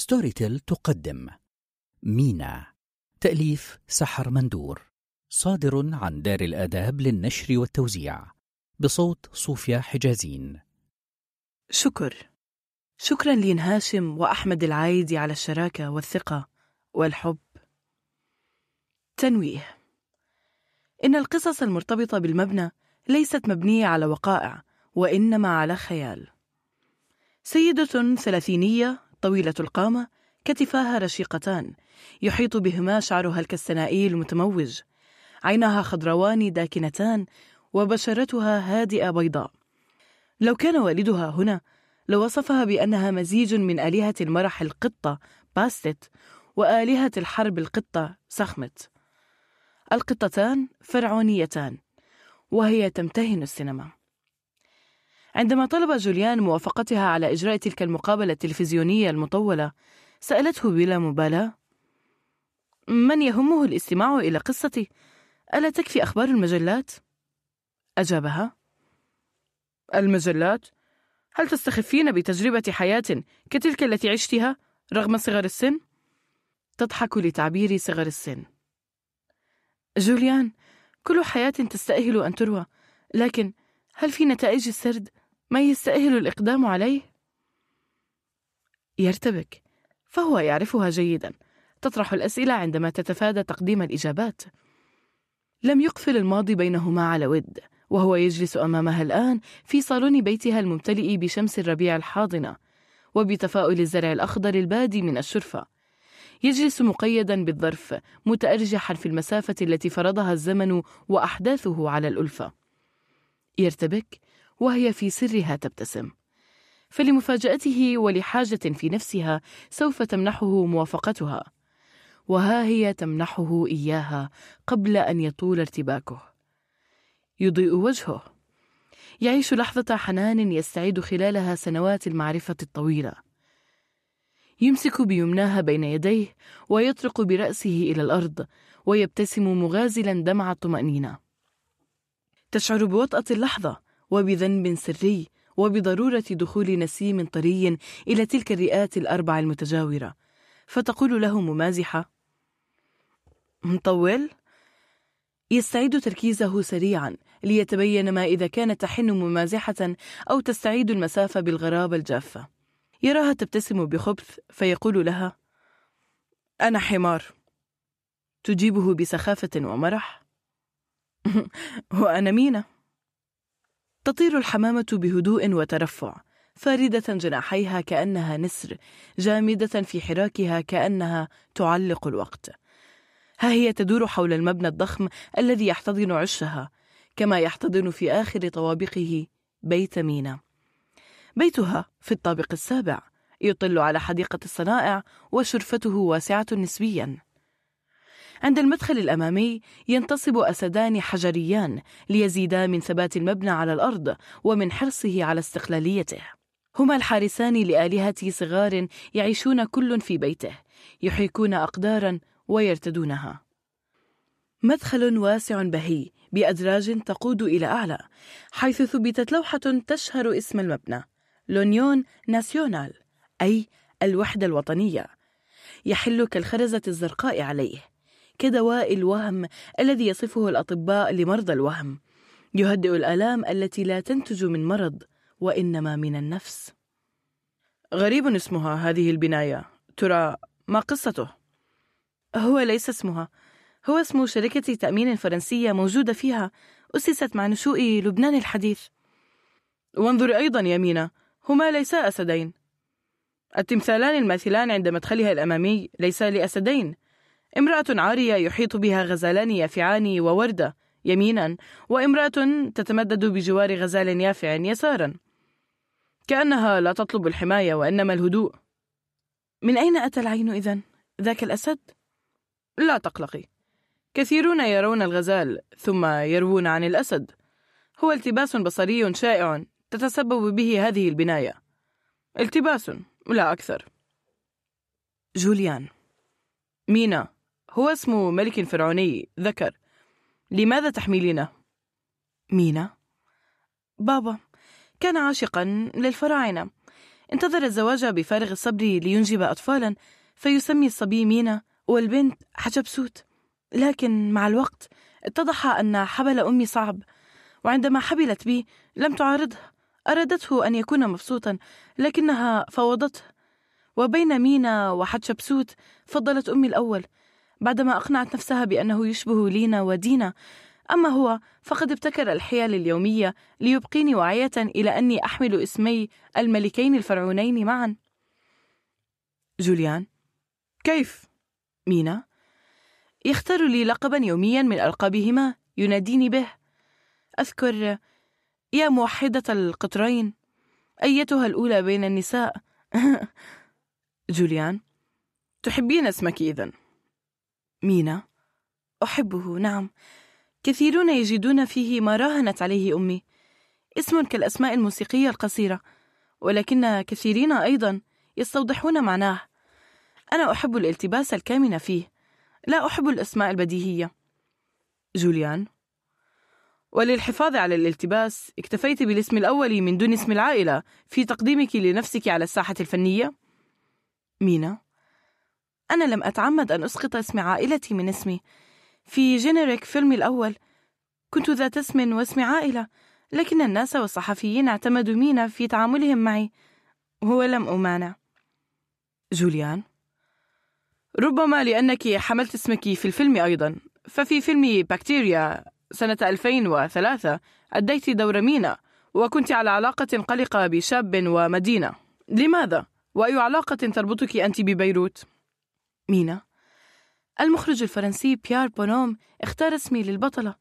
Storytel تقدم. مينا. تأليف سحر مندور. صادر عن دار الآداب للنشر والتوزيع. بصوت صوفيا حجازين. شكر. شكرا لين هاشم وأحمد العايدي على الشراكة والثقة والحب. تنويه. إن القصص المرتبطة بالمبنى ليست مبنية على وقائع وإنما على خيال. سيدة ثلاثينية طويلة القامة كتفاها رشيقتان يحيط بهما شعرها الكستنائي المتموج. عيناها خضروان داكنتان وبشرتها هادئة بيضاء. لو كان والدها هنا لوصفها بأنها مزيج من آلهة المرح القطة باستت وآلهة الحرب القطة سخمت. القطتان فرعونيتان وهي تمتهن السينما. عندما طلب جوليان موافقتها على إجراء تلك المقابلة التلفزيونية المطولة سألته بلا مبالاة من يهمه الاستماع إلى قصتي ألا تكفي أخبار المجلات؟ أجابها المجلات؟ هل تستخفين بتجربة حياة كتلك التي عشتها رغم صغر السن؟ تضحك لتعبير صغر السن جوليان كل حياة تستأهل أن تروى لكن هل في نتائج السرد ما يستأهل الإقدام عليه؟ يرتبك فهو يعرفها جيدا. تطرح الأسئلة عندما تتفادى تقديم الإجابات. لم يقفل الماضي بينهما على ود وهو يجلس أمامها الآن في صالون بيتها الممتلئ بشمس الربيع الحاضنة وبتفاؤل الزرع الأخضر البادي من الشرفة. يجلس مقيدا بالظرف متأرجحا في المسافة التي فرضها الزمن وأحداثه على الألفة. يرتبك وهي في سرها تبتسم. فلمفاجأته ولحاجة في نفسها سوف تمنحه موافقتها. وها هي تمنحه إياها قبل أن يطول ارتباكه. يضيء وجهه. يعيش لحظة حنان يستعيد خلالها سنوات المعرفة الطويلة. يمسك بيمناها بين يديه ويطرق برأسه إلى الأرض ويبتسم مغازلا دمع الطمأنينة. تشعر بوطأة اللحظة. وبذنب سري وبضرورة دخول نسيم طري إلى تلك الرئات الأربع المتجاورة. فتقول له ممازحة مطول؟ يستعيد تركيزه سريعا ليتبين ما إذا كانت تحن ممازحة أو تستعيد المسافة بالغرابة الجافة. يراها تبتسم بخبث فيقول لها أنا حمار. تجيبه بسخافة ومرح. وأنا مينا. تطير الحمامة بهدوء وترفع فاردة جناحيها كأنها نسر جامدة في حراكها كأنها تعلق الوقت. ها هي تدور حول المبنى الضخم الذي يحتضن عشها كما يحتضن في آخر طوابقه بيت مينا. بيتها في الطابق السابع يطل على حديقة الصنائع وشرفته واسعة نسبياً. عند المدخل الأمامي ينتصب أسدان حجريان ليزيدا من ثبات المبنى على الأرض ومن حرصه على استقلاليته. هما الحارسان لآلهة صغار يعيشون كل في بيته يحيكون أقدارا ويرتدونها. مدخل واسع بهي بأدراج تقود إلى أعلى حيث ثبتت لوحة تشهر اسم المبنى لونيون ناسيونال أي الوحدة الوطنية. يحل كالخرزة الزرقاء عليه. كدواء الوهم الذي يصفه الأطباء لمرضى الوهم. يهدئ الآلام التي لا تنتج من مرض وإنما من النفس. غريب اسمها هذه البناية. ترى ما قصته؟ هو ليس اسمها. هو اسم شركة تأمين فرنسية موجودة فيها أسست مع نشوء لبنان الحديث. وانظري أيضا يا مينا هما ليسا أسدين. التمثالان الماثلان عند مدخلها الأمامي ليسا لأسدين. امرأة عارية يحيط بها غزالان يافعان ووردة يمينا وامرأة تتمدد بجوار غزال يافع يسارا. كأنها لا تطلب الحماية وإنما الهدوء. من أين أتى العين إذن؟ ذاك الأسد؟ لا تقلقي. كثيرون يرون الغزال ثم يروون عن الأسد. هو التباس بصري شائع تتسبب به هذه البناية. التباس لا أكثر. جوليان. مينا. هو اسم ملك فرعوني. ذكر. لماذا تحملينه؟ مينا. بابا كان عاشقا للفراعنة. انتظر الزواج بفارغ الصبر لينجب أطفالا فيسمي الصبي مينا والبنت حتشبسوت لكن مع الوقت اتضح أن حبل أمي صعب وعندما حبلت بي لم تعارضه. أرادته أن يكون مبسوطا لكنها فوضته. وبين مينا وحتشبسوت فضلت أمي الأول. بعدما أقنعت نفسها بأنه يشبه لينا ودينا. أما هو فقد ابتكر الحيل اليومية ليبقيني واعية إلى أني أحمل اسمي الملكين الفرعونين معا. جوليان كيف؟ مينا يختار لي لقبا يوميا من ألقابهما يناديني به. أذكر يا موحدة القطرين أيتها الأولى بين النساء. جوليان تحبين اسمك إذن؟ مينا. أحبه نعم. كثيرون يجدون فيه ما راهنت عليه أمي. اسم كالأسماء الموسيقية القصيرة ولكن كثيرين أيضا يستوضحون معناه. أنا أحب الالتباس الكامن فيه. لا أحب الأسماء البديهية. جوليان. وللحفاظ على الالتباس اكتفيت بالاسم الأول من دون اسم العائلة في تقديمك لنفسك على الساحة الفنية؟ مينا. أنا لم أتعمد أن أسقط اسم عائلتي من اسمي في جنيريك فيلمي الأول كنت ذات اسم واسم عائلة لكن الناس والصحفيين اعتمدوا مينا في تعاملهم معي ولم أمانع جوليان ربما لأنك حملت اسمك في الفيلم أيضا ففي فيلم بكتيريا سنة 2003 أديت دور مينا وكنت على علاقة قلقة بشاب ومدينة لماذا؟ وأي علاقة تربطك أنت ببيروت؟ مينا. المخرج الفرنسي بيار بونوم اختار اسمي للبطلة.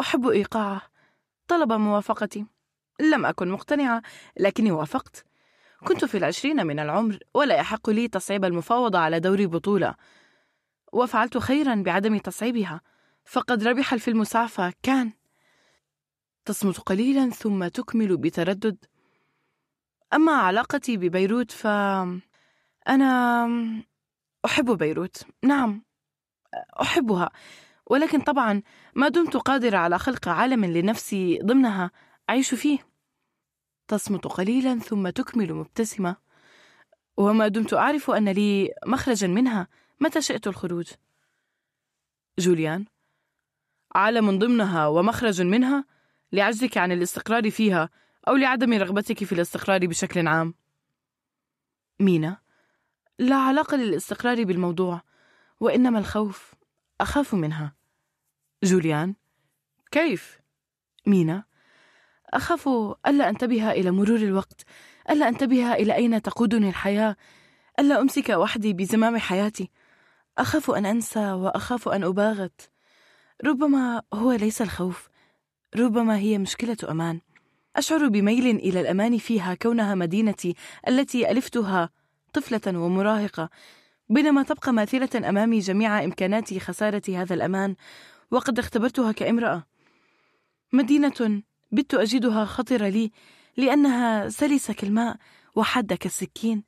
أحب إيقاعه. طلب موافقتي. لم أكن مقتنعة لكني وافقت. كنت في العشرين من العمر ولا يحق لي تصعيب المفاوضة على دور بطولة. وفعلت خيرا بعدم تصعيبها. فقد ربح الفيلم سعفة كان. تصمت قليلا ثم تكمل بتردد. أما علاقتي ببيروت ف أنا أحب بيروت. نعم أحبها. ولكن طبعا ما دمت قادرة على خلق عالم لنفسي ضمنها أعيش فيه. تصمت قليلا ثم تكمل مبتسمة. وما دمت أعرف أن لي مخرجا منها. متى شئت الخروج؟ جوليان عالم ضمنها ومخرج منها؟ لعجزك عن الاستقرار فيها أو لعدم رغبتك في الاستقرار بشكل عام؟ مينا لا علاقة للاستقرار بالموضوع وإنما الخوف أخاف منها. جوليان كيف؟ مينا أخاف ألا أنتبه إلى مرور الوقت ألا أنتبه إلى أين تقودني الحياة ألا أمسك وحدي بزمام حياتي. أخاف أن أنسى وأخاف أن أباغت. ربما هو ليس الخوف ربما هي مشكلة أمان. أشعر بميل إلى الأمان فيها كونها مدينتي التي ألفتها طفلة ومراهقة. بينما تبقى ماثلة أمامي جميع إمكانات خسارة هذا الأمان وقد اختبرتها كامرأة. مدينة بت أجدها خطرة لي لأنها سلسة كالماء وحادة كالسكين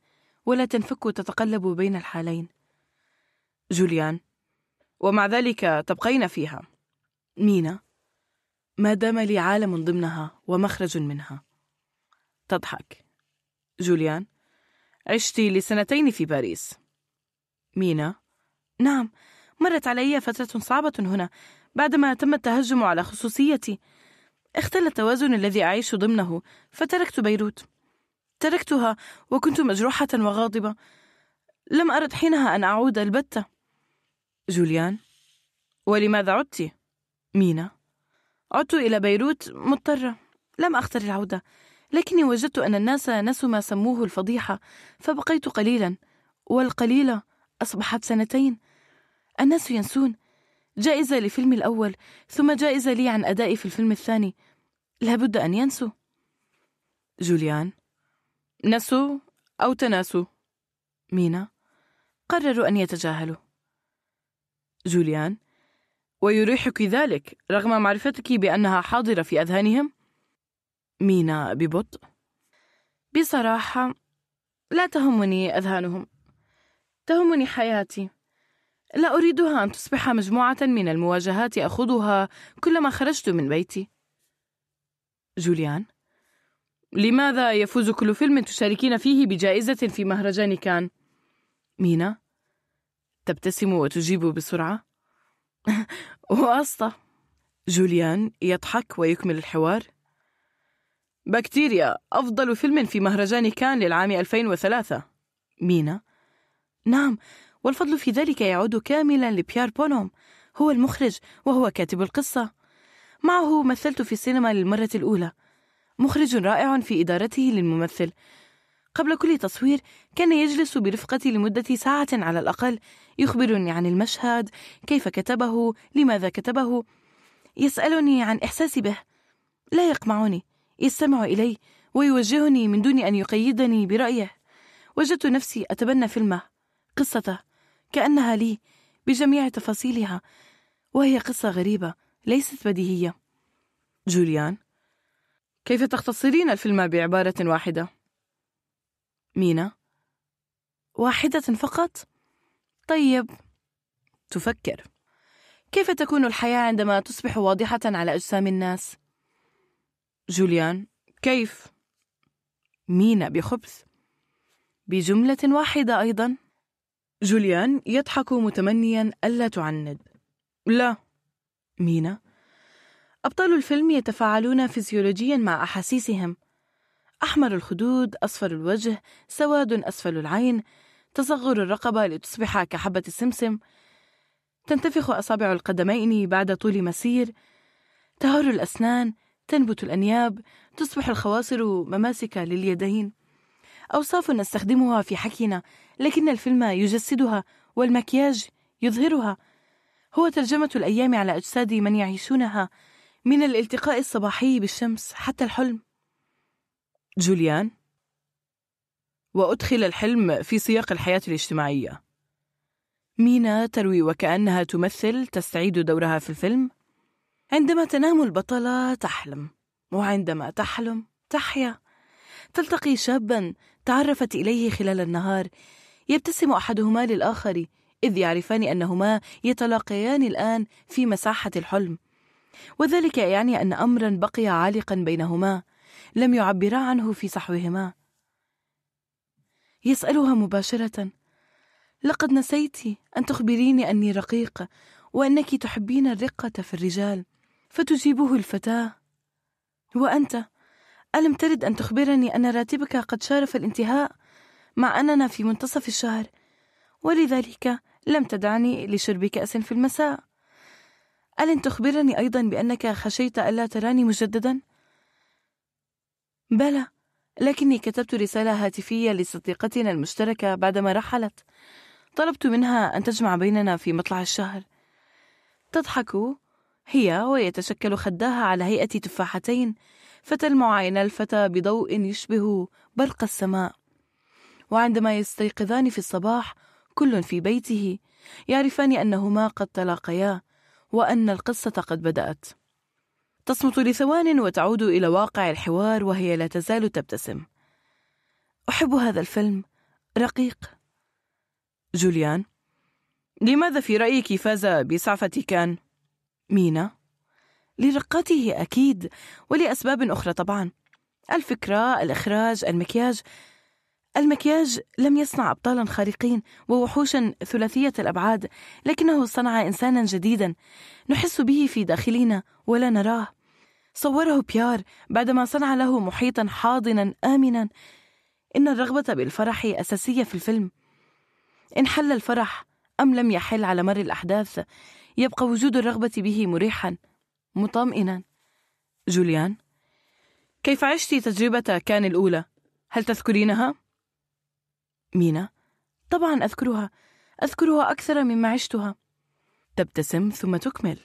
ولا تنفك تتقلب بين الحالين. جوليان ومع ذلك تبقين فيها. مينا ما دام لي عالم ضمنها ومخرج منها. تضحك. جوليان عشت لسنتين في باريس. مينا. نعم مرت علي فترة صعبة هنا بعدما تم التهجم على خصوصيتي. اختل التوازن الذي أعيش ضمنه فتركت بيروت. تركتها وكنت مجروحة وغاضبة. لم أرد حينها أن أعود البتة. جوليان. ولماذا عدت؟ مينا. عدت إلى بيروت مضطرة. لم أختر العودة. لكني وجدت أن الناس نسوا ما سموه الفضيحة فبقيت قليلا والقليلة أصبحت سنتين. الناس ينسون. جائزة لفيلمي الأول ثم جائزة لي عن أدائي في الفيلم الثاني. لابد أن ينسوا. جوليان. نسوا أو تناسوا؟ مينا. قرروا أن يتجاهلوا. جوليان. ويريحك ذلك رغم معرفتك بأنها حاضرة في أذهانهم؟ مينا ببطء؟ بصراحة لا تهمني أذهانهم. تهمني حياتي. لا أريدها أن تصبح مجموعة من المواجهات أخوضها كلما خرجت من بيتي. جوليان لماذا يفوز كل فيلم تشاركين فيه بجائزة في مهرجان كان؟ مينا تبتسم وتجيب بسرعة. واسطة جوليان يضحك ويكمل الحوار. بكتيريا أفضل فيلم في مهرجان كان للعام 2003 مينا؟ نعم والفضل في ذلك يعود كاملا لبيار بونوم هو المخرج وهو كاتب القصة. معه مثلت في السينما للمرة الأولى. مخرج رائع في إدارته للممثل. قبل كل تصوير كان يجلس برفقتي لمدة ساعة على الأقل يخبرني عن المشهد كيف كتبه لماذا كتبه. يسألني عن إحساسي به. لا يقمعني. يستمع إلي ويوجهني من دون أن يقيدني برأيه وجدت نفسي أتبنى فيلمه قصته كأنها لي بجميع تفاصيلها وهي قصة غريبة ليست بديهية جوليان كيف تختصرين الفيلم بعبارة واحدة؟ مينا واحدة فقط؟ طيب تفكر كيف تكون الحياة عندما تصبح واضحة على أجسام الناس؟ جوليان كيف؟ مينا بخبث. بجملة واحدة أيضا. جوليان يضحك متمنيا ألا تعاند. لا. مينا. أبطال الفيلم يتفاعلون فيزيولوجيا مع أحاسيسهم. أحمر الخدود أصفر الوجه سواد أسفل العين تصغر الرقبة لتصبح كحبة السمسم. تنتفخ أصابع القدمين بعد طول مسير. تهر الأسنان تنبت الأنياب تصبح الخواصر مماسك لليدين. أوصاف نستخدمها في حكينا لكن الفيلم يجسدها والمكياج يظهرها. هو ترجمة الأيام على أجساد من يعيشونها من الالتقاء الصباحي بالشمس حتى الحلم. جوليان؟ وأدخل الحلم في سياق الحياة الاجتماعية. مينا تروي وكأنها تمثل تستعيد دورها في الفيلم. عندما تنام البطلة تحلم وعندما تحلم تحيا. تلتقي شابا تعرفت إليه خلال النهار. يبتسم أحدهما للآخر إذ يعرفان أنهما يتلاقيان الآن في مساحة الحلم. وذلك يعني أن أمرا بقي عالقا بينهما لم يعبرا عنه في صحوهما. يسألها مباشرة لقد نسيت أن تخبريني أني رقيق وأنك تحبين الرقة في الرجال. فتجيبه الفتاة. وأنت ألم ترد أن تخبرني أن راتبك قد شارف الانتهاء مع أننا في منتصف الشهر؟ ولذلك لم تدعني لشرب كأس في المساء. ألن تخبرني أيضا بأنك خشيت ألا تراني مجددا؟ بلى لكني كتبت رسالة هاتفية لصديقتنا المشتركة بعدما رحلت. طلبت منها أن تجمع بيننا في مطلع الشهر. تضحك هي ويتشكل خداها على هيئة تفاحتين فتلمع عين الفتى بضوء يشبه برق السماء. وعندما يستيقظان في الصباح كل في بيته يعرفان أنهما قد تلاقيا وأن القصة قد بدأت. تصمت لثوان وتعود إلى واقع الحوار وهي لا تزال تبتسم. أحب هذا الفيلم. رقيق. جوليان. لماذا في رأيك فاز بسعفة كان؟ مينا. لرقته أكيد ولأسباب أخرى طبعا. الفكرة الإخراج المكياج. المكياج لم يصنع أبطالا خارقين ووحوشا ثلاثية الأبعاد لكنه صنع إنسانا جديدا نحس به في داخلنا ولا نراه. صوره بيار بعدما صنع له محيطا حاضنا آمنا. إن الرغبة بالفرح أساسية في الفيلم. إن حل الفرح أم لم يحل على مر الأحداث يبقى وجود الرغبة به مريحا مطمئنا. جوليان كيف عشت تجربة كان الأولى؟ هل تذكرينها؟ مينا طبعا أذكرها أذكرها أكثر مما عشتها. تبتسم ثم تكمل.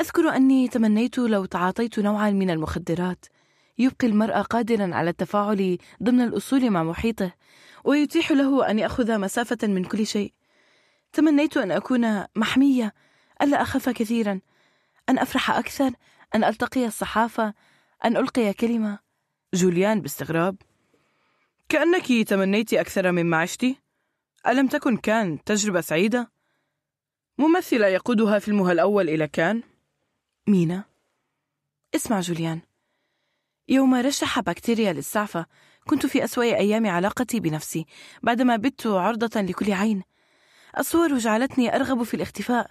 أذكر أني تمنيت لو تعاطيت نوعا من المخدرات. يبقي المرء قادرا على التفاعل ضمن الأصول مع محيطه ويتيح له أن يأخذ مسافة من كل شيء. تمنيت أن أكون محمية ألا أخاف كثيرا أن أفرح أكثر أن ألتقي الصحافة أن ألقي كلمة. جوليان باستغراب. كأنك تمنيت أكثر مما عشت؟ ألم تكن كان تجربة سعيدة؟ ممثلة يقودها فيلمها الأول إلى كان؟ مينا. اسمع جوليان. يوم رشح بكتيريا للسعفة كنت في أسوأ أيام علاقتي بنفسي بعدما بت عرضة لكل عين. الصور جعلتني أرغب في الاختفاء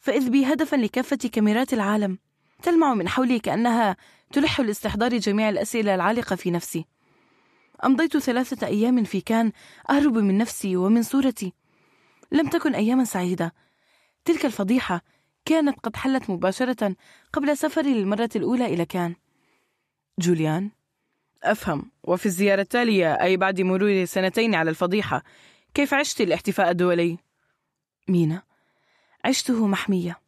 فإذ بي هدفا لكافة كاميرات العالم تلمع من حولي كأنها تلح لاستحضار جميع الأسئلة العالقة في نفسي. أمضيت ثلاثة أيام في كان أهرب من نفسي ومن صورتي. لم تكن أياما سعيدة. تلك الفضيحة كانت قد حلت مباشرة قبل سفري للمرة الأولى إلى كان. جوليان؟ أفهم. وفي الزيارة التالية أي بعد مرور سنتين على الفضيحة كيف عشت الاحتفاء الدولي؟ مينا. عشته محمية.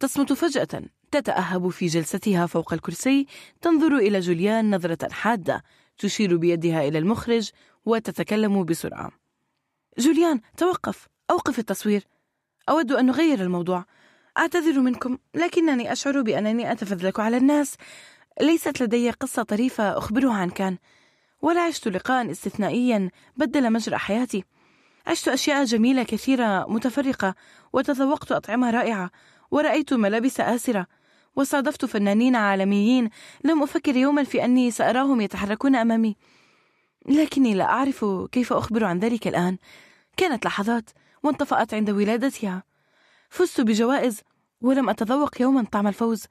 تصمت فجأة تتأهب في جلستها فوق الكرسي تنظر إلى جوليان نظرة حادة تشير بيدها إلى المخرج وتتكلم بسرعة. جوليان توقف أوقف التصوير. أود أن نغير الموضوع. أعتذر منكم لكنني أشعر بأنني أتفذلك على الناس. ليست لدي قصة طريفة أخبرها عن كان. ولا عشت لقاء استثنائيا بدل مجرى حياتي. عشت أشياء جميلة كثيرة متفرقة وتذوقت أطعمة رائعة ورأيت ملابس آسرة وصادفت فنانين عالميين. لم أفكر يوما في أني سأراهم يتحركون أمامي. لكني لا أعرف كيف أخبر عن ذلك الآن. كانت لحظات وانطفأت عند ولادتها. فزت بجوائز ولم أتذوق يوما طعم الفوز.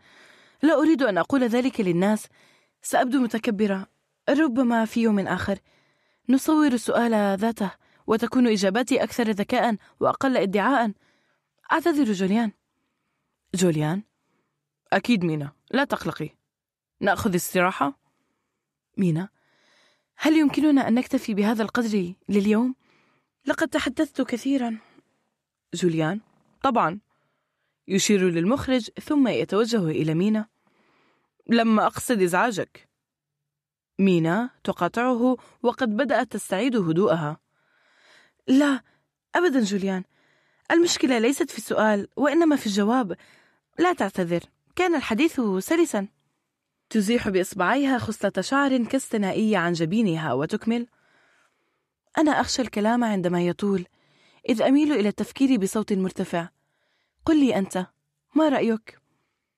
لا أريد أن أقول ذلك للناس. سأبدو متكبرة. ربما في يوم آخر. نصور السؤال ذاته. وتكون إجاباتي أكثر ذكاء وأقل ادعاء. أعتذر جوليان. جوليان؟ أكيد مينا. لا تقلقي. نأخذ استراحة؟ مينا. هل يمكننا أن نكتفي بهذا القدر لليوم؟ لقد تحدثت كثيرا. جوليان؟ طبعا. يشير للمخرج ثم يتوجه إلى مينا. لم أقصد إزعاجك. مينا تقاطعه وقد بدأت تستعيد هدوءها. لا أبدا جوليان. المشكلة ليست في السؤال وإنما في الجواب. لا تعتذر كان الحديث سلسا. تزيح بإصبعيها خصلة شعر كاستنائية عن جبينها وتكمل. أنا أخشى الكلام عندما يطول إذ أميل إلى التفكير بصوت مرتفع. قل لي أنت ما رأيك؟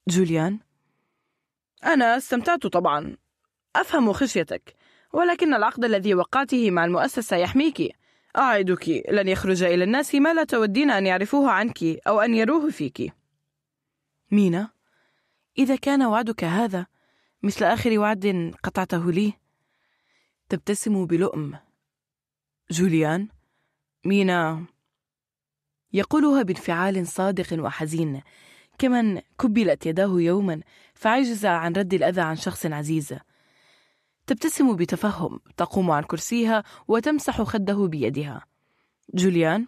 جوليان. أنا استمتعت طبعا. أفهم خشيتك ولكن العقد الذي وقعته مع المؤسسة يحميك. أعدك. لن يخرج إلى الناس ما لا تودين أن يعرفوه عنك أو أن يروه فيك. مينا إذا كان وعدك هذا مثل آخر وعد قطعته لي تبتسم بلؤم. جوليان مينا يقولها بانفعال صادق وحزين كمن كبلت يداه يوما فعجز عن رد الأذى عن شخص عزيز. تبتسم بتفهم تقوم عن كرسيها وتمسح خده بيدها. جوليان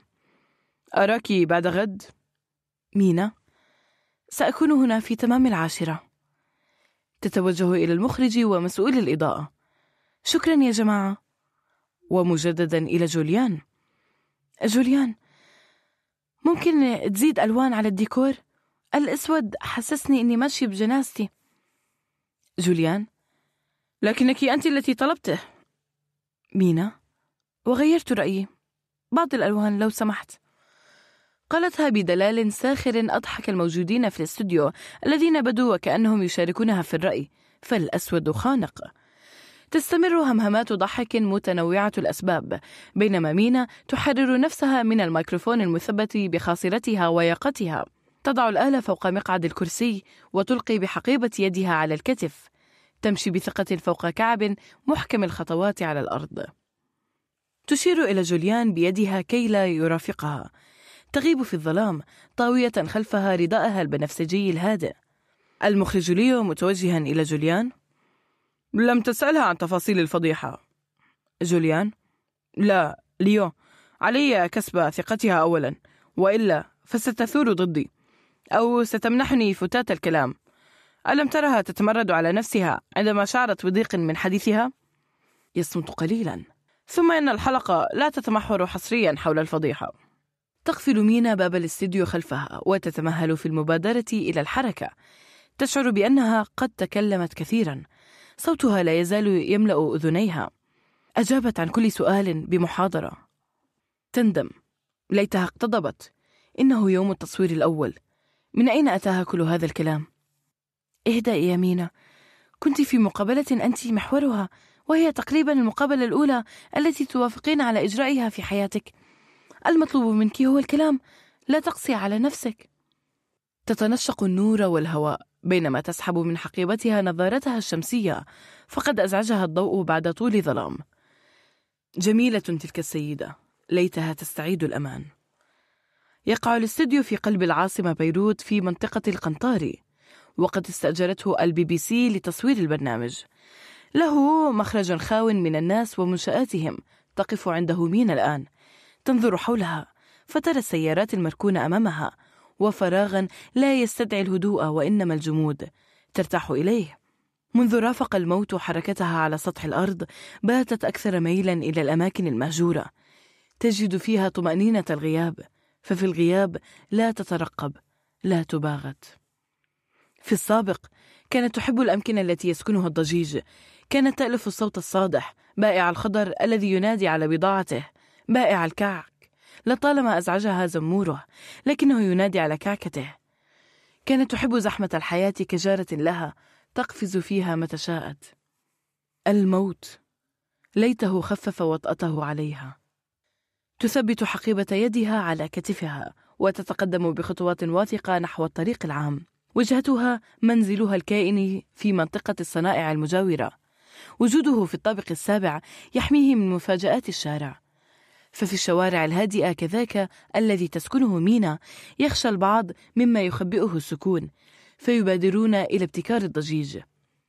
أراك بعد غد؟ مينا سأكون هنا في تمام العاشرة. تتوجه إلى المخرج ومسؤول الإضاءة. شكرا يا جماعة. ومجددا إلى جوليان. جوليان ممكن تزيد ألوان على الديكور؟ الأسود حسسني إني ماشي بجنازتي جوليان لكنك أنت التي طلبته. مينا وغيرت رأيي. بعض الألوان لو سمحت. قالتها بدلال ساخر أضحك الموجودين في الاستوديو الذين بدوا وكأنهم يشاركونها في الرأي. فالأسود خانق. تستمر همهمات ضحك متنوعة الأسباب. بينما مينا تحرر نفسها من الميكروفون المثبت بخاصرتها وياقتها تضع الآلة فوق مقعد الكرسي وتلقي بحقيبة يدها على الكتف. تمشي بثقة فوق كعب محكم الخطوات على الأرض. تشير إلى جوليان بيدها كي لا يرافقها. تغيب في الظلام طاوية خلفها رداءها البنفسجي الهادئ. المخرج ليو متوجها إلى جوليان. لم تسألها عن تفاصيل الفضيحة. جوليان. لا ليو علي كسب ثقتها أولا. وإلا فستثور ضدي. أو ستمنحني فتات الكلام. ألم ترها تتمرد على نفسها عندما شعرت بضيق من حديثها؟ يصمت قليلا. ثم إن الحلقة لا تتمحور حصريا حول الفضيحة. تقفل مينا باب الاستديو خلفها وتتمهل في المبادرة إلى الحركة. تشعر بأنها قد تكلمت كثيرا. صوتها لا يزال يملأ أذنيها. أجابت عن كل سؤال بمحاضرة. تندم. ليتها اقتضبت. إنه يوم التصوير الأول. من أين أتاها كل هذا الكلام؟ اهدأ يا مينا. كنت في مقابلة أنت محورها وهي تقريبا المقابلة الأولى التي توافقين على إجرائها في حياتك. المطلوب منك هو الكلام. لا تقسي على نفسك. تتنشق النور والهواء. بينما تسحب من حقيبتها نظارتها الشمسية فقد أزعجها الضوء بعد طول ظلام. جميلة تلك السيدة. ليتها تستعيد الأمان. يقع الاستوديو في قلب العاصمة بيروت في منطقة القنطاري وقد استأجرته البي بي سي لتصوير البرنامج. له مخرج خاو من الناس ومنشآتهم تقف عنده مين الآن. تنظر حولها فترى السيارات المركونة أمامها وفراغا لا يستدعي الهدوء وإنما الجمود ترتاح إليه. منذ رافق الموت حركتها على سطح الأرض باتت أكثر ميلا إلى الأماكن المهجورة. تجد فيها طمأنينة الغياب ففي الغياب لا تترقب لا تباغت. في السابق كانت تحب الأمكنة التي يسكنها الضجيج. كانت تألف الصوت الصادح بائع الخضر الذي ينادي على بضاعته. بائع الكعك لطالما أزعجها زموره لكنه ينادي على كعكته. كانت تحب زحمة الحياة كجارة لها تقفز فيها متى شاءت. الموت ليته خفف وطأته عليها. تثبت حقيبة يدها على كتفها وتتقدم بخطوات واثقة نحو الطريق العام. وجهتها منزلها الكائن في منطقة الصنائع المجاورة. وجوده في الطابق السابع يحميه من مفاجآت الشارع. ففي الشوارع الهادئة كذاك الذي تسكنه مينا يخشى البعض مما يخبئه السكون فيبادرون إلى ابتكار الضجيج.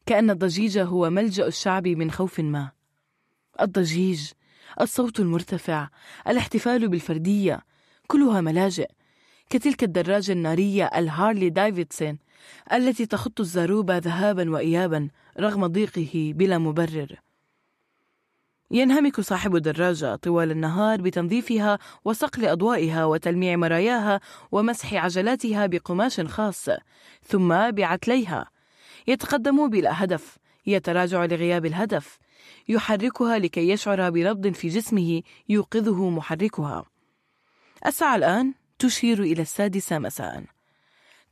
كأن الضجيج هو ملجأ الشعب من خوف ما. الضجيج الصوت المرتفع الاحتفال بالفردية كلها ملاجئ. كتلك الدراجة النارية الهارلي دايفيدسون التي تخط الزاروبة ذهابا وإيابا رغم ضيقه بلا مبرر. ينهمك صاحب الدراجة طوال النهار بتنظيفها وصقل أضوائها وتلميع مراياها ومسح عجلاتها بقماش خاص ثم بعتليها. يتقدم بلا هدف يتراجع لغياب الهدف. يحركها لكي يشعر بنبض في جسمه يوقظه محركها. الساعة الآن تشير إلى السادسة مساء.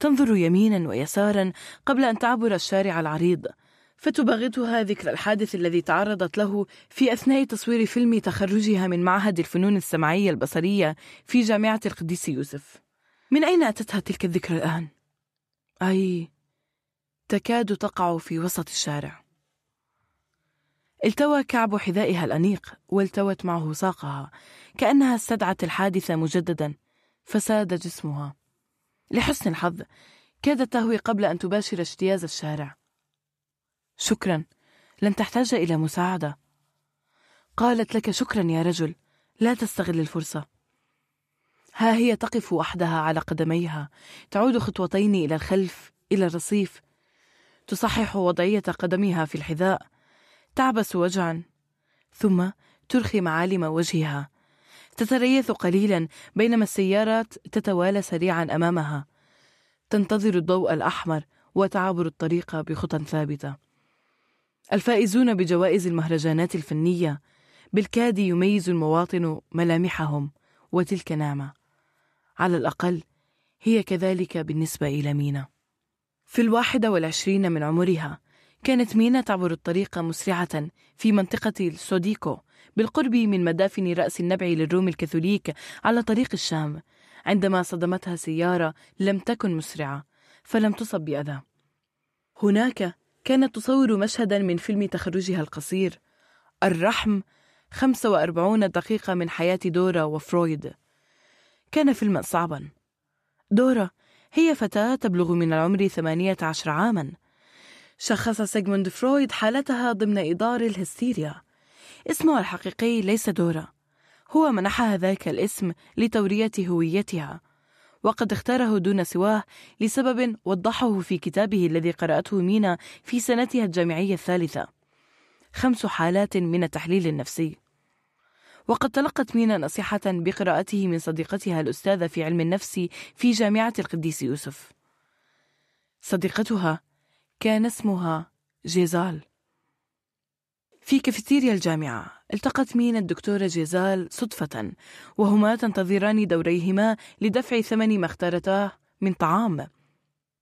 تنظر يمينا ويسارا قبل أن تعبر الشارع العريض. فتباغتها ذكر الحادث الذي تعرضت له في أثناء تصوير فيلم تخرجها من معهد الفنون السمعية البصرية في جامعة القديس يوسف. من أين أتتها تلك الذكرى الآن؟ أي تكاد تقع في وسط الشارع. التوى كعب حذائها الأنيق والتوت معه ساقها كأنها استدعت الحادثة مجددا. فساد جسمها. لحسن الحظ كادت تهوي قبل أن تباشر اجتياز الشارع. شكرا لن تحتاج إلى مساعدة. قالت لك شكرا يا رجل لا تستغل الفرصة. ها هي تقف وحدها على قدميها. تعود خطوتين إلى الخلف إلى الرصيف. تصحح وضعية قدمها في الحذاء. تعبس وجعا ثم ترخي معالم وجهها. تتريث قليلا بينما السيارات تتوالى سريعا أمامها. تنتظر الضوء الأحمر وتعبر الطريق بخطى ثابتة. الفائزون بجوائز المهرجانات الفنية بالكاد يميز المواطن ملامحهم وتلك نعمة. على الأقل هي كذلك بالنسبة إلى مينا. في الواحدة والعشرين من عمرها كانت مينا تعبر الطريق مسرعة في منطقة السوديكو بالقرب من مدافن رأس النبع للروم الكاثوليك على طريق الشام. عندما صدمتها سيارة لم تكن مسرعة فلم تصب بأذى. هناك كانت تصور مشهدا من فيلم تخرجها القصير الرحم 45 دقيقة من حياة دورا وفرويد. كان فيلما صعبا. دورا هي فتاة تبلغ من العمر 18 عاما. شخص سيغموند فرويد حالتها ضمن إطار الهستيريا. اسمها الحقيقي ليس دورا هو منحها ذاك الاسم لتورية هويتها وقد اختاره دون سواه لسبب وضحه في كتابه الذي قرأته مينا في سنتها الجامعية الثالثة. خمس حالات من التحليل النفسي. وقد تلقت مينا نصيحة بقراءته من صديقتها الأستاذة في علم النفس في جامعة القديس يوسف. صديقتها كان اسمها جيزال. في كافيتيريا الجامعة. التقت مينا الدكتورة جيزال صدفة وهما تنتظران دوريهما لدفع ثمن ما اختارتاه من طعام.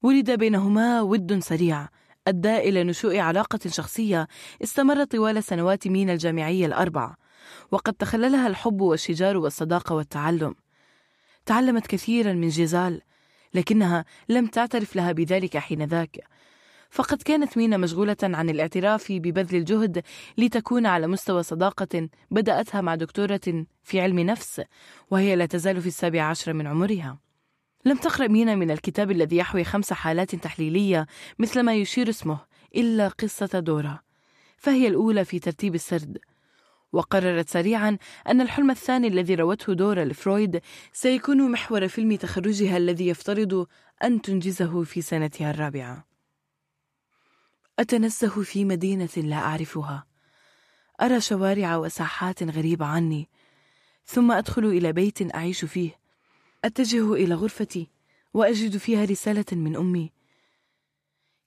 ولد بينهما ود سريع أدى إلى نشوء علاقة شخصية استمرت طوال سنوات مينا الجامعية الأربع. وقد تخللها الحب والشجار والصداقة والتعلم. تعلمت كثيرا من جيزال لكنها لم تعترف لها بذلك حينذاك. فقد كانت مينا مشغولة عن الاعتراف ببذل الجهد لتكون على مستوى صداقة بدأتها مع دكتورة في علم نفس وهي لا تزال في السابع عشر من عمرها. لم تقرأ مينا من الكتاب الذي يحوي خمس حالات تحليلية مثل ما يشير اسمه إلا قصة دورا فهي الأولى في ترتيب السرد. وقررت سريعا أن الحلم الثاني الذي روته دورا لفرويد سيكون محور فيلم تخرجها الذي يفترض أن تنجزه في سنتها الرابعة. أتنزه في مدينة لا أعرفها. أرى شوارع وساحات غريبة عني ثم أدخل إلى بيت أعيش فيه. أتجه إلى غرفتي وأجد فيها رسالة من أمي.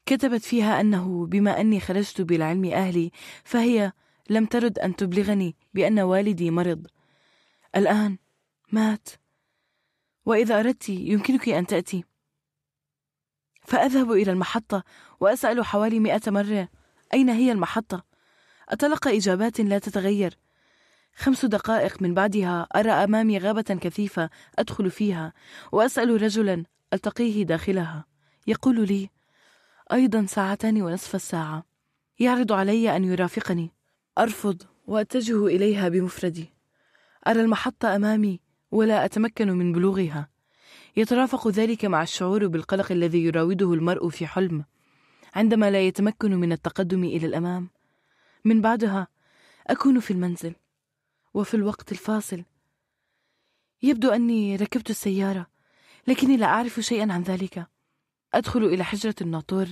كتبت فيها أنه بما أني خرجت بالعلم أهلي فهي لم ترد أن تبلغني بأن والدي مرض. الآن مات. وإذا أردت يمكنك أن تأتي. فأذهب إلى المحطة وأسأل حوالي مئة مرة أين هي المحطة؟ أتلقى إجابات لا تتغير. خمس دقائق من بعدها أرى أمامي غابة كثيفة أدخل فيها وأسأل رجلا ألتقيه داخلها. يقول لي أيضا ساعتان ونصف الساعة. يعرض علي أن يرافقني. أرفض وأتجه إليها بمفردي. أرى المحطة أمامي ولا أتمكن من بلوغها. يترافق ذلك مع الشعور بالقلق الذي يراوده المرء في حلم عندما لا يتمكن من التقدم إلى الأمام. من بعدها أكون في المنزل وفي الوقت الفاصل. يبدو أني ركبت السيارة لكني لا أعرف شيئا عن ذلك. أدخل إلى حجرة الناطور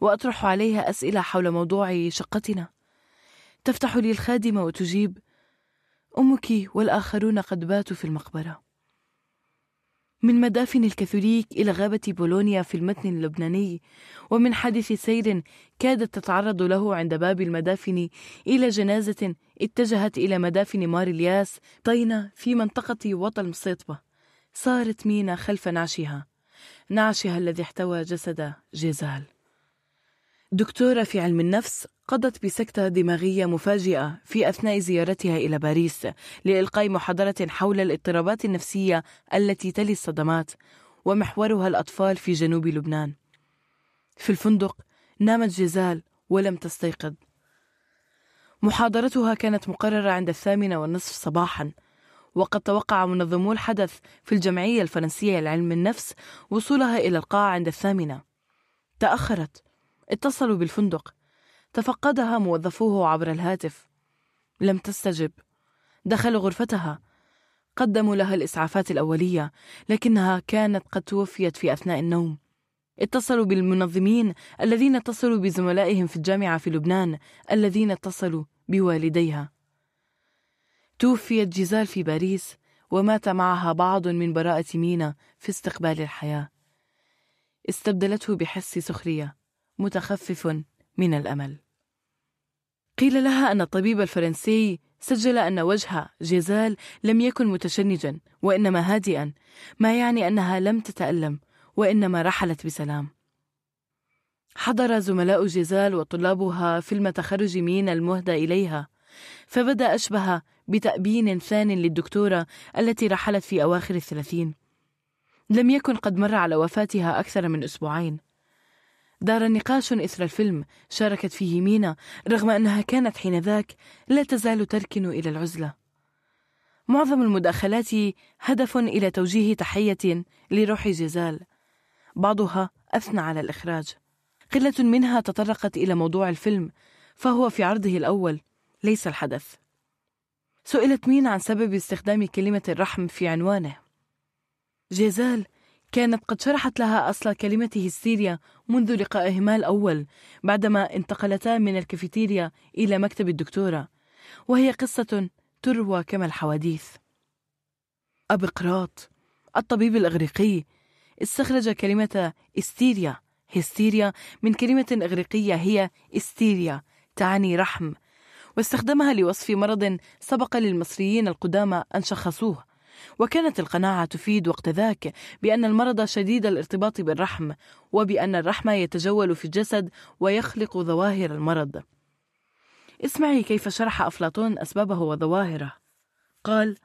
وأطرح عليها أسئلة حول موضوع شقتنا. تفتح لي الخادمة وتجيب أمك والآخرون قد باتوا في المقبرة. من مدافن الكاثوليك إلى غابة بولونيا في المتن اللبناني ومن حادث سير كادت تتعرض له عند باب المدافن إلى جنازة اتجهت إلى مدافن مار الياس طينة في منطقة وطن مصيطبة صارت مينا خلف نعشها. نعشها الذي احتوى جسد جيزال. دكتورة في علم النفس قضت بسكتة دماغية مفاجئة في أثناء زيارتها إلى باريس لإلقاء محاضرة حول الاضطرابات النفسية التي تلي الصدمات ومحورها الأطفال في جنوب لبنان. في الفندق نامت جيزال ولم تستيقظ. محاضرتها كانت مقررة عند الثامنة والنصف صباحا وقد توقع منظمو الحدث في الجمعية الفرنسية لعلم النفس وصولها إلى القاعة عند الثامنة. تأخرت اتصلوا بالفندق. تفقدها موظفوه عبر الهاتف. لم تستجب. دخلوا غرفتها. قدموا لها الإسعافات الأولية لكنها كانت قد توفيت في أثناء النوم. اتصلوا بالمنظمين الذين اتصلوا بزملائهم في الجامعة في لبنان الذين اتصلوا بوالديها. توفيت جيزال في باريس ومات معها بعض من براءة مينا في استقبال الحياة. استبدلته بحس سخرية. متخفف من الأمل. قيل لها أن الطبيب الفرنسي سجل أن وجه جيزال لم يكن متشنجا وإنما هادئا ما يعني أنها لم تتألم وإنما رحلت بسلام. حضر زملاء جيزال وطلابها فيلم تخرج مين المهدى إليها فبدأ أشبه بتأبين ثان للدكتورة التي رحلت في أواخر الثلاثين. لم يكن قد مر على وفاتها أكثر من أسبوعين. دار نقاش إثر الفيلم. شاركت فيه مينا رغم أنها كانت حينذاك لا تزال تركن إلى العزلة. معظم المداخلات هدف إلى توجيه تحية لروح جزال. بعضها أثنى على الإخراج. قلة منها تطرقت إلى موضوع الفيلم فهو في عرضه الأول. ليس الحدث. سئلت مين عن سبب استخدام كلمة الرحم في عنوانه. جيزال كانت قد شرحت لها أصل كلمة هستيريا منذ لقائهما الأول بعدما انتقلتا من الكافيتيريا إلى مكتب الدكتورة. وهي قصة تروى كما الحواديث. أبقراط الطبيب الإغريقي استخرج كلمة استيريا. هستيريا من كلمة إغريقية هي استيريا تعني رحم. واستخدمها لوصف مرض سبق للمصريين القدامى أن شخصوه. وكانت القناعة تفيد وقت ذاك بأن المرض شديد الارتباط بالرحم وبأن الرحم يتجول في الجسد ويخلق ظواهر المرض. اسمعي كيف شرح أفلاطون أسبابه وظواهره. قال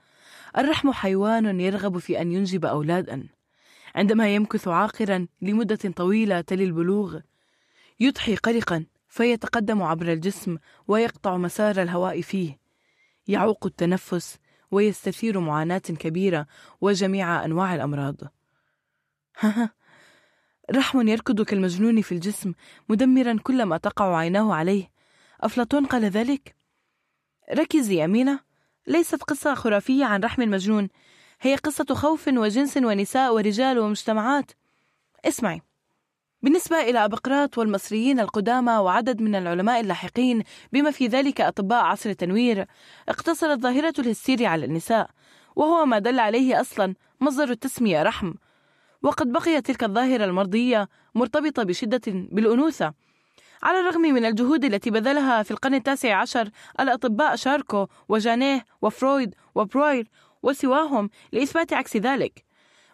الرحم حيوان يرغب في أن ينجب أولادا. عندما يمكث عاقرا لمدة طويلة تلي البلوغ يضحي قلقا فيتقدم عبر الجسم ويقطع مسار الهواء فيه. يعوق التنفس ويستثير معاناة كبيرة وجميع أنواع الأمراض. رحم يركض كالمجنون في الجسم مدمرا كل ما تقع عيناه عليه. أفلاطون قال ذلك؟ ركزي أمينة ليست قصة خرافية عن رحم المجنون. هي قصة خوف وجنس ونساء ورجال ومجتمعات. اسمعي. بالنسبة إلى أبقراط والمصريين القدامى وعدد من العلماء اللاحقين بما في ذلك أطباء عصر التنوير اقتصرت ظاهرة الهستيريا على النساء وهو ما دل عليه أصلا مصدر التسمية رحم. وقد بقيت تلك الظاهرة المرضية مرتبطة بشدة بالأنوثة. على الرغم من الجهود التي بذلها في القرن التاسع عشر الأطباء شاركو وجانيه وفرويد وبروير وسواهم لإثبات عكس ذلك.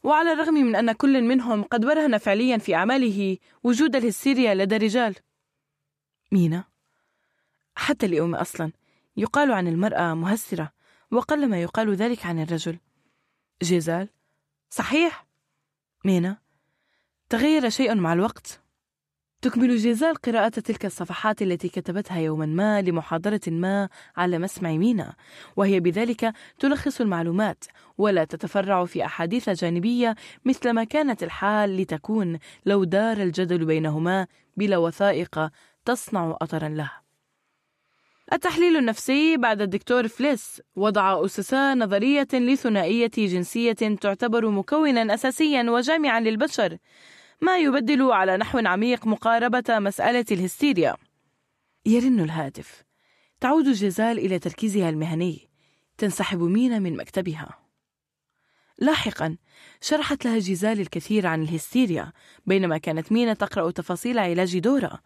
وعلى الرغم من أن كل منهم قد برهن فعليا في أعماله وجود الهستيريا لدى الرجال مينا حتى اليوم أصلا يقال عن المرأة مهسرة وقلما يقال ذلك عن الرجل. جيزال صحيح؟ مينا تغير شيء مع الوقت؟ تكمل جيزال قراءة تلك الصفحات التي كتبتها يوما ما لمحاضرة ما على مسمع مينا. وهي بذلك تلخص المعلومات ولا تتفرع في أحاديث جانبية مثل ما كانت الحال لتكون لو دار الجدل بينهما بلا وثائق تصنع أثرا له. التحليل النفسي بعد الدكتور فليس. وضع أسس نظرية لثنائية جنسية تعتبر مكونا أساسيا وجامعا للبشر. ما يبدل على نحو عميق مقاربة مسألة الهستيريا. يرن الهاتف. تعود جيزال إلى تركيزها المهني. تنسحب مينا من مكتبها. لاحقا شرحت لها جيزال الكثير عن الهستيريا بينما كانت مينا تقرأ تفاصيل علاج دورا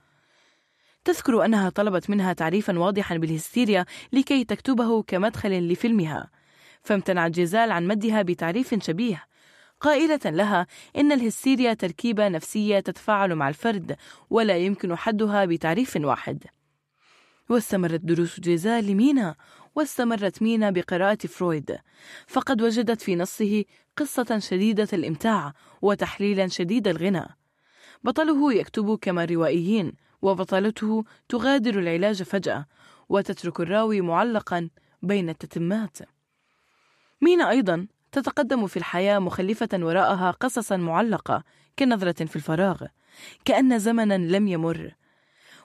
تذكر أنها طلبت منها تعريفا واضحا بالهستيريا لكي تكتبه كمدخل لفيلمها. فامتنعت جيزال عن مدها بتعريف شبيه. قائلة لها إن الهستيريا تركيبة نفسية تتفاعل مع الفرد ولا يمكن حدها بتعريف واحد. واستمرت دروس جيزال لمينا واستمرت مينا بقراءة فرويد. فقد وجدت في نصه قصة شديدة الإمتاع وتحليلا شديد الغنى. بطله يكتب كما الروائيين وبطلته تغادر العلاج فجأة وتترك الراوي معلقا بين التتمات. مينا أيضا تتقدم في الحياة مخلفة وراءها قصصا معلقة كنظرة في الفراغ كأن زمنا لم يمر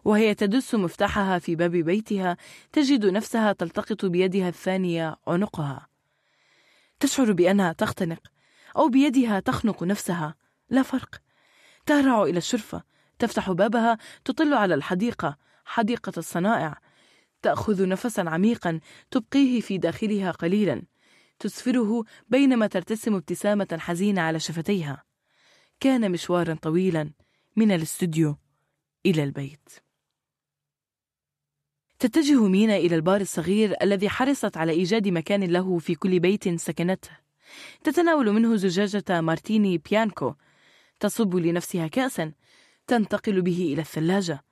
وهي تدس مفتاحها في باب بيتها تجد نفسها تلتقط بيدها الثانية عنقها. تشعر بأنها تختنق أو بيدها تخنق نفسها. لا فرق. تهرع إلى الشرفة. تفتح بابها. تطل على الحديقة. حديقة الصنائع. تأخذ نفسا عميقا. تبقيه في داخلها قليلا. تزفره بينما ترتسم ابتسامة حزينة على شفتيها. كان مشوارا طويلا من الاستوديو إلى البيت. تتجه مينا إلى البار الصغير الذي حرصت على إيجاد مكان له في كل بيت سكنته. تتناول منه زجاجة مارتيني بيانكو. تصب لنفسها كأسا تنتقل به إلى الثلاجة.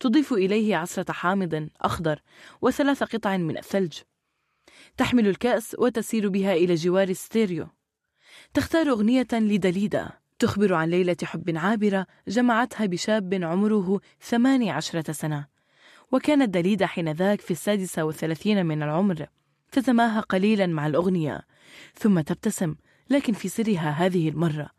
تضيف إليه عصرة حامض أخضر وثلاث قطع من الثلج. تحمل الكأس وتسير بها إلى جوار ستيريو. تختار أغنية لدليدا تخبر عن ليلة حب عابرة جمعتها بشاب عمره ثماني عشرة سنة. وكانت دليدا حينذاك في السادسة والثلاثين من العمر. تتماهى قليلا مع الأغنية ثم تبتسم لكن في سرها هذه المرة.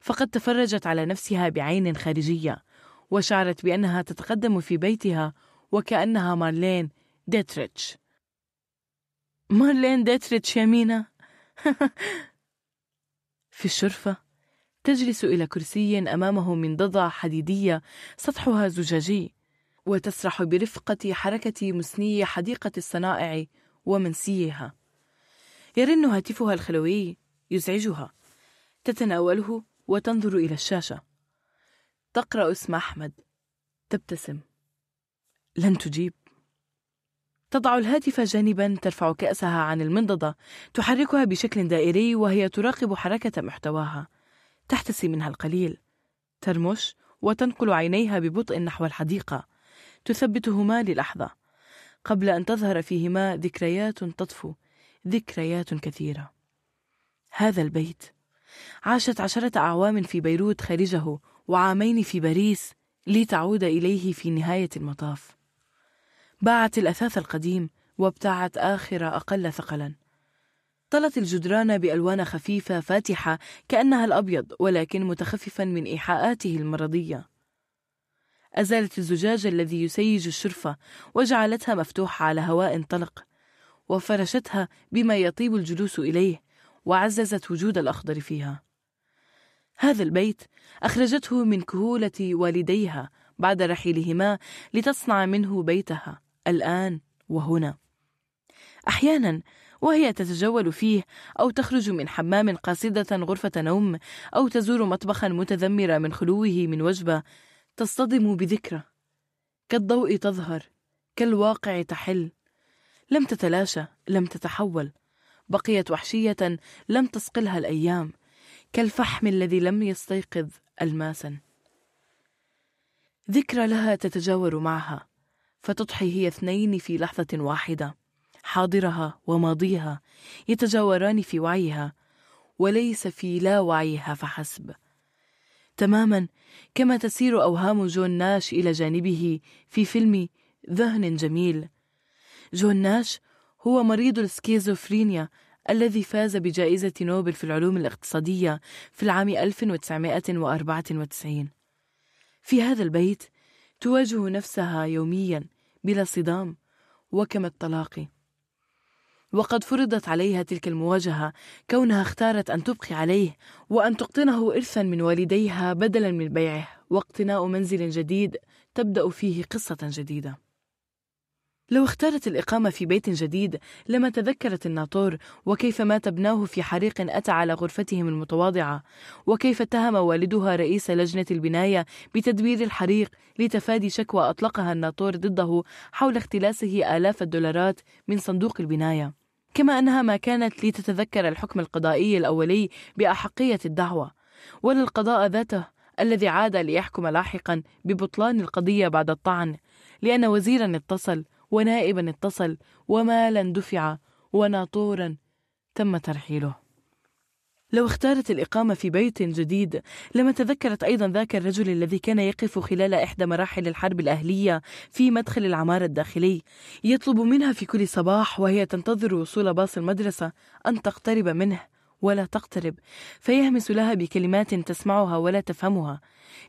فقد تفرجت على نفسها بعين خارجية وشعرت بأنها تتقدم في بيتها وكأنها مارلين ديتريتش. مارلين ديتريتش يا مينا. في الشرفة تجلس إلى كرسي أمامه منضدة حديدية سطحها زجاجي وتسرح برفقة حركة مسني حديقة الصنائع ومنسيها. يرن هاتفها الخلوي يزعجها. تتناوله وتنظر إلى الشاشة. تقرأ اسم أحمد. تبتسم. لن تجيب. تضع الهاتف جانبا ترفع كأسها عن المنضدة تحركها بشكل دائري وهي تراقب حركة محتواها. تحتسي منها القليل. ترمش وتنقل عينيها ببطء نحو الحديقة. تثبتهما للحظة. قبل أن تظهر فيهما ذكريات تطفو. ذكريات كثيرة. هذا البيت. عاشت عشرة أعوام في بيروت خارجه وعامين في باريس لتعود إليه في نهاية المطاف. باعت الأثاث القديم وابتاعت آخر أقل ثقلا. طلت الجدران بألوان خفيفة فاتحة كأنها الأبيض ولكن متخففا من إيحاءاته المرضية. أزالت الزجاج الذي يسيج الشرفة وجعلتها مفتوحة على هواء طلق وفرشتها بما يطيب الجلوس إليه وعززت وجود الأخضر فيها. هذا البيت أخرجته من كهولة والديها بعد رحيلهما لتصنع منه بيتها. الآن وهنا. أحيانا وهي تتجول فيه أو تخرج من حمام قاصدة غرفة نوم أو تزور مطبخا متذمرة من خلوه من وجبة تصطدم بذكرى. كالضوء تظهر كالواقع تحل. لم تتلاشى لم تتحول. بقيت وحشية لم تصقلها الأيام. كالفحم الذي لم يستيقظ الماسا. ذكرى لها تتجاور معها. فتضحي هي اثنين في لحظة واحدة حاضرها وماضيها يتجاوران في وعيها وليس في لا وعيها فحسب. تماما كما تسير أوهام جون ناش إلى جانبه في فيلم ذهن جميل. جون ناش هو مريض السكيزوفرينيا الذي فاز بجائزة نوبل في العلوم الاقتصادية في العام 1994 في هذا البيت تواجه نفسها يوميا بلا صدام وكما الطلاق. وقد فرضت عليها تلك المواجهة كونها اختارت أن تبقي عليه وأن تقطنه إرثا من والديها بدلا من بيعه واقتناء منزل جديد تبدأ فيه قصة جديدة. لو اختارت الإقامة في بيت جديد لما تذكرت الناطور وكيف مات ابناه في حريق أتى على غرفتهم المتواضعة وكيف اتهم والدها رئيس لجنة البناية بتدبير الحريق لتفادي شكوى أطلقها الناطور ضده حول اختلاسه آلاف الدولارات من صندوق البناية. كما أنها ما كانت لتتذكر الحكم القضائي الأولي بأحقية الدعوة. ولا القضاء ذاته الذي عاد ليحكم لاحقا ببطلان القضية بعد الطعن لأن وزيرا اتصل ونائبا اتصل ومالا دفع وناطورا تم ترحيله. لو اختارت الإقامة في بيت جديد لما تذكرت أيضا ذاك الرجل الذي كان يقف خلال إحدى مراحل الحرب الأهلية في مدخل العمارة الداخلي يطلب منها في كل صباح وهي تنتظر وصول باص المدرسة أن تقترب منه ولا تقترب فيهمس لها بكلمات تسمعها ولا تفهمها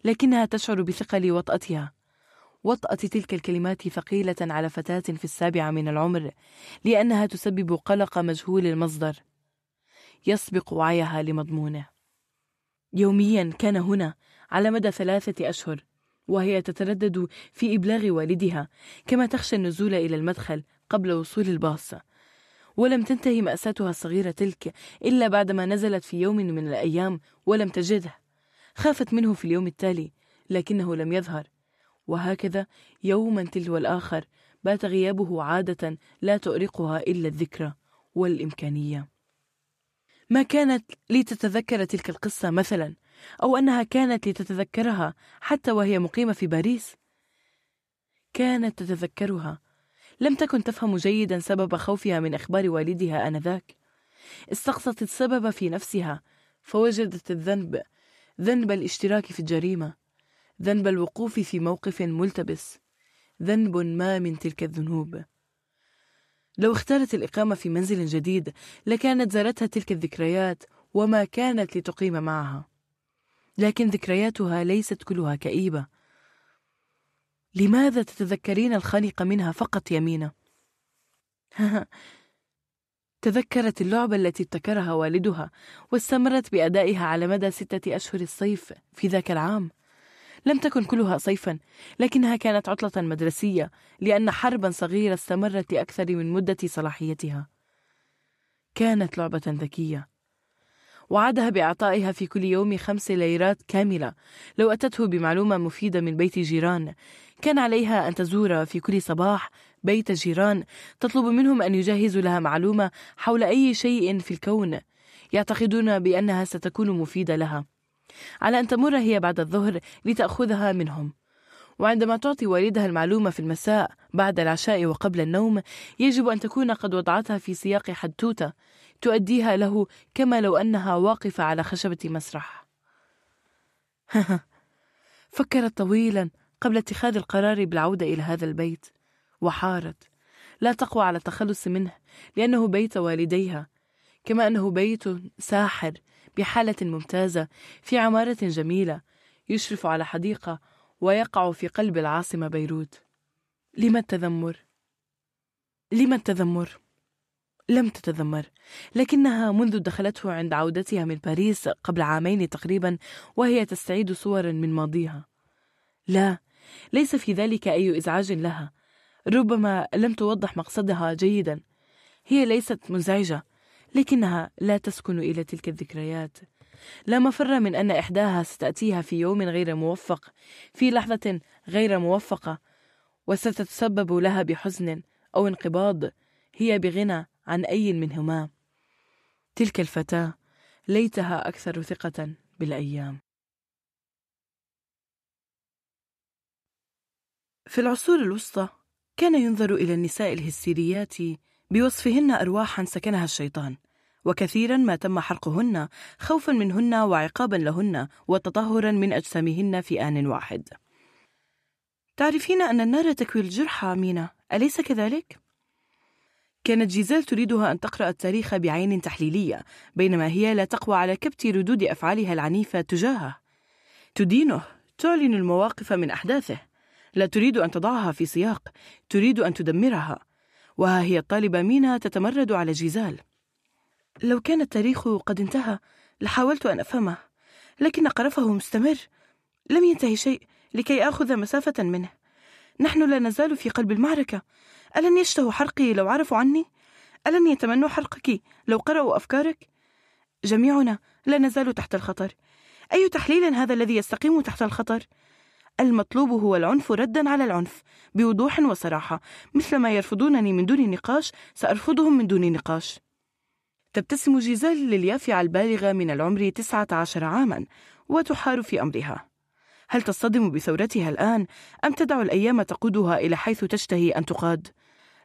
لكنها تشعر بثقل وطأتها. وطأة تلك الكلمات ثقيلة على فتاة في السابعة من العمر لأنها تسبب قلق مجهول المصدر. يسبق وعيها لمضمونه. يوميا كان هنا على مدى ثلاثة أشهر وهي تتردد في إبلاغ والدها كما تخشى النزول إلى المدخل قبل وصول الباص. ولم تنتهي مأساتها الصغيرة تلك إلا بعدما نزلت في يوم من الأيام ولم تجده. خافت منه في اليوم التالي لكنه لم يظهر. وهكذا يوما تلو الآخر بات غيابه عادة لا تؤرقها إلا الذكرى والإمكانية. ما كانت لتتذكر تلك القصة مثلا أو أنها كانت لتتذكرها حتى وهي مقيمة في باريس؟ كانت تتذكرها. لم تكن تفهم جيدا سبب خوفها من إخبار والدها آنذاك. استقصت السبب في نفسها فوجدت الذنب ذنب الاشتراك في الجريمة. ذنب الوقوف في موقف ملتبس. ذنب ما من تلك الذنوب. لو اختارت الإقامة في منزل جديد لكانت زارتها تلك الذكريات وما كانت لتقيم معها. لكن ذكرياتها ليست كلها كئيبة. لماذا تتذكرين الخانق منها فقط يمينة؟ تذكرت اللعبة التي ابتكرها والدها واستمرت بأدائها على مدى ستة أشهر الصيف في ذاك العام. لم تكن كلها صيفا لكنها كانت عطلة مدرسية لأن حربا صغيرة استمرت لأكثر من مدة صلاحيتها. كانت لعبة ذكية. وعدها بإعطائها في كل يوم خمس ليرات كاملة. لو أتته بمعلومة مفيدة من بيت جيران كان عليها أن تزور في كل صباح بيت جيران. تطلب منهم أن يجهزوا لها معلومة حول أي شيء في الكون يعتقدون بأنها ستكون مفيدة لها. على أن تمر هي بعد الظهر لتأخذها منهم. وعندما تعطي والدها المعلومة في المساء بعد العشاء وقبل النوم يجب أن تكون قد وضعتها في سياق حدوتة تؤديها له كما لو أنها واقفة على خشبة مسرح. فكرت طويلا قبل اتخاذ القرار بالعودة إلى هذا البيت وحارت. لا تقوى على التخلص منه لأنه بيت والديها كما أنه بيت ساحر بحالة ممتازة في عمارة جميلة يشرف على حديقة ويقع في قلب العاصمة بيروت لما التذمر؟ لما التذمر؟ لم تتذمر لكنها منذ دخلته عند عودتها من باريس قبل عامين تقريبا وهي تستعيد صورا من ماضيها لا ليس في ذلك أي إزعاج لها ربما لم توضح مقصدها جيدا هي ليست منزعجة لكنها لا تسكن إلى تلك الذكريات. لا مفر من أن إحداها ستأتيها في يوم غير موفق في لحظة غير موفقة وستتسبب لها بحزن أو انقباض هي بغنى عن أي منهما. تلك الفتاة ليتها أكثر ثقة بالأيام. في العصور الوسطى كان ينظر إلى النساء الهستيريات بوصفهن أرواحا سكنها الشيطان وكثيرا ما تم حرقهن خوفا منهن وعقابا لهن وتطهرا من أجسامهن في آن واحد. تعرفين أن النار تكوي الجرحى مينا؟ أليس كذلك؟ كانت جيزيل تريدها أن تقرأ التاريخ بعين تحليلية بينما هي لا تقوى على كبت ردود أفعالها العنيفة تجاهه. تدينه تعلن المواقف من أحداثه. لا تريد أن تضعها في سياق تريد أن تدمرها. وها هي الطالبة مينا تتمرد على جيزال لو كان التاريخ قد انتهى لحاولت أن أفهمه لكن قرفه مستمر لم ينتهي شيء لكي آخذ مسافة منه نحن لا نزال في قلب المعركة ألن يشتهوا حرقي لو عرفوا عني؟ ألن يتمنوا حرقك لو قرأوا أفكارك؟ جميعنا لا نزال تحت الخطر أي تحليل هذا الذي يستقيم تحت الخطر؟ المطلوب هو العنف ردا على العنف بوضوح وصراحة. مثل ما يرفضونني من دون نقاش سأرفضهم من دون نقاش. تبتسم جيزيل لليافعة البالغة من العمر تسعة عشر عاما وتحار في أمرها. هل تصطدم بثورتها الآن؟ أم تدع الأيام تقودها إلى حيث تشتهي أن تقاد؟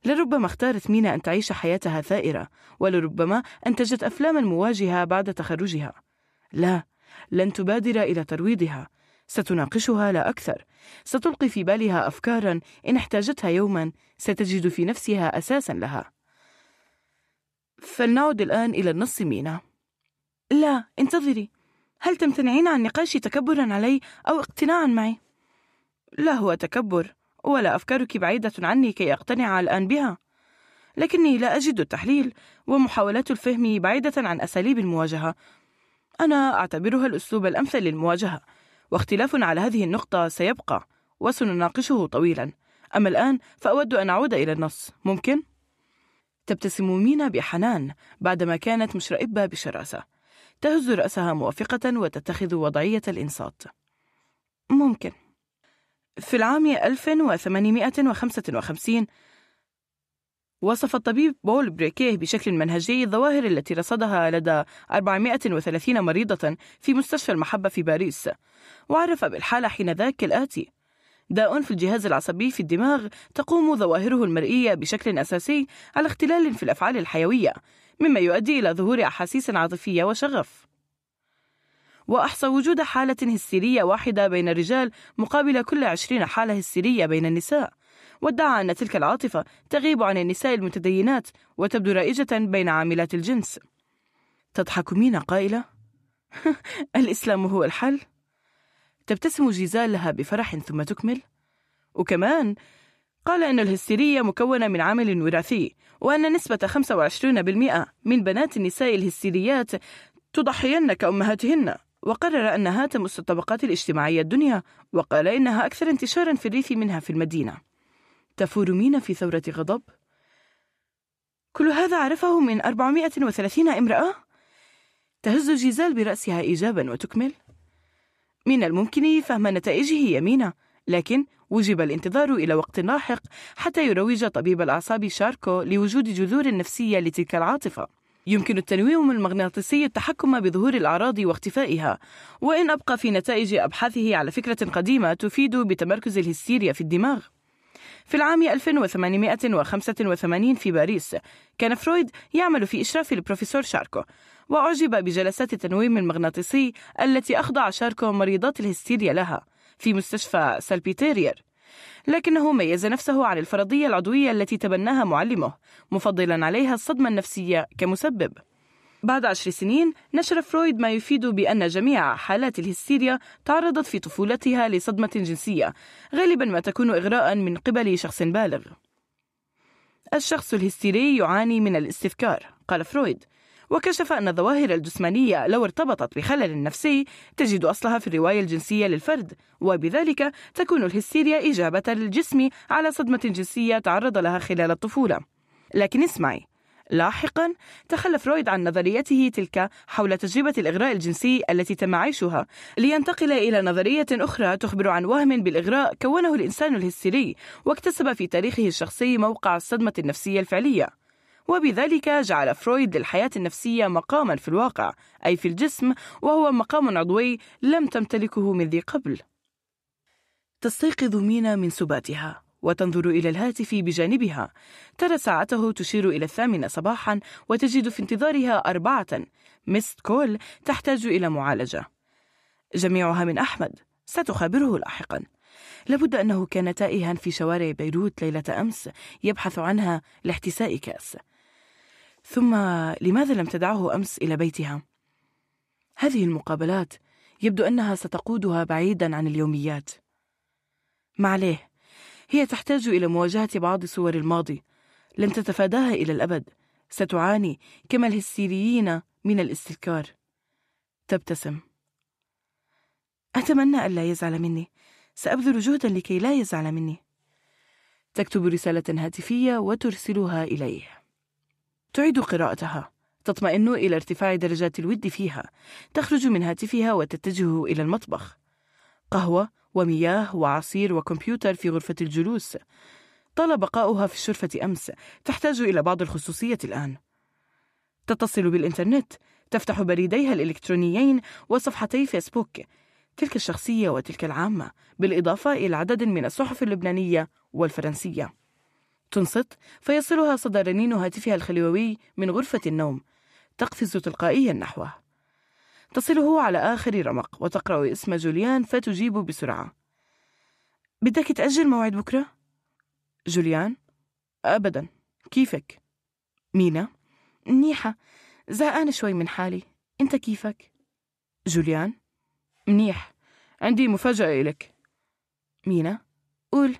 لربما اختارت مينا أن تعيش حياتها ثائرة ولربما أنتجت أفلاما مواجهة بعد تخرجها. لا لن تبادر إلى ترويضها. ستناقشها لا أكثر. ستلقي في بالها أفكارا إن احتاجتها يوما ستجد في نفسها أساسا لها. فلنعد الآن إلى النص مينا. لا انتظري. هل تمتنعين عن نقاشي تكبرا علي أو اقتناعا معي؟ لا هو تكبر ولا أفكارك بعيدة عني كي أقتنع الآن بها. لكني لا أجد التحليل ومحاولات الفهم بعيدة عن أساليب المواجهة. أنا أعتبرها الأسلوب الأمثل للمواجهة. واختلاف على هذه النقطة سيبقى وسنناقشه طويلا. أما الآن فأود أن أعود إلى النص. ممكن؟ تبتسم مينا بحنان بعدما كانت مشرئبة بشراسة. تهز رأسها موافقة وتتخذ وضعية الإنصات. ممكن. في العام 1855 وصف الطبيب بول بريكيه بشكل منهجي الظواهر التي رصدها لدى 430 مريضة في مستشفى المحبة في باريس. وعرف بالحالة حينذاك كالآتي داء في الجهاز العصبي في الدماغ تقوم ظواهره المرئية بشكل أساسي على اختلال في الأفعال الحيوية مما يؤدي إلى ظهور أحاسيس عاطفية وشغف. وأحصى وجود حالة هستيرية واحدة بين الرجال مقابل كل عشرين حالة هستيرية بين النساء. وادعى أن تلك العاطفة تغيب عن النساء المتدينات وتبدو رائجة بين عاملات الجنس. تضحك مينا قائلة. الإسلام هو الحل؟ تبتسم جيزال لها بفرح ثم تكمل؟ وكمان قال أن الهستيرية مكونة من عامل وراثي وأن نسبة 25% من بنات النساء الهستيريات تضحين كأمهاتهن. وقرر أنها تمس الطبقات الاجتماعية الدنيا وقال إنها أكثر انتشارا في الريف منها في المدينة. تفور مينا في ثورة غضب؟ كل هذا عرفه من 430 امرأة؟ تهز جيزال برأسها إيجابا وتكمل؟ من الممكن فهم نتائجه يمينة لكن وجب الانتظار إلى وقت لاحق حتى يروج طبيب الأعصاب شاركو لوجود جذور نفسية لتلك العاطفة. يمكنه التنويم المغناطيسي التحكم بظهور الأعراض واختفائها وإن أبقى في نتائج أبحاثه على فكرة قديمة تفيد بتمركز الهستيريا في الدماغ. في العام 1885 في باريس كان فرويد يعمل في إشراف البروفيسور شاركو. وأعجب بجلسات التنويم المغناطيسي التي أخضع شاركو مريضات الهستيريا لها في مستشفى سالبيتريير. لكنه ميز نفسه عن الفرضية العضوية التي تبناها معلمه مفضلا عليها الصدمة النفسية كمسبب. بعد عشر سنين نشر فرويد ما يفيد بأن جميع حالات الهستيريا تعرضت في طفولتها لصدمة جنسية غالبا ما تكون إغراء من قبل شخص بالغ. الشخص الهستيري يعاني من الاستذكار قال فرويد. وكشف أن الظواهر الجسمانية لو ارتبطت بخلل نفسي تجد أصلها في الرواية الجنسية للفرد وبذلك تكون الهستيريا إجابة للجسم على صدمة جنسية تعرض لها خلال الطفولة. لكن اسمعي لاحقا تخلى فرويد عن نظريته تلك حول تجربة الإغراء الجنسي التي تم عيشها لينتقل إلى نظرية أخرى تخبر عن وهم بالإغراء كونه الإنسان الهستيري واكتسب في تاريخه الشخصي موقع الصدمة النفسية الفعلية. وبذلك جعل فرويد للحياة النفسية مقاما في الواقع أي في الجسم وهو مقام عضوي لم تمتلكه من ذي قبل. تستيقظ مينا من سباتها وتنظر إلى الهاتف بجانبها. ترى ساعته تشير إلى الثامنة صباحا وتجد في انتظارها أربعة. missed call تحتاج إلى معالجة. جميعها من أحمد. ستخابره لاحقا. لابد أنه كان تائها في شوارع بيروت ليلة أمس يبحث عنها لاحتساء كأس. ثم لماذا لم تدعه أمس إلى بيتها؟ هذه المقابلات يبدو أنها ستقودها بعيدا عن اليوميات. معليه هي تحتاج إلى مواجهة بعض صور الماضي. لن تتفاداها إلى الأبد. ستعاني كما الهستيريين من الاستذكار. تبتسم. أتمنى ألا يزعل مني. سأبذل جهدا لكي لا يزعل مني. تكتب رسالة هاتفية وترسلها إليه. تعيد قراءتها. تطمئن إلى ارتفاع درجات الود فيها. تخرج من هاتفها وتتجه إلى المطبخ. قهوة ومياه وعصير وكمبيوتر في غرفة الجلوس. طال بقاؤها في الشرفة أمس. تحتاج إلى بعض الخصوصية الآن. تتصل بالإنترنت. تفتح بريديها الإلكترونيين وصفحتي فيسبوك. تلك الشخصية وتلك العامة بالإضافة إلى عدد من الصحف اللبنانية والفرنسية. تنصت فيصلها صدى رنين هاتفها الخلوي من غرفة النوم تقفز تلقائيا نحوه. تصله على آخر رمق وتقرأ اسم جوليان فتجيب بسرعة. بدك تأجل موعد بكرة؟ جوليان. أبدا. كيفك؟ مينا. منيحة. زهقان شوي من حالي. أنت كيفك؟ جوليان. منيح. عندي مفاجأة إلك. مينا. قول.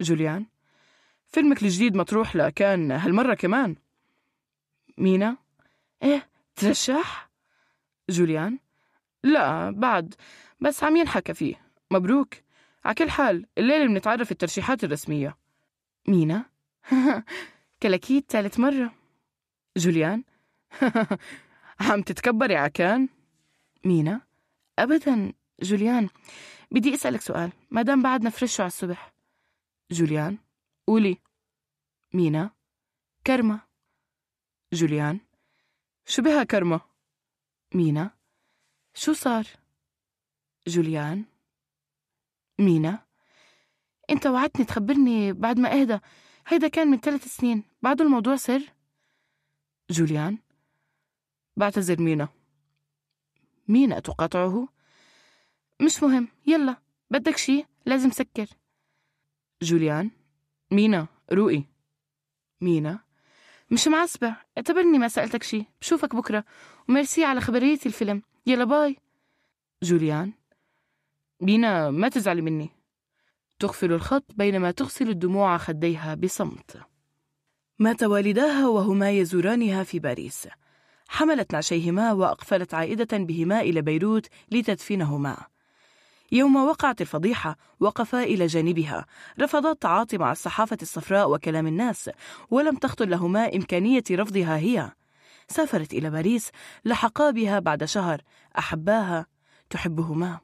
جوليان. فيلمك الجديد مطروح لكان هالمرة كمان. مينا؟ إيه ترشح؟ جوليان؟ لا بعد بس عم ينحكى فيه. مبروك. على كل حال الليلة بنتعرف الترشيحات الرسمية. مينا؟ كلاكيت ثالث مرة. جوليان؟ عم تتكبري عكان مينا؟ أبدا. جوليان بدي أسألك سؤال ما دام بعدنا fresh على الصبح. جوليان؟ قولي. مينا. كرمة. جوليان. شو بها كرمة. مينا. شو صار؟ جوليان. مينا. انت وعدتني تخبرني بعد ما اهدى. هيدا كان من ثلاث سنين. بعده الموضوع سر. جوليان. بعتذر مينا. مينا تقاطعه مش مهم. يلا. بدك شي؟ لازم سكر. جوليان. مينا روقي مينا. مش معصبة اعتبرني ما سألتك شي بشوفك بكرة. وميرسي على خبرية الفيلم. يلا باي. جوليان. مينا ما تزعلي مني. تقفل الخط بينما تغسل الدموع خديها بصمت. مات والداها وهما يزورانها في باريس. حملت نعشيهما وأقفلت عائدة بهما إلى بيروت لتدفنهما. يوم وقعت الفضيحة وقفا إلى جانبها. رفضا التعاطي مع الصحافة الصفراء وكلام الناس ولم تخطر لهما إمكانية رفضها هي. سافرت إلى باريس لحقا بها بعد شهر. أحباها تحبهما.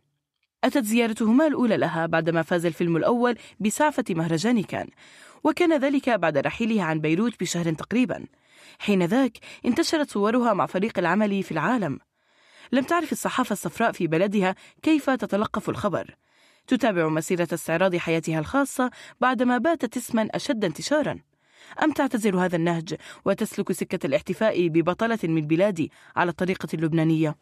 أتت زيارتهما الأولى لها بعدما فاز الفيلم الأول بسعفة مهرجان كان. وكان ذلك بعد رحيله عن بيروت بشهر تقريبا. حينذاك انتشرت صورها مع فريق العمل في العالم. لم تعرف الصحافة الصفراء في بلدها كيف تتلقف الخبر. تتابع مسيرة استعراض حياتها الخاصة بعدما باتت اسما أشد انتشارا. أم تعتزل هذا النهج وتسلك سكة الاحتفاء ببطلة من بلادي على الطريقة اللبنانية؟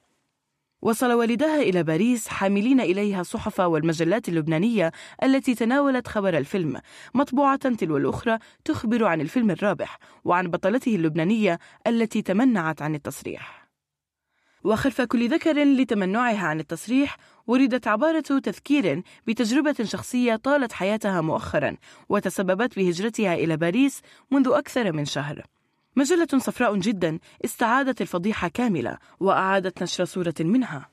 وصل والداها إلى باريس حاملين إليها الصحف والمجلات اللبنانية التي تناولت خبر الفيلم مطبوعة تلو الأخرى تخبر عن الفيلم الرابح وعن بطلته اللبنانية التي تمنعت عن التصريح. وخلف كل ذكر لتمنعها عن التصريح وردت عبارة تذكير بتجربة شخصية طالت حياتها مؤخرا وتسببت بهجرتها إلى باريس منذ أكثر من شهر. مجلة صفراء جدا استعادت الفضيحة كاملة وأعادت نشر صورة منها.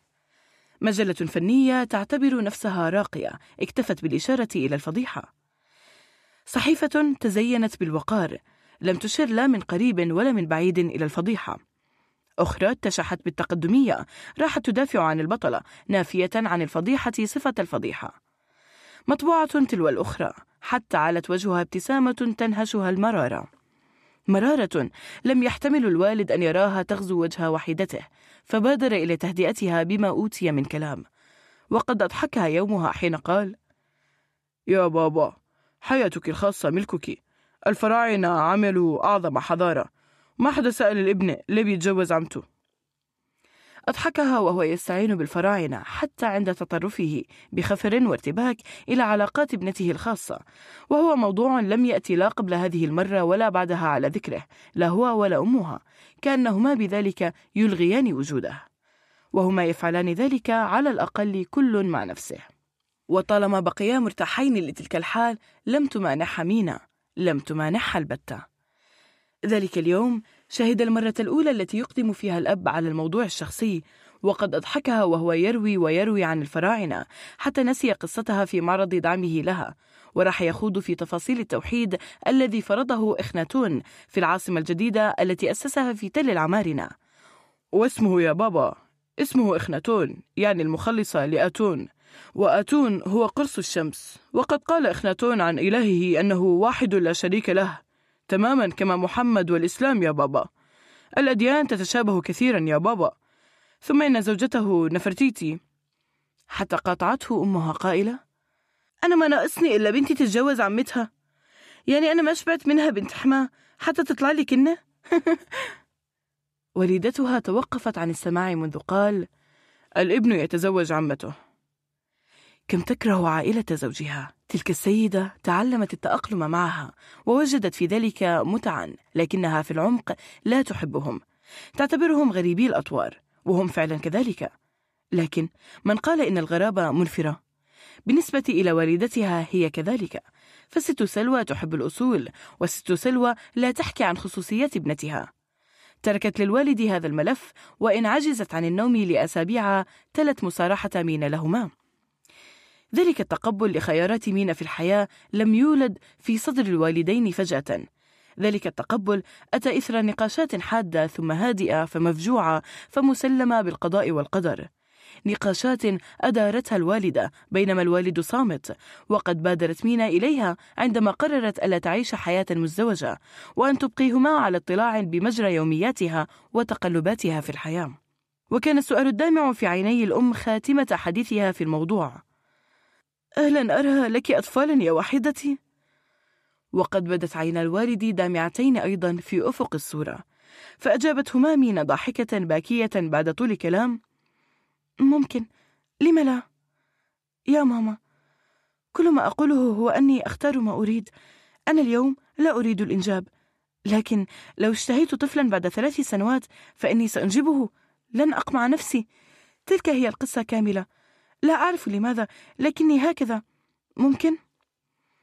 مجلة فنية تعتبر نفسها راقية اكتفت بالإشارة إلى الفضيحة. صحيفة تزينت بالوقار لم تشر لا من قريب ولا من بعيد إلى الفضيحة. أخرى اتشحت بالتقدمية. راحت تدافع عن البطلة نافية عن الفضيحة صفة الفضيحة. مطبوعة تلو الأخرى حتى علت وجهها ابتسامة تنهشها المرارة. مرارة لم يحتمل الوالد أن يراها تغزو وجه وحيدته فبادر إلى تهدئتها بما أوتي من كلام. وقد أضحكها يومها حين قال يا بابا حياتك الخاصة ملكك. الفراعنة عملوا أعظم حضارة. ما حدا سأل الابن ليه بيتجوز عمته أضحكها وهو يستعين بالفراعنة حتى عند تطرفه بخفر وارتباك إلى علاقات ابنته الخاصة وهو موضوع لم يأتي لا قبل هذه المرة ولا بعدها على ذكره لا هو ولا أمها كأنهما بذلك يلغيان وجوده وهما يفعلان ذلك على الأقل كل مع نفسه. وطالما بقيا مرتاحين لتلك الحال لم تمانحها مينا لم تمانحها البتة. ذلك اليوم شهد المرة الأولى التي يقدم فيها الأب على الموضوع الشخصي وقد أضحكها وهو يروي ويروي عن الفراعنة حتى نسي قصتها في معرض دعمه لها وراح يخوض في تفاصيل التوحيد الذي فرضه إخناتون في العاصمة الجديدة التي أسسها في تل العمارنة. واسمه يا بابا اسمه إخناتون يعني المخلصة لأتون. وأتون هو قرص الشمس وقد قال إخناتون عن إلهه أنه واحد لا شريك له. تماما كما محمد والإسلام يا بابا. الأديان تتشابه كثيرا يا بابا. ثم إن زوجته نفرتيتي. حتى قاطعته أمها قائلة أنا ما ناقصني إلا بنتي تتجوز عمتها. يعني أنا ما شبعت منها بنت حما حتى تطلع لي كنة؟ والدتها توقفت عن السماع منذ قال الابن يتزوج عمته. كم تكره عائلة زوجها. تلك السيدة تعلمت التأقلم معها ووجدت في ذلك متعا لكنها في العمق لا تحبهم. تعتبرهم غريبي الأطوار وهم فعلا كذلك. لكن من قال إن الغرابة منفرة؟ بالنسبة إلى والدتها هي كذلك. فست سلوى تحب الأصول وست سلوى لا تحكي عن خصوصيات ابنتها. تركت للوالد هذا الملف وإن عجزت عن النوم لأسابيع تلت مصارحة مين لهما. ذلك التقبل لخيارات مينا في الحياة لم يولد في صدر الوالدين فجأة. ذلك التقبل أتى إثر نقاشات حادة ثم هادئة فمفجوعة فمسلمة بالقضاء والقدر. نقاشات أدارتها الوالدة بينما الوالد صامت وقد بادرت مينا إليها عندما قررت ألا تعيش حياة مزدوجة وأن تبقيهما على اطلاع بمجرى يومياتها وتقلباتها في الحياة. وكان السؤال الدامع في عيني الأم خاتمة حديثها في الموضوع. أهلا أرى لك أطفالا يا وحيدتي. وقد بدت عينا الوالد دامعتين أيضا في أفق الصورة فأجابت همامين ضاحكة باكية بعد طول كلام. ممكن. لم لا؟ يا ماما. كل ما أقوله هو أني أختار ما أريد. أنا اليوم لا أريد الإنجاب. لكن لو اشتهيت طفلا بعد ثلاث سنوات فإني سأنجبه. لن أقمع نفسي. تلك هي القصة كاملة. لا أعرف لماذا لكني هكذا ممكن؟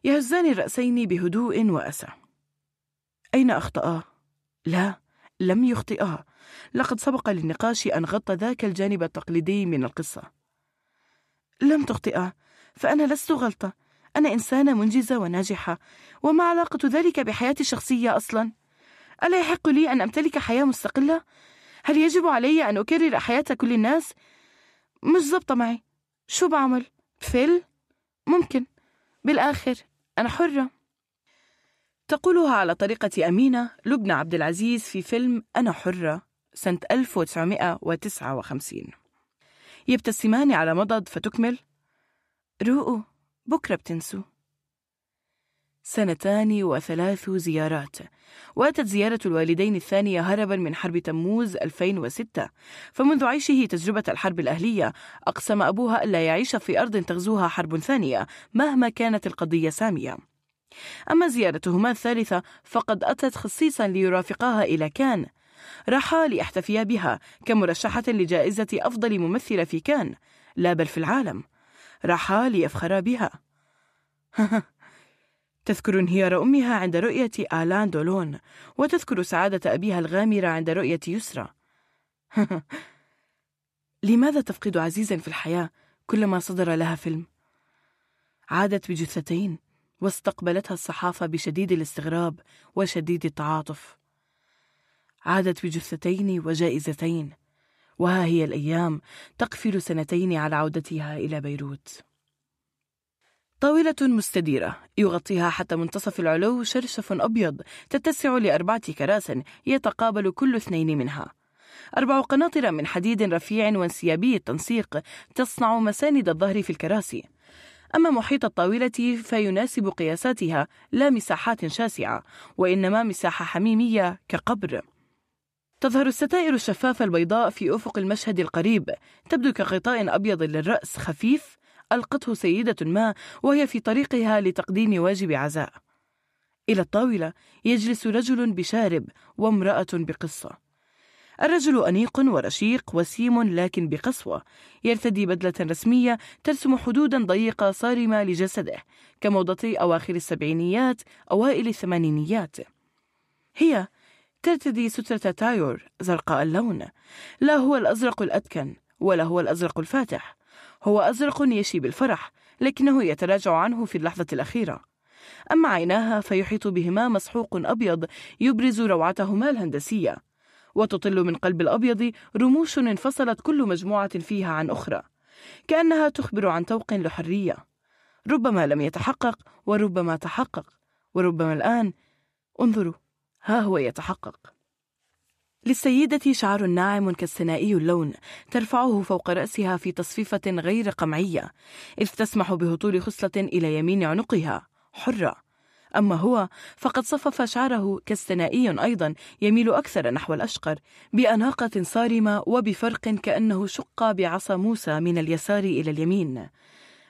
يهزان الرأسين بهدوء وأسى أين أخطأا؟ لا لم يخطئا لقد سبق للنقاش أن غطى ذاك الجانب التقليدي من القصة لم تخطئا فأنا لست غلطة أنا إنسانة منجزة وناجحة وما علاقة ذلك بحياتي الشخصية أصلا؟ ألا يحق لي أن أمتلك حياة مستقلة؟ هل يجب علي أن أكرر حياة كل الناس؟ مش ظبطة معي شو بعمل؟ فل؟ ممكن بالآخر أنا حرة تقولها على طريقة أمينة لبنى عبد العزيز في فيلم أنا حرة سنة 1959 يبتسمان على مضض فتكمل روقوا بكرة بتنسوا سنتان وثلاث زيارات. واتت زيارة الوالدين الثانية هربا من حرب تموز 2006 فمنذ عيشه تجربة الحرب الأهلية أقسم أبوها ألا يعيش في أرض تغزوها حرب ثانية مهما كانت القضية سامية. أما زيارتهما الثالثة فقد أتت خصيصا ليرافقاها إلى كان. راحا ليحتفيا بها كمرشحة لجائزة أفضل ممثلة في كان. لا بل في العالم. راحا ليفخرا بها. تذكر انهيار أمها عند رؤية آلان دولون وتذكر سعادة أبيها الغامرة عند رؤية يسرى. لماذا تفقد عزيزا في الحياة كلما صدر لها فيلم؟ عادت بجثتين واستقبلتها الصحافة بشديد الاستغراب وشديد التعاطف. عادت بجثتين وجائزتين وها هي الأيام تقفل سنتين على عودتها إلى بيروت. طاولة مستديرة. يغطيها حتى منتصف العلو شرشف أبيض تتسع لأربعة كراس يتقابل كل اثنين منها. أربع قناطر من حديد رفيع وانسيابي التنسيق تصنع مساند الظهر في الكراسي. أما محيط الطاولة فيناسب قياساتها لا مساحات شاسعة وإنما مساحة حميمية كقبر. تظهر الستائر الشفافة البيضاء في أفق المشهد القريب. تبدو كغطاء أبيض للرأس خفيف ألقته سيدة ما وهي في طريقها لتقديم واجب عزاء. إلى الطاولة يجلس رجل بشارب وامرأة بقصة. الرجل أنيق ورشيق وسيم لكن بقسوة. يرتدي بدلة رسمية ترسم حدودا ضيقة صارمة لجسده كموضة أواخر السبعينيات أوائل الثمانينيات. هي ترتدي سترة تايور زرقاء اللون. لا هو الأزرق الأتكن ولا هو الأزرق الفاتح. هو أزرق يشي بالفرح لكنه يتراجع عنه في اللحظة الأخيرة. أما عيناها فيحيط بهما مسحوق أبيض يبرز روعتهما الهندسية. وتطل من قلب الأبيض رموش انفصلت كل مجموعة فيها عن أخرى. كأنها تخبر عن توق لحرية. ربما لم يتحقق وربما تحقق. وربما الآن انظروا ها هو يتحقق. للسيدة شعر ناعم كالسنائي اللون ترفعه فوق رأسها في تصفيفة غير قمعية إذ تسمح بهطول خصلة إلى يمين عنقها. حرة. أما هو فقد صفف شعره كالسنائي أيضا يميل أكثر نحو الأشقر بأناقة صارمة وبفرق كأنه شق بعصا موسى من اليسار إلى اليمين.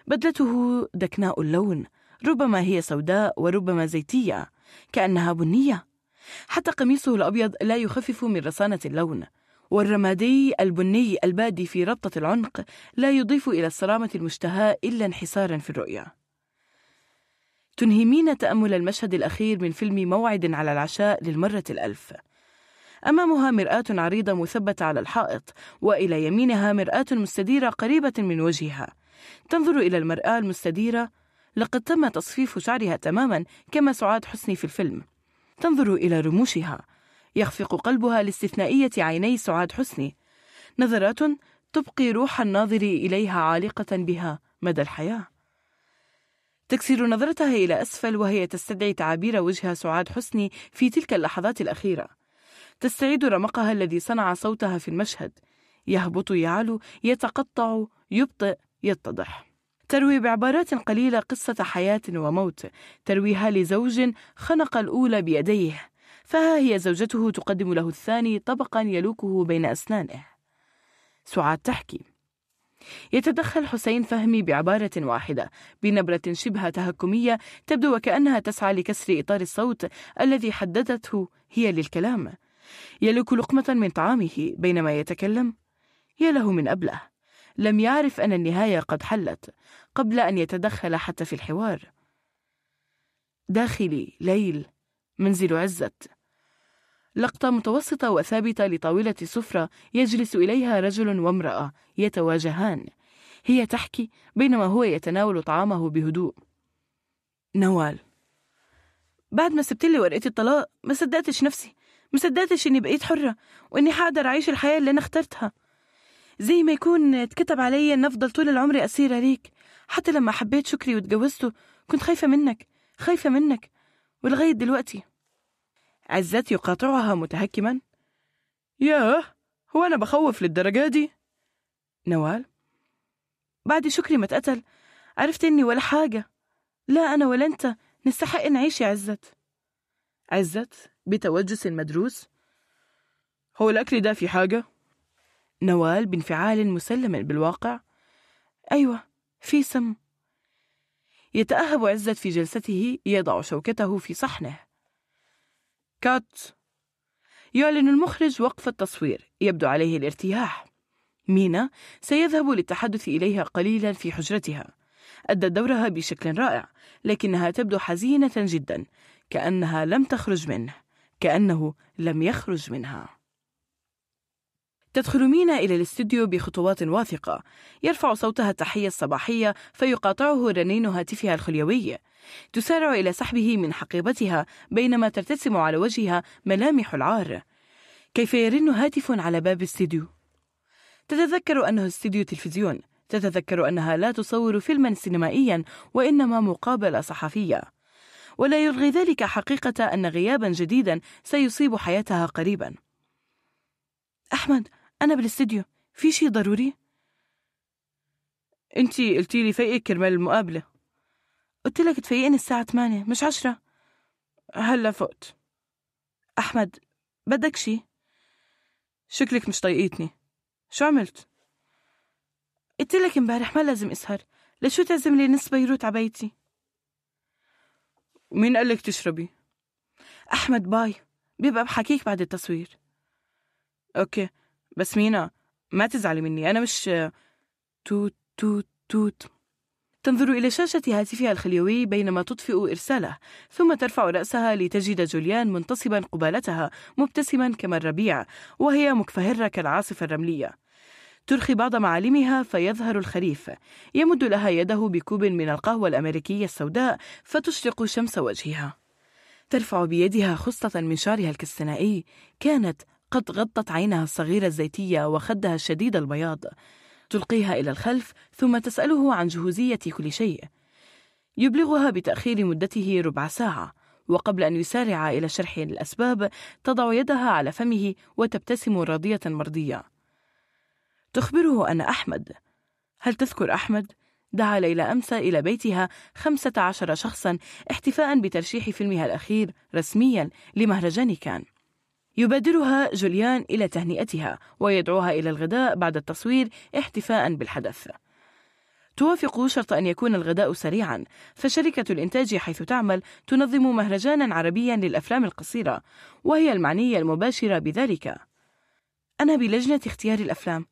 بدلته دكناء اللون ربما هي سوداء وربما زيتية كأنها بنية. حتى قميصه الأبيض لا يخفف من رصانة اللون. والرمادي البني البادي في ربطة العنق لا يضيف إلى الصرامة المشتهاة إلا انحسارا في الرؤية. تنهمين تأمل المشهد الأخير من فيلم موعد على العشاء للمرة الألف. أمامها مرآة عريضة مثبتة على الحائط وإلى يمينها مرآة مستديرة قريبة من وجهها. تنظر إلى المرآة المستديرة لقد تم تصفيف شعرها تماما كما سعاد حسني في الفيلم. تنظر إلى رموشها. يخفق قلبها لاستثنائية عيني سعاد حسني. نظرات تبقي روح الناظر إليها عالقة بها مدى الحياة. تكسر نظرتها إلى أسفل وهي تستدعي تعابير وجه سعاد حسني في تلك اللحظات الأخيرة. تستعيد رمقها الذي صنع صوتها في المشهد. يهبط يعلو يتقطع يبطئ يتضح. تروي بعبارات قليلة قصة حياة وموت. ترويها لزوج خنق الأولى بيديه فها هي زوجته تقدم له الثاني طبقا يلوكه بين أسنانه. سعاد تحكي يتدخل حسين فهمي بعبارة واحدة بنبرة شبه تهكمية تبدو وكأنها تسعى لكسر إطار الصوت الذي حددته هي للكلام. يلوك لقمة من طعامه بينما يتكلم يا له من أبله. لم يعرف أن النهاية قد حلت قبل أن يتدخل حتى في الحوار. داخلي ليل منزل عزت. لقطة متوسطة وثابتة لطاولة سفرة يجلس إليها رجل وامرأة يتواجهان. هي تحكي بينما هو يتناول طعامه بهدوء. نوال. بعد ما سبت لي ورقة الطلاق ما صدقتش نفسي. ما صدقتش إني بقيت حرة وإني حقدر أعيش الحياة اللي أنا اخترتها. زي ما يكون تكتب علي أن أفضل طول العمر أسيرة ليك حتى لما حبيت شكري وتجوزته كنت خايفة منك خايفة منك. ولغاية دلوقتي عزت يقاطعها متهكما. ياه هو أنا بخوف للدرجة دي؟ نوال بعد شكري ما اتقتل عرفت إني ولا حاجة. لا أنا ولا أنت نستحق نعيش يا عزت. عزت بتوجس مدروس هو الأكل ده في حاجة؟ نوال بانفعال مسلم بالواقع. أيوة في سم. يتأهب عزت في جلسته يضع شوكته في صحنه. كات. يعلن المخرج وقف التصوير يبدو عليه الارتياح. مينا سيذهب للتحدث إليها قليلا في حجرتها. أدت دورها بشكل رائع لكنها تبدو حزينة جدا كأنها لم تخرج منه كأنه لم يخرج منها. تدخل مينا إلى الاستوديو بخطوات واثقة. يرفع صوتها التحية الصباحية فيقاطعه رنين هاتفها الخليوي. تسارع إلى سحبه من حقيبتها بينما ترتسم على وجهها ملامح العار. كيف يرن هاتف على باب الاستديو تتذكر أنه استديو تلفزيون. تتذكر أنها لا تصور فيلما سينمائيا وإنما مقابلة صحفية. ولا يلغي ذلك حقيقة أن غيابا جديدا سيصيب حياتها قريبا. أحمد أنا بالاستديو. في شي ضروري؟ أنتي قلتي لي فيقك كرمال المقابلة. قلت لك تفيقني الساعة 8 مش عشرة. هلا فقت. أحمد بدك شي؟ شكلك مش طايقتني شو عملت؟ قلت لك امبارح ما لازم أسهر. لشو تعزم لي نص بيروت عبيتي مين قال لك تشربي؟ أحمد باي. بيبقى بحكيك بعد التصوير. OK. بس مينا ما تزعلي مني أنا مش توت توت توت. تنظر إلى شاشة هاتفها الخليوي بينما تطفئ إرساله ثم ترفع رأسها لتجد جوليان منتصبا قبالتها مبتسما كما الربيع وهي مكفهرة كالعاصفة الرملية. ترخي بعض معالمها فيظهر الخريف. يمد لها يده بكوب من القهوة الأمريكية السوداء فتشرق شمس وجهها. ترفع بيدها خصة من شعرها الكستنائي كانت قد غطت عينها الصغيرة الزيتية وخدها الشديد البياض. تلقيها إلى الخلف ثم تسأله عن جهوزية كل شيء. يبلغها بتأخير مدته ربع ساعة وقبل أن يسارع إلى شرح الأسباب تضع يدها على فمه وتبتسم راضية مرضية. تخبره أن أحمد هل تذكر أحمد؟ دعا ليلى أمس إلى بيتها خمسة عشر شخصا احتفاء بترشيح فيلمها الأخير رسميا لمهرجان كان. يبادرها جوليان إلى تهنئتها ويدعوها إلى الغداء بعد التصوير احتفاء بالحدث. توافق شرط أن يكون الغداء سريعا. فشركة الإنتاج حيث تعمل تنظم مهرجانا عربيا للأفلام القصيرة وهي المعنية المباشرة بذلك. أنا بلجنة اختيار الأفلام.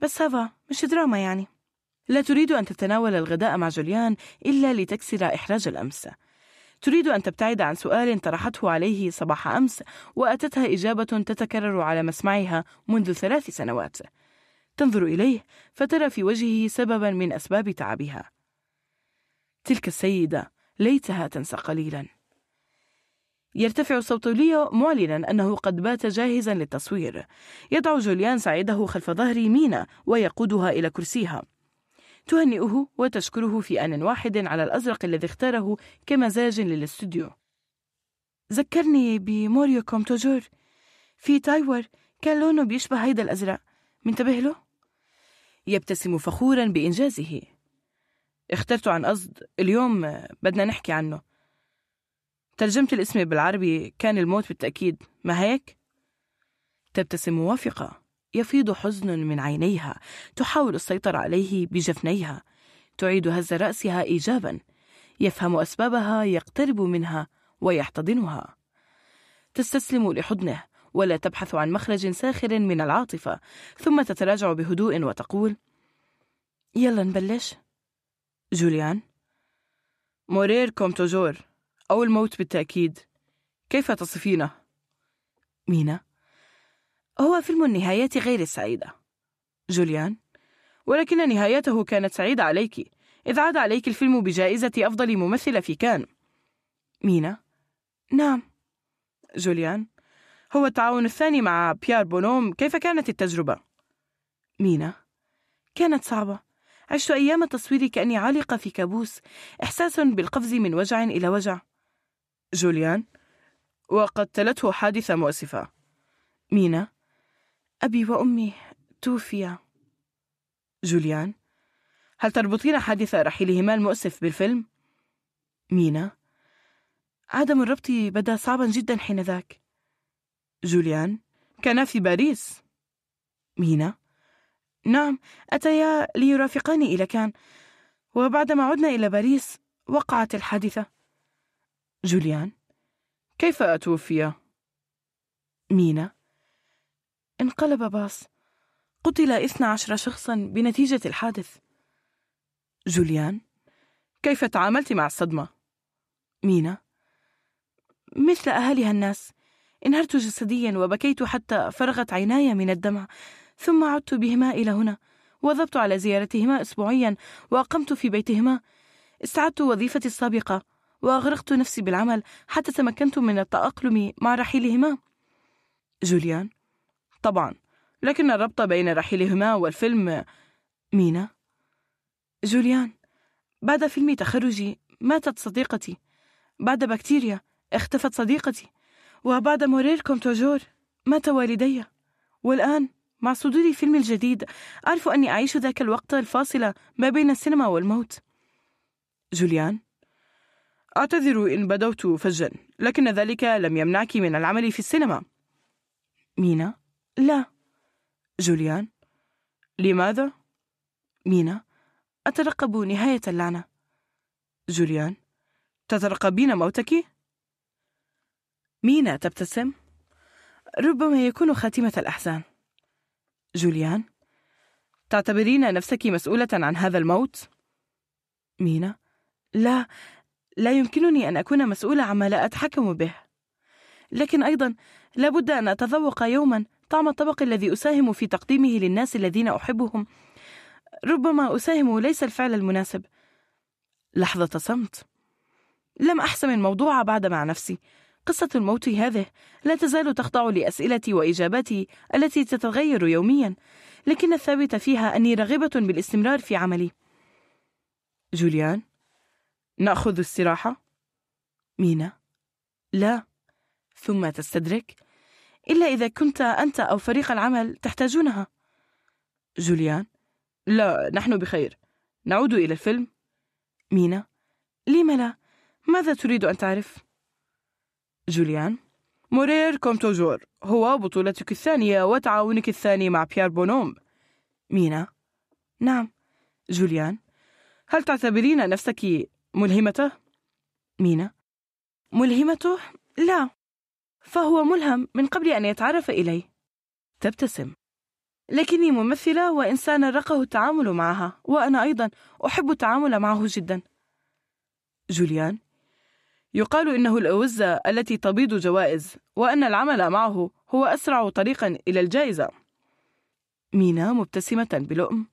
بس هذا مش دراما يعني. لا تريد أن تتناول الغداء مع جوليان إلا لتكسر إحراج الأمس. تريد أن تبتعد عن سؤال طرحته عليه صباح أمس وأتتها إجابة تتكرر على مسمعها منذ ثلاث سنوات. تنظر إليه فترى في وجهه سببا من أسباب تعبها. تلك السيدة ليتها تنسى قليلا. يرتفع صوت ليو معلنا أنه قد بات جاهزا للتصوير. يضع جوليان ساعده خلف ظهر مينا ويقودها إلى كرسيها. تهنئه وتشكره في آن واحد على الأزرق الذي اختاره كمزاج للاستوديو. ذكرني ب Mourir comme toujours في تايور كان لونه بيشبه هيدا الأزرق. منتبه له؟ يبتسم فخورا بإنجازه. اخترته عن قصد اليوم بدنا نحكي عنه. ترجمت الاسم بالعربي كان الموت بالتأكيد. ما هيك؟ تبتسم موافقة. يفيض حزن من عينيها تحاول السيطرة عليه بجفنيها. تعيد هز رأسها إيجابا. يفهم أسبابها يقترب منها ويحتضنها. تستسلم لحضنه ولا تبحث عن مخرج ساخر من العاطفة ثم تتراجع بهدوء وتقول يلا نبلش. جوليان Mourir comme toujours أو الموت بالتأكيد. كيف تصفينه؟ مينا هو فيلم النهايات غير السعيدة. جوليان ولكن نهايته كانت سعيدة عليك إذ عاد عليك الفيلم بجائزة أفضل ممثلة في كان. مينا نعم. جوليان هو التعاون الثاني مع بيار بونوم كيف كانت التجربة؟ مينا كانت صعبة. عشت أيام التصوير كأني عالقة في كابوس إحساس بالقفز من وجع إلى وجع. جوليان وقد تلته حادثة مؤسفة. مينا أبي وأمي توفيا جوليان هل تربطين حادث رحيلهما المؤسف بالفيلم؟ مينا عدم الربط بدا صعبا جدا حينذاك جوليان كانا في باريس مينا نعم أتيا ليرافقاني إلى كان وبعدما عدنا إلى باريس وقعت الحادثة جوليان كيف توفي؟ مينا انقلب باص. قتل اثنى عشر شخصا بنتيجة الحادث. جوليان كيف تعاملت مع الصدمة؟ مينا مثل أهاليها الناس انهرت جسديا وبكيت حتى فرغت عيناي من الدمع ثم عدت بهما إلى هنا وذبت على زيارتهما أسبوعيا وأقمت في بيتهما. استعدت وظيفتي السابقة وأغرقت نفسي بالعمل حتى تمكنت من التأقلم مع رحيلهما. جوليان طبعا. لكن الربط بين رحيلهما والفيلم مينا؟ جوليان بعد فيلم تخرجي ماتت صديقتي. بعد بكتيريا اختفت صديقتي. وبعد Mourir comme toujours مات والدي والآن مع صدور فيلمي الجديد أعرف أني أعيش ذاك الوقت الفاصل ما بين السينما والموت. جوليان أعتذر إن بدوت فجا لكن ذلك لم يمنعك من العمل في السينما. مينا؟ لا. جوليان. لماذا؟ مينا. أترقب نهاية اللعنة. جوليان. تترقبين موتك؟ مينا تبتسم. ربما يكون خاتمة الأحزان. جوليان. تعتبرين نفسك مسؤولة عن هذا الموت؟ مينا. لا. لا يمكنني أن أكون مسؤولة عما لا أتحكم به. لكن أيضا لابد أن أتذوق يوما طعم الطبق الذي أساهم في تقديمه للناس الذين أحبهم. ربما أساهم ليس الفعل المناسب. لحظة صمت. لم أحسم الموضوع بعد مع نفسي. قصة الموت هذه لا تزال تخضع لأسئلتي وإجاباتي التي تتغير يوميا لكن الثابت فيها أني راغبة بالاستمرار في عملي. جوليان نأخذ استراحة؟ مينا لا. ثم تستدرك؟ إلا إذا كنت أنت أو فريق العمل تحتاجونها. جوليان لا نحن بخير. نعود إلى الفيلم. مينا لم لا؟ ماذا تريد أن تعرف؟ جوليان Mourir comme toujours هو بطولتك الثانية وتعاونك الثاني مع بيير بونوم. مينا نعم. جوليان هل تعتبرين نفسك ملهمته؟ مينا ملهمته؟ لا. فهو ملهم من قبل أن يتعرف إلي. تبتسم. لكني ممثلة وإنسانة راقه التعامل معها وأنا أيضا أحب التعامل معه جدا. جوليان. يقال إنه الأوزة التي تبيض جوائز وأن العمل معه هو أسرع طريقا إلى الجائزة. مينا مبتسمة بلؤم.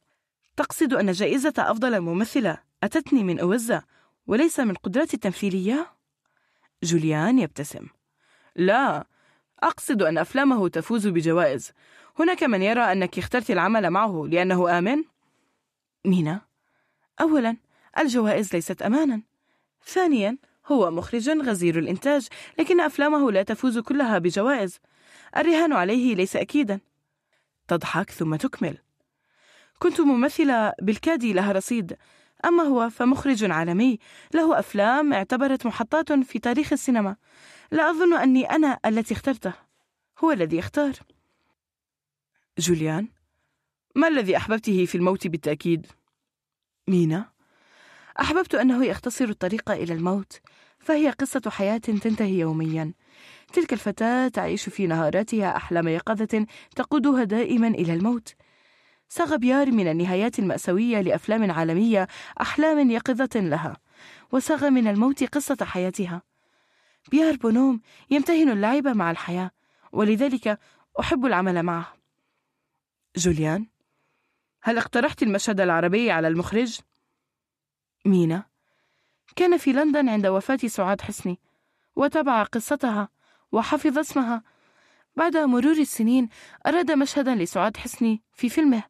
تقصد أن جائزة أفضل ممثلة أتتني من أوزة وليس من قدراتي التمثيلية؟ جوليان يبتسم. لا أقصد أن أفلامه تفوز بجوائز. هناك من يرى أنك اخترت العمل معه لأنه آمن؟ مينا. أولا الجوائز ليست أمانا. ثانيا هو مخرج غزير الإنتاج لكن أفلامه لا تفوز كلها بجوائز. الرهان عليه ليس أكيدا. تضحك ثم تكمل. كنت ممثلة بالكاد لها رصيد. أما هو فمخرج عالمي. له أفلام اعتبرت محطات في تاريخ السينما. لا أظن أني أنا التي اخترته. هو الذي اختار جوليان ما الذي أحببته في الموت بالتأكيد؟ مينا أحببت أنه يختصر الطريق إلى الموت فهي قصة حياة تنتهي يوميا. تلك الفتاة تعيش في نهاراتها أحلام يقظة تقودها دائما إلى الموت. صاغ بيار من النهايات المأساوية لأفلام عالمية أحلام يقظة لها وصاغ من الموت قصة حياتها. بيار بونوم يمتهن اللعب مع الحياة ولذلك أحب العمل معه. جوليان هل اقترحت المشهد العربي على المخرج؟ مينا كان في لندن عند وفاة سعاد حسني وتابع قصتها وحفظ اسمها. بعد مرور السنين أراد مشهدا لسعاد حسني في فيلمه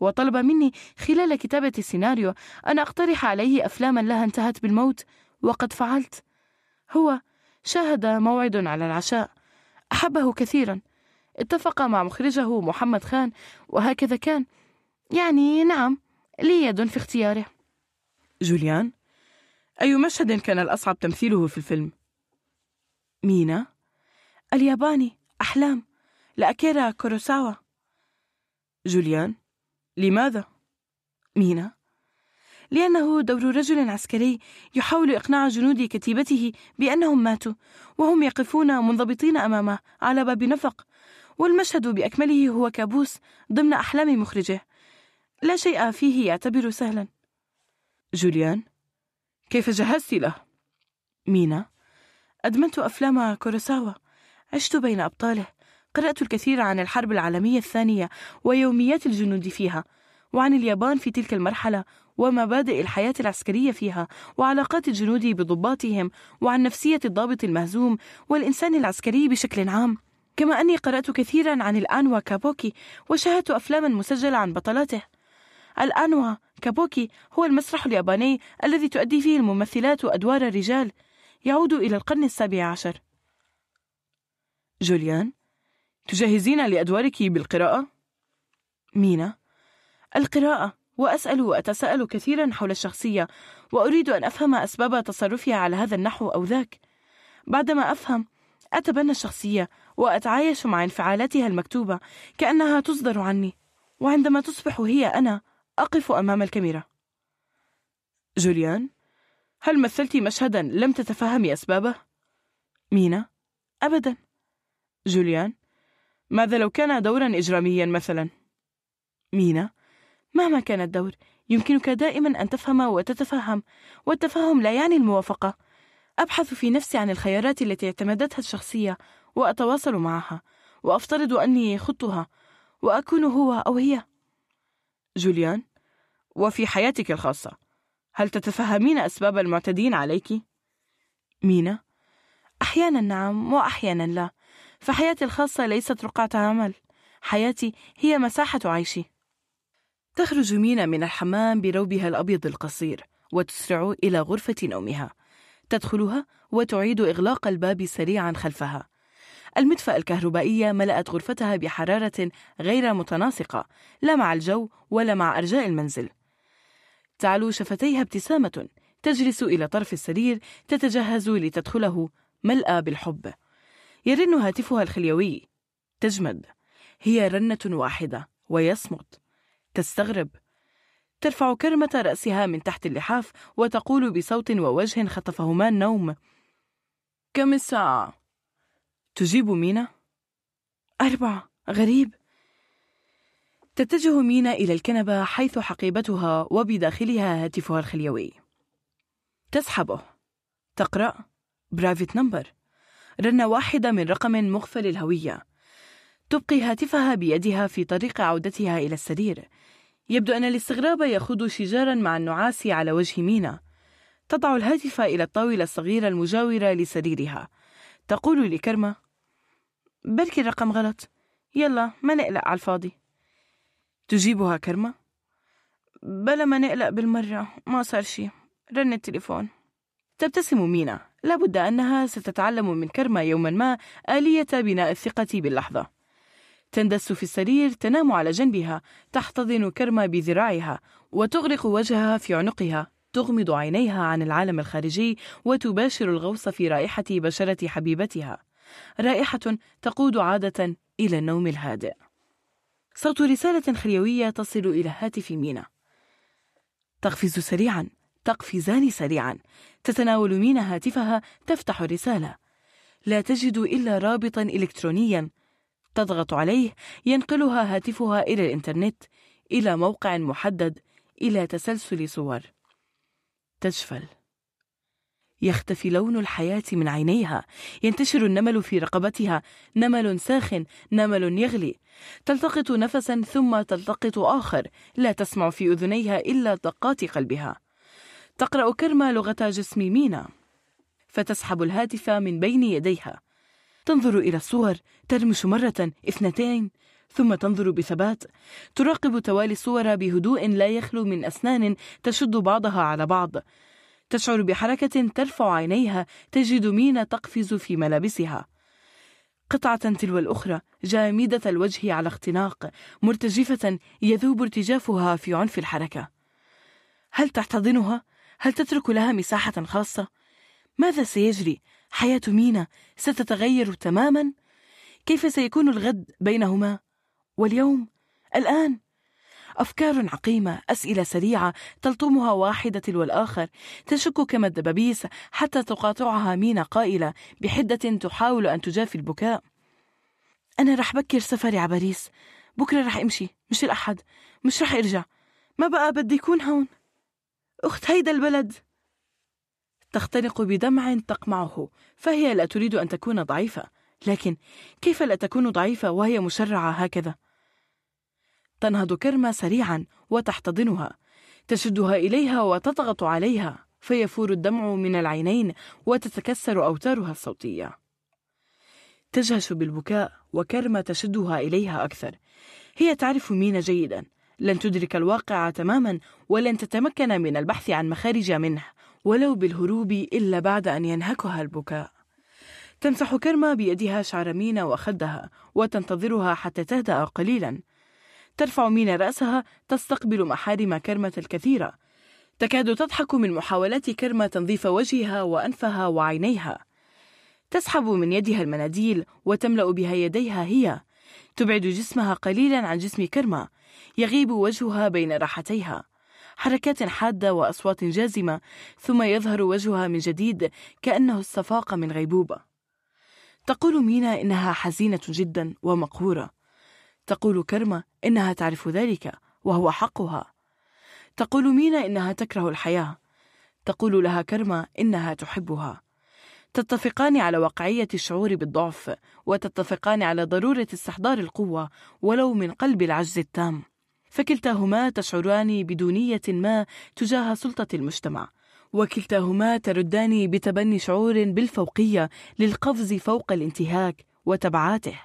وطلب مني خلال كتابة السيناريو أن أقترح عليه أفلاما لها انتهت بالموت وقد فعلت. هو شاهد موعد على العشاء. أحبه كثيرا. اتفق مع مخرجه محمد خان وهكذا كان. يعني نعم لي يد في اختياره. جوليان أي مشهد كان الأصعب تمثيله في الفيلم؟ مينا الياباني أحلام لأكيرا كوروساوا. جوليان لماذا؟ مينا لأنه دور رجل عسكري يحاول إقناع جنود كتيبته بأنهم ماتوا وهم يقفون منضبطين أمامه على باب نفق والمشهد بأكمله هو كابوس ضمن أحلام مخرجه. لا شيء فيه يعتبر سهلا. جوليان كيف جهزت له؟ مينا أدمنت أفلام كوروساوا. عشت بين أبطاله. قرأت الكثير عن الحرب العالمية الثانية ويوميات الجنود فيها. وعن اليابان في تلك المرحلة ومبادئ الحياة العسكرية فيها وعلاقات الجنود بضباطهم وعن نفسية الضابط المهزوم والإنسان العسكري بشكل عام. كما أني قرأت كثيرا عن الآنوا كابوكي وشاهدت أفلاما مسجلة عن بطلاته. الآنوا كابوكي هو المسرح الياباني الذي تؤدي فيه الممثلات أدوار الرجال. يعود إلى القرن السابع عشر. جوليان تجهزين لأدوارك بالقراءة؟ مينا القراءة وأسأل وأتساءل كثيرا حول الشخصية وأريد أن أفهم أسباب تصرفها على هذا النحو أو ذاك بعدما أفهم أتبنى الشخصية وأتعايش مع انفعالاتها المكتوبة كأنها تصدر عني وعندما تصبح هي أنا أقف أمام الكاميرا جوليان هل مثلت مشهدا لم تتفهمي أسبابه؟ مينا أبدا جوليان ماذا لو كان دورا إجراميا مثلا؟ مينا مهما كان الدور يمكنك دائما أن تفهم وتتفهم والتفهم لا يعني الموافقة. أبحث في نفسي عن الخيارات التي اعتمدتها الشخصية وأتواصل معها وأفترض أني خطها وأكون هو أو هي. جوليان وفي حياتك الخاصة هل تتفهمين أسباب المعتدين عليك؟ مينا أحيانا نعم وأحيانا لا فحياتي الخاصة ليست رقعة عمل حياتي هي مساحة عيشي. تخرج مينا من الحمام بروبها الأبيض القصير وتسرع إلى غرفة نومها. تدخلها وتعيد إغلاق الباب سريعا خلفها. المدفأة الكهربائية ملأت غرفتها بحرارة غير متناسقة لا مع الجو ولا مع أرجاء المنزل. تعلو شفتيها ابتسامة تجلس إلى طرف السرير تتجهز لتدخله ملأى بالحب. يرن هاتفها الخليوي. تجمد. هي رنة واحدة ويصمت. تستغرب. ترفع كرمة رأسها من تحت اللحاف وتقول بصوت ووجه خطفهما النوم. كم الساعة؟ تجيب مينا. أربعة. غريب. تتجه مينا إلى الكنبة حيث حقيبتها وبداخلها هاتفها الخليوي. تسحبه. تقرأ. private number. رنة واحدة من رقم مغفل الهوية. تبقي هاتفها بيدها في طريق عودتها إلى السرير. يبدو أن الاستغراب يخوض شجارا مع النعاس على وجه مينا. تضع الهاتف إلى الطاولة الصغيرة المجاورة لسريرها. تقول لكرمة بركي الرقم غلط. يلا ما نقلق على الفاضي. تجيبها كرمة بلا ما نقلق بالمرة ما صار شي. رن التليفون. تبتسم مينا. لابد أنها ستتعلم من كرمة يوما ما آلية بناء الثقة باللحظة. تندس في السرير تنام على جنبها تحتضن كرمة بذراعها وتغرق وجهها في عنقها. تغمض عينيها عن العالم الخارجي وتباشر الغوص في رائحة بشرة حبيبتها. رائحة تقود عادة إلى النوم الهادئ. صوت رسالة خليوية تصل إلى هاتف مينا. تقفز سريعا تقفزان سريعا. تتناول مينا هاتفها تفتح الرسالة. لا تجد إلا رابطا إلكترونيا. تضغط عليه ينقلها هاتفها إلى الإنترنت إلى موقع محدد إلى تسلسل صور. تجفل يختفي لون الحياة من عينيها. ينتشر النمل في رقبتها. نمل ساخن نمل يغلي. تلتقط نفسا ثم تلتقط آخر. لا تسمع في أذنيها إلا دقات قلبها. تقرأ كرمة لغة جسم مينا. فتسحب الهاتف من بين يديها. تنظر إلى الصور ترمش مرة اثنتين ثم تنظر بثبات تراقب توالي الصور بهدوء لا يخلو من أسنان تشد بعضها على بعض تشعر بحركة ترفع عينيها تجد مينا تقفز في ملابسها قطعة تلو الأخرى جامدة الوجه على اختناق مرتجفة يذوب ارتجافها في عنف الحركة هل تحتضنها؟ هل تترك لها مساحة خاصة؟ ماذا سيجري؟ حياة مينا ستتغير تماما؟ كيف سيكون الغد بينهما؟ واليوم؟ الآن؟ أفكار عقيمة أسئلة سريعة تلطمها واحدة تلو الآخر تشك كما الدبابيس حتى تقاطعها مينا قائلة بحدة تحاول أن تجافي البكاء أنا رح بكر سفري على باريس بكرة رح أمشي مش الأحد مش رح أرجع ما بقى بدي يكون هون أخت هيدا البلد تختنق بدمع تقمعه فهي لا تريد أن تكون ضعيفة. لكن كيف لا تكون ضعيفة وهي مشرعة هكذا؟ تنهض كرمة سريعا وتحتضنها تشدها إليها وتضغط عليها فيفور الدمع من العينين وتتكسر أوتارها الصوتية. تجهش بالبكاء وكرمة تشدها إليها أكثر. هي تعرف مين جيدا. لن تدرك الواقع تماما ولن تتمكن من البحث عن مخارج منه. ولو بالهروب إلا بعد أن ينهكها البكاء. تمسح كرمة بيدها شعر مينا وخدها وتنتظرها حتى تهدأ قليلا. ترفع مينا رأسها تستقبل محارم كرمة الكثيرة. تكاد تضحك من محاولات كرمة تنظيف وجهها وأنفها وعينيها. تسحب من يدها المناديل وتملأ بها يديها هي. تبعد جسمها قليلا عن جسم كرمة. يغيب وجهها بين راحتيها. حركات حادة وأصوات جازمة ثم يظهر وجهها من جديد كأنه استفاق من غيبوبة. تقول مينا إنها حزينة جدا ومقهورة. تقول كرمة إنها تعرف ذلك وهو حقها. تقول مينا إنها تكره الحياة. تقول لها كرمة إنها تحبها. تتفقان على واقعية الشعور بالضعف وتتفقان على ضرورة استحضار القوة ولو من قلب العجز التام. فكلتاهما تشعران بدونية ما تجاه سلطة المجتمع وكلتاهما تردان بتبني شعور بالفوقية للقفز فوق الانتهاك وتبعاته.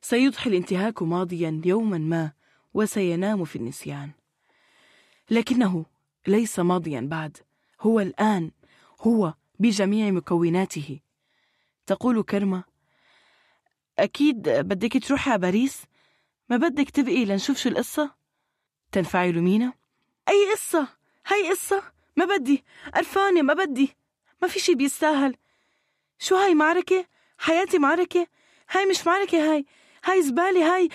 سيضحي الانتهاك ماضيا يوما ما وسينام في النسيان. لكنه ليس ماضيا بعد هو الآن هو بجميع مكوناته. تقول كرمة أكيد بدك تروحي على باريس؟ ما بدك تبقي لنشوف شو القصة؟ تنفعل مينا؟ أي قصة؟ هاي قصة؟ ما بدي. قرفانة ما بدي. ما في شي بيستاهل. شو هاي معركة؟ حياتي معركة؟ هاي مش معركة هاي. هاي زبالة هاي.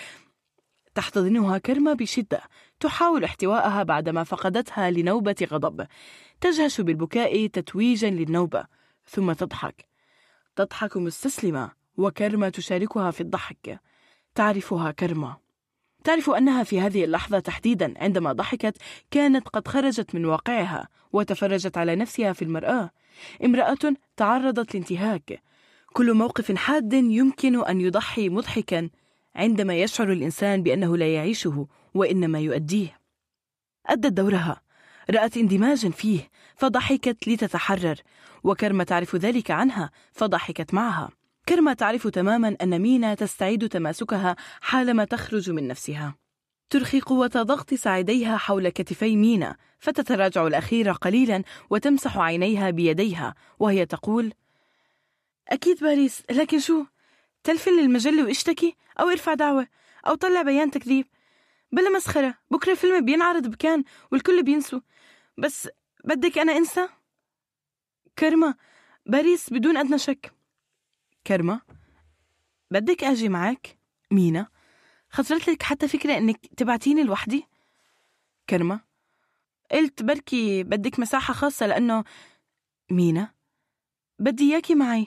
تحتضنها كرمة بشدة تحاول احتوائها بعدما فقدتها لنوبة غضب. تجهش بالبكاء تتويجا للنوبة ثم تضحك. تضحك مستسلمة وكرمة تشاركها في الضحك. تعرفها كرمة. تعرف أنها في هذه اللحظة تحديدا عندما ضحكت كانت قد خرجت من واقعها وتفرجت على نفسها في المرآة. امرأة تعرضت لانتهاك. كل موقف حاد يمكن أن يضحي مضحكا عندما يشعر الإنسان بأنه لا يعيشه وإنما يؤديه. أدت دورها. رأت اندماجا فيه فضحكت لتتحرر. وكرمة تعرف ذلك عنها فضحكت معها. كرمة تعرف تماما أن مينا تستعيد تماسكها حالما تخرج من نفسها. ترخي قوة ضغط ساعديها حول كتفي مينا فتتراجع الأخيرة قليلا وتمسح عينيها بيديها وهي تقول أكيد باريس لكن شو؟ تلفن للمجلة واشتكي أو ارفع دعوة أو طلع بيان تكذيب. بلا مسخرة بكرة الفيلم بينعرض بكان والكل بينسوا. بس بدك أنا أنسى؟ كرمة باريس بدون أدنى شك. كرمة. بدك أجي معك؟ مينا. خطرت لك حتى فكرة إنك تبعتيني لوحدي؟ كرمة. قلت بركي بدك مساحة خاصة لأنه مينا بدي إياكي معي.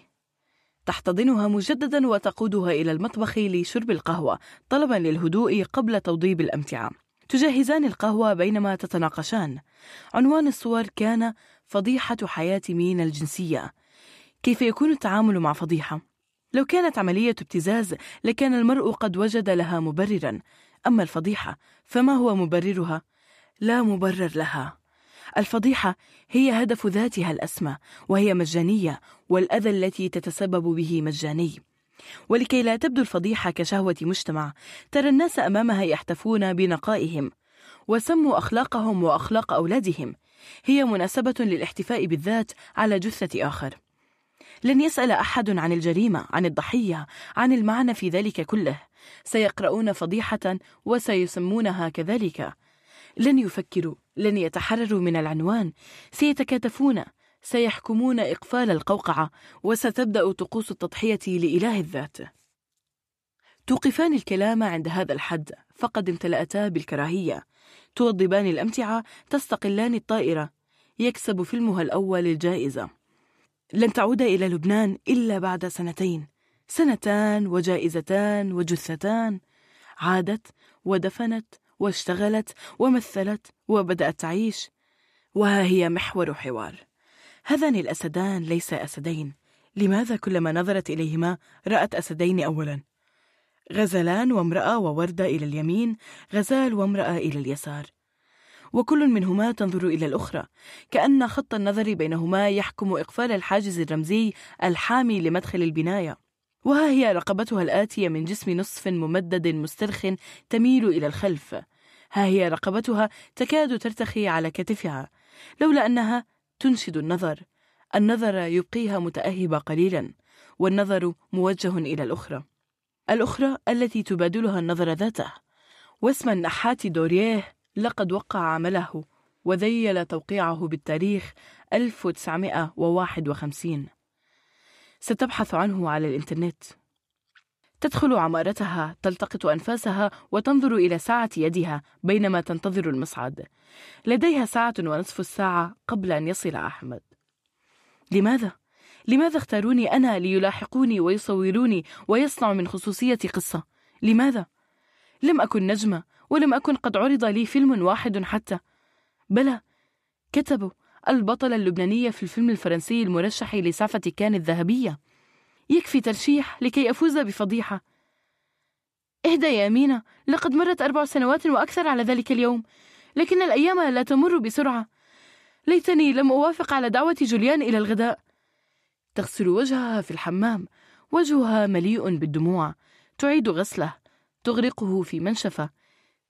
تحتضنها مجددا وتقودها إلى المطبخ لشرب القهوة طلبا للهدوء قبل توضيب الأمتعة. تجهزان القهوة بينما تتناقشان. عنوان الصور كان فضيحة حياة مينا الجنسية. كيف يكون التعامل مع فضيحة؟ لو كانت عملية ابتزاز لكان المرء قد وجد لها مبررا. أما الفضيحة فما هو مبررها؟ لا مبرر لها. الفضيحة هي هدف ذاتها الأسمى وهي مجانية والأذى التي تتسبب به مجاني. ولكي لا تبدو الفضيحة كشهوة مجتمع ترى الناس أمامها يحتفون بنقائهم وسموا أخلاقهم وأخلاق أولادهم. هي مناسبة للاحتفاء بالذات على جثة آخر. لن يسأل أحد عن الجريمة عن الضحية عن المعنى في ذلك كله. سيقرؤون فضيحة وسيسمونها كذلك. لن يفكروا لن يتحرروا من العنوان. سيتكاتفون سيحكمون إقفال القوقعة وستبدأ طقوس التضحية لإله الذات. توقفان الكلام عند هذا الحد فقد امتلأتا بالكراهية. توضبان الأمتعة تستقلان الطائرة. يكسب فيلمها الأول الجائزة. لن تعود إلى لبنان إلا بعد سنتين. سنتان وجائزتان وجثتان. عادت ودفنت واشتغلت ومثلت وبدأت تعيش. وها هي محور حوار هذان الأسدان ليس أسدين. لماذا كلما نظرت إليهما رأت أسدين أولا؟ غزلان وامرأة ووردة إلى اليمين غزال وامرأة إلى اليسار. وكل منهما تنظر إلى الأخرى. كأن خط النظر بينهما يحكم إقفال الحاجز الرمزي الحامي لمدخل البناية. وها هي رقبتها الآتية من جسم نصف ممدد مسترخ تميل إلى الخلف. ها هي رقبتها تكاد ترتخي على كتفها. لولا أنها تنشد النظر. النظر يبقيها متأهبة قليلا والنظر موجه إلى الأخرى. الأخرى التي تبادلها النظر ذاته. واسم النحات دوريه لقد وقع عمله وذيل توقيعه بالتاريخ 1951 ستبحث عنه على الإنترنت تدخل عمارتها تلتقط أنفاسها وتنظر إلى ساعة يدها بينما تنتظر المصعد لديها ساعة ونصف الساعة قبل أن يصل أحمد لماذا؟ لماذا اختاروني أنا ليلاحقوني ويصوروني ويصنعوا من خصوصيتي قصة؟ لماذا؟ لم أكن نجمة ولم أكن قد عرض لي فيلم واحد حتى. بلى كتبوا البطلة اللبنانية في الفيلم الفرنسي المرشح لسعفة كان الذهبية. يكفي ترشيح لكي أفوز بفضيحة. إهدى يا أمينة لقد مرت أربع سنوات وأكثر على ذلك اليوم لكن الأيام لا تمر بسرعة. ليتني لم أوافق على دعوة جوليان إلى الغداء. تغسل وجهها في الحمام وجهها مليء بالدموع تعيد غسله تغرقه في منشفة.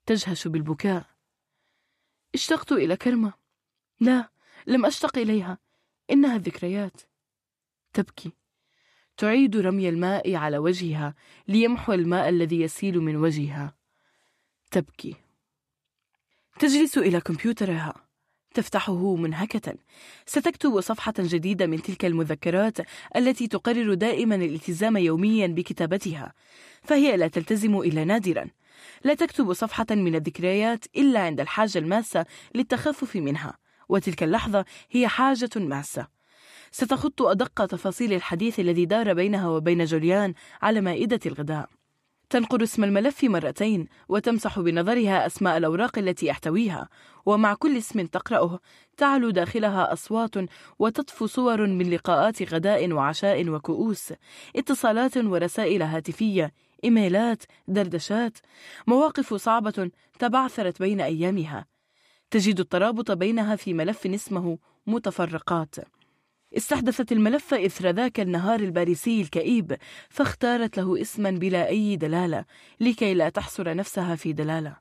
تجهش بالبكاء. اشتقت إلى كرمة. لا لم أشتق إليها. إنها الذكريات تبكي. تعيد رمي الماء على وجهها ليمحو الماء الذي يسيل من وجهها. تبكي. تجلس إلى كمبيوترها. تفتحه منهكة. ستكتب صفحة جديدة من تلك المذكرات التي تقرر دائما الالتزام يوميا بكتابتها فهي لا تلتزم إلا نادرا. لا تكتب صفحة من الذكريات إلا عند الحاجة الماسة للتخفف منها وتلك اللحظة هي حاجة ماسة. ستخط أدق تفاصيل الحديث الذي دار بينها وبين جوليان على مائدة الغداء. تنقر اسم الملف مرتين وتمسح بنظرها أسماء الأوراق التي يحتويها ومع كل اسم تقرأه تعلو داخلها أصوات وتطفو صور من لقاءات غداء وعشاء وكؤوس اتصالات ورسائل هاتفية إيميلات دردشات مواقف صعبة تبعثرت بين أيامها. تجد الترابط بينها في ملف اسمه متفرقات. استحدثت الملف إثر ذاك النهار الباريسي الكئيب فاختارت له اسما بلا أي دلالة لكي لا تحصر نفسها في دلالة.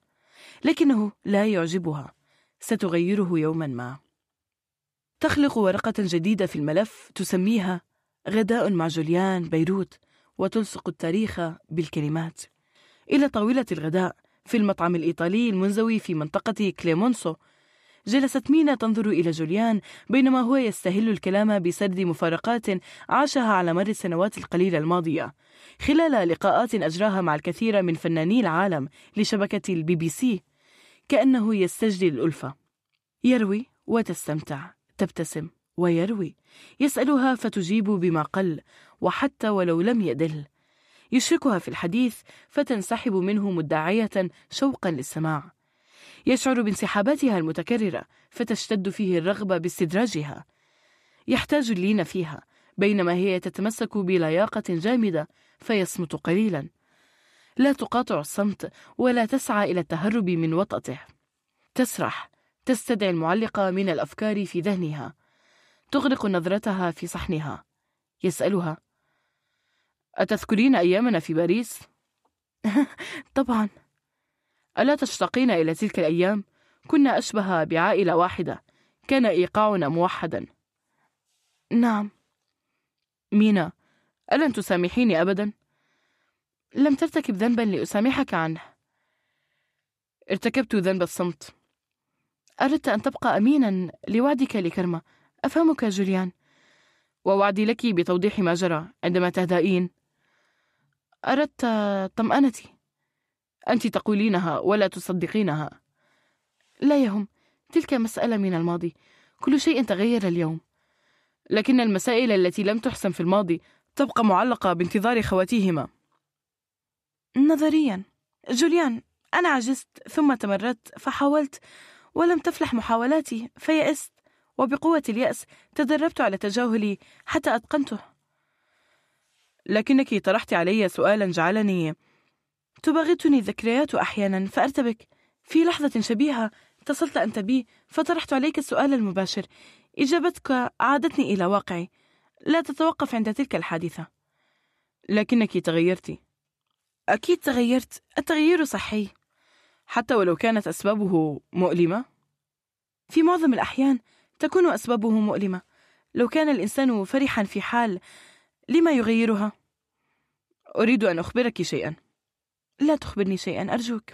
لكنه لا يعجبها. ستغيره يوما ما. تخلق ورقة جديدة في الملف تسميها غداء مع جوليان بيروت. وتلصق التاريخ بالكلمات. إلى طاولة الغداء في المطعم الإيطالي المنزوي في منطقة كليمونسو جلست مينا تنظر إلى جوليان بينما هو يستهل الكلام بسرد مفارقات عاشها على مر السنوات القليلة الماضية. خلال لقاءات أجراها مع الكثير من فناني العالم لشبكة البي بي سي كأنه يستجدي الألفة. يروي وتستمتع تبتسم ويروي. يسألها فتجيب بما قل وحتى ولو لم يدل. يشركها في الحديث فتنسحب منه مدعية شوقا للسماع. يشعر بانسحاباتها المتكررة فتشتد فيه الرغبة باستدراجها. يحتاج اللين فيها بينما هي تتمسك بلياقة جامدة فيصمت قليلا. لا تقاطع الصمت ولا تسعى إلى التهرب من وطأته تسرح تستدعي المعلق من الأفكار في ذهنها. تغرق نظرتها في صحنها. يسألها أتذكرين أيامنا في باريس؟ طبعا. ألا تشتاقين إلى تلك الأيام؟ كنا أشبه بعائلة واحدة. كان إيقاعنا موحدا. نعم. مينا ألن تسامحيني أبدا؟ لم ترتكب ذنبا لأسامحك عنه. ارتكبت ذنب الصمت. أردت أن تبقى أمينا لوعدك لكرمة. أفهمك جوليان. ووعدي لك بتوضيح ما جرى عندما تهدئين. أردت طمأنتي. أنت تقولينها ولا تصدقينها. لا يهم تلك مسألة من الماضي. كل شيء تغير اليوم. لكن المسائل التي لم تحسم في الماضي تبقى معلقة بانتظار خواتيهما. نظريا. جوليان أنا عجزت ثم تمردت فحاولت ولم تفلح محاولاتي فيأست وبقوة اليأس تدربت على تجاهلي حتى أتقنته. لكنك طرحت علي سؤالا جعلني تباغتني الذكريات أحيانا فأرتبك. في لحظة شبيهة اتصلت أنت بي فطرحت عليك السؤال المباشر. إجابتك عادتني إلى واقعي. لا تتوقف عند تلك الحادثة. لكنك تغيرت. أكيد تغيرت. التغيير صحي. حتى ولو كانت أسبابه مؤلمة. في معظم الأحيان تكون أسبابه مؤلمة. لو كان الإنسان فرحا في حال لما يغيرها؟ أريد أن أخبرك شيئا. لا تخبرني شيئا أرجوك.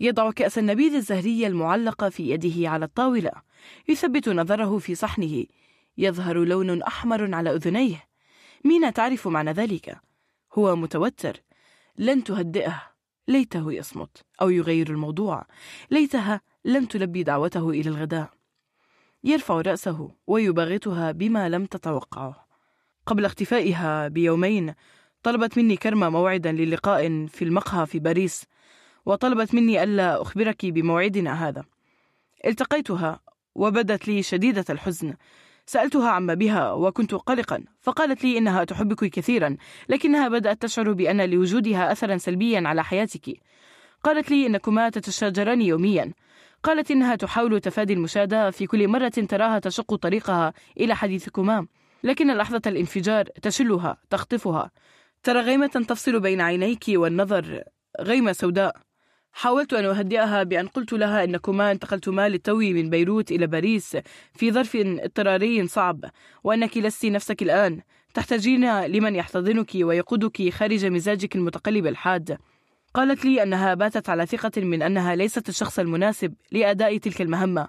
يضع كأس النبيذ الزهري المعلقة في يده على الطاولة يثبت نظره في صحنه. يظهر لون أحمر على أذنيه. مينا تعرف معنى ذلك. هو متوتر. لن تهدئه. ليته يصمت أو يغير الموضوع. ليتها لم تلبي دعوته إلى الغداء. يرفع رأسه ويباغتها بما لم تتوقعه. قبل اختفائها بيومين طلبت مني كرمة موعدا للقاء في المقهى في باريس وطلبت مني ألا أخبرك بموعدنا هذا. التقيتها وبدت لي شديدة الحزن. سألتها عما بها وكنت قلقا فقالت لي إنها تحبك كثيرا لكنها بدأت تشعر بأن لوجودها أثرا سلبيا على حياتك. قالت لي إنكما تتشاجران يوميا. قالت إنها تحاول تفادي المشاهدة في كل مرة تراها تشق طريقها إلى حديثكما. لكن لحظة الانفجار تشلها تخطفها. ترى غيمة تفصل بين عينيك والنظر. غيمة سوداء. حاولت أن أهدئها بأن قلت لها أنكما انتقلتما للتو من بيروت إلى باريس في ظرف اضطراري صعب وأنك لست نفسك الآن. تحتاجين لمن يحتضنك ويقودك خارج مزاجك المتقلب الحاد. قالت لي أنها باتت على ثقة من أنها ليست الشخص المناسب لأداء تلك المهمة.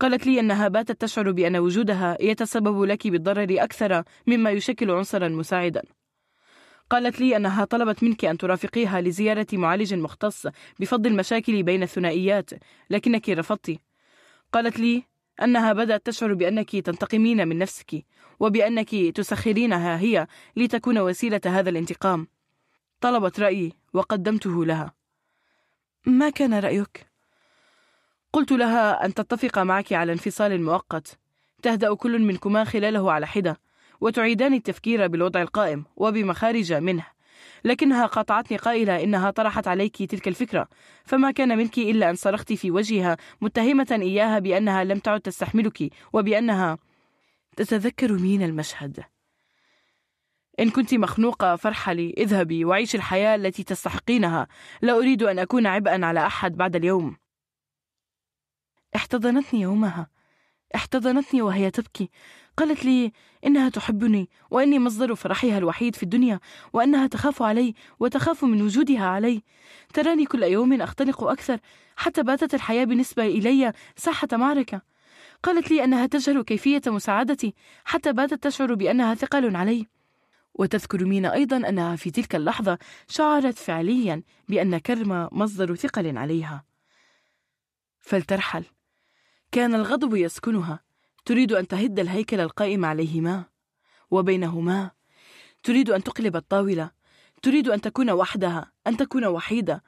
قالت لي أنها باتت تشعر بأن وجودها يتسبب لك بالضرر أكثر مما يشكل عنصرا مساعدا. قالت لي أنها طلبت منك أن ترافقيها لزيارة معالج مختص بفض المشاكل بين الثنائيات لكنك رفضت. قالت لي أنها بدأت تشعر بأنك تنتقمين من نفسك وبأنك تسخرينها هي لتكون وسيلة هذا الانتقام. طلبت رأيي وقدمته لها. ما كان رأيك؟ قلت لها أن تتفق معك على انفصال مؤقت. تهدأ كل منكما خلاله على حدة وتعيدان التفكير بالوضع القائم وبمخارج منه. لكنها قاطعتني قائلة إنها طرحت عليك تلك الفكرة فما كان منك إلا أن صرخت في وجهها متهمة إياها بأنها لم تعد تستحملك وبأنها تتذكر مين المشهد. إن كنت مخنوقة فارحلي اذهبي وعيشي الحياة التي تستحقينها. لا أريد أن أكون عبئا على أحد بعد اليوم. احتضنتني يومها. احتضنتني وهي تبكي. قالت لي إنها تحبني وإني مصدر فرحها الوحيد في الدنيا وأنها تخاف علي وتخاف من وجودها علي. تراني كل يوم أختلق أكثر حتى باتت الحياة بالنسبة إلي ساحة معركة. قالت لي أنها تجهل كيفية مساعدتي حتى باتت تشعر بأنها ثقل علي. وتذكر مينا أيضا أنها في تلك اللحظة شعرت فعليا بأن كرمة مصدر ثقل عليها. فلترحل. كان الغضب يسكنها. تريد أن تهد الهيكل القائم عليهما. وبينهما تريد أن تقلب الطاولة. تريد أن تكون وحدها أن تكون وحيدة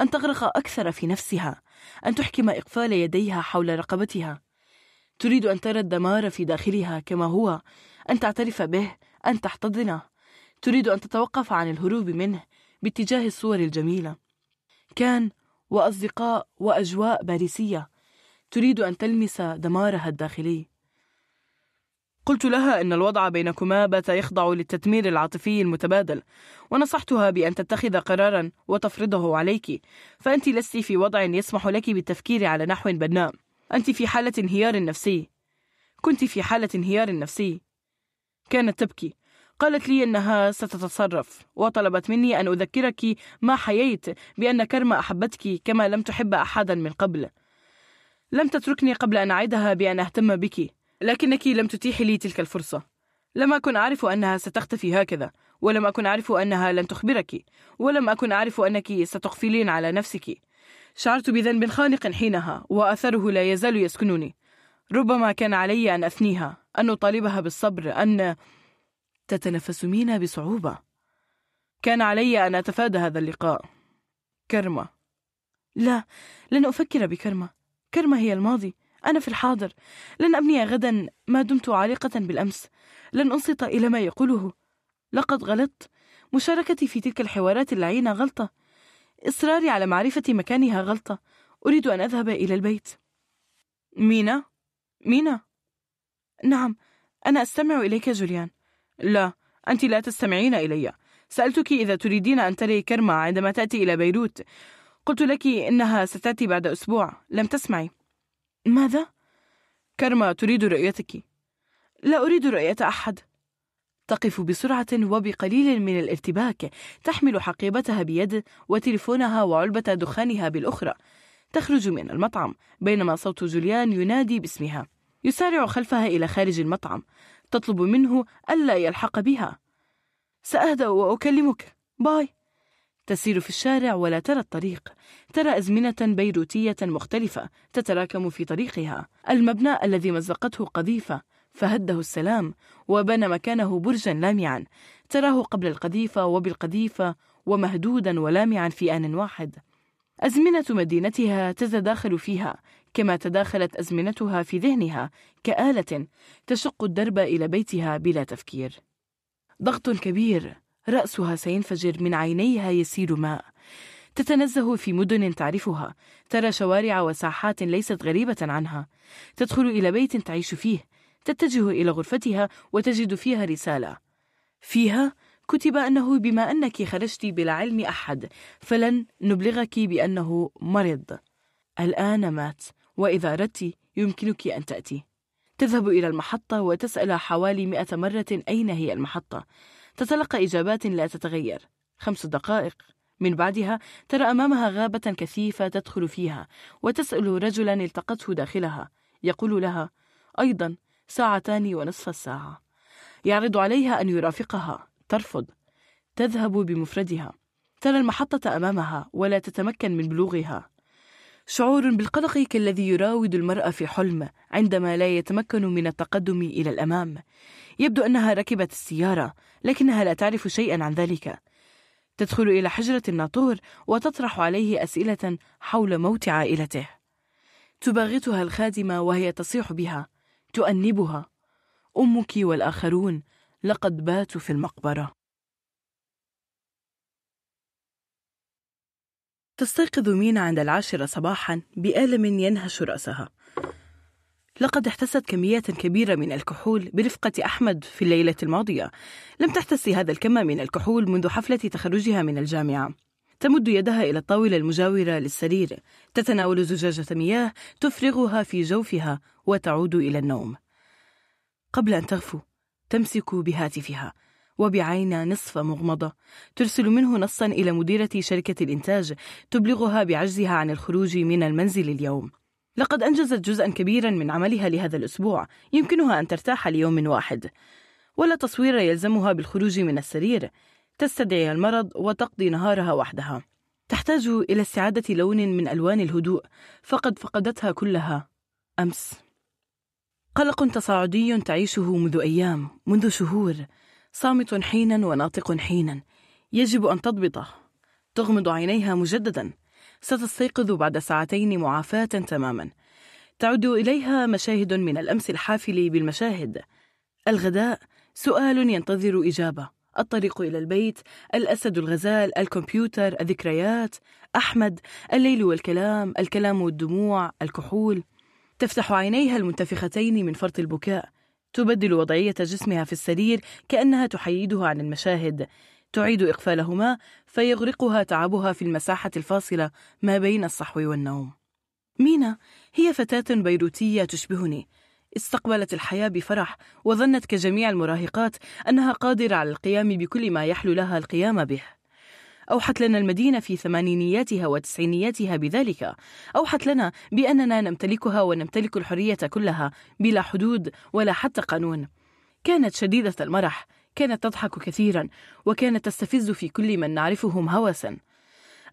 أن تغرق أكثر في نفسها أن تحكم إقفال يديها حول رقبتها. تريد أن ترى الدمار في داخلها كما هو أن تعترف به أن تحتضنه. تريد أن تتوقف عن الهروب منه باتجاه الصور الجميلة. كان وأصدقاء وأجواء باريسية تريد أن تلمس دمارها الداخلي. قلت لها أن الوضع بينكما بات يخضع للتتمير العاطفي المتبادل ونصحتها بأن تتخذ قرارا وتفرضه عليك فأنت لست في وضع يسمح لك بالتفكير على نحو بناء. أنت في حالة انهيار نفسي. كنت في حالة انهيار نفسي. كانت تبكي. قالت لي أنها ستتصرف وطلبت مني أن أذكرك ما حييت بأن كرمة أحبتك كما لم تحب أحدا من قبل. لم تتركني قبل أن أعدها بأن أهتم بك لكنك لم تتيحي لي تلك الفرصة. لم أكن أعرف أنها ستختفي هكذا ولم أكن أعرف أنها لن تخبرك ولم أكن أعرف أنك ستقفلين على نفسك. شعرت بذنب خانق حينها وأثره لا يزال يسكنني. ربما كان علي أن أثنيها أن أطالبها بالصبر أن تتنفس مينا بصعوبة. كان علي أن أتفادى هذا اللقاء. كرمة. لا لن أفكر بكرمة. كرمة هي الماضي أنا في الحاضر. لن أبني غدا ما دمت عالقة بالأمس. لن أنصت إلى ما يقوله. لقد غلطت. مشاركتي في تلك الحوارات اللعينة غلطة. إصراري على معرفة مكانها غلطة. أريد أن أذهب إلى البيت. مينا؟ مينا؟ نعم أنا أستمع إليك جوليان. لا أنت لا تستمعين إلي. سألتك إذا تريدين أن تري كرمة عندما تأتي إلى بيروت. قلت لك إنها ستأتي بعد أسبوع. لم تسمعي. ماذا؟ كرمة تريد رؤيتك. لا أريد رؤية أحد. تقف بسرعة وبقليل من الارتباك. تحمل حقيبتها بيد وتلفونها وعلبة دخانها بالأخرى. تخرج من المطعم بينما صوت جوليان ينادي باسمها. يسارع خلفها إلى خارج المطعم. تطلب منه ألا يلحق بها. سأهدأ وأكلمك. باي. تسير في الشارع ولا ترى الطريق. ترى أزمنة بيروتية مختلفة تتراكم في طريقها. المبنى الذي مزقته قذيفة فهده السلام وبنى مكانه برجا لامعا. تراه قبل القذيفة وبالقذيفة ومهدودا ولامعا في آن واحد. أزمنة مدينتها تتداخل فيها كما تداخلت أزمنتها في ذهنها كآلة تشق الدرب إلى بيتها بلا تفكير. ضغط كبير. رأسها سينفجر من عينيها يسيل ماء. تتنزه في مدن تعرفها. ترى شوارع وساحات ليست غريبة عنها. تدخل إلى بيت تعيش فيه. تتجه إلى غرفتها وتجد فيها رسالة. فيها كتب أنه بما أنك خرجت بلا علم أحد فلن نبلغك بأنه مرض الآن مات وإذا أردت يمكنك أن تأتي. تذهب إلى المحطة وتسأل حوالي مئة مرة أين هي المحطة. تتلقى إجابات لا تتغير. خمس دقائق. من بعدها ترى أمامها غابة كثيفة تدخل فيها وتسأل رجلا التقته داخلها. يقول لها أيضا ساعتان ونصف الساعة. يعرض عليها أن يرافقها. ترفض. تذهب بمفردها. ترى المحطة أمامها ولا تتمكن من بلوغها. شعور بالقلق كالذي يراود المرأة في حلم عندما لا يتمكن من التقدم إلى الأمام. يبدو أنها ركبت السيارة لكنها لا تعرف شيئا عن ذلك. تدخل إلى حجرة الناطور وتطرح عليه أسئلة حول موت عائلته. تباغتها الخادمة وهي تصيح بها. تؤنبها. أمك والآخرون لقد باتوا في المقبرة. تستيقظ مينا عند العاشرة صباحا بألم ينهش رأسها. لقد احتست كميات كبيرة من الكحول برفقة أحمد في الليلة الماضية. لم تحتس هذا الكم من الكحول منذ حفلة تخرجها من الجامعة. تمد يدها إلى الطاولة المجاورة للسرير. تتناول زجاجة مياه تفرغها في جوفها وتعود إلى النوم. قبل أن تغفو تمسك بهاتفها. وبعين نصف مغمضة. ترسل منه نصا إلى مديرة شركة الإنتاج تبلغها بعجزها عن الخروج من المنزل اليوم. لقد أنجزت جزءا كبيرا من عملها لهذا الأسبوع. يمكنها أن ترتاح ليوم واحد. ولا تصوير يلزمها بالخروج من السرير. تستدعي المرض وتقضي نهارها وحدها. تحتاج إلى استعادة لون من ألوان الهدوء. فقد فقدتها كلها. أمس. قلق تصاعدي تعيشه منذ أيام منذ شهور. صامت حينا وناطق حينا. يجب أن تضبطه تغمض عينيها مجددا. ستستيقظ بعد ساعتين معافاة تماما. تعود إليها مشاهد من الأمس الحافل بالمشاهد. الغداء. سؤال ينتظر إجابة. الطريق إلى البيت. الأسد الغزال. الكمبيوتر. الذكريات. أحمد. الليل والكلام. الكلام والدموع. الكحول. تفتح عينيها المنتفختين من فرط البكاء. تبدل وضعية جسمها في السرير كأنها تحيده عن المشاهد. تعيد إقفالهما فيغرقها تعبها في المساحة الفاصلة ما بين الصحو والنوم. مينا هي فتاة بيروتية تشبهني. استقبلت الحياة بفرح وظنت كجميع المراهقات أنها قادرة على القيام بكل ما يحلو لها القيام به. أوحت لنا المدينة في ثمانينياتها وتسعينياتها بذلك. أوحت لنا بأننا نمتلكها ونمتلك الحرية كلها بلا حدود ولا حتى قانون. كانت شديدة المرح كانت تضحك كثيرا وكانت تستفز في كل من نعرفهم هوسا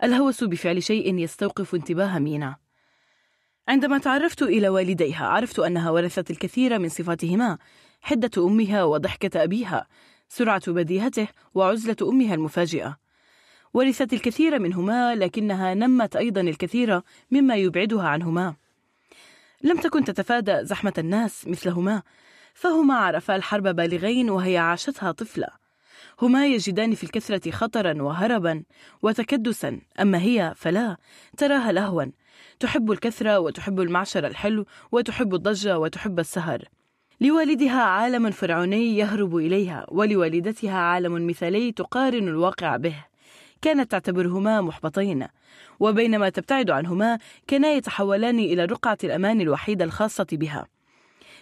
الهوس بفعل شيء يستوقف انتباه مينا. عندما تعرفت إلى والديها عرفت أنها ورثت الكثير من صفاتهما حدة أمها وضحكة أبيها سرعة بديهته وعزلة أمها المفاجئة. ورثت الكثير منهما لكنها نمت أيضا الكثير مما يبعدها عنهما. لم تكن تتفادى زحمة الناس مثلهما فهما عرفا الحرب بالغين وهي عاشتها طفلة هما يجدان في الكثرة خطرا وهربا وتكدسا أما هي فلا تراها لهوا. تحب الكثرة وتحب المعشر الحلو وتحب الضجة وتحب السهر. لوالدها عالم فرعوني يهرب إليها ولوالدتها عالم مثالي تقارن الواقع به. كانت تعتبرهما محبطين. وبينما تبتعد عنهما كانا يتحولان إلى رقعة الأمان الوحيدة الخاصة بها.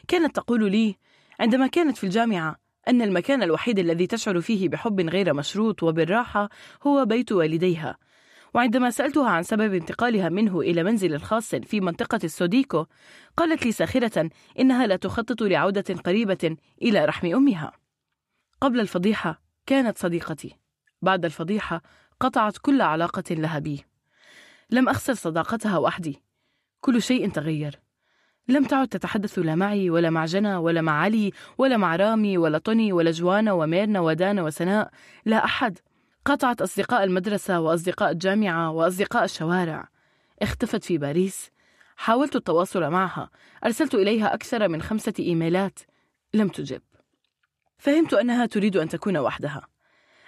كانت تقول لي عندما كانت في الجامعة أن المكان الوحيد الذي تشعر فيه بحب غير مشروط وبالراحة هو بيت والديها. وعندما سألتها عن سبب انتقالها منه إلى منزل خاص في منطقة السوديكو قالت لي ساخرة إنها لا تخطط لعودة قريبة إلى رحم أمها. قبل الفضيحة كانت صديقتي. بعد الفضيحة قطعت كل علاقة لها بي لم أخسر صداقتها وحدي كل شيء تغير. لم تعد تتحدث لا معي ولا مع جنى ولا مع علي ولا مع رامي ولا طوني ولا جوانا وميرنا ودانا وسناء. لا أحد. قطعت أصدقاء المدرسة وأصدقاء الجامعة وأصدقاء الشوارع. اختفت في باريس. حاولت التواصل معها. أرسلت إليها أكثر من خمسة إيميلات. لم تجب. فهمت أنها تريد أن تكون وحدها.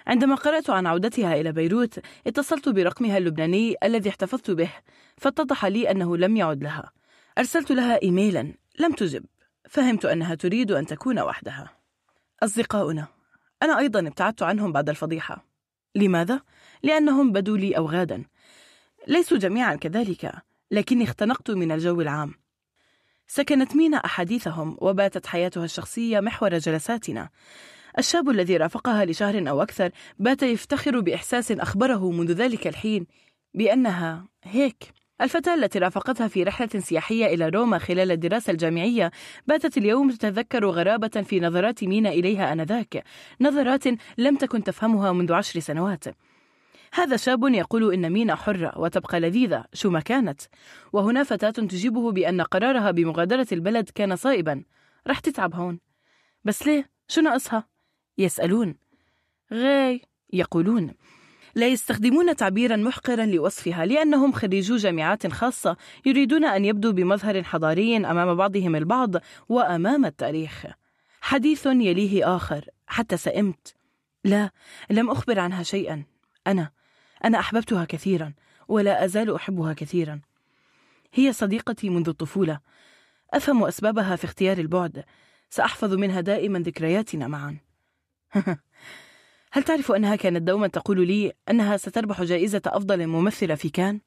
عندما قرأت عن عودتها إلى بيروت اتصلت برقمها اللبناني الذي احتفظت به فاتضح لي أنه لم يعد لها. أرسلت لها إيميلا لم تجب. فهمت أنها تريد أن تكون وحدها. أصدقاؤنا أنا أيضا ابتعدت عنهم بعد الفضيحة. لماذا؟ لأنهم بدوا لي أوغادا. ليسوا جميعا كذلك لكني اختنقت من الجو العام. سكنت مينا أحاديثهم وباتت حياتها الشخصية محور جلساتنا. الشاب الذي رافقها لشهر أو أكثر بات يفتخر بإحساس أخبره منذ ذلك الحين بأنها هيك. الفتاة التي رافقتها في رحلة سياحية إلى روما خلال الدراسة الجامعية باتت اليوم تتذكر غرابة في نظرات مينا إليها آنذاك نظرات لم تكن تفهمها منذ عشر سنوات. هذا شاب يقول إن مينا حرة وتبقى لذيذة شو ما كانت. وهنا فتاة تجيبه بأن قرارها بمغادرة البلد كان صائبا. رح تتعب هون. بس ليه؟ شو ناقصها؟ يسألون. غي يقولون لا يستخدمون تعبيرا محقرا لوصفها لأنهم خريجو جامعات خاصة يريدون أن يبدوا بمظهر حضاري أمام بعضهم البعض وأمام التاريخ. حديث يليه آخر حتى سئمت. لا لم أخبر عنها شيئا. أنا أنا أحببتها كثيرا ولا أزال أحبها كثيرا. هي صديقتي منذ الطفولة. أفهم أسبابها في اختيار البعد. سأحفظ منها دائما ذكرياتنا معا. هل تعرف أنها كانت دوما تقول لي أنها ستربح جائزة أفضل ممثلة في كان؟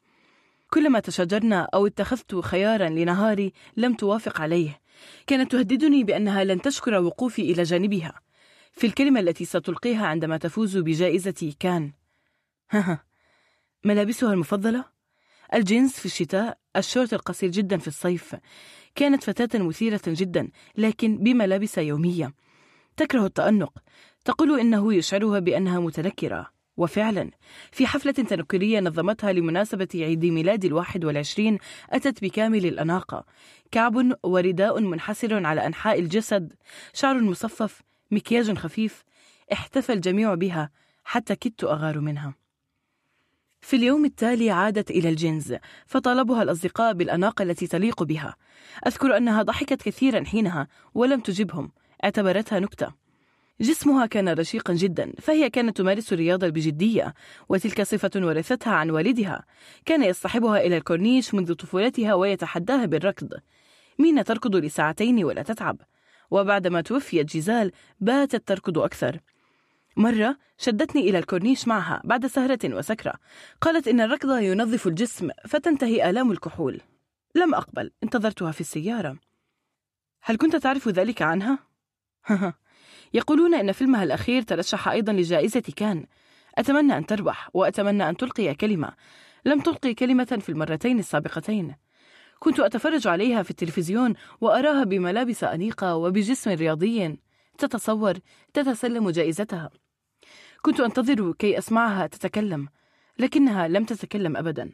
كلما تشاجرنا أو اتخذت خيارا لنهاري لم توافق عليه. كانت تهددني بأنها لن تشكر وقوفي إلى جانبها. في الكلمة التي ستلقيها عندما تفوز بجائزة كان. ها ملابسها المفضلة؟ الجينز في الشتاء الشورت القصير جدا في الصيف. كانت فتاة مثيرة جدا لكن بملابس يومية. تكره التأنق. تقول إنه يشعرها بأنها متنكرة. وفعلا في حفلة تنكرية نظمتها لمناسبة عيد ميلاد الواحد والعشرين أتت بكامل الأناقة. كعب ورداء منحسر على أنحاء الجسد. شعر مصفف مكياج خفيف. احتفى الجميع بها حتى كدت أغار منها. في اليوم التالي عادت إلى الجنز فطالبها الأصدقاء بالأناقة التي تليق بها. أذكر أنها ضحكت كثيرا حينها ولم تجبهم. اعتبرتها نكتة. جسمها كان رشيقا جدا فهي كانت تمارس الرياضة بجدية وتلك صفة ورثتها عن والدها. كان يصطحبها إلى الكورنيش منذ طفولتها ويتحداها بالركض. مينا تركض لساعتين ولا تتعب؟ وبعدما توفيت جيزال باتت تركض أكثر. مرة شدتني إلى الكورنيش معها بعد سهرة وسكرة. قالت إن الركض ينظف الجسم فتنتهي آلام الكحول. لم أقبل انتظرتها في السيارة. هل كنت تعرف ذلك عنها؟ يقولون إن فيلمها الأخير ترشح أيضا لجائزة كان. أتمنى أن تربح وأتمنى أن تلقي كلمة. لم تلقي كلمة في المرتين السابقتين. كنت أتفرج عليها في التلفزيون وأراها بملابس أنيقة وبجسم رياضي تتصور تتسلم جائزتها. كنت أنتظر كي أسمعها تتكلم لكنها لم تتكلم أبدا.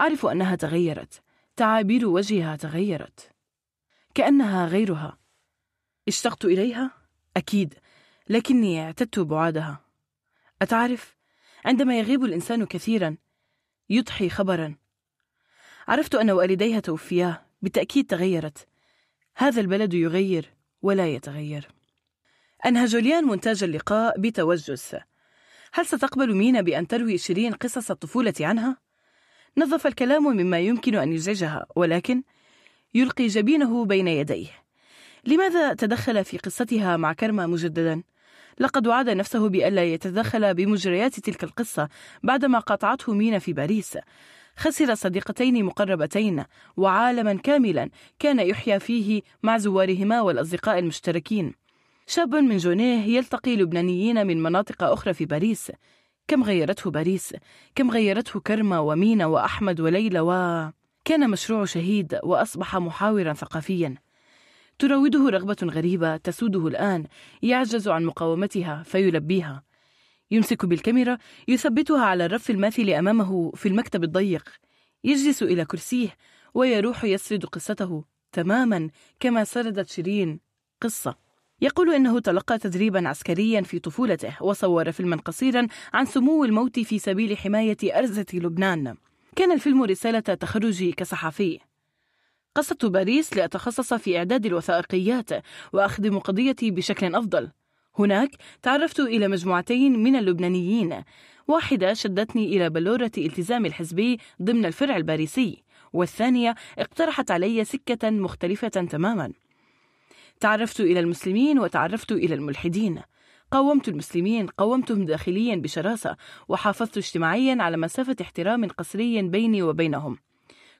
أعرف أنها تغيرت. تعابير وجهها تغيرت. كأنها غيرها. اشتقت إليها؟ أكيد لكني اعتدت بعادها. أتعرف؟ عندما يغيب الإنسان كثيرا يضحي خبرا. عرفت أن والديها توفيا بالتأكيد تغيرت. هذا البلد يغير ولا يتغير. أنهى جوليان مونتاج اللقاء بتوجس. هل ستقبل مينا بأن تروي شيرين قصص الطفولة عنها؟ نظف الكلام مما يمكن أن يزعجها ولكن يلقي جبينه بين يديه. لماذا تدخل في قصتها مع كرمة مجددا؟ لقد وعد نفسه بألا يتدخل بمجريات تلك القصة بعدما قاطعته مينا في باريس. خسر صديقتين مقربتين وعالما كاملا كان يحيا فيه مع زوارهما والأصدقاء المشتركين. شاب من جونيه يلتقي لبنانيين من مناطق أخرى في باريس. كم غيرته باريس؟ كم غيرته كرمة ومينا وأحمد وليلى و... كان مشروع شهيد وأصبح محاورا ثقافيا. تراوده رغبة غريبة تسوده الآن يعجز عن مقاومتها فيلبيها. يمسك بالكاميرا يثبتها على الرف الماثل أمامه في المكتب الضيق. يجلس إلى كرسيه ويروح يسرد قصته تماما كما سردت شيرين قصة. يقول إنه تلقى تدريبا عسكريا في طفولته وصور فيلما قصيرا عن سمو الموت في سبيل حماية أرزة لبنان. كان الفيلم رسالة تخرجي كصحفي. قصدت باريس لأتخصص في إعداد الوثائقيات وأخدم قضيتي بشكل أفضل. هناك تعرفت إلى مجموعتين من اللبنانيين. واحدة شدتني إلى بلورة التزام الحزبي ضمن الفرع الباريسي والثانية اقترحت علي سكة مختلفة تماما. تعرفت إلى المسلمين وتعرفت إلى الملحدين. قاومت المسلمين قاومتهم داخليا بشراسة وحافظت اجتماعيا على مسافة احترام قصري بيني وبينهم.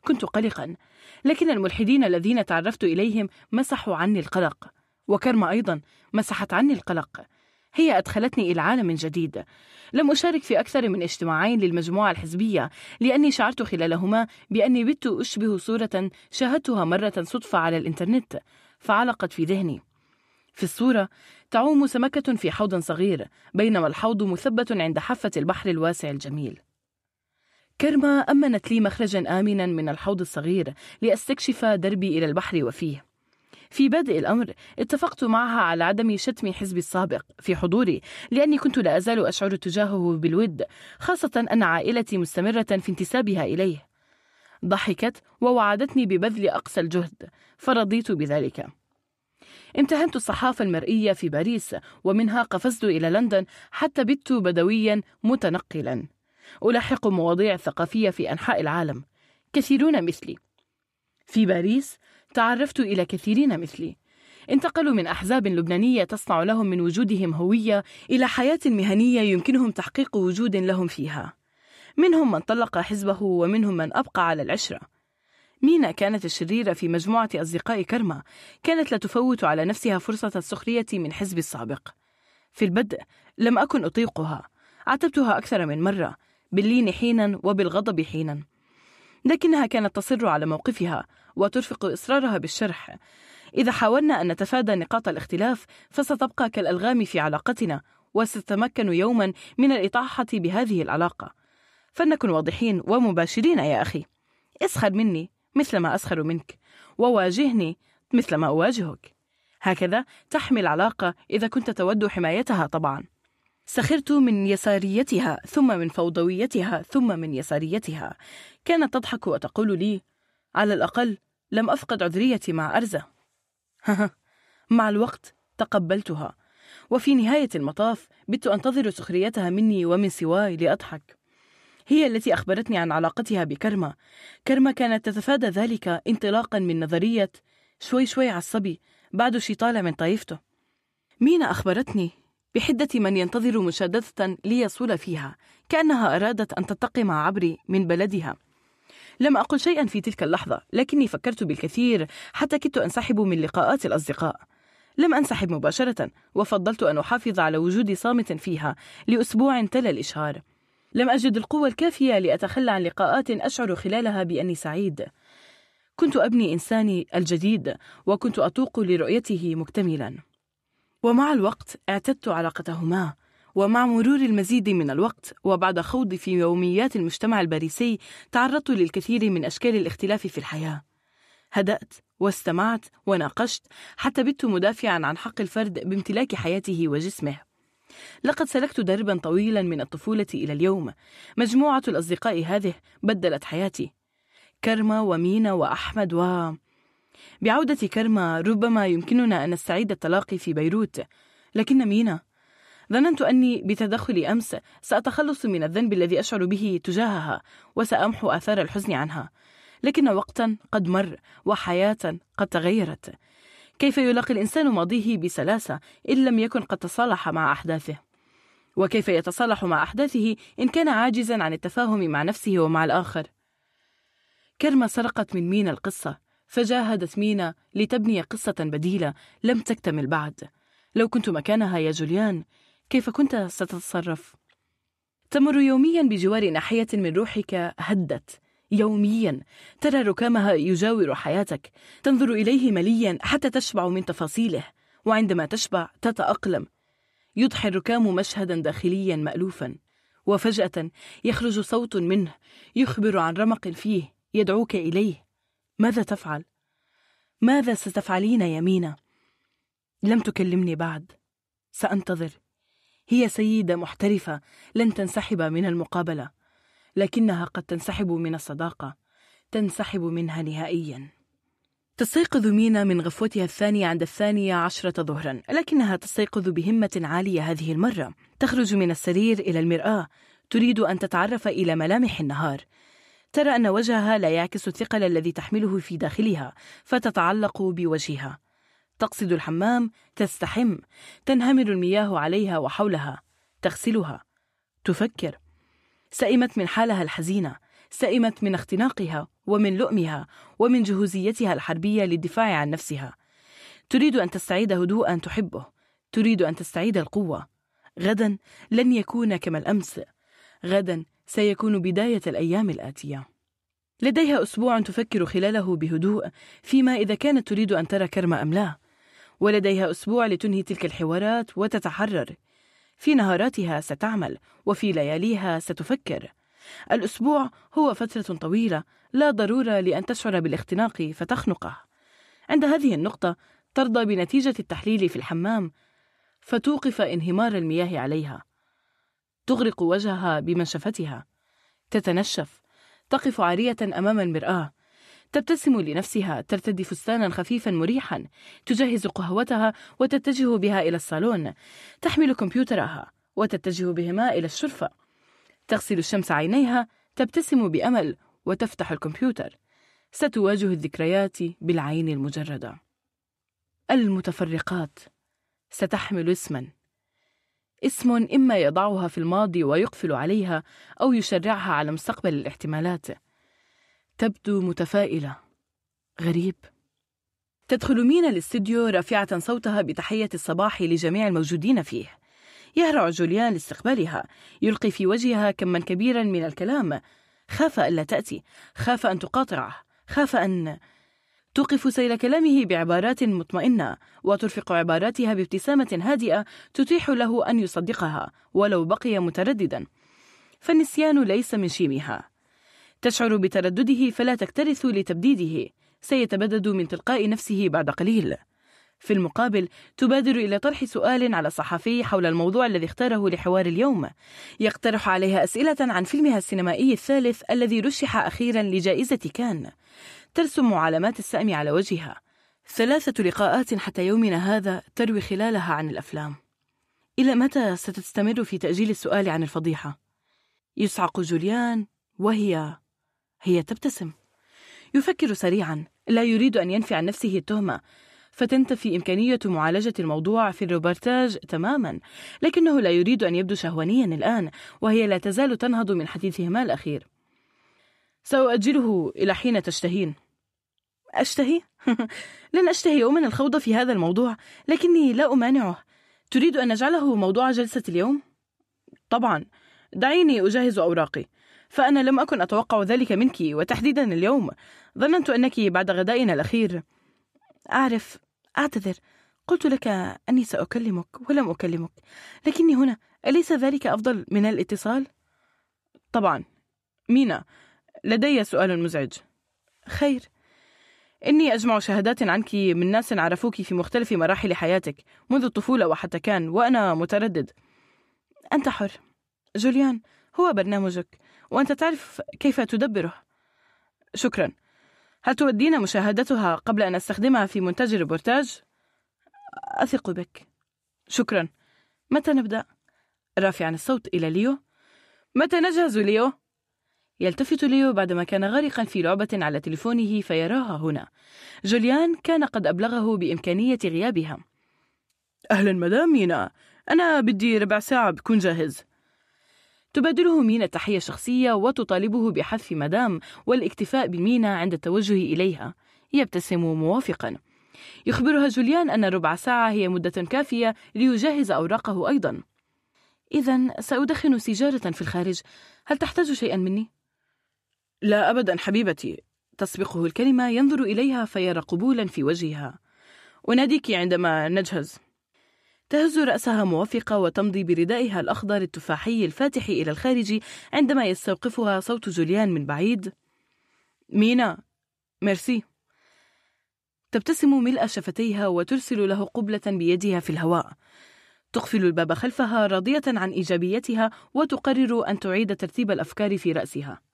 كنت قلقا. لكن الملحدين الذين تعرفت إليهم مسحوا عني القلق. وكرمة أيضا مسحت عني القلق. هي أدخلتني إلى عالم جديد. لم أشارك في أكثر من اجتماعين للمجموعة الحزبية لأني شعرت خلالهما بأني بت أشبه صورة شاهدتها مرة صدفة على الإنترنت فعلقت في ذهني. في الصورة تعوم سمكة في حوض صغير بينما الحوض مثبت عند حافة البحر الواسع الجميل. كرمة أمنت لي مخرجا آمنا من الحوض الصغير لأستكشف دربي إلى البحر وفيه. في بدء الأمر اتفقت معها على عدم شتم حزبي السابق في حضوري لأني كنت لا أزال أشعر تجاهه بالود خاصة أن عائلتي مستمرة في انتسابها إليه. ضحكت ووعدتني ببذل أقصى الجهد فرضيت بذلك. امتهنت الصحافة المرئية في باريس ومنها قفزت إلى لندن حتى بت بدويا متنقلا. ألاحق مواضيع ثقافية في أنحاء العالم. كثيرون مثلي. في باريس تعرفت إلى كثيرين مثلي. انتقلوا من أحزاب لبنانية تصنع لهم من وجودهم هوية إلى حياة مهنية يمكنهم تحقيق وجود لهم فيها. منهم من طلق حزبه ومنهم من أبقى على العشرة. مينا كانت الشريرة في مجموعة أصدقاء كرمة كانت لا تفوت على نفسها فرصة السخرية من حزب السابق. في البدء لم أكن أطيقها. عاتبتها أكثر من مرة. باللين حينا وبالغضب حينا. لكنها كانت تصر على موقفها وترفق إصرارها بالشرح. إذا حاولنا أن نتفادى نقاط الاختلاف فستبقى كالألغام في علاقتنا وستتمكن يوما من الإطاحة بهذه العلاقة. فلنكن واضحين ومباشرين يا أخي. اسخر مني مثل ما أسخر منك وواجهني مثل ما أواجهك. هكذا تحمي العلاقة إذا كنت تود حمايتها طبعا. سخرت من يساريتها ثم من فوضويتها ثم من يساريتها. كانت تضحك وتقول لي على الأقل لم أفقد عذريتي مع أرزة. مع الوقت تقبلتها. وفي نهاية المطاف بت أنتظر سخريتها مني ومن سواي لأضحك. هي التي أخبرتني عن علاقتها بكرمة. كرمة كانت تتفادى ذلك انطلاقا من نظرية شوي شوي عصبي بعد شي طالع من طايفته. مينا أخبرتني بحدة من ينتظر مشادثة ليصول فيها كأنها أرادت أن تنتقم عبري من بلدها. لم أقل شيئا في تلك اللحظة لكني فكرت بالكثير حتى كدت أنسحب من لقاءات الأصدقاء. لم أنسحب مباشرة وفضلت أن أحافظ على وجود صامت فيها لأسبوع تلا الإشهار. لم أجد القوة الكافية لأتخلى عن لقاءات أشعر خلالها بأني سعيد. كنت أبني إنساني الجديد وكنت أتوق لرؤيته مكتملا. ومع الوقت اعتدت علاقتهما ومع مرور المزيد من الوقت وبعد خوضي في يوميات المجتمع الباريسي تعرضت للكثير من أشكال الاختلاف في الحياة. هدأت واستمعت وناقشت حتى بت مدافعا عن حق الفرد بامتلاك حياته وجسمه. لقد سلكت دربا طويلا من الطفولة إلى اليوم. مجموعة الأصدقاء هذه بدلت حياتي. كرمة ومينا وأحمد و بعودة كرمة ربما يمكننا أن نستعيد التلاقي في بيروت. لكن مينا ظننت أني بتدخل أمس سأتخلص من الذنب الذي أشعر به تجاهها وسأمحو آثار الحزن عنها. لكن وقتا قد مر وحياة قد تغيرت. كيف يلاقي الإنسان ماضيه بسلاسة إن لم يكن قد تصالح مع أحداثه؟ وكيف يتصالح مع أحداثه إن كان عاجزا عن التفاهم مع نفسه ومع الآخر؟ كرمة سرقت من مينا القصة. فجاهدت مينا لتبني قصة بديلة لم تكتمل بعد. لو كنت مكانها يا جوليان كيف كنت ستتصرف؟ تمر يوميا بجوار ناحية من روحك هدت. يوميا ترى ركامها يجاور حياتك. تنظر إليه مليا حتى تشبع من تفاصيله وعندما تشبع تتأقلم. يضحي الركام مشهدا داخليا مألوفا. وفجأة يخرج صوت منه يخبر عن رمق فيه يدعوك إليه. ماذا تفعل؟ ماذا ستفعلين يا مينا؟ لم تكلمني بعد. سأنتظر. هي سيدة محترفة لن تنسحب من المقابلة لكنها قد تنسحب من الصداقة تنسحب منها نهائيا. تستيقظ مينا من غفوتها الثانية عند الثانية عشرة ظهرا لكنها تستيقظ بهمة عالية هذه المرة. تخرج من السرير إلى المرآة. تريد أن تتعرف إلى ملامح النهار. ترى أن وجهها لا يعكس الثقل الذي تحمله في داخلها فتتعلق بوجهها. تقصد الحمام تستحم تنهمر المياه عليها وحولها تغسلها. تفكر. سئمت من حالها الحزينة سئمت من اختناقها ومن لؤمها ومن جهوزيتها الحربية للدفاع عن نفسها. تريد أن تستعيد هدوءا تحبه. تريد أن تستعيد القوة. غدا لن يكون كما الأمس. غدا سيكون بداية الأيام الآتية. لديها أسبوع تفكر خلاله بهدوء فيما إذا كانت تريد أن ترى كرم أم لا. ولديها أسبوع لتنهي تلك الحوارات وتتحرر. في نهاراتها ستعمل وفي لياليها ستفكر. الأسبوع هو فترة طويلة لا ضرورة لأن تشعر بالاختناق فتخنقه. عند هذه النقطة ترضى بنتيجة التحليل في الحمام فتوقف انهمار المياه عليها. تغرق وجهها بمنشفتها. تتنشف. تقف عارية أمام المرآة. تبتسم لنفسها. ترتدي فستانا خفيفا مريحا. تجهز قهوتها وتتجه بها إلى الصالون. تحمل كمبيوترها وتتجه بهما إلى الشرفة. تغسل الشمس عينيها. تبتسم بأمل وتفتح الكمبيوتر. ستواجه الذكريات بالعين المجردة. المتفرقات. ستحمل اسما. اسم إما يضعها في الماضي ويقفل عليها أو يشرعها على مستقبل الاحتمالات. تبدو متفائلة. غريب. تدخل مينا الاستديو رافعة صوتها بتحية الصباح لجميع الموجودين فيه. يهرع جوليان لاستقبالها. يلقي في وجهها كما كبيرا من الكلام. خاف ألا تأتي. خاف أن تقاطعه. خاف أن توقف سيل كلامه بعبارات مطمئنة وترفق عباراتها بابتسامة هادئة تتيح له أن يصدقها ولو بقي مترددا. فالنسيان ليس من شيمها. تشعر بتردده فلا تكترث لتبديده سيتبدد من تلقاء نفسه بعد قليل. في المقابل تبادر إلى طرح سؤال على الصحفي حول الموضوع الذي اختاره لحوار اليوم. يقترح عليها أسئلة عن فيلمها السينمائي الثالث الذي رشح أخيرا لجائزة كان. ترسم علامات السأم على وجهها. ثلاثة لقاءات حتى يومنا هذا تروي خلالها عن الأفلام. إلى متى ستستمر في تأجيل السؤال عن الفضيحة؟ يصعق جوليان وهي هي تبتسم. يفكر سريعا لا يريد أن ينفي عن نفسه التهمة. فتنتفي إمكانية معالجة الموضوع في الروبرتاج تماما. لكنه لا يريد أن يبدو شهوانيا الآن وهي لا تزال تنهض من حديثهما الأخير. سأؤجله إلى حين تشتهين. أشتهي؟ لن أشتهي يوما الخوض في هذا الموضوع لكني لا أمانعه. تريد أن نجعله موضوع جلسة اليوم؟ طبعا. دعيني أجهز أوراقي. فأنا لم أكن أتوقع ذلك منك وتحديدا اليوم. ظننت أنك بعد غدائنا الأخير. أعرف. أعتذر. قلت لك أني سأكلمك ولم أكلمك. لكني هنا. أليس ذلك أفضل من الاتصال؟ طبعا. مينا لدي سؤال مزعج. خير. إني أجمع شهادات عنك من ناس عرفوك في مختلف مراحل حياتك منذ الطفولة وحتى كان وأنا متردد. أنت حر. جوليان هو برنامجك وأنت تعرف كيف تدبره. شكرا. هل تودين مشاهدتها قبل أن أستخدمها في مونتاج الريبورتاج؟ أثق بك. شكرا. متى نبدأ؟ رافعا الصوت إلى ليو. متى نجهز ليو؟ يلتفت ليو بعدما كان غارقا في لعبة على تليفونه فيراها هنا. جوليان كان قد أبلغه بإمكانية غيابها. أهلا مدام مينا أنا بدي ربع ساعة بكون جاهز. تبادله مينا تحية شخصية وتطالبه بحذف مدام والاكتفاء بمينا عند التوجه إليها. يبتسم موافقا. يخبرها جوليان أن ربع ساعة هي مدة كافية ليجهز أوراقه أيضا. إذا سأدخن سيجارة في الخارج. هل تحتاج شيئا مني؟ لا أبدا حبيبتي. تسبقه الكلمة ينظر إليها فيرى قبولا في وجهها. أناديك عندما نجهز. تهز رأسها موافقة وتمضي بردائها الأخضر التفاحي الفاتح إلى الخارج عندما يستوقفها صوت جوليان من بعيد. مينا ميرسي. تبتسم ملء شفتيها وترسل له قبلة بيدها في الهواء. تقفل الباب خلفها راضية عن إيجابيتها وتقرر أن تعيد ترتيب الأفكار في رأسها.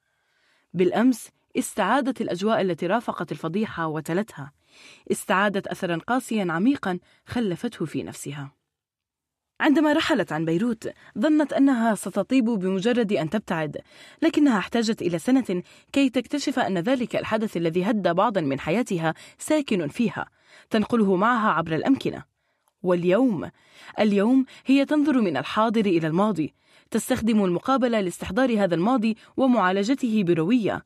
بالأمس استعادت الأجواء التي رافقت الفضيحة وتلتها. استعادت أثرا قاسيا عميقا خلفته في نفسها. عندما رحلت عن بيروت ظنت أنها ستطيب بمجرد أن تبتعد لكنها احتاجت إلى سنة كي تكتشف أن ذلك الحدث الذي هد بعضا من حياتها ساكن فيها تنقله معها عبر الأمكنة. واليوم؟ اليوم هي تنظر من الحاضر إلى الماضي تستخدم المقابلة لاستحضار هذا الماضي ومعالجته بروية.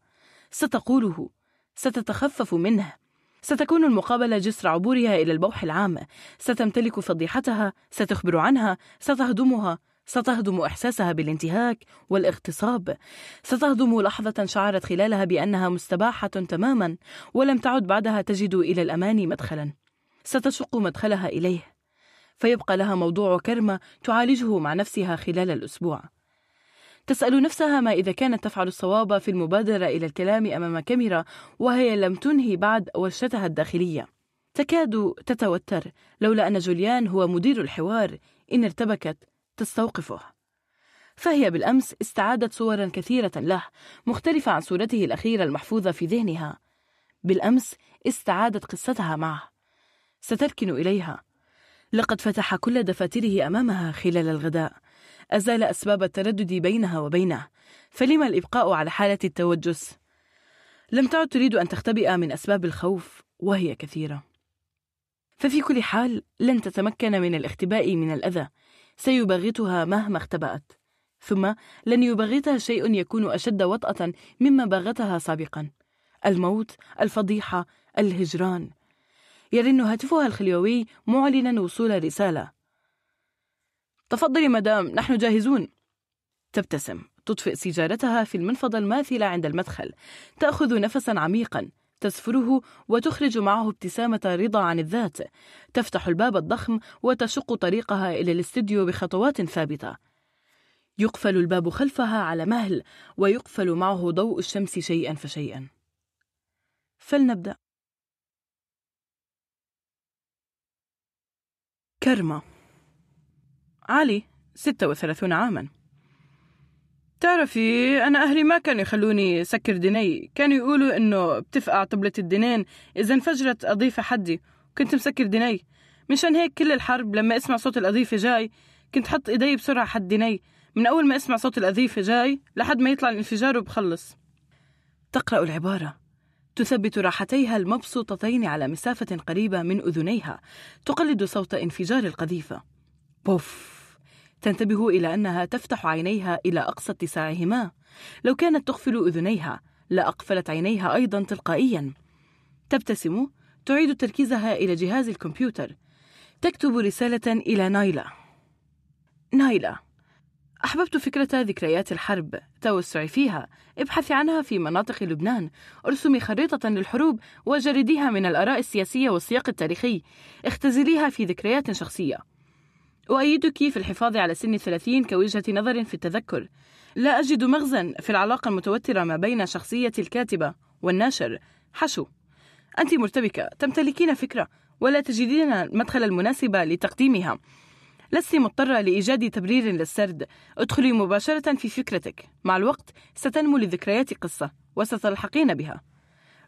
ستقوله. ستتخفف منه. ستكون المقابلة جسر عبورها إلى البوح العام. ستمتلك فضيحتها. ستخبر عنها. ستهدمها ستهدم إحساسها بالانتهاك والاغتصاب. ستهدم لحظة شعرت خلالها بأنها مستباحة تماما ولم تعد بعدها تجد إلى الأمان مدخلا. ستشق مدخلها إليه. فيبقى لها موضوع كرمة تعالجه مع نفسها خلال الأسبوع. تسأل نفسها ما إذا كانت تفعل الصواب في المبادرة إلى الكلام أمام كاميرا وهي لم تنهي بعد ورشتها الداخلية. تكاد تتوتر لولا أن جوليان هو مدير الحوار إن ارتبكت تستوقفه. فهي بالأمس استعادت صورا كثيرة له مختلفة عن صورته الأخيرة المحفوظة في ذهنها. بالأمس استعادت قصتها معه. ستركن إليها. لقد فتح كل دفاتره أمامها خلال الغداء. أزال أسباب التردد بينها وبينه. فلما الإبقاء على حالة التوجس؟ لم تعد تريد أن تختبئ من أسباب الخوف وهي كثيرة. ففي كل حال لن تتمكن من الاختباء من الأذى. سيبغتها مهما اختبأت. ثم لن يبغتها شيء يكون أشد وطأة مما باغتها سابقا. الموت الفضيحة الهجران. يرن هاتفها الخليوي معلنا وصول رسالة. تفضلي مدام نحن جاهزون. تبتسم. تطفئ سيجارتها في المنفضة الماثلة عند المدخل. تأخذ نفسا عميقا. تسفره وتخرج معه ابتسامة رضا عن الذات. تفتح الباب الضخم وتشق طريقها إلى الاستديو بخطوات ثابتة. يقفل الباب خلفها على مهل ويقفل معه ضوء الشمس شيئا فشيئا. فلنبدأ. كرمة. علي ستة وثلاثون عاما. تعرفي أنا أهلي ما كانوا يخلوني سكر ديني. كانوا يقولوا إنه بتفقع طبلة الدينين إذا انفجرت أضيفة حدي. وكنت مسكر ديني. مشان هيك كل الحرب لما أسمع صوت الأضيفة جاي كنت حط إيدي بسرعة حد ديني. من أول ما أسمع صوت الأضيفة جاي لحد ما يطلع الانفجار وبخلص. تقرأ العبارة. تثبت راحتيها المبسوطتين على مسافة قريبة من أذنيها. تقلد صوت انفجار القذيفة. بوف. تنتبه إلى أنها تفتح عينيها إلى أقصى اتساعهما. لو كانت تغفل أذنيها لأقفلت عينيها أيضا تلقائيا. تبتسم. تعيد تركيزها إلى جهاز الكمبيوتر. تكتب رسالة إلى نايلا. نايلا. أحببت فكرة ذكريات الحرب. توسعي فيها. ابحثي عنها في مناطق لبنان. ارسمي خريطة للحروب وجرديها من الآراء السياسية والسياق التاريخي. اختزليها في ذكريات شخصية. أؤيدك في الحفاظ على سن الثلاثين كوجهة نظر في التذكر. لا أجد مغزى في العلاقة المتوترة ما بين شخصية الكاتبة والناشر. حشو. أنت مرتبكة. تمتلكين فكرة. ولا تجدين المدخل المناسب لتقديمها. لست مضطرة لإيجاد تبرير للسرد. ادخلي مباشرة في فكرتك. مع الوقت ستنمو لذكريات قصة وستلحقين بها.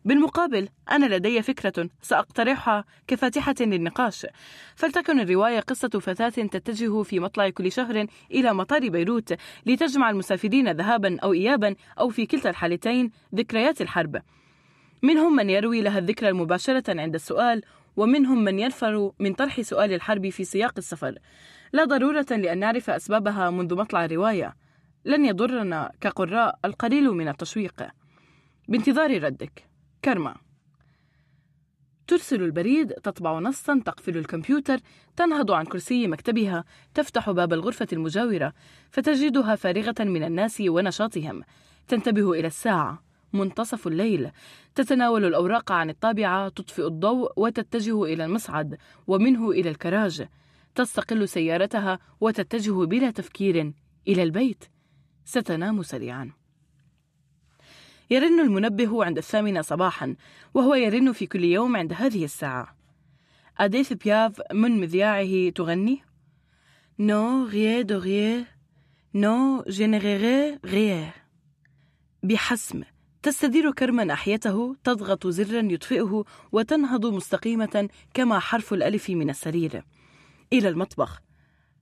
بالمقابل أنا لدي فكرة سأقترحها كفاتحة للنقاش. فلتكن الرواية قصة فتاة تتجه في مطلع كل شهر إلى مطار بيروت لتجمع المسافرين ذهابا أو إيابا أو في كلتا الحالتين ذكريات الحرب. منهم من يروي لها الذكرى المباشرة عند السؤال ومنهم من ينفر من طرح سؤال الحرب في سياق السفر. لا ضرورة لأن نعرف أسبابها منذ مطلع الرواية. لن يضرنا كقراء القليل من التشويق. بانتظار ردك. كرما. ترسل البريد تطبع نصا تقفل الكمبيوتر تنهض عن كرسي مكتبها تفتح باب الغرفة المجاورة فتجدها فارغة من الناس ونشاطهم. تنتبه إلى الساعة. منتصف الليل. تتناول الأوراق عن الطابعة تطفئ الضوء وتتجه إلى المصعد ومنه إلى الكراج. تستقل سيارتها وتتجه بلا تفكير إلى البيت. ستنام سريعا. يرن المنبه عند الثامنة صباحا وهو يرن في كل يوم عند هذه الساعة. أديث بياف من مذياعه تغني؟ non rien de rien non je ne regrette rien بحسم. تستدير كرما ناحيته تضغط زرا يطفئه وتنهض مستقيمة كما حرف الألف من السرير. إلى المطبخ.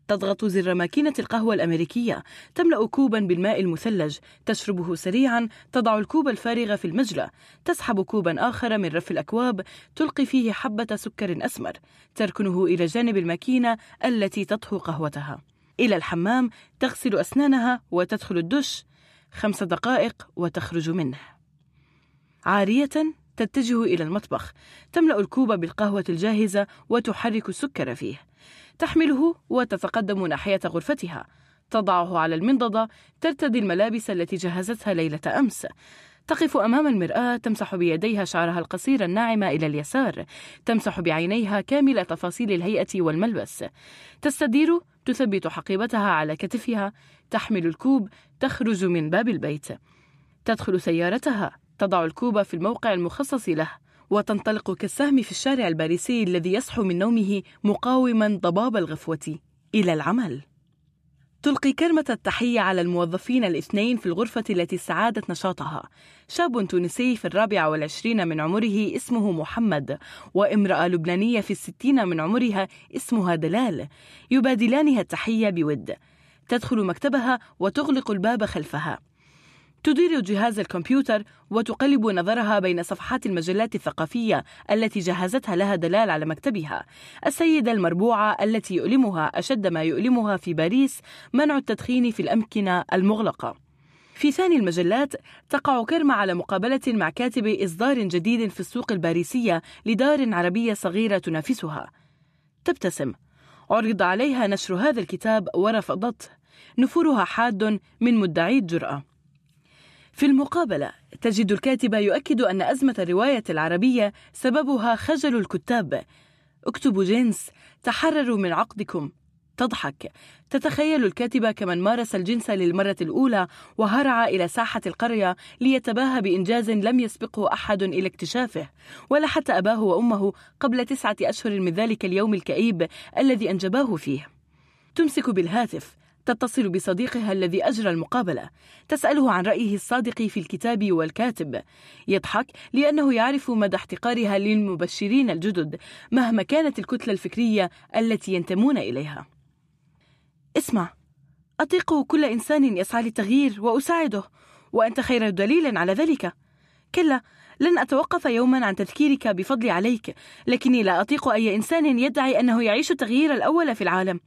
تضغط زر ماكينة القهوة الأمريكية. تملأ كوبا بالماء المثلج. تشربه سريعا. تضع الكوب الفارغ في المجلى. تسحب كوبا آخر من رف الأكواب. تلقي فيه حبة سكر أسمر. تركنه إلى جانب الماكينة التي تطهو قهوتها. إلى الحمام. تغسل أسنانها وتدخل الدش. خمس دقائق وتخرج منه. عارية تتجه إلى المطبخ تملأ الكوب بالقهوة الجاهزة وتحرك السكر فيه. تحمله وتتقدم ناحية غرفتها. تضعه على المنضدة ترتدي الملابس التي جهزتها ليلة أمس. تقف أمام المرآة تمسح بيديها شعرها القصير الناعم إلى اليسار. تمسح بعينيها كامل تفاصيل الهيئة والملبس. تستدير تثبت حقيبتها على كتفها. تحمل الكوب تخرج من باب البيت. تدخل سيارتها. تضع الكوب في الموقع المخصص له وتنطلق كالسهم في الشارع الباريسي الذي يصحو من نومه مقاوما ضباب الغفوة. إلى العمل. تلقي كلمة التحية على الموظفين الاثنين في الغرفة التي استعادت نشاطها. شاب تونسي في الرابع والعشرين من عمره اسمه محمد وامرأة لبنانية في الستين من عمرها اسمها دلال. يبادلانها التحية بود. تدخل مكتبها وتغلق الباب خلفها. تدير جهاز الكمبيوتر وتقلب نظرها بين صفحات المجلات الثقافية التي جهزتها لها دلال على مكتبها. السيدة المربوعة التي يؤلمها أشد ما يؤلمها في باريس منع التدخين في الأمكنة المغلقة. في ثاني المجلات تقع كرمة على مقابلة مع كاتب إصدار جديد في السوق الباريسية لدار عربية صغيرة تنافسها. تبتسم. عرض عليها نشر هذا الكتاب ورفضته. نفورها حاد من مدعي الجرأة. في المقابلة تجد الكاتب يؤكد أن أزمة الرواية العربية سببها خجل الكتاب. اكتبوا جنس تحرروا من عقدكم. تضحك. تتخيل الكاتبة كمن مارس الجنس للمرة الأولى وهرع إلى ساحة القرية ليتباهى بإنجاز لم يسبقه أحد إلى اكتشافه. ولا حتى أباه وأمه قبل تسعة أشهر من ذلك اليوم الكئيب الذي أنجباه فيه. تمسك بالهاتف. تتصل بصديقها الذي أجرى المقابلة. تسأله عن رأيه الصادق في الكتاب والكاتب. يضحك لأنه يعرف مدى احتقارها للمبشرين الجدد مهما كانت الكتلة الفكرية التي ينتمون إليها. اسمع أطيق كل إنسان يسعى للتغيير وأساعده وأنت خير دليل على ذلك. كلا لن أتوقف يوما عن تذكيرك بفضلي عليك لكني لا أطيق أي إنسان يدعي أنه يعيش التغيير الأول في العالم.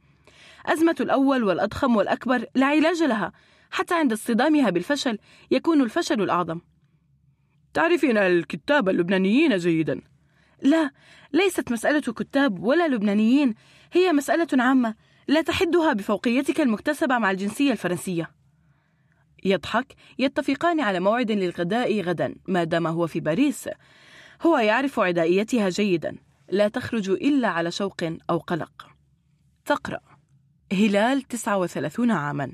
أزمة الأول والأضخم والأكبر لا علاج لها. حتى عند اصطدامها بالفشل يكون الفشل الأعظم. تعرفين الكتاب اللبنانيين جيدا. لا ليست مسألة كتاب ولا لبنانيين هي مسألة عامة لا تحدها بفوقيتك المكتسبة مع الجنسية الفرنسية. يضحك يتفقان على موعد للغداء غدا ما دام هو في باريس. هو يعرف عدائيتها جيدا. لا تخرج إلا على شوق أو قلق. تقرأ. هلال 39 عاما.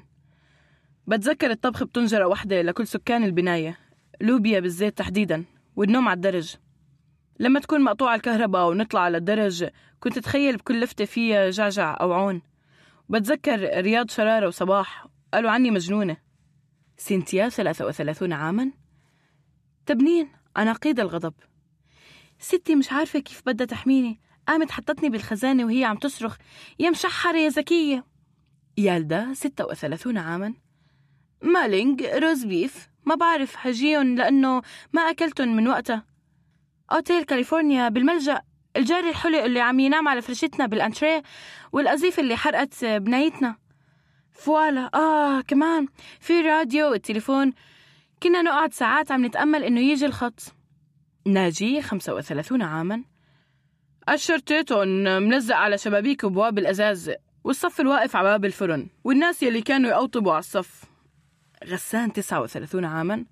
بتذكر الطبخ بطنجرة واحدة لكل سكان البناية لوبيا بالزيت تحديدا والنوم على الدرج. لما تكون مقطوعة الكهرباء ونطلع على الدرج كنت أتخيل بكل لفتة فيها جعجع أو عون. بتذكر رياض شرارة وصباح قالوا عني مجنونة. سينتيا 33 عاما؟ تبنين عناقيد الغضب. ستي مش عارفة كيف بدها تحميني. قامت حطتني بالخزانة وهي عم تصرخ يا مشحرة يا ذكية يالدا 36 عاما. مالينج roast beef. ما بعرف هجيهم لأنه ما أكلتن من وقتها. Hotel California بالملجأ. الجاري الحلق اللي عم ينام على فرشتنا بالأنتريه والقذيفة اللي حرقت بنايتنا فوالا آه كمان. في راديو والتليفون. كنا نقعد ساعات عم نتأمل إنه يجي الخط. ناجي 35 عاما. الشرطيتهم ملزق على شبابيك وبواب الأزاز والصف الواقف على باب الفرن والناس يلي كانوا يقوطبوا على الصف. غسان 39 عاما.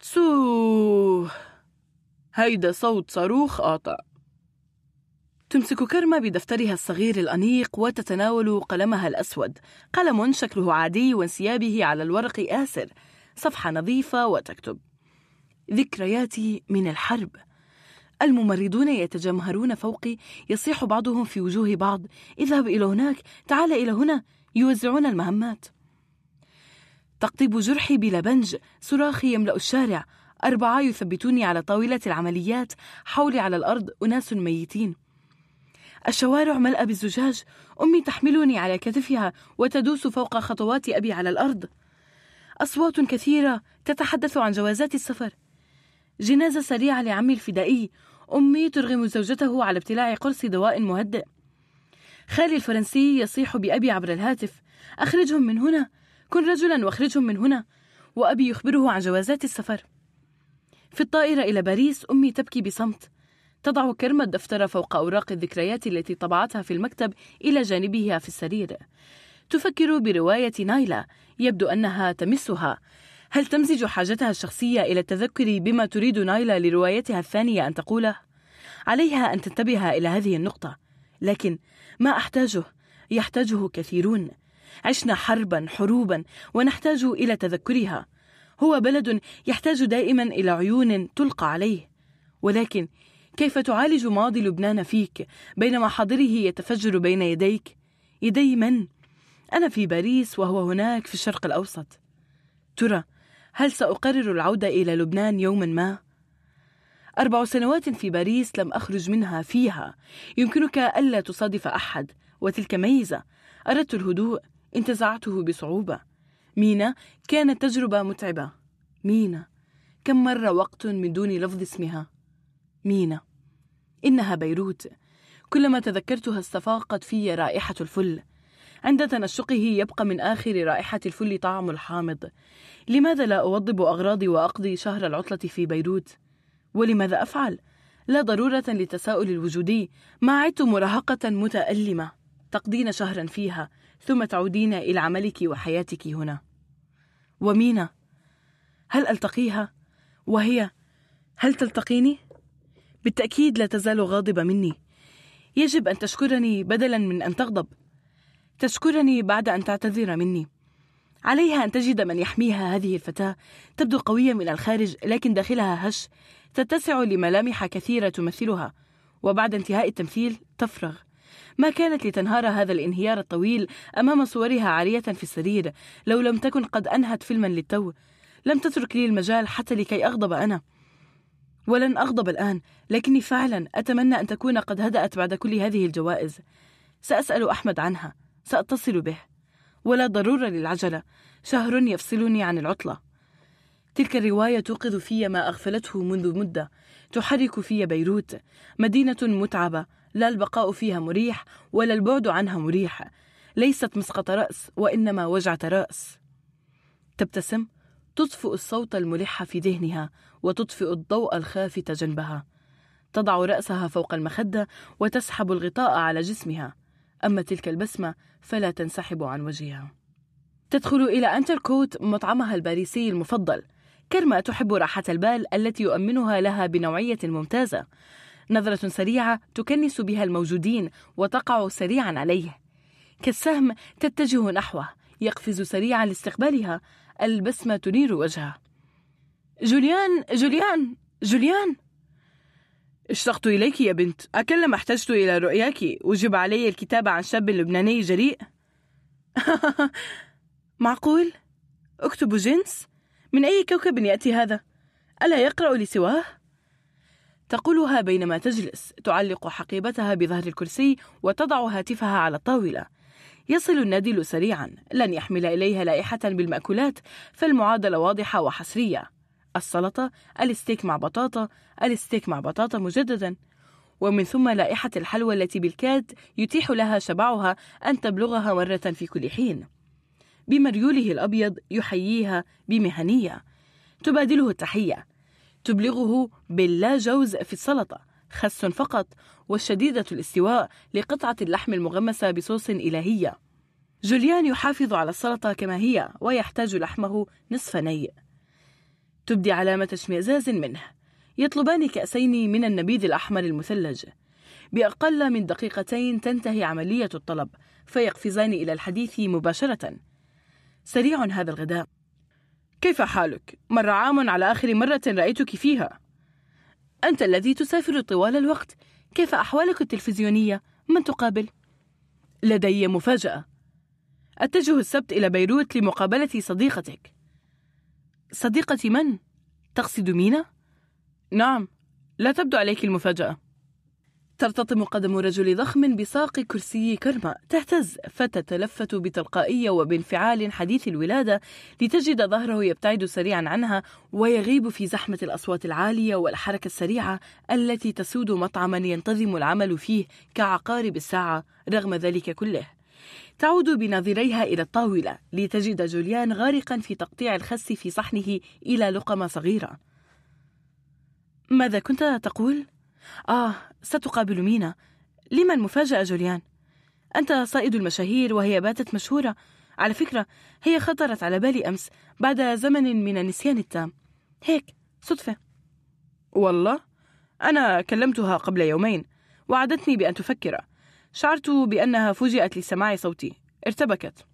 تسوه هيدا صوت صاروخ قاطع. تمسك كرمة بدفترها الصغير الأنيق وتتناول قلمها الأسود. قلم شكله عادي وانسيابه على الورق آسر. صفحة نظيفة وتكتب. ذكرياتي من الحرب. الممرضون يتجمهرون فوقي يصيح بعضهم في وجوه بعض. اذهب إلى هناك تعال إلى هنا يوزعون المهمات. تقطيب جرحي بلا بنج صراخي يملأ الشارع. أربعة يثبتوني على طاولة العمليات حولي على الأرض أناس ميتين. الشوارع ملأى بالزجاج. أمي تحملني على كتفها وتدوس فوق خطوات أبي على الأرض. أصوات كثيرة تتحدث عن جوازات السفر. جنازة سريعة لعمي الفدائي. أمي ترغم زوجته على ابتلاع قرص دواء مهدئ. خالي الفرنسي يصيح بأبي عبر الهاتف أخرجهم من هنا كن رجلا واخرجهم من هنا وأبي يخبره عن جوازات السفر. في الطائرة إلى باريس أمي تبكي بصمت. تضع كرم الدفتر فوق أوراق الذكريات التي طبعتها في المكتب إلى جانبها في السرير. تفكر برواية نايلا يبدو أنها تمسها هل تمزج حاجتها الشخصية إلى التذكر بما تريد نايلا لروايتها الثانية أن تقوله؟ عليها أن تنتبه إلى هذه النقطة لكن ما أحتاجه؟ يحتاجه كثيرون. عشنا حربا حروبا ونحتاج إلى تذكرها. هو بلد يحتاج دائما إلى عيون تلقى عليه. ولكن كيف تعالج ماضي لبنان فيك بينما حاضره يتفجر بين يديك؟ يدي من؟ أنا في باريس وهو هناك في الشرق الأوسط. ترى هل سأقرر العودة إلى لبنان يوما ما؟ أربع سنوات في باريس لم أخرج منها فيها. يمكنك ألا تصادف أحد. وتلك ميزة. أردت الهدوء. انتزعته بصعوبة. مينا كانت تجربة متعبة. مينا كم مر وقت من دون لفظ اسمها؟ مينا إنها بيروت. كلما تذكرتها استفاقت في رائحة الفل. عند تنشقه يبقى من آخر رائحة الفل طعم الحامض لماذا لا أوضب أغراضي وأقضي شهر العطلة في بيروت؟ ولماذا أفعل؟ لا ضرورة للتساؤل الوجودي ما عدت مراهقة متألمة تقضين شهرا فيها ثم تعودين إلى عملك وحياتك هنا ومينا هل ألتقيها؟ وهي هل تلتقيني؟ بالتأكيد لا تزال غاضبة مني يجب أن تشكرني بدلا من أن تغضب تشكرني بعد أن تعتذر مني. عليها أن تجد من يحميها هذه الفتاة. تبدو قوية من الخارج لكن داخلها هش. تتسع لملامح كثيرة تمثلها. وبعد انتهاء التمثيل تفرغ. ما كانت لتنهار هذا الانهيار الطويل أمام صورها عارية في السرير لو لم تكن قد أنهت فيلما للتو. لم تترك لي المجال حتى لكي أغضب أنا. ولن أغضب الآن لكني فعلا أتمنى أن تكون قد هدأت بعد كل هذه الجوائز. سأسأل أحمد عنها. سأتصل به. ولا ضرورة للعجلة. شهر يفصلني عن العطلة. تلك الرواية توقظ في ما أغفلته منذ مدة. تحرك في بيروت. مدينة متعبة. لا البقاء فيها مريح ولا البعد عنها مريح. ليست مسقط رأس وإنما وجعة رأس. تبتسم. تطفئ الصوت الملح في ذهنها وتطفئ الضوء الخافت جنبها. تضع رأسها فوق المخدة وتسحب الغطاء على جسمها. أما تلك البسمة فلا تنسحب عن وجهها. تدخل إلى أنتركوت مطعمها الباريسي المفضل كرما تحب راحة البال التي يؤمنها لها بنوعية ممتازة. نظرة سريعة تكنس بها الموجودين وتقع سريعا عليه. كالسهم تتجه نحوه يقفز سريعا لاستقبالها البسمة تنير وجهه جوليان جوليان جوليان! اشتقت إليك يا بنت أكلما احتجت إلى رؤياك وجب علي الكتابة عن شاب لبناني جريء معقول؟ أكتب جنس؟ من أي كوكب يأتي هذا؟ ألا يقرأ لسواه؟ تقولها بينما تجلس تعلق حقيبتها بظهر الكرسي وتضع هاتفها على الطاولة يصل النادل سريعا لن يحمل إليها لائحة بالمأكولات فالمعادلة واضحة وحصرية السلطة الستيك مع بطاطا الستيك مع بطاطا مجددا. ومن ثم لائحة الحلوى التي بالكاد يتيح لها شبعها أن تبلغها مرة في كل حين. بمريوله الأبيض يحييها بمهنية. تبادله التحية. تبلغه باللا جوز في السلطة. خس فقط. والشديدة الاستواء لقطعة اللحم المغمسة بصوص إلهية. جوليان يحافظ على السلطة كما هي ويحتاج لحمه نصف نيء تبدي علامة اشمئزاز منه. يطلبان كأسين من النبيذ الأحمر المثلج بأقل من دقيقتين تنتهي عملية الطلب فيقفزان إلى الحديث مباشرة سريع هذا الغداء كيف حالك؟ مر عام على آخر مرة رأيتك فيها أنت الذي تسافر طوال الوقت كيف أحوالك التلفزيونية؟ من تقابل؟ لدي مفاجأة أتجه السبت إلى بيروت لمقابلة صديقتك صديقة من؟ تقصد مينا؟ نعم. لا تبدو عليك المفاجأة. ترتطم قدم رجل ضخم بساق كرسي كرمة تهتز فتتلفت بتلقائية وبانفعال حديث الولادة لتجد ظهره يبتعد سريعا عنها ويغيب في زحمة الأصوات العالية والحركة السريعة التي تسود مطعما ينتظم العمل فيه كعقارب الساعة رغم ذلك كله. تعود بناظريها إلى الطاولة لتجد جوليان غارقا في تقطيع الخس في صحنه إلى لقمة صغيرة. ماذا كنت تقول؟ آه ستقابل مينا. لما المفاجأة جوليان؟ أنت صائد المشاهير وهي باتت مشهورة. على فكرة هي خطرت على بالي أمس بعد زمن من النسيان التام. هيك صدفة. والله؟ أنا كلمتها قبل يومين وعدتني بأن تفكر. شعرت بأنها فوجئت لسماع صوتي. ارتبكت.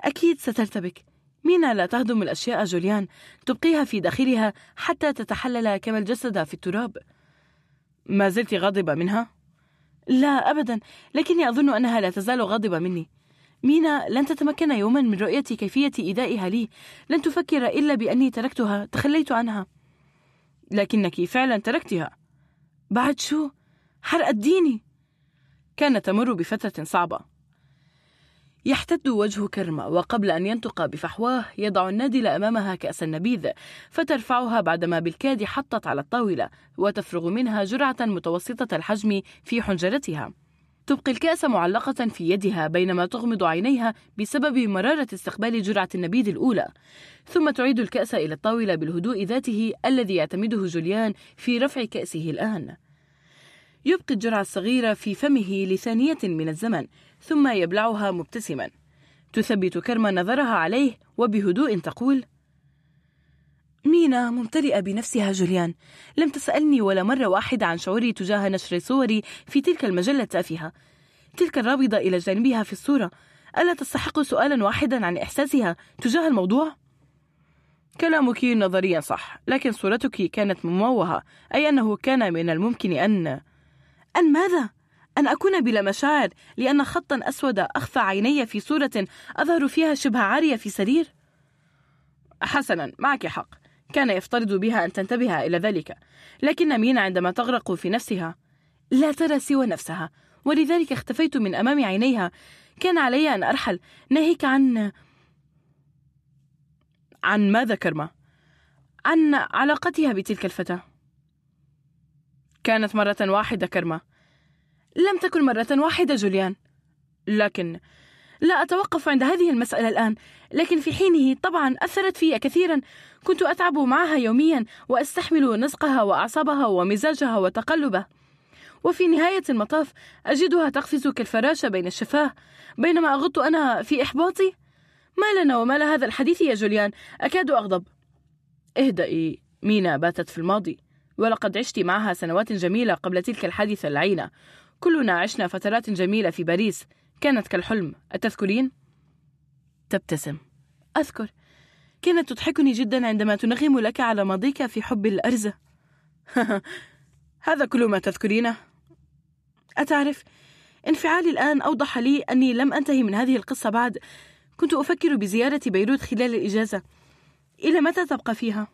أكيد سترتبك. مينا لا تهضم الأشياء جوليان. تبقيها في داخلها حتى تتحلل كما الجسد في التراب. ما زلت غاضبة منها؟ لا أبدا. لكني أظن أنها لا تزال غاضبة مني. مينا لن تتمكن يوما من رؤية كيفية إيذائها لي. لن تفكر إلا بأني تركتها. تخليت عنها. لكنك فعلا تركتها. بعد شو؟ حرقت ديني كانت تمر بفترة صعبة. يحتد وجه كرمة وقبل أن ينطق بفحواه يضع النادل أمامها كأس النبيذ فترفعها بعدما بالكاد حطت على الطاولة وتفرغ منها جرعة متوسطة الحجم في حنجرتها. تبقي الكأس معلقة في يدها بينما تغمض عينيها بسبب مرارة استقبال جرعة النبيذ الأولى. ثم تعيد الكأس إلى الطاولة بالهدوء ذاته الذي يعتمده جوليان في رفع كأسه الآن. يبقي الجرعة الصغيرة في فمه لثانية من الزمن. ثم يبلعها مبتسما تثبت كرما نظرها عليه وبهدوء تقول مينا ممتلئة بنفسها جوليان لم تسألني ولا مرة واحدة عن شعوري تجاه نشر صوري في تلك المجلة التافهة تلك الرابضة إلى جانبها في الصورة ألا تستحق سؤالا واحدا عن إحساسها تجاه الموضوع؟ كلامك نظريا صح لكن صورتك كانت مموهة أي أنه كان من الممكن أن أن ماذا؟ أن أكون بلا مشاعر لأن خطا أسود أخفى عيني في صورة أظهر فيها شبه عارية في سرير؟ حسنا معك حق. كان يفترض بها أن تنتبه إلى ذلك. لكن مينا عندما تغرق في نفسها؟ لا ترى سوى نفسها. ولذلك اختفيت من أمام عينيها. كان علي أن أرحل. ناهيك عن عن ماذا كرمة؟ عن علاقتها بتلك الفتاة. كانت مرة واحدة كرمة لم تكن مرة واحدة جوليان. لكن لا أتوقف عند هذه المسألة الآن لكن في حينه طبعا أثرت في كثيرا. كنت أتعب معها يوميا وأستحمل نزقها وأعصابها ومزاجها وتقلبه. وفي نهاية المطاف أجدها تقفز كالفراشة بين الشفاه بينما أغط أنا في إحباطي. ما لنا وما لهذا الحديث يا جوليان أكاد أغضب. اهدئي مينا باتت في الماضي ولقد عشت معها سنوات جميلة قبل تلك الحادثة اللعينة كلنا عشنا فترات جميلة في باريس. كانت كالحلم. أتذكرين؟ تبتسم. أذكر. كانت تضحكني جدا عندما تنغم لك على ماضيك في حب الأرزة. هذا كل ما تذكرينه. أتعرف انفعالي الآن أوضح لي أني لم أنتهي من هذه القصة بعد. كنت أفكر بزيارة بيروت خلال الإجازة. إلى متى تبقى فيها؟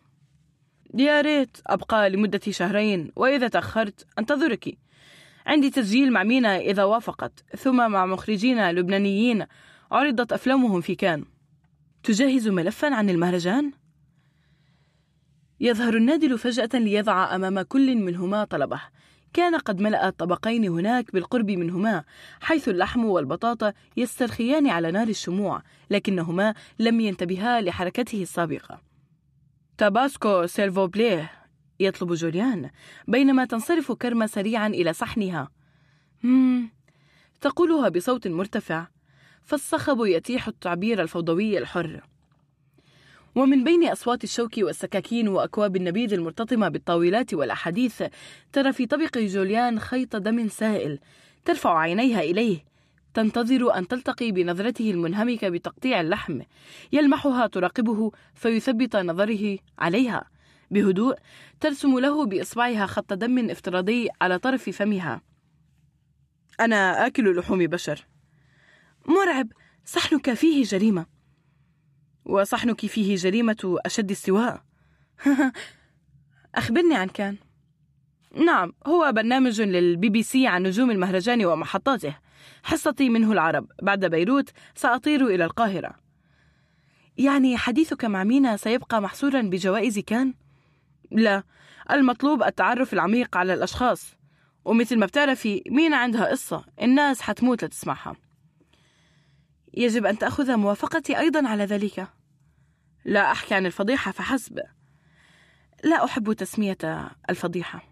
يا ريت أبقى لمدة شهرين وإذا تأخرت أنتظرك. عندي تسجيل مع مينا إذا وافقت ثم مع مخرجين لبنانيين عرضت أفلامهم في كان. تجهز ملفا عن المهرجان؟ يظهر النادل فجأة ليضع أمام كل منهما طلبه. كان قد ملأ الطبقين هناك بالقرب منهما حيث اللحم والبطاطا يسترخيان على نار الشموع لكنهما لم ينتبها لحركته السابقة. تاباسكو s'il vous plaît. يطلب جوليان بينما تنصرف كرمة سريعا إلى صحنها. مم. تقولها بصوت مرتفع فالصخب يتيح التعبير الفوضوي الحر. ومن بين أصوات الشوك والسكاكين وأكواب النبيذ المرتطمة بالطاولات والأحاديث ترى في طبق جوليان خيط دم سائل ترفع عينيها إليه تنتظر أن تلتقي بنظرته المنهمكة بتقطيع اللحم يلمحها تراقبه فيثبت نظره عليها. بهدوء ترسم له بإصبعها خط دم افتراضي على طرف فمها. أنا آكل لحوم بشر. مرعب صحنك فيه جريمة. وصحنك فيه جريمة أشد استواء. أخبرني عن كان. نعم هو برنامج للبي بي سي عن نجوم المهرجان ومحطاته. حصتي منه العرب. بعد بيروت سأطير إلى القاهرة. يعني حديثك مع مينا سيبقى محصورا بجوائز كان؟ لا المطلوب التعرف العميق على الأشخاص. ومثل ما بتعرفي مينا عندها قصة؟ الناس حتموت لتسمعها. يجب أن تأخذ موافقتي أيضا على ذلك. لا أحكي عن الفضيحة فحسب. لا أحب تسمية الفضيحة.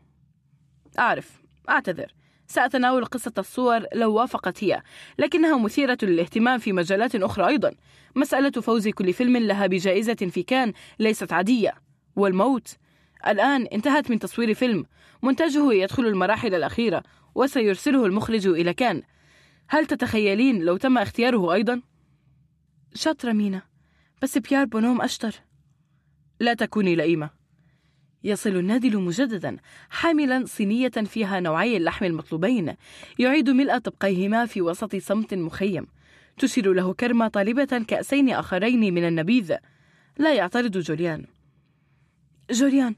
أعرف أعتذر. سأتناول قصة الصور لو وافقت هي لكنها مثيرة للاهتمام في مجالات أخرى أيضا. مسألة فوز كل فيلم لها بجائزة في كان ليست عادية. والموت الآن انتهت من تصوير فيلم منتجه يدخل المراحل الأخيرة وسيرسله المخرج إلى كان. هل تتخيلين لو تم اختياره أيضا؟ شاطرة مينا بس بيار بونوم أشطر. لا تكوني لئيمة. يصل النادل مجددا حاملا صينية فيها نوعي اللحم المطلوبين يعيد ملء طبقيهما في وسط صمت مخيم. تشير له كرمة طالبة كأسين آخرين من النبيذ. لا يعترض جوليان. جوليان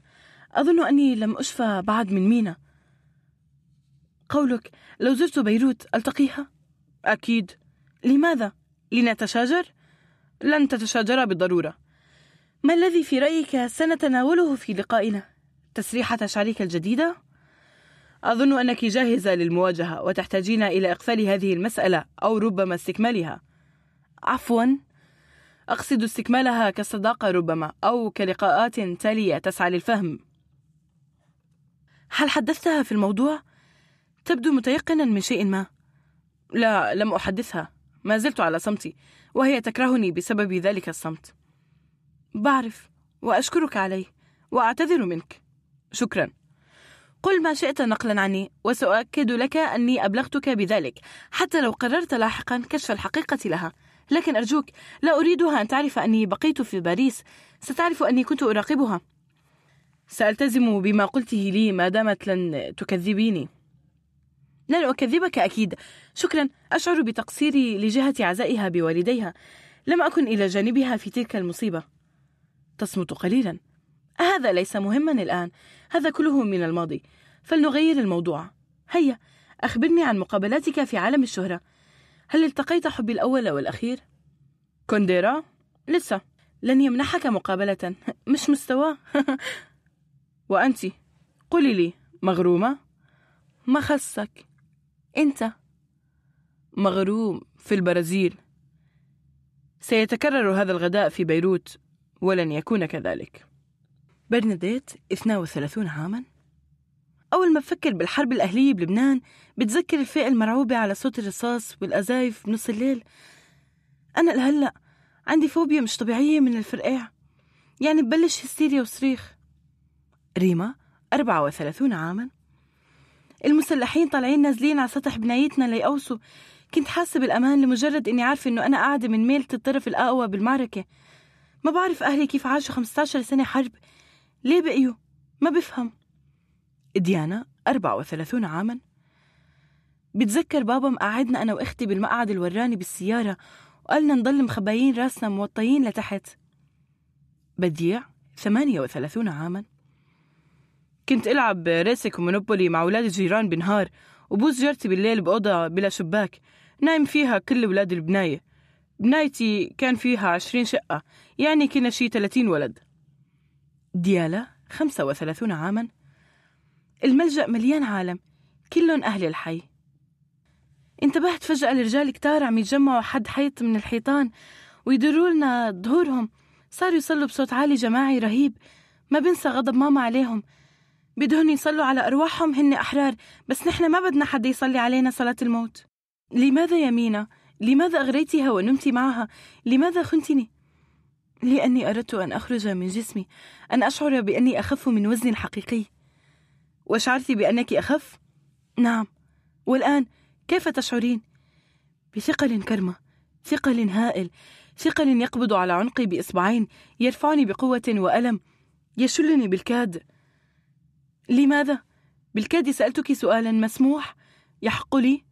أظن أني لم أشفى بعد من مينا قولك لو زرت بيروت ألتقيها؟ أكيد لماذا؟ لنتشاجر؟ لن تتشاجرا بالضرورة ما الذي في رأيك سنتناوله في لقائنا؟ تسريحة شعرك الجديدة؟ أظن أنك جاهزة للمواجهة وتحتاجين إلى إقفال هذه المسألة أو ربما استكمالها عفوا أقصد استكمالها كصداقة ربما أو كلقاءات تالية تسعى للفهم هل حدثتها في الموضوع؟ تبدو متيقنا من شيء ما. لا لم أحدثها. ما زلت على صمتي وهي تكرهني بسبب ذلك الصمت. بعرف وأشكرك عليه وأعتذر منك. شكرا. قل ما شئت نقلا عني وسأؤكد لك أني أبلغتك بذلك حتى لو قررت لاحقا كشف الحقيقة لها. لكن أرجوك لا أريدها أن تعرف أني بقيت في باريس. ستعرف أني كنت أراقبها. سألتزم بما قلته لي ما دامت لن تكذبيني. لن أكذبك أكيد. شكرا أشعر بتقصيري لجهة عزائها بوالديها. لم أكن إلى جانبها في تلك المصيبة. تصمت قليلا. هذا ليس مهما الآن. هذا كله من الماضي. فلنغير الموضوع. هيا أخبرني عن مقابلاتك في عالم الشهرة. هل التقيت حبي الأول والأخير؟ كونديرا؟ لسه. لن يمنحك مقابلة. مش مستواه وأنت قولي لي مغرومة؟ ما خصك. أنت مغروم في البرازيل. سيتكرر هذا الغداء في بيروت ولن يكون كذلك. برناديت 32 عاما. أول ما بفكر بالحرب الأهلية بلبنان بتذكر الفئة المرعوبة على صوت الرصاص والأزايف بنص الليل. أنا لهلأ عندي فوبيا مش طبيعية من الفرقاع. يعني ببلش هستيريا وصريخ. ريما 34 عاما. المسلحين طالعين نازلين على سطح بنايتنا ليقوصوا كنت حاسة بالأمان لمجرد إني عارفة إنه أنا قاعدة من ميلة الطرف الأقوى بالمعركة. ما بعرف أهلي كيف عاشوا 15 سنة حرب. ليه بقيوا؟ ما بفهم. ديانا 34 عاما. بتذكر بابا مقعدنا أنا وأختي بالمقعد الوراني بالسيارة وقالنا نضل مخبيين راسنا موطيين لتحت. بديع 38 عاما. كنت ألعب ريسك ومونوبولي مع أولاد الجيران بنهار وبوس جارتي بالليل بأوضة بلا شباك. نايم فيها كل أولاد البناية. بنايتي كان فيها عشرين شقة يعني كنا شي 30 ولد. ديالا 35 عاما. الملجأ مليان عالم كلهم أهل الحي. انتبهت فجأة لرجال كتار عم يتجمعوا حد حيط من الحيطان ويدروا لنا ظهورهم. صاروا يصلوا بصوت عالي جماعي رهيب. ما بنسى غضب ماما عليهم. بدهم يصلوا على أرواحهم هن أحرار بس نحن ما بدنا حد يصلي علينا صلاة الموت لماذا يا مينا؟ لماذا أغريتها ونمت معها؟ لماذا خنتني؟ لأني أردت أن أخرج من جسمي أن أشعر بأني أخف من وزني الحقيقي وشعرت بأنك أخف؟ نعم والآن كيف تشعرين؟ بثقل كرمة ثقل هائل ثقل يقبض على عنقي بإصبعين يرفعني بقوة وألم يشلني بالكاد لماذا؟ بالكاد سألتك سؤالا مسموح. يحق لي؟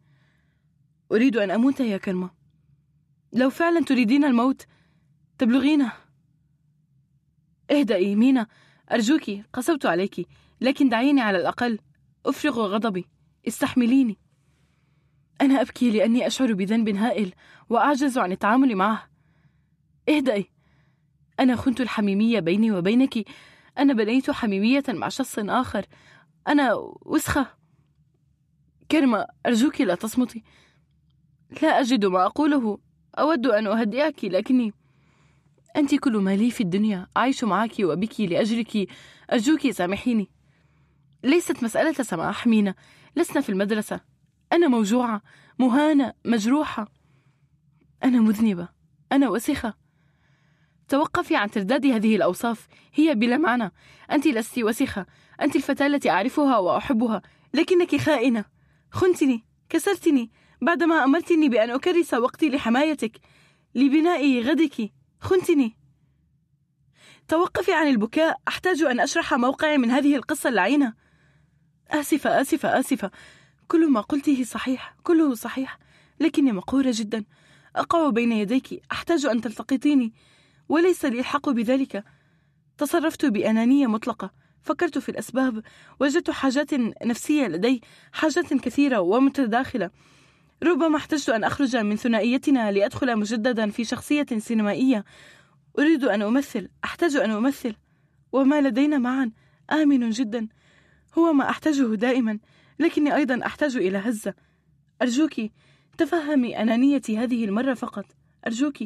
أريد أن أموت يا كرمة لو فعلا تريدين الموت تبلغينه. اهدئي مينا. أرجوك قسوت عليك لكن دعيني على الأقل. أفرغ غضبي. استحمليني. أنا أبكي لأني أشعر بذنب هائل وأعجز عن التعامل معه. اهدئي. أنا خنت الحميمية بيني وبينك أنا بنيت حميمية مع شخص آخر. أنا وسخة. كرمة أرجوك لا تصمتي. لا أجد ما أقوله. أود أن أهدئك لكني أنت كل ما لي في الدنيا. أعيش معك وبك لأجلك. أرجوك سامحيني. ليست مسألة سماح مينا. لسنا في المدرسة. أنا موجوعة مهانة مجروحة. أنا مذنبة. أنا وسخة. توقفي عن ترداد هذه الأوصاف. هي بلا معنى. أنت لست وسخة أنت الفتاة التي أعرفها وأحبها. لكنك خائنة. خنتني. كسرتني. بعدما أمرتني بأن أكرس وقتي لحمايتك. لبناء غدك. خنتني. توقفي عن البكاء. أحتاج أن أشرح موقعي من هذه القصة اللعينة. آسفة آسفة آسفة. كل ما قلته صحيح. كله صحيح. لكني مقهورة جدا. أقع بين يديك. أحتاج أن تلتقطيني. وليس لي الحق بذلك. تصرفت بأنانية مطلقة. فكرت في الأسباب. وجدت حاجات نفسية لدي حاجات كثيرة ومتداخلة. ربما احتجت أن أخرج من ثنائيتنا لأدخل مجددا في شخصية سينمائية. أريد أن أمثل. أحتاج أن أمثل. وما لدينا معا. آمن جدا. هو ما أحتاجه دائما. لكني أيضا أحتاج إلى هزة. أرجوك تفهمي أنانيتي هذه المرة فقط. أرجوك.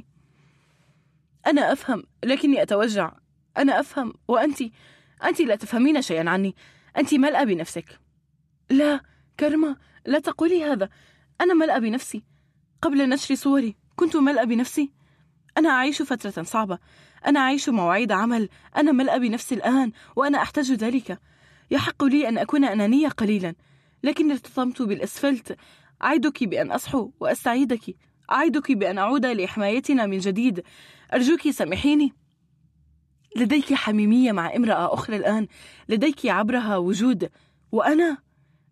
أنا أفهم لكني أتوجع. أنا أفهم. وأنت أنت لا تفهمين شيئا عني. أنت ملأة بنفسك. لا كرمة لا تقولي هذا. أنا ملأة بنفسي. قبل نشر صوري كنت ملأة بنفسي. أنا أعيش فترة صعبة. أنا أعيش مواعيد عمل. أنا ملأة بنفسي الآن وأنا أحتاج ذلك. يحق لي أن أكون أنانية قليلا. لكني ارتطمت بالأسفلت. أعدك بأن أصحو وأستعيدك. أعدك بأن أعود لحمايتنا من جديد. أرجوك سامحيني. لديك حميمية مع امرأة أخرى الآن. لديك عبرها وجود. وأنا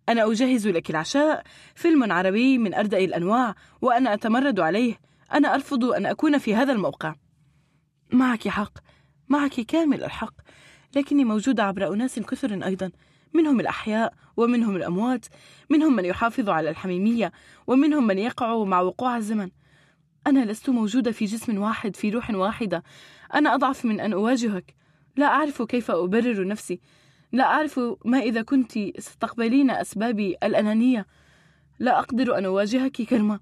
أنا أجهز لك العشاء. فيلم عربي من أردأ الأنواع وأنا أتمرد عليه. أنا أرفض أن أكون في هذا الموقع. معك حق. معك كامل الحق. لكني موجودة عبر أناس كثر أيضا. منهم الأحياء ومنهم الأموات منهم من يحافظ على الحميمية ومنهم من يقع مع وقوع الزمن. أنا لست موجودة في جسم واحد في روح واحدة. أنا أضعف من أن أواجهك. لا أعرف كيف أبرر نفسي. لا أعرف ما إذا كنت ستقبلين أسبابي الأنانية. لا أقدر أن أواجهك كلمة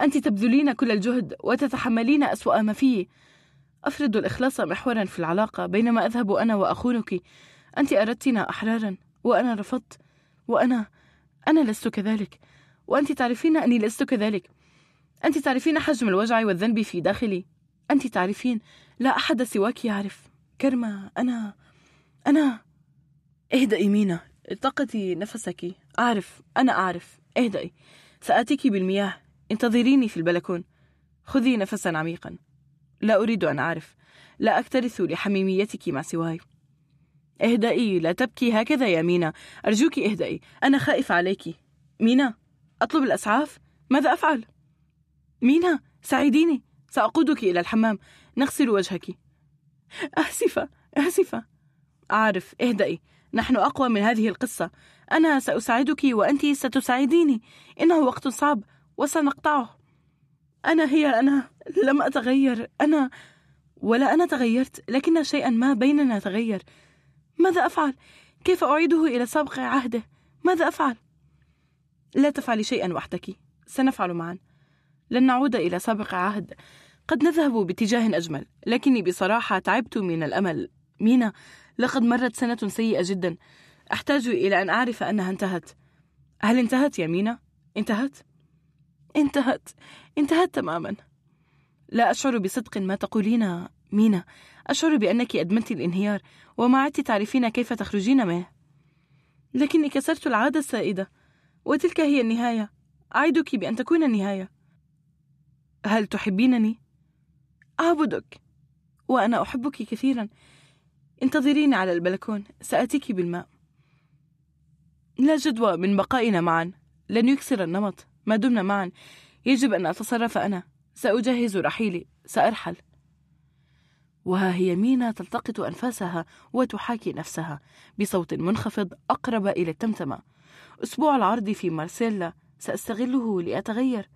أنت تبذلين كل الجهد وتتحملين أسوأ ما فيه. أفرض الإخلاص محورا في العلاقة بينما أذهب أنا وأخونك. أنت أردتنا أحرارا وأنا رفضت وأنا أنا لست كذلك. وأنت تعرفين أني لست كذلك. أنت تعرفين حجم الوجع والذنب في داخلي. أنت تعرفين لا أحد سواك يعرف. كرمة أنا أنا اهدئي مينا. التقطي نفسك. أعرف أنا أعرف. اهدئي. سآتيك بالمياه. انتظريني في البلكون. خذي نفسا عميقا. لا أريد أن أعرف. لا أكترث لحميميتك مع سواي. اهدئي لا تبكي. هكذا يا مينا. أرجوك اهدئي أنا خائف عليك. مينا أطلب الأسعاف؟ ماذا أفعل؟ مينا ساعديني. سأقودك إلى الحمام. نغسل وجهك. آسفة آسفة. أعرف اهدئي نحن أقوى من هذه القصة. أنا سأساعدك وأنت ستساعديني. إنه وقت صعب وسنقطعه. أنا هي أنا لم أتغير. أنا ولا أنا تغيرت لكن شيئا ما بيننا تغير. ماذا أفعل؟ كيف أعيده إلى سابق عهده؟ ماذا أفعل؟ لا تفعلي شيئا وحدك سنفعل معا لن نعود إلى سابق عهد قد نذهب باتجاه أجمل لكني بصراحة تعبت من الأمل مينا لقد مرت سنة سيئة جدا أحتاج إلى أن أعرف أنها انتهت هل انتهت يا مينا؟ انتهت؟ انتهت انتهت تماما لا أشعر بصدق ما تقولين مينا أشعر بأنك أدمنت الانهيار وما عدت تعرفين كيف تخرجين منه لكني كسرت العادة السائدة وتلك هي النهاية. أعدك بأن تكون النهاية. هل تحبينني؟ أعبدك وأنا أحبك كثيرا. انتظريني على البلكون سأتيك بالماء. لا جدوى من بقائنا معا. لن يكسر النمط. ما دمنا معا. يجب أن أتصرف أنا. سأجهز رحيلي. سأرحل. وها هي مينا تلتقط أنفاسها وتحاكي نفسها بصوت منخفض أقرب إلى التمتمة. أسبوع العرض في مارسيلا سأستغله لأتغير.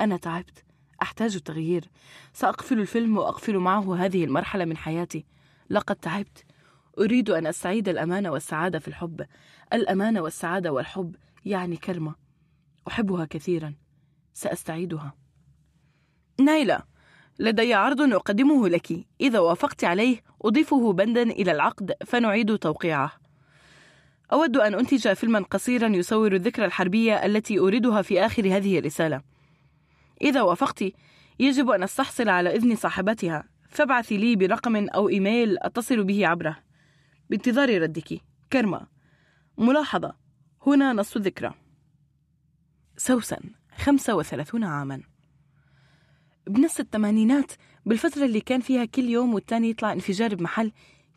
أنا تعبت. أحتاج التغيير. سأقفل الفيلم وأقفل معه هذه المرحلة من حياتي. لقد تعبت. أريد أن أستعيد الأمان والسعادة في الحب. الأمان والسعادة والحب يعني كلمة أحبها كثيرا. سأستعيدها. نايلة! لدي عرض أقدمه لك. إذا وافقت عليه أضيفه بندا إلى العقد فنعيد توقيعه. أود أن أنتج فيلما قصيرا يصور الذكرى الحربية التي أريدها في آخر هذه الرسالة. إذا وافقت يجب أن أستحصل على إذن صاحبتها. فابعثي لي برقم أو إيميل أتصل به عبره. بانتظار ردك. كرمة ملاحظة. هنا نص الذكرى. سوسن. خمسة وثلاثون عاما. بنص الثمانينات بالفترة اللي كان فيها كل يوم والتاني يطلع انفجار بمحل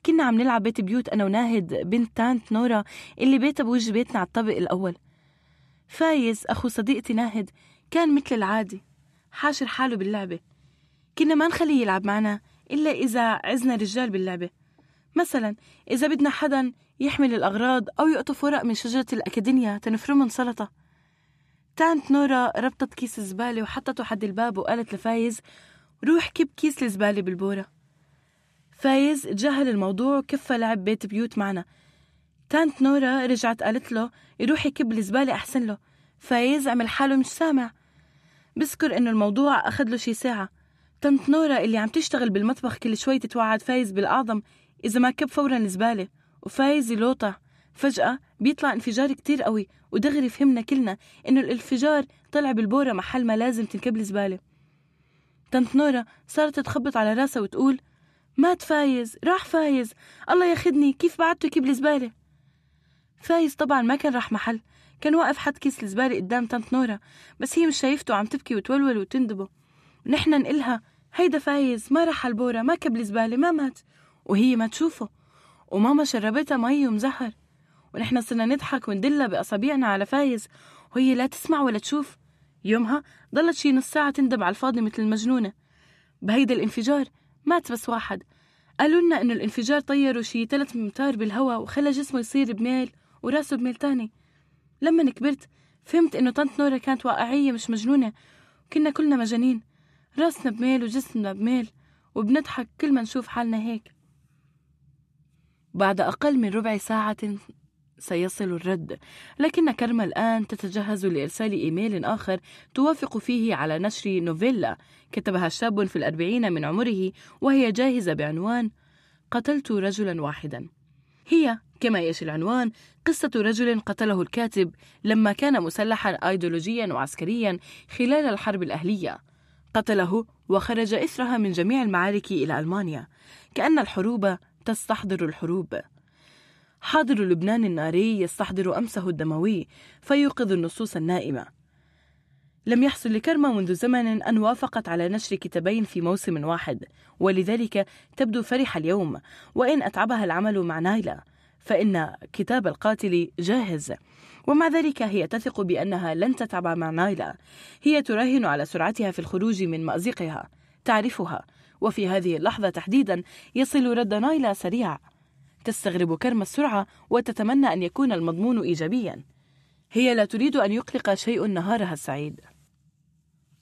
كنا عم نلعب بيت بيوت أنا وناهد بنت تانت نورا اللي بيتها بوجه بيتنا على الطابق الأول. فايز أخو صديقتي ناهد كان مثل العادي حاشر حاله باللعبة. كنا ما نخليه يلعب معنا إلا إذا عزنا رجال باللعبة. مثلا إذا بدنا حدا يحمل الأغراض أو يقطف ورق من شجرة الأكيدنيا تنفرمهم سلطة. تانت نورا ربطت كيس الزبالة وحطته حد الباب وقالت لفايز روح كب كيس الزبالة بالبورة. فايز تجاهل الموضوع وكفى لعب بيت بيوت معنا. تانت نورا رجعت قالت له يروح يكب الزبالة أحسن له. فايز عمل حاله مش سامع. بذكر إنه الموضوع أخذ له شي ساعة. تنت نورا اللي عم تشتغل بالمطبخ كل شوي تتوعد فايز بالأعظم إذا ما كب فورا الزبالة. وفايز يلوطع. فجأة بيطلع انفجار كتير قوي ودغري فهمنا كلنا إنه الانفجار طلع بالبورة محل ما لازم تنكب الزبالة تنت نورا صارت تخبط على راسها وتقول مات فايز راح فايز الله ياخدني كيف بعدته يكب الزبالة فايز طبعا ما كان راح محل كان واقف حد كيس الزبالة قدام تنت نورا بس هي مش شايفته عم تبكي وتولول وتندبه. ونحن نقلها هيدا فايز ما راح البورة ما كب الزبالة ما مات. وهي ما تشوفه وماما شربتها مي ومزهر. ونحن صرنا نضحك وندلها بأصابيعنا على فايز. وهي لا تسمع ولا تشوف. يومها ضلت شي نص ساعة تندب على الفاضي مثل المجنونة. بهيدا الانفجار مات بس واحد. قالوا لنا إنه الانفجار طيروا شي ثلاث أمتار بالهواء وخلى جسمه يصير بميل وراسه بميل تاني. لما كبرت فهمت إنه طنط نورا كانت واقعية مش مجنونة. وكنا كلنا مجانين. راسنا بميل وجسمنا بميل وبنضحك كل ما نشوف حالنا هيك. بعد أقل من ربع ساعة سيصل الرد. لكن كرمة الآن تتجهز لإرسال إيميل آخر توافق فيه على نشر نوفيلا. كتبها شاب في الأربعين من عمره وهي جاهزة بعنوان قتلت رجلا واحدا. هي كما يشي العنوان قصة رجل قتله الكاتب لما كان مسلحا أيديولوجيا وعسكريا خلال الحرب الأهلية. قتله وخرج إثرها من جميع المعارك إلى ألمانيا. كأن الحروب تستحضر الحروب. حاضر لبنان الناري يستحضر أمسه الدموي فيوقظ النصوص النائمة. لم يحصل لكرمة منذ زمن أن وافقت على نشر كتابين في موسم واحد ولذلك تبدو فرحة اليوم. وإن أتعبها العمل مع نايلة فإن كتاب القاتل جاهز. ومع ذلك هي تثق بأنها لن تتعب مع نايلة هي تراهن على سرعتها في الخروج من مأزقها تعرفها. وفي هذه اللحظة تحديدا يصل رد نايلة سريع. تستغرب كرم السرعة وتتمنى أن يكون المضمون إيجابيا. هي لا تريد أن يقلق شيء نهارها السعيد.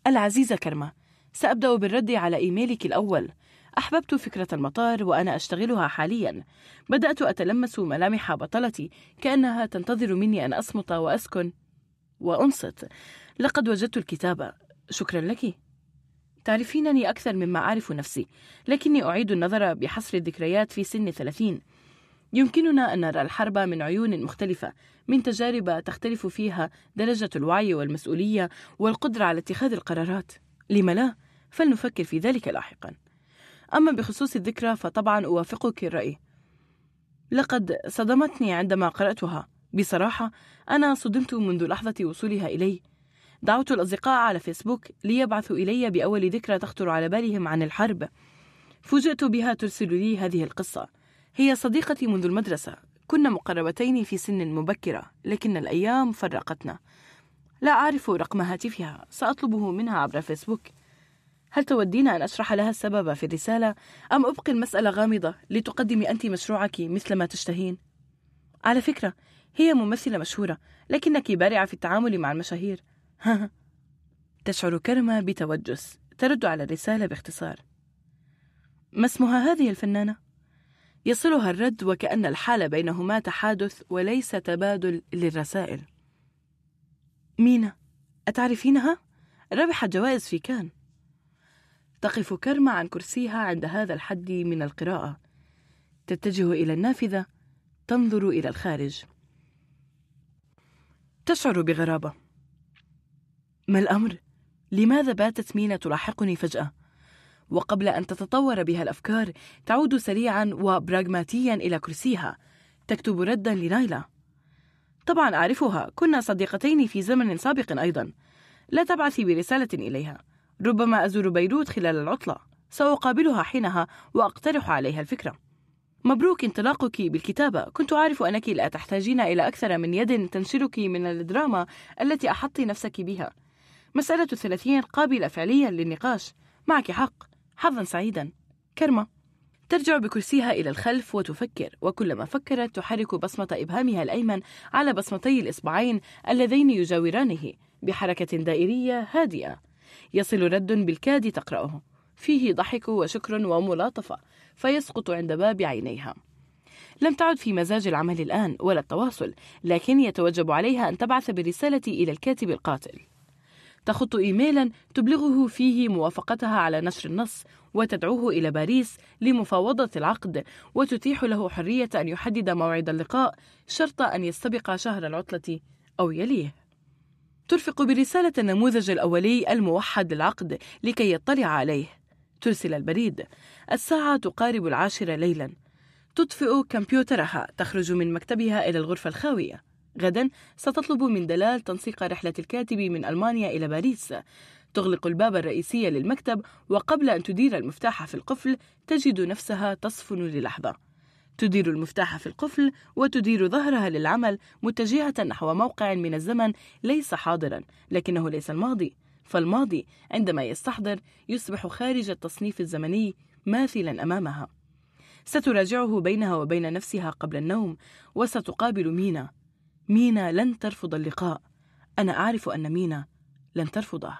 العزيزة كرمة سأبدأ بالرد على إيميلك الأول. أحببت فكرة المطار وأنا أشتغلها حاليا. بدأت أتلمس ملامح بطلتي كأنها تنتظر مني أن أصمت وأسكن وأنصت. لقد وجدت الكتابة شكرا لك. تعرفينني أكثر مما أعرف نفسي لكني أعيد النظر بحصر الذكريات في سن ثلاثين. يمكننا أن نرى الحرب من عيون مختلفة من تجارب تختلف فيها درجة الوعي والمسؤولية والقدرة على اتخاذ القرارات. لم لا؟ فلنفكر في ذلك لاحقا. أما بخصوص الذكرى فطبعا أوافقك الرأي. لقد صدمتني عندما قرأتها. بصراحة أنا صدمت منذ لحظة وصولها إلي. دعوت الأصدقاء على فيسبوك ليبعثوا إلي بأول ذكرى تخطر على بالهم عن الحرب. فوجئت بها ترسل لي هذه القصة. هي صديقتي منذ المدرسة. كنا مقربتين في سن مبكرة لكن الأيام فرقتنا. لا أعرف رقم هاتفها سأطلبه منها عبر فيسبوك. هل تودين أن أشرح لها السبب في الرسالة؟ أم أبقي المسألة غامضة لتقدمي أنت مشروعك مثل ما تشتهين؟ على فكرة هي ممثلة مشهورة لكنك بارعة في التعامل مع المشاهير. تشعر كرمة بتوجس ترد على الرسالة باختصار. ما اسمها هذه الفنانة؟ يصلها الرد وكأن الحال بينهما تحادث وليس تبادل للرسائل مينا أتعرفينها؟ ربحت جوائز في كان تقف كرمة عن كرسيها عند هذا الحد من القراءة تتجه إلى النافذة تنظر إلى الخارج تشعر بغرابة ما الأمر؟ لماذا باتت مينا تلاحقني فجأة؟ وقبل أن تتطور بها الأفكار تعود سريعا وبراغماتيا إلى كرسيها. تكتب ردا لنايلا. طبعا أعرفها كنا صديقتين في زمن سابق أيضا. لا تبعثي برسالة إليها. ربما أزور بيروت خلال العطلة. سأقابلها حينها وأقترح عليها الفكرة. مبروك انطلاقك بالكتابة. كنت أعرف أنك لا تحتاجين إلى أكثر من يد تنشرك من الدراما التي أحطت نفسك بها. مسألة الثلاثين قابلة فعليا للنقاش. معك حق. حظا سعيدا. كرمة. ترجع بكرسيها إلى الخلف وتفكر وكلما فكرت تحرك بصمة إبهامها الأيمن على بصمتي الإصبعين اللذين يجاورانه بحركة دائرية هادئة. يصل رد بالكاد تقرأه. فيه ضحك وشكر وملاطفة فيسقط عند باب عينيها. لم تعد في مزاج العمل الآن ولا التواصل لكن يتوجب عليها أن تبعث بالرسالة إلى الكاتب القاتل. تخط إيميلا تبلغه فيه موافقتها على نشر النص وتدعوه إلى باريس لمفاوضة العقد وتتيح له حرية أن يحدد موعد اللقاء شرط أن يستبق شهر العطلة أو يليه. ترفق برسالة النموذج الأولي الموحد للعقد لكي يطلع عليه. ترسل البريد. الساعة تقارب العاشرة ليلا. تطفئ كمبيوترها تخرج من مكتبها إلى الغرفة الخاوية. غدا ستطلب من دلال تنسيق رحلة الكاتب من ألمانيا إلى باريس. تغلق الباب الرئيسي للمكتب وقبل أن تدير المفتاح في القفل تجد نفسها تصفن للحظة. تدير المفتاح في القفل وتدير ظهرها للعمل متجهة نحو موقع من الزمن ليس حاضرا لكنه ليس الماضي. فالماضي عندما يستحضر يصبح خارج التصنيف الزمني ماثلا أمامها. ستراجعه بينها وبين نفسها قبل النوم وستقابل مينا. مينا لن ترفض اللقاء. أنا أعرف أن مينا لن ترفضه.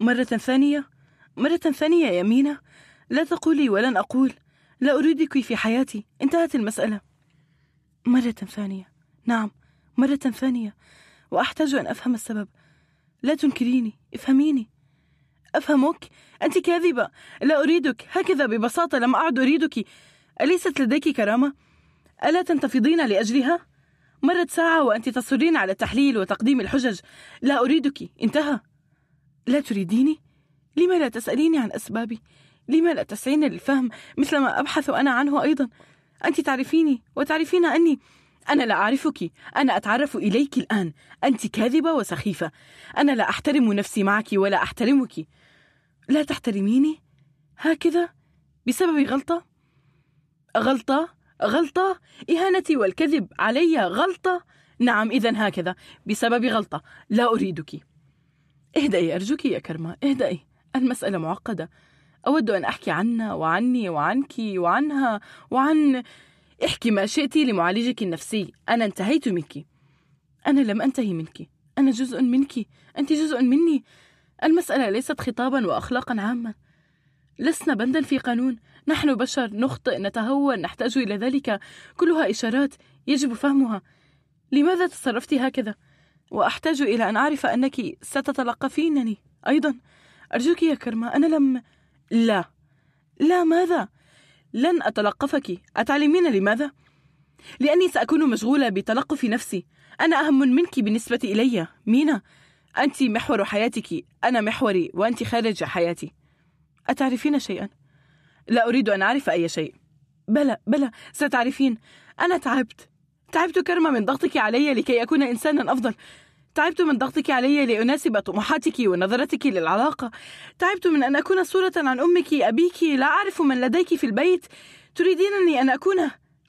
مرة ثانية مرة ثانية يا مينا. لا تقولي ولن أقول. لا أريدك في حياتي. انتهت المسألة. مرة ثانية. نعم مرة ثانية. وأحتاج أن أفهم السبب. لا تنكريني. افهميني. أفهمك؟ أنت كاذبة. لا أريدك. هكذا ببساطة لم أعد أريدك. أليست لديك كرامة؟ ألا تنتفضين لأجلها؟ مرت ساعة وأنت تصرين على التحليل وتقديم الحجج. لا أريدك. انتهى. لا تريديني؟ لما لا تسأليني عن أسبابي؟ لما لا تسعين للفهم مثل ما أبحث أنا عنه أيضا؟ أنت تعرفيني وتعرفين أني أنا لا أعرفك. أنا أتعرف إليك الآن. أنت كاذبة وسخيفة. أنا لا أحترم نفسي معك ولا أحترمك. لا تحترميني؟ هكذا؟ بسبب غلطة؟ غلطة؟ غلطة؟ إهانتي والكذب علي غلطة؟ نعم إذا هكذا. بسبب غلطة. لا أريدك. اهدئي أرجوك يا كرمة. اهدئي. المسألة معقدة. أود أن أحكي عنا وعني وعنك وعنها وعن احكي ما شئت لمعالجك النفسي. أنا انتهيت منك. أنا لم أنتهي منك. أنا جزء منك. أنت جزء مني. المسألة ليست خطابا وأخلاقا عامة لسنا بندا في قانون. نحن بشر نخطئ نتهور نحتاج إلى ذلك. كلها إشارات يجب فهمها. لماذا تصرفت هكذا؟ وأحتاج إلى أن أعرف أنك ستتلقفينني. أيضا أرجوك يا كرمة أنا لم لا. لا ماذا؟ لن أتلقفك. أتعلمين لماذا؟ لأني سأكون مشغولة بتلقف نفسي. أنا أهم منك بالنسبة إلي. مينا أنت محور حياتك. أنا محوري وأنت خارج حياتي. أتعرفين شيئا؟ لا أريد أن أعرف أي شيء. بلى بلى ستعرفين. أنا تعبت. تعبت كرمة من ضغطك علي لكي أكون إنسانا أفضل. تعبت من ضغطك علي لأناسب طموحاتك ونظرتك للعلاقة. تعبت من أن أكون صورة عن أمك أبيك. لا أعرف من لديك في البيت. تريدينني أن أكون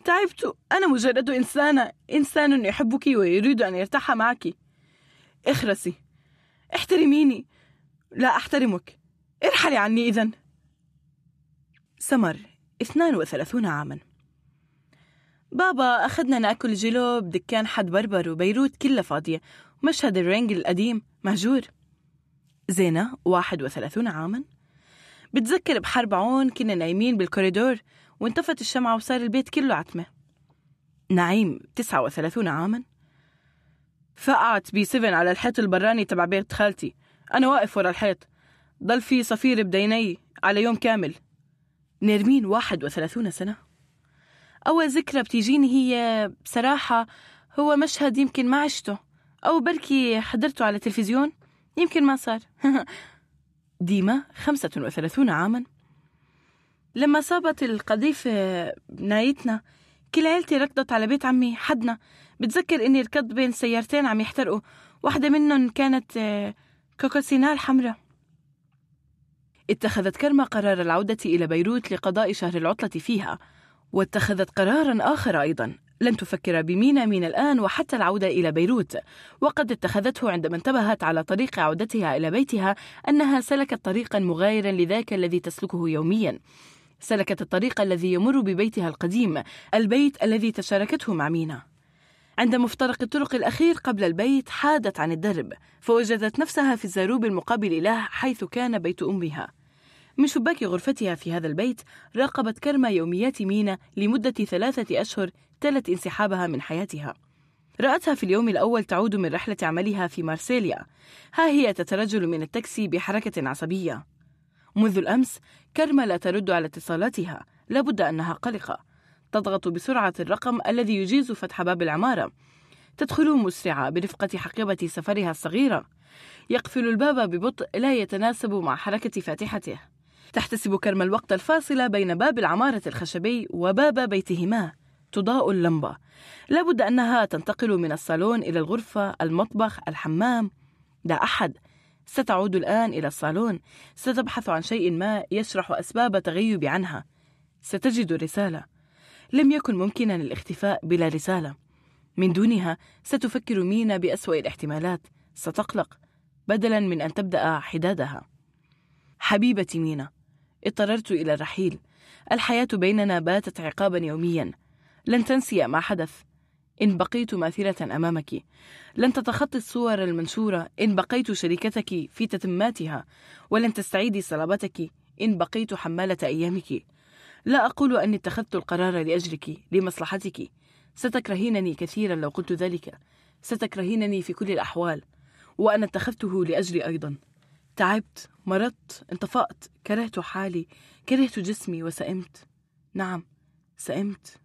تعبت. أنا مجرد إنسانة. إنسان يحبك ويريد أن يرتاح معك. اخرسي. احترميني. لا أحترمك. ارحلي عني إذن. سمر 32 عاما. بابا أخذنا نأكل جلو بدكان حد بربر وبيروت كلها فاضية. مشهد الرينج القديم مهجور. زينة 31 عاما. بتذكر بحرب عون كنا نايمين بالكوريدور وانطفت الشمعة وصار البيت كله عتمة. نعيم 39 عاما. فقعت B7 على الحيط البراني تبع بيت خالتي. أنا واقف ورا الحيط. ضل في صفير بديني على يوم كامل. نيرمين 31 سنة. أول ذكرى بتيجيني هي بصراحة هو مشهد يمكن ما عشته أو بركي حضرته على التلفزيون يمكن ما صار. ديما 35 عاما. لما صابت القذيفة بنايتنا كل عيلتي ركضت على بيت عمي حدنا. بتذكر إني ركضت بين سيارتين عم يحترقوا. واحدة منهم كانت كوكوسينال حمراء. اتخذت كرمة قرار العودة إلى بيروت لقضاء شهر العطلة فيها واتخذت قرارا آخر أيضا. لن تفكر بمينا من الآن وحتى العودة إلى بيروت. وقد اتخذته عندما انتبهت على طريق عودتها إلى بيتها أنها سلكت طريقا مغايرا لذاك الذي تسلكه يوميا. سلكت الطريق الذي يمر ببيتها القديم البيت الذي تشاركته مع مينا. عند مفترق الطرق الأخير قبل البيت حادت عن الدرب فوجدت نفسها في الزاروب المقابل له حيث كان بيت أمها. من شباك غرفتها في هذا البيت راقبت كرمة يوميات مينا لمدة ثلاثة أشهر تلت انسحابها من حياتها. رأتها في اليوم الأول تعود من رحلة عملها في مارسيليا. ها هي تترجل من التاكسي بحركة عصبية. منذ الأمس كرمة لا ترد على اتصالاتها. لابد أنها قلقة. تضغط بسرعة الرقم الذي يجيز فتح باب العمارة. تدخل مسرعة برفقة حقيبة سفرها الصغيرة. يقفل الباب ببطء لا يتناسب مع حركة فاتحته. تحتسب كرم الوقت الفاصل بين باب العمارة الخشبي وباب بيتهما. تضاء اللمبة. لابد أنها تنتقل من الصالون إلى الغرفة المطبخ الحمام. لا أحد. ستعود الآن إلى الصالون. ستبحث عن شيء ما يشرح أسباب تغيب عنها. ستجد رسالة لم يكن ممكنا الاختفاء بلا رسالة. من دونها ستفكر مينا بأسوأ الاحتمالات. ستقلق. بدلا من أن تبدأ حدادها. حبيبتي مينا اضطررت إلى الرحيل. الحياة بيننا باتت عقابا يوميا. لن تنسي ما حدث. إن بقيت ماثلة أمامك. لن تتخطي الصور المنشورة. إن بقيت شريكتك في تتماتها. ولن تستعيدي صلابتك. إن بقيت حمالة أيامك. لا أقول أني اتخذت القرار لأجلك لمصلحتك. ستكرهينني كثيرا لو قلت ذلك. ستكرهينني في كل الأحوال. وأنا اتخذته لأجلي أيضا. تعبت مرضت انطفأت كرهت حالي كرهت جسمي وسئمت. نعم سئمت.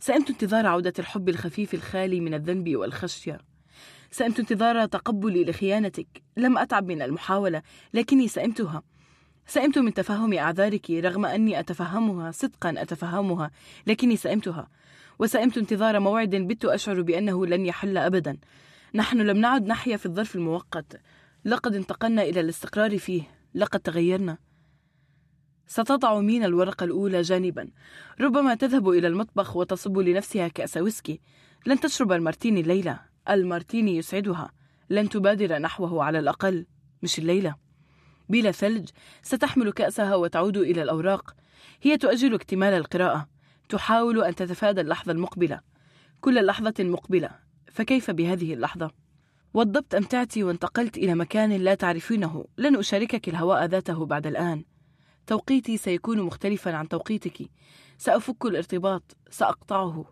سئمت انتظار عودة الحب الخفيف الخالي من الذنب والخشية. سئمت انتظار تقبلي لخيانتك. لم أتعب من المحاولة لكني سئمتها. سئمت من تفهم أعذارك رغم أني أتفهمها صدقا أتفهمها لكني سئمتها. وسئمت انتظار موعد بت أشعر بأنه لن يحل أبدا. نحن لم نعد نحيا في الظرف المؤقت. لقد انتقلنا إلى الاستقرار فيه. لقد تغيرنا. ستضع مينا الورقة الأولى جانبا. ربما تذهب إلى المطبخ وتصب لنفسها كأس ويسكي. لن تشرب المارتيني الليلة. المارتيني يسعدها. لن تبادر نحوه على الأقل. مش الليلة. بلا ثلج ستحمل كأسها وتعود إلى الأوراق. هي تؤجل اكتمال القراءة. تحاول أن تتفادى اللحظة المقبلة. كل لحظة مقبلة. فكيف بهذه اللحظة؟ وضبت أمتعتي وانتقلت إلى مكان لا تعرفينه. لن أشاركك الهواء ذاته بعد الآن. توقيتي سيكون مختلفا عن توقيتك. سأفك الارتباط. سأقطعه.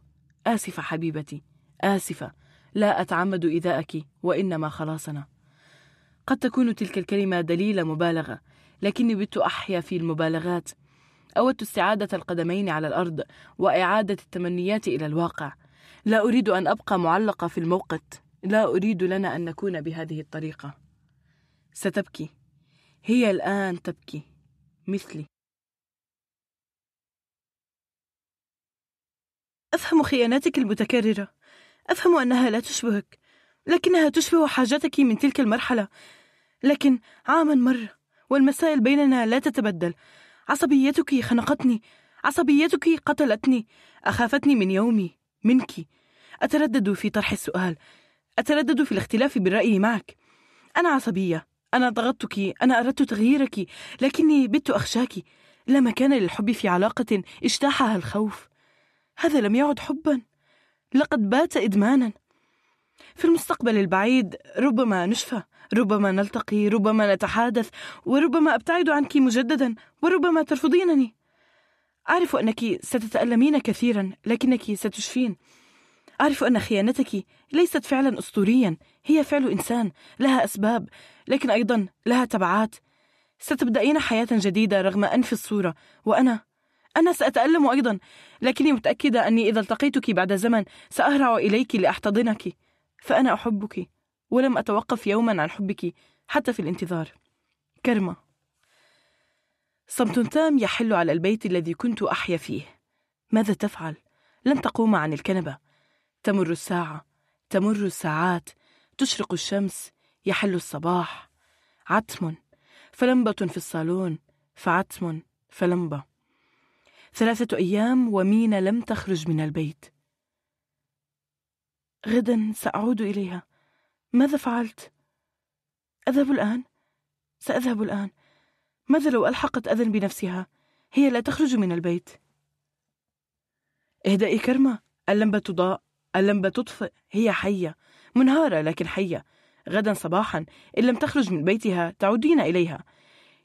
آسفة حبيبتي. آسفة. لا أتعمد إيذاءك وإنما خلاصنا. قد تكون تلك الكلمة دليل مبالغة لكني بت أحيا في المبالغات. أودت استعادة القدمين على الأرض وإعادة التمنيات إلى الواقع. لا أريد أن أبقى معلقة في الموقت. لا أريد لنا أن نكون بهذه الطريقة. ستبكي. هي الآن تبكي. مثلي. أفهم خياناتك المتكررة. أفهم أنها لا تشبهك. لكنها تشبه حاجتك من تلك المرحلة. لكن عاما مر والمسائل بيننا لا تتبدل. عصبيتك خنقتني. عصبيتك قتلتني. أخافتني من يومي. منك. أتردد في طرح السؤال. أتردد في الاختلاف بالرأي معك. أنا عصبية. أنا ضغطتك. أنا أردت تغييرك. لكني بت أخشاك. لا مكان للحب في علاقة اجتاحها الخوف. هذا لم يعد حبا. لقد بات إدمانا. في المستقبل البعيد ربما نشفى. ربما نلتقي. ربما نتحادث. وربما أبتعد عنك مجددا. وربما ترفضينني. أعرف أنك ستتألمين كثيرا. لكنك ستشفين. أعرف أن خيانتك ليست فعلا أسطوريا هي فعل إنسان لها أسباب لكن أيضا لها تبعات. ستبدأين حياة جديدة رغم أنف الصورة وأنا أنا سأتألم أيضا لكني متأكدة أني إذا التقيتك بعد زمن سأهرع إليك لأحتضنك. فأنا أحبك ولم أتوقف يوما عن حبك حتى في الانتظار. كرمة. صمت تام يحل على البيت الذي كنت أحيا فيه. ماذا تفعل؟ لن تقوم عن الكنبة. تمر الساعة تمر الساعات تشرق الشمس يحل الصباح. عتم فلمبة في الصالون فعتم فلمبة. ثلاثة أيام ومينا لم تخرج من البيت. غدا سأعود إليها. ماذا فعلت؟ أذهب الآن؟ سأذهب الآن. ماذا لو ألحقت أذى بنفسها؟ هي لا تخرج من البيت. اهدئي كرمة. اللمبة تضاء. اللمبة تطفئ. هي حية. منهارة لكن حية. غدا صباحا. إن لم تخرج من بيتها تعودين إليها.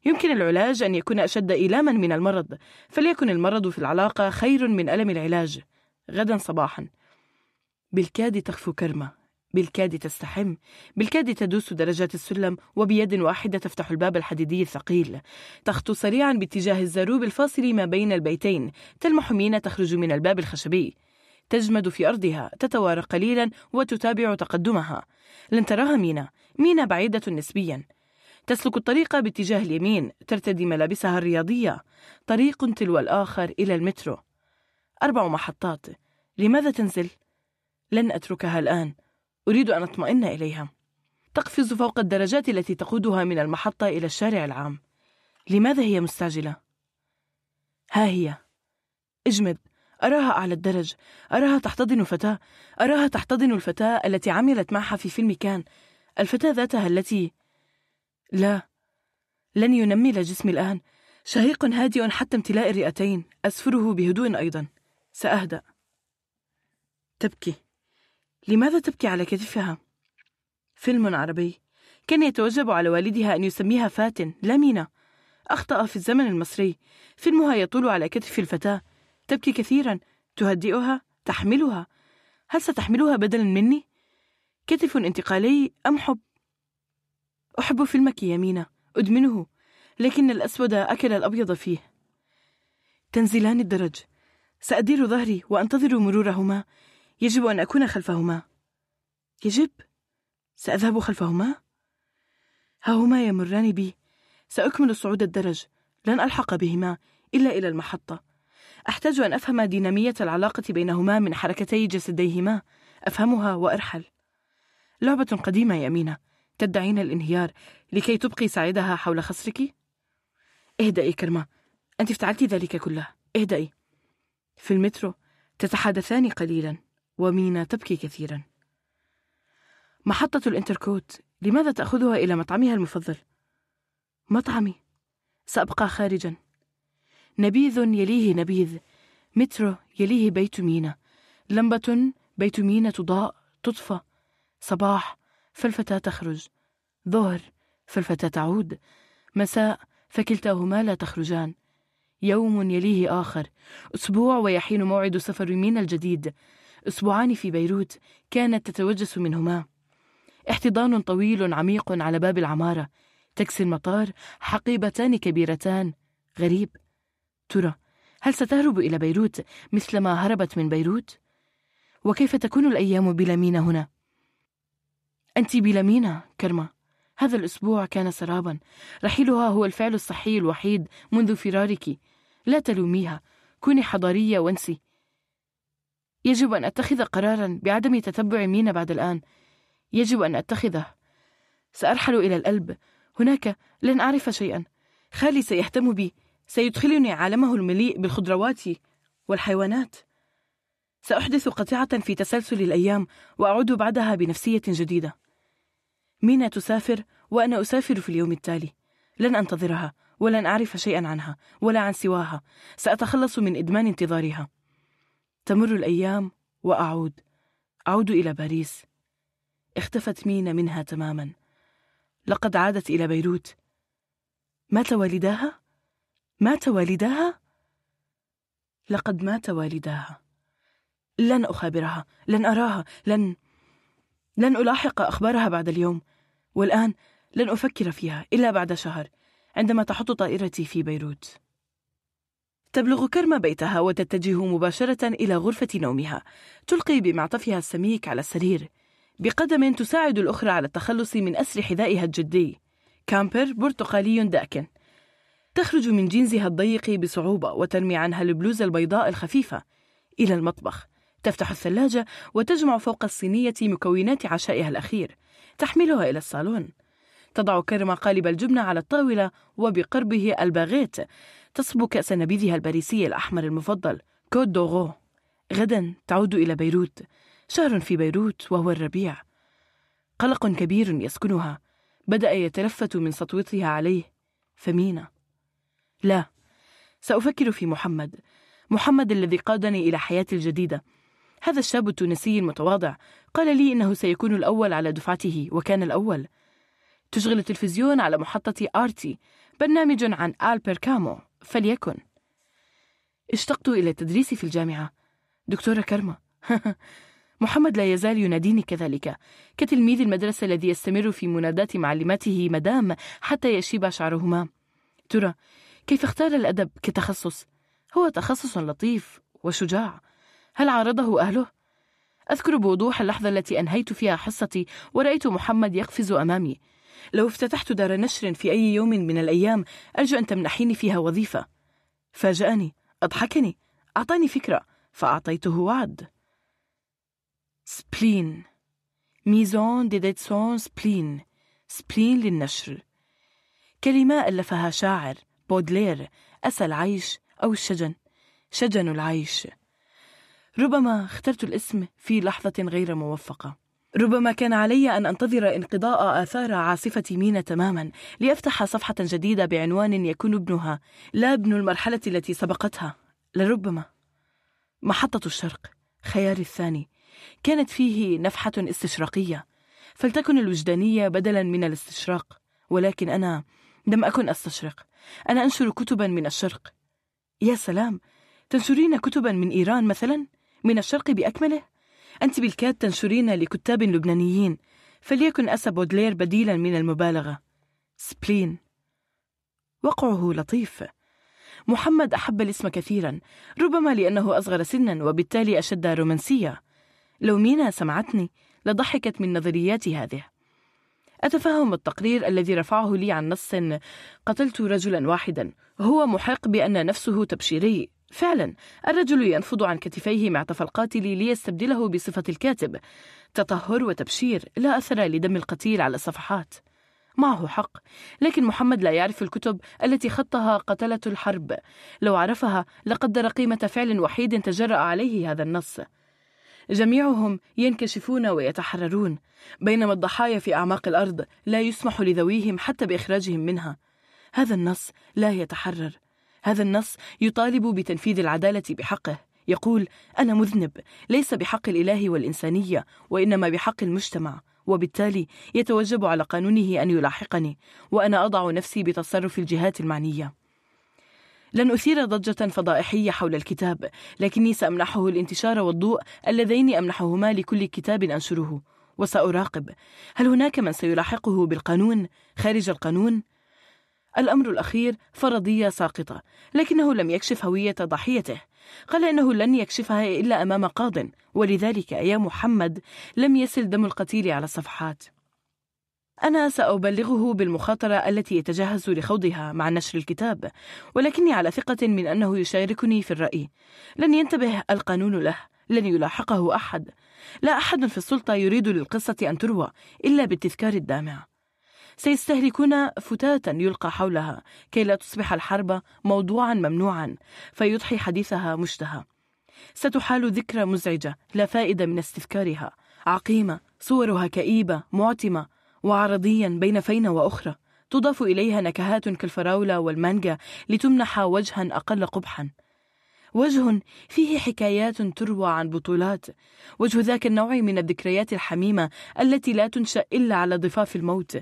يمكن العلاج أن يكون أشد إيلاما من المرض فليكن المرض في العلاقة خير من ألم العلاج. غدا صباحا. بالكاد تخفو كرمة. بالكاد تستحم. بالكاد تدوس درجات السلم وبيد واحدة تفتح الباب الحديدي الثقيل. تخطو سريعا باتجاه الزروب الفاصل ما بين البيتين. تلمح مينا تخرج من الباب الخشبي. تجمد في أرضها تتوارى قليلا وتتابع تقدمها. لن تراها مينا. مينا بعيدة نسبيا. تسلك الطريق باتجاه اليمين ترتدي ملابسها الرياضية. طريق تلو الآخر إلى المترو. أربع محطات. لماذا تنزل؟ لن أتركها الآن. أريد أن أطمئن إليها. تقفز فوق الدرجات التي تقودها من المحطة إلى الشارع العام. لماذا هي مستعجلة؟ ها هي. اجمد. أراها أعلى الدرج. أراها تحتضن فتاة أراها تحتضن الفتاة التي عملت معها في فيلم كان. الفتاة ذاتها التي لا. لن ينمل جسمي الآن. شهيق هادئ حتى امتلاء الرئتين. أسفره بهدوء أيضا. سأهدأ. تبكي. لماذا تبكي على كتفها؟ فيلم عربي. كان يتوجب على والدها أن يسميها فاتن لا مينا. أخطأ في الزمن المصري. فيلمها يطول على كتف الفتاة. تبكي كثيرا تهدئها تحملها. هل ستحملها بدلا مني؟ كتف انتقالي أم حب؟ أحب فيلمك يا مينا أدمنه لكن الأسود أكل الأبيض فيه. تنزلان الدرج. سأدير ظهري وأنتظر مرورهما. يجب أن أكون خلفهما. يجب؟ سأذهب خلفهما؟ ها هما يمران بي. سأكمل صعود الدرج. لن ألحق بهما إلا إلى المحطة. أحتاج أن أفهم دينامية العلاقة بينهما من حركتي جسديهما. أفهمها وأرحل. لعبة قديمة يا أمينة تدعين الانهيار لكي تبقي سعيدها حول خصرك؟ اهدئي كرمة. أنت افتعلت ذلك كله. اهدئي في المترو تتحادثان قليلا ومينا تبكي كثيرا. محطة الإنتركوت لماذا تأخذها إلى مطعمها المفضل؟ مطعمي. سأبقى خارجا. نبيذ يليه نبيذ مترو يليه بيت مينا لمبة بيت مينا تضاء تطفى صباح فالفتاة تخرج ظهر فالفتاة تعود مساء فكلتاهما لا تخرجان يوم يليه آخر أسبوع ويحين موعد سفر مينا الجديد أسبوعان في بيروت كانت تتوجس منهما. احتضان طويل عميق على باب العمارة تاكسي المطار حقيبتان كبيرتان غريب. ترى هل ستهرب إلى بيروت مثلما هربت من بيروت؟ وكيف تكون الأيام بلا مينا هنا؟ أنت بلا مينا كرمة. هذا الأسبوع كان سرابا. رحيلها هو الفعل الصحي الوحيد منذ فرارك. لا تلوميها. كوني حضارية وانسي. يجب أن أتخذ قرارا بعدم تتبع مينا بعد الآن. يجب أن أتخذه. سأرحل إلى الألب. هناك لن أعرف شيئا. خالي سيهتم بي. سيدخلني عالمه المليء بالخضروات والحيوانات. سأحدث قطيعة في تسلسل الأيام وأعود بعدها بنفسية جديدة. مينا تسافر وأنا أسافر في اليوم التالي. لن أنتظرها ولن أعرف شيئا عنها ولا عن سواها. سأتخلص من إدمان انتظارها. تمر الأيام وأعود. أعود إلى باريس. اختفت مينا منها تماما. لقد عادت إلى بيروت. مات والداها؟ مات والداها؟ لقد مات والداها. لن أخابرها لن أراها لن لن ألاحق أخبارها بعد اليوم. والآن لن أفكر فيها إلا بعد شهر عندما تحط طائرتي في بيروت. تبلغ كرمة بيتها وتتجه مباشرة إلى غرفة نومها. تلقي بمعطفها السميك على السرير. بقدم تساعد الأخرى على التخلص من أسر حذائها الجدي. كامبر برتقالي داكن. تخرج من جينزها الضيق بصعوبة وترمي عنها البلوزة البيضاء الخفيفة. إلى المطبخ. تفتح الثلاجة وتجمع فوق الصينية مكونات عشائها الأخير. تحملها إلى الصالون. تضع كرم قالب الجبنة على الطاولة وبقربه الباغيت. تصب كأس نبيذها الباريسي الأحمر المفضل كوت دوغو غدا تعود إلى بيروت. شهر في بيروت وهو الربيع. قلق كبير يسكنها. بدأ يتلفت من سطوتها عليه. فمينا. لا سأفكر في محمد. محمد الذي قادني إلى حياتي الجديدة. هذا الشاب التونسي المتواضع. قال لي إنه سيكون الأول على دفعته وكان الأول. تشغل التلفزيون على محطة آرتي برنامج عن آلبر كامو. فليكن. اشتقت إلى التدريس في الجامعة. دكتورة كرمة. محمد لا يزال يناديني كذلك. كتلميذ المدرسة الذي يستمر في منادات معلماته مدام حتى يشيب شعرهما. ترى كيف اختار الأدب كتخصص؟ هو تخصص لطيف وشجاع. هل عارضه أهله؟ أذكر بوضوح اللحظة التي أنهيت فيها حصتي ورأيت محمد يقفز أمامي. لو افتتحت دار نشر في أي يوم من الأيام أرجو أن تمنحيني فيها وظيفة. فاجأني أضحكني أعطاني فكرة فأعطيته وعد. Spleen. Maison d'édition Spleen. Spleen للنشر. كلمة ألفها شاعر. بودلير أسى العيش أو الشجن شجن العيش. ربما اخترت الاسم في لحظة غير موفقة. ربما كان علي أن أنتظر انقضاء آثار عاصفة مينا تماما لأفتح صفحة جديدة بعنوان يكون ابنها لا ابن المرحلة التي سبقتها. لربما محطة الشرق خياري الثاني كانت فيه نفحة استشراقية. فلتكن الوجدانية بدلا من الاستشراق ولكن أنا لم أكن أستشرق. أنا أنشر كتبا من الشرق. يا سلام تنشرين كتبا من إيران مثلا؟ من الشرق بأكمله؟ أنت بالكاد تنشرين لكتاب لبنانيين فليكن أسى بودلير بديلا من المبالغة. Spleen. وقعه لطيف. محمد أحب الاسم كثيرا ربما لأنه أصغر سنا وبالتالي أشد رومانسية. لو مينا سمعتني لضحكت من نظرياتي هذه. أتفهم التقرير الذي رفعه لي عن نص قتلت رجلا واحدا. هو محق بأن نفسه تبشيري. فعلا الرجل ينفض عن كتفيه معطف القاتل ليستبدله بصفة الكاتب. تطهر وتبشير لا أثر لدم القتيل على الصفحات. معه حق لكن محمد لا يعرف الكتب التي خطها قتلة الحرب. لو عرفها لقدر قيمة فعل وحيد تجرأ عليه هذا النص. جميعهم ينكشفون ويتحررون بينما الضحايا في أعماق الأرض لا يسمح لذويهم حتى بإخراجهم منها. هذا النص لا يتحرر. هذا النص يطالب بتنفيذ العدالة بحقه. يقول أنا مذنب ليس بحق الإله والإنسانية وإنما بحق المجتمع. وبالتالي يتوجب على قانونه أن يلاحقني وأنا أضع نفسي بتصرف الجهات المعنية. لن أثير ضجة فضائحية حول الكتاب لكني سأمنحه الانتشار والضوء اللذين أمنحهما لكل كتاب أنشره. وسأراقب هل هناك من سيلاحقه بالقانون؟ خارج القانون؟ الأمر الأخير فرضية ساقطة لكنه لم يكشف هوية ضحيته. قال إنه لن يكشفها إلا أمام قاض ولذلك يا محمد لم يسل دم القتيل على الصفحات. أنا سأبلغه بالمخاطرة التي يتجهز لخوضها مع نشر الكتاب ولكني على ثقة من أنه يشاركني في الرأي. لن ينتبه القانون له لن يلاحقه أحد. لا أحد في السلطة يريد للقصة أن تروى إلا بالتذكار الدامع. سيستهلكون فتاة يلقى حولها كي لا تصبح الحرب موضوعا ممنوعا فيضحي حديثها مشتهى. ستحال ذكرى مزعجة لا فائدة من استذكارها. عقيمة صورها كئيبة معتمة وعرضيا بين فين وأخرى تضاف إليها نكهات كالفراولة والمانجا لتمنح وجها أقل قبحا. وجه فيه حكايات تروى عن بطولات وجه ذاك النوع من الذكريات الحميمة التي لا تنشأ إلا على ضفاف الموت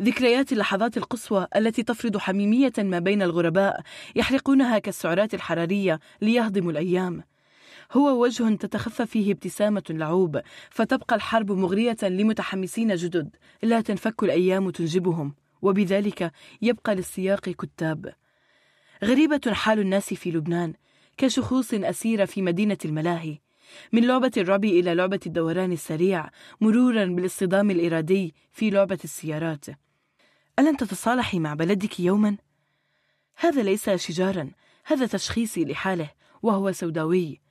ذكريات اللحظات القصوى التي تفرض حميمية ما بين الغرباء يحرقونها كالسعرات الحرارية ليهضموا الأيام. هو وجه تتخفى فيه ابتسامة لعوب فتبقى الحرب مغرية لمتحمسين جدد لا تنفك الأيام تنجبهم وبذلك يبقى للسياق كتاب. غريبة حال الناس في لبنان كشخوص أسيرة في مدينة الملاهي. من لعبة الرعب إلى لعبة الدوران السريع مرورا بالاصطدام الإرادي في لعبة السيارات. ألن تتصالحي مع بلدك يوما؟ هذا ليس شجارا هذا تشخيصي لحاله وهو سوداوي.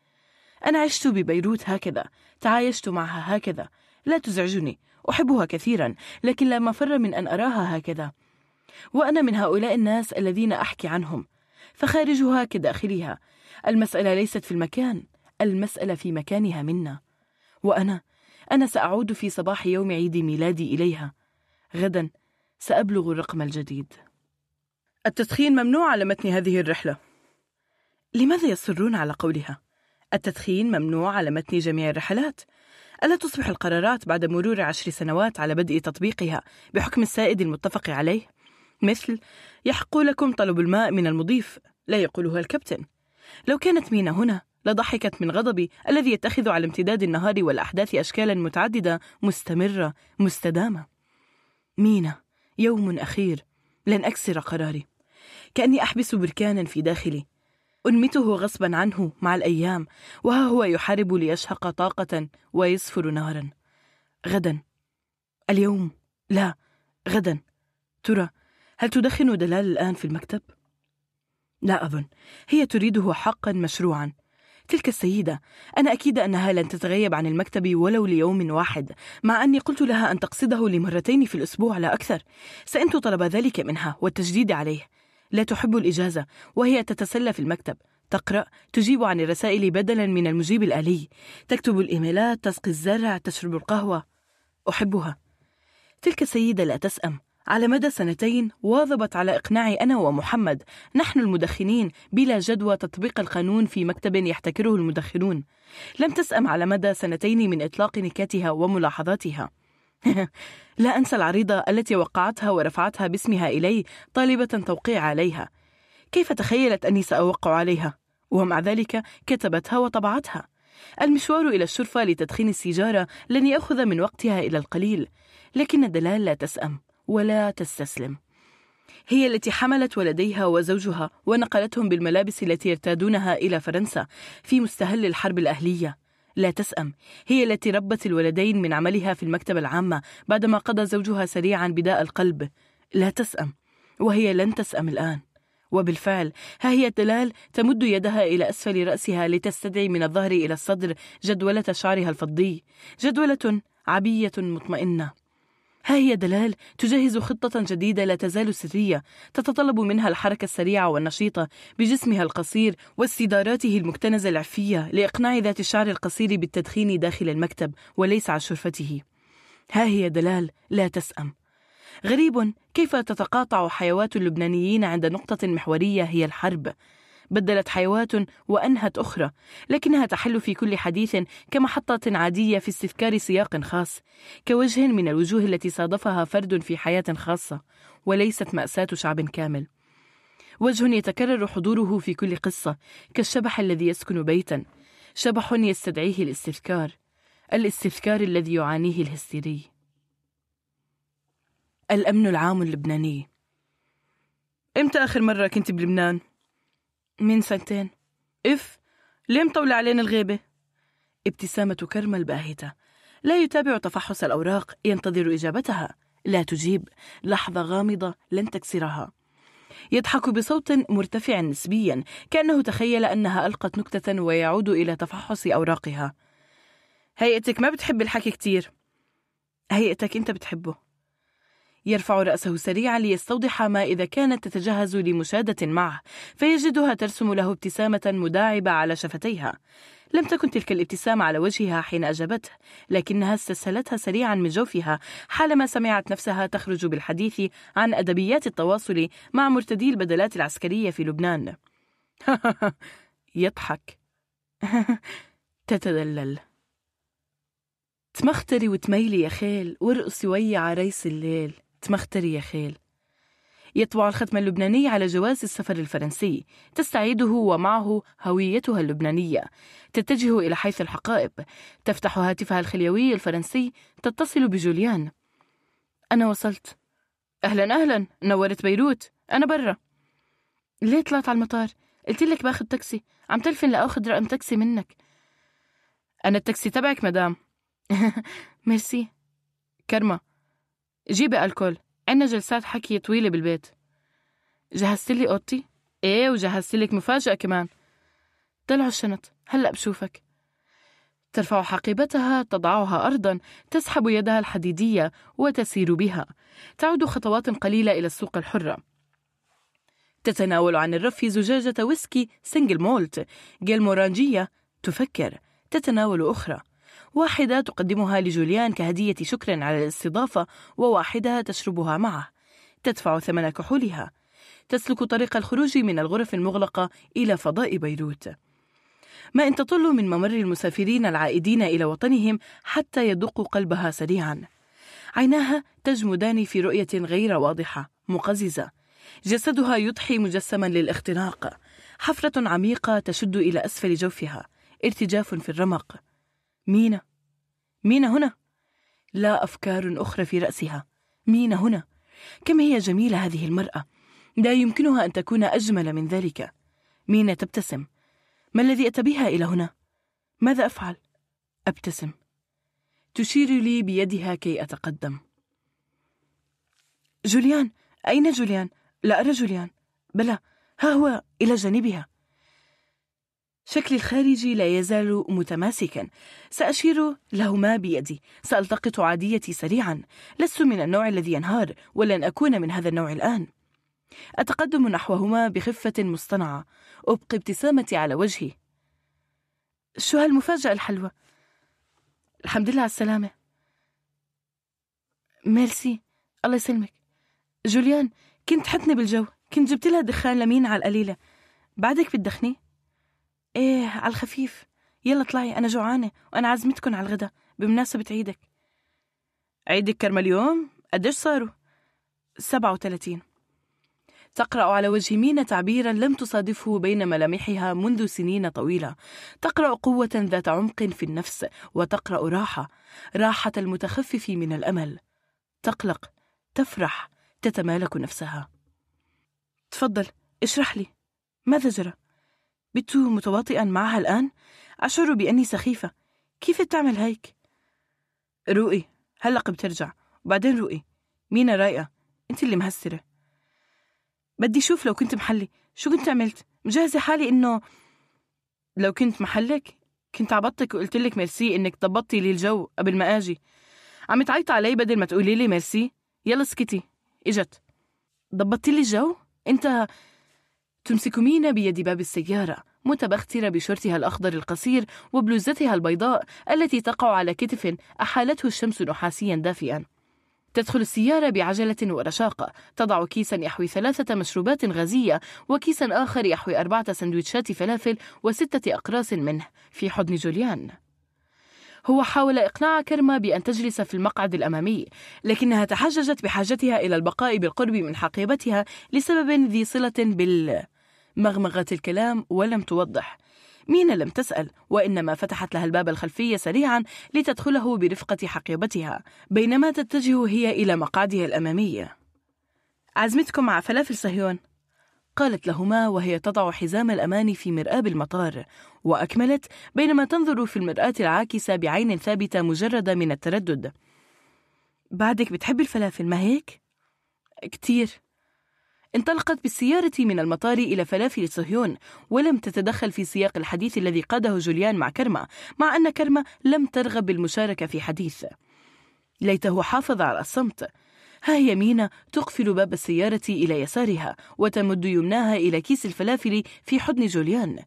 أنا عشت ببيروت هكذا تعايشت معها هكذا. لا تزعجني أحبها كثيرا لكن لا مفر من أن أراها هكذا. وأنا من هؤلاء الناس الذين أحكي عنهم فخارجها كداخلها. المسألة ليست في المكان المسألة في مكانها منا. وأنا أنا سأعود في صباح يوم عيد ميلادي إليها. غدا سأبلغ الرقم الجديد. التدخين ممنوع على متن هذه الرحلة. لماذا يصرون على قولها؟ التدخين ممنوع على متن جميع الرحلات. ألا تصبح القرارات بعد مرور عشر سنوات على بدء تطبيقها بحكم السائد المتفق عليه؟ مثل يحق لكم طلب الماء من المضيف لا يقولها الكابتن. لو كانت مينا هنا لضحكت من غضبي الذي يتخذ على امتداد النهار والأحداث أشكالا متعددة مستمرة مستدامة. مينا يوم أخير. لن أكسر قراري. كأني أحبس بركانا في داخلي. أنمته غصبا عنه مع الأيام وها هو يحارب ليشهق طاقة ويصفر نارا. غدا. اليوم. لا. غدا. ترى هل تدخن دلال الآن في المكتب؟ لا أظن. هي تريده حقا مشروعا. تلك السيدة. أنا أكيد أنها لن تتغيب عن المكتب ولو ليوم واحد مع أني قلت لها أن تقصده لمرتين في الأسبوع لا أكثر. سأنت طلب ذلك منها والتجديد عليه. لا تحب الإجازة وهي تتسلى في المكتب. تقرأ تجيب عن الرسائل بدلا من المجيب الآلي. تكتب الإيميلات تسقي الزرع تشرب القهوة. أحبها. تلك السيدة لا تسأم. على مدى سنتين واظبت على إقناعي أنا ومحمد. نحن المدخنين بلا جدوى تطبيق القانون في مكتب يحتكره المدخنون. لم تسأم على مدى سنتين من إطلاق نكاتها وملاحظاتها. لا أنسى العريضة التي وقعتها ورفعتها باسمها إلي طالبة توقيع عليها. كيف تخيلت أني سأوقع عليها؟ ومع ذلك كتبتها وطبعتها. المشوار إلى الشرفة لتدخين السيجارة لن يأخذ من وقتها إلى القليل لكن دلال لا تسأم ولا تستسلم. هي التي حملت ولديها وزوجها ونقلتهم بالملابس التي يرتادونها إلى فرنسا في مستهل الحرب الأهلية. لا تسأم. هي التي ربت الولدين من عملها في المكتبة العامة بعدما قضى زوجها سريعا بداء القلب. لا تسأم. وهي لن تسأم الآن. وبالفعل ها هي دلال تمد يدها إلى أسفل رأسها لتستدعي من الظهر إلى الصدر جدولة شعرها الفضي. جدولة عبية مطمئنة. ها هي دلال تجهز خطة جديدة لا تزال سرية. تتطلب منها الحركة السريعة والنشيطة بجسمها القصير واستداراته المكتنزة العفية لإقناع ذات الشعر القصير بالتدخين داخل المكتب وليس على شرفته. ها هي دلال لا تسأم. غريب كيف تتقاطع حيوات اللبنانيين عند نقطة محورية هي الحرب؟ بدلت حيوات وأنهت أخرى لكنها تحل في كل حديث كمحطة عادية في استذكار سياق خاص كوجه من الوجوه التي صادفها فرد في حياة خاصة وليست مأساة شعب كامل. وجه يتكرر حضوره في كل قصة كالشبح الذي يسكن بيتا شبح يستدعيه الاستذكار الاستذكار الذي يعانيه الهستيري. الأمن العام اللبناني. إمتى آخر مرة كنت بلبنان؟ من سنتين. إف ليه مطولة علينا الغيبة؟ ابتسامة كرمة الباهتة. لا يتابع تفحص الأوراق ينتظر إجابتها. لا تجيب لحظة غامضة لن تكسرها. يضحك بصوت مرتفع نسبيا كأنه تخيل أنها ألقت نكتة ويعود إلى تفحص أوراقها. هيئتك ما بتحب الحكي كتير. هيئتك أنت بتحبه. يرفع رأسه سريعا ليستوضح ما إذا كانت تتجهز لمشادة معه فيجدها ترسم له ابتسامة مداعبة على شفتيها. لم تكن تلك الابتسامة على وجهها حين أجابته لكنها استسهلتها سريعا من جوفها حالما سمعت نفسها تخرج بالحديث عن أدبيات التواصل مع مرتدي البدلات العسكرية في لبنان. يضحك. تتدلل تمختري وتميلي يا خيل وارقصي ويا عريس الليل. تمختري يا خيل. يطبع الختم اللبناني على جواز السفر الفرنسي. تستعيده ومعه هويتها اللبنانية. تتجه إلى حيث الحقائب. تفتح هاتفها الخليوي الفرنسي. تتصل بجوليان. أنا وصلت. أهلا أهلا. نورت بيروت. أنا برا. ليه طلعت على المطار؟ قلت لك باخذ تاكسي. عم تلفن لأخذ رقم تاكسي منك. أنا التاكسي تبعك مدام. ميرسي. كرمة. جيبي alcool. عنا جلسات حكي طويلة بالبيت. جهزت لي أوضتي؟ إيه وجهزت لك مفاجأة كمان. طلعوا الشنط. هلأ بشوفك. ترفع حقيبتها تضعها أرضا تسحب يدها الحديدية وتسير بها. تعود خطوات قليلة إلى السوق الحرة. تتناول عن الرف زجاجة ويسكي single malt. Glenmorangie تفكر. تتناول أخرى. واحدة تقدمها لجوليان كهدية شكر على الاستضافة وواحدة تشربها معه. تدفع ثمن كحولها. تسلك طريق الخروج من الغرف المغلقة إلى فضاء بيروت. ما إن تطل من ممر المسافرين العائدين إلى وطنهم حتى يدق قلبها سريعا. عيناها تجمدان في رؤية غير واضحة مقززة. جسدها يضحي مجسما للاختناق. حفرة عميقة تشد إلى أسفل جوفها. ارتجاف في الرمق. مين مين هنا. لا أفكار أخرى في رأسها. مين هنا. كم هي جميلة هذه المرأة. لا يمكنها أن تكون أجمل من ذلك. مينا تبتسم. ما الذي أتى بها إلى هنا؟ ماذا أفعل؟ أبتسم. تشير لي بيدها كي أتقدم. جوليان أين جوليان؟ لا أرى جوليان. بلى ها هو إلى جانبها. شكلي الخارجي لا يزال متماسكا. سأشير لهما بيدي. سألتقط عاديتي سريعا. لست من النوع الذي ينهار ولن أكون من هذا النوع الآن. أتقدم نحوهما بخفة مصطنعة. أبقي ابتسامتي على وجهي. شو هالمفاجأة الحلوة؟ الحمد لله على السلامة. ميرسي. الله يسلمك. جوليان كنت حتني بالجو. كنت جبت لها دخان لمين على القليلة. بعدك بتدخني؟ إيه على الخفيف. يلا طلعي أنا جوعانة وأنا عزمتكن على الغدا بمناسبة عيدك. عيدك كرم اليوم؟ قديش صاروا؟ سبعة وثلاثين. تقرأ على وجه مينا تعبيرا لم تصادفه بين ملامحها منذ سنين طويلة. تقرأ قوة ذات عمق في النفس وتقرأ راحة راحة المتخفف من الأمل. تقلق تفرح تتمالك نفسها. تفضل اشرح لي ماذا جرى؟ بت متواطئا معها الآن؟ أشعر بأني سخيفة. كيف تعمل هيك؟ روقي هلق بترجع وبعدين روقي مينا رايقة. أنت اللي مهسرة. بدي شوف لو كنت محلي. شو كنت عملت؟ مجهزة حالي إنه لو كنت محلك كنت عبطك وقلت لك ميرسي إنك ضبطتي لي الجو قبل ما آجي. عم تعيط علي بدل ما تقولي لي ميرسي. يلا اسكتي إجت. ضبطتي لي الجو؟ أنت تمسك مينا بيد باب السيارة متبخترة بشورتها الأخضر القصير وبلوزتها البيضاء التي تقع على كتف أحالته الشمس نحاسيا دافئا. تدخل السيارة بعجلة ورشاقة تضع كيسا يحوي ثلاثة مشروبات غازية وكيسا آخر يحوي أربعة سندويتشات فلافل وستة أقراص منه. في حضن جوليان. هو حاول إقناع كرمة بأن تجلس في المقعد الأمامي لكنها تحججت بحاجتها إلى البقاء بالقرب من حقيبتها لسبب ذي صلة بال مغمغت الكلام ولم توضح. مينا لم تسأل وإنما فتحت لها الباب الخلفي سريعا لتدخله برفقة حقيبتها بينما تتجه هي إلى مقعدها الأمامي عزمتكم مع فلافل صهيون؟ قالت لهما وهي تضع حزام الأمان في مرآة المطار وأكملت بينما تنظر في المرآة العاكسة بعين ثابتة مجردة من التردد. بعدك بتحب الفلافل ما هيك؟ كتير. انطلقت بالسيارة من المطار إلى فلافل صهيون ولم تتدخل في سياق الحديث الذي قاده جوليان مع كرمة مع أن كرمة لم ترغب بالمشاركة في حديث. ليته حافظ على الصمت. ها هي مينا تقفل باب السيارة إلى يسارها وتمد يمناها إلى كيس الفلافل في حضن جوليان.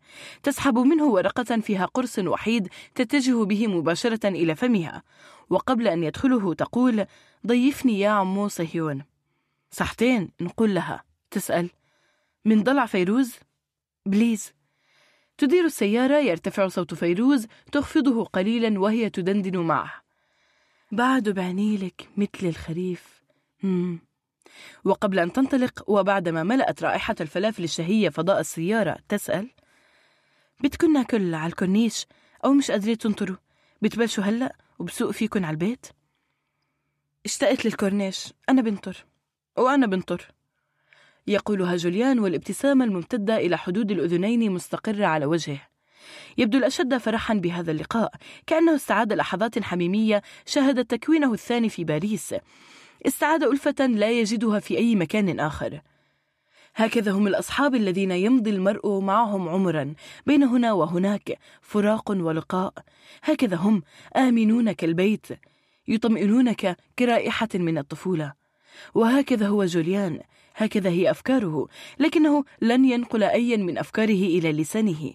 تسحب منه ورقة فيها قرص وحيد تتجه به مباشرة إلى فمها. وقبل أن يدخله تقول ضيفني يا عمو صهيون. صحتين نقول لها. تسأل منطلع فيروز؟ Please. تدير السيارة يرتفع صوت فيروز تخفضه قليلا وهي تدندن معه. بعد بعنيلك مثل الخريف. مم. وقبل أن تنطلق وبعدما ملأت رائحة الفلافل الشهية فضاء السيارة تسأل بدكن ناكل على الكورنيش أو مش قادرين تنطروا؟ بتبلشوا هلأ وبسوق فيكن على البيت؟ اشتقت للكورنيش أنا بنطر وأنا بنطر. يقولها جوليان والابتسامة الممتدة إلى حدود الأذنين مستقرة على وجهه. يبدو الأشد فرحا بهذا اللقاء كأنه استعاد لحظات حميمية شهدت تكوينه الثاني في باريس. استعاد ألفة لا يجدها في أي مكان آخر. هكذا هم الأصحاب الذين يمضي المرء معهم عمرا بين هنا وهناك فراق ولقاء. هكذا هم آمنون كالبيت يطمئنونك كرائحة من الطفولة. وهكذا هو جوليان هكذا هي أفكاره لكنه لن ينقل أيا من أفكاره إلى لسانه.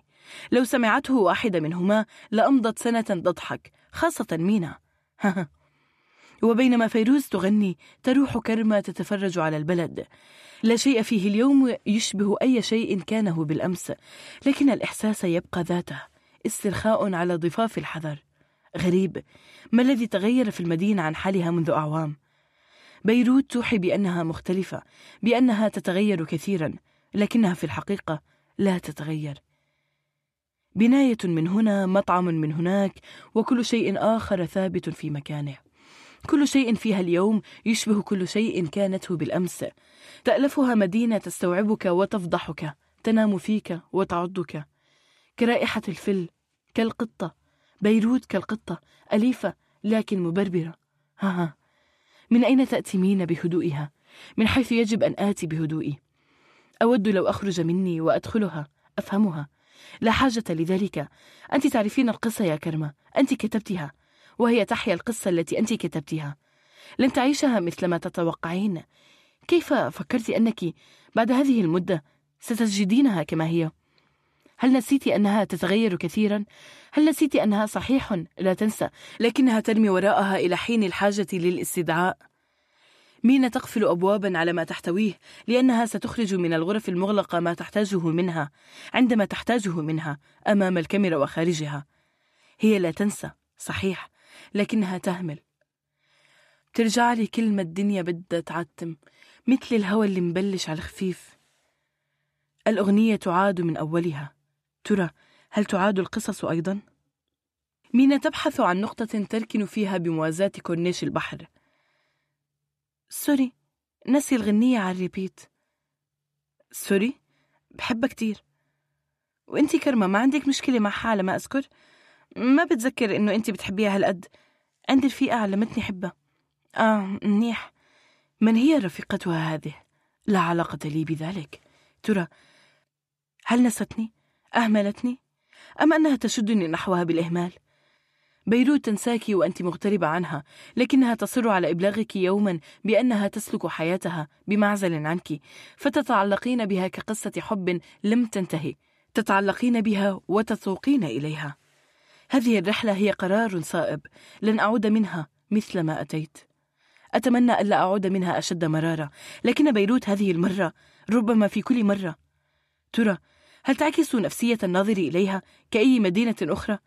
لو سمعته واحدة منهما لأمضت سنة تضحك خاصة مينا. وبينما فيروز تغني تروح كرمة تتفرج على البلد. لا شيء فيه اليوم يشبه أي شيء كانه بالأمس لكن الإحساس يبقى ذاته استرخاء على ضفاف الحذر. غريب ما الذي تغير في المدينة عن حالها منذ أعوام؟ بيروت توحي بأنها مختلفة بأنها تتغير كثيرا لكنها في الحقيقة لا تتغير. بناية من هنا مطعم من هناك وكل شيء آخر ثابت في مكانه. كل شيء فيها اليوم يشبه كل شيء كانته بالأمس. تألفها مدينة تستوعبك وتفضحك تنام فيك وتعضك. كرائحة الفل كالقطة. بيروت كالقطة أليفة لكن مبربرة. ها ها. من أين تأتي بهدوئها؟ من حيث يجب أن آتي بهدوئي. أود لو أخرج مني وأدخلها أفهمها. لا حاجة لذلك. أنت تعرفين القصة يا كرمة. أنت كتبتها وهي تحيا القصة التي أنت كتبتها. لن تعيشها مثل ما تتوقعين. كيف فكرت أنك بعد هذه المدة ستجدينها كما هي؟ هل نسيت أنها تتغير كثيرا؟ هل نسيت أنها صحيح؟ لا تنسى. لكنها ترمي وراءها إلى حين الحاجة للاستدعاء؟ مينا تقفل أبوابا على ما تحتويه؟ لأنها ستخرج من الغرف المغلقة ما تحتاجه منها. عندما تحتاجه منها أمام الكاميرا وخارجها. هي لا تنسى. صحيح. لكنها تهمل. ترجع لي كلمة الدنيا بدها تعتم. مثل الهوى اللي مبلش على الخفيف. الأغنية تعاد من أولها. ترى هل تعاد القصص أيضا؟ مينا تبحث عن نقطة تركن فيها بموازاة كورنيش البحر. Sorry نسيت الغنية على ال repeat. Sorry بحبها كتير. وانتي كرمة ما عندك مشكلة مع حالة ما أذكر. ما بتذكر إنه انتي بتحبيها هالقد. عندي رفيقة علمتني حبها. آه منيح. من هي رفيقتها هذه؟ لا علاقة لي بذلك. ترى هل نستني؟ أهملتني؟ أم أنها تشدني نحوها بالإهمال؟ بيروت تنساك وأنت مغتربة عنها لكنها تصر على إبلاغك يوما بأنها تسلك حياتها بمعزل عنك فتتعلقين بها كقصة حب لم تنتهي تتعلقين بها وتسوقين إليها هذه الرحلة هي قرار صائب لن أعود منها مثل ما أتيت أتمنى ألا أعود منها أشد مرارة لكن بيروت هذه المرة ربما في كل مرة ترى هل تعكس نفسية الناظر إليها كأي مدينة أخرى؟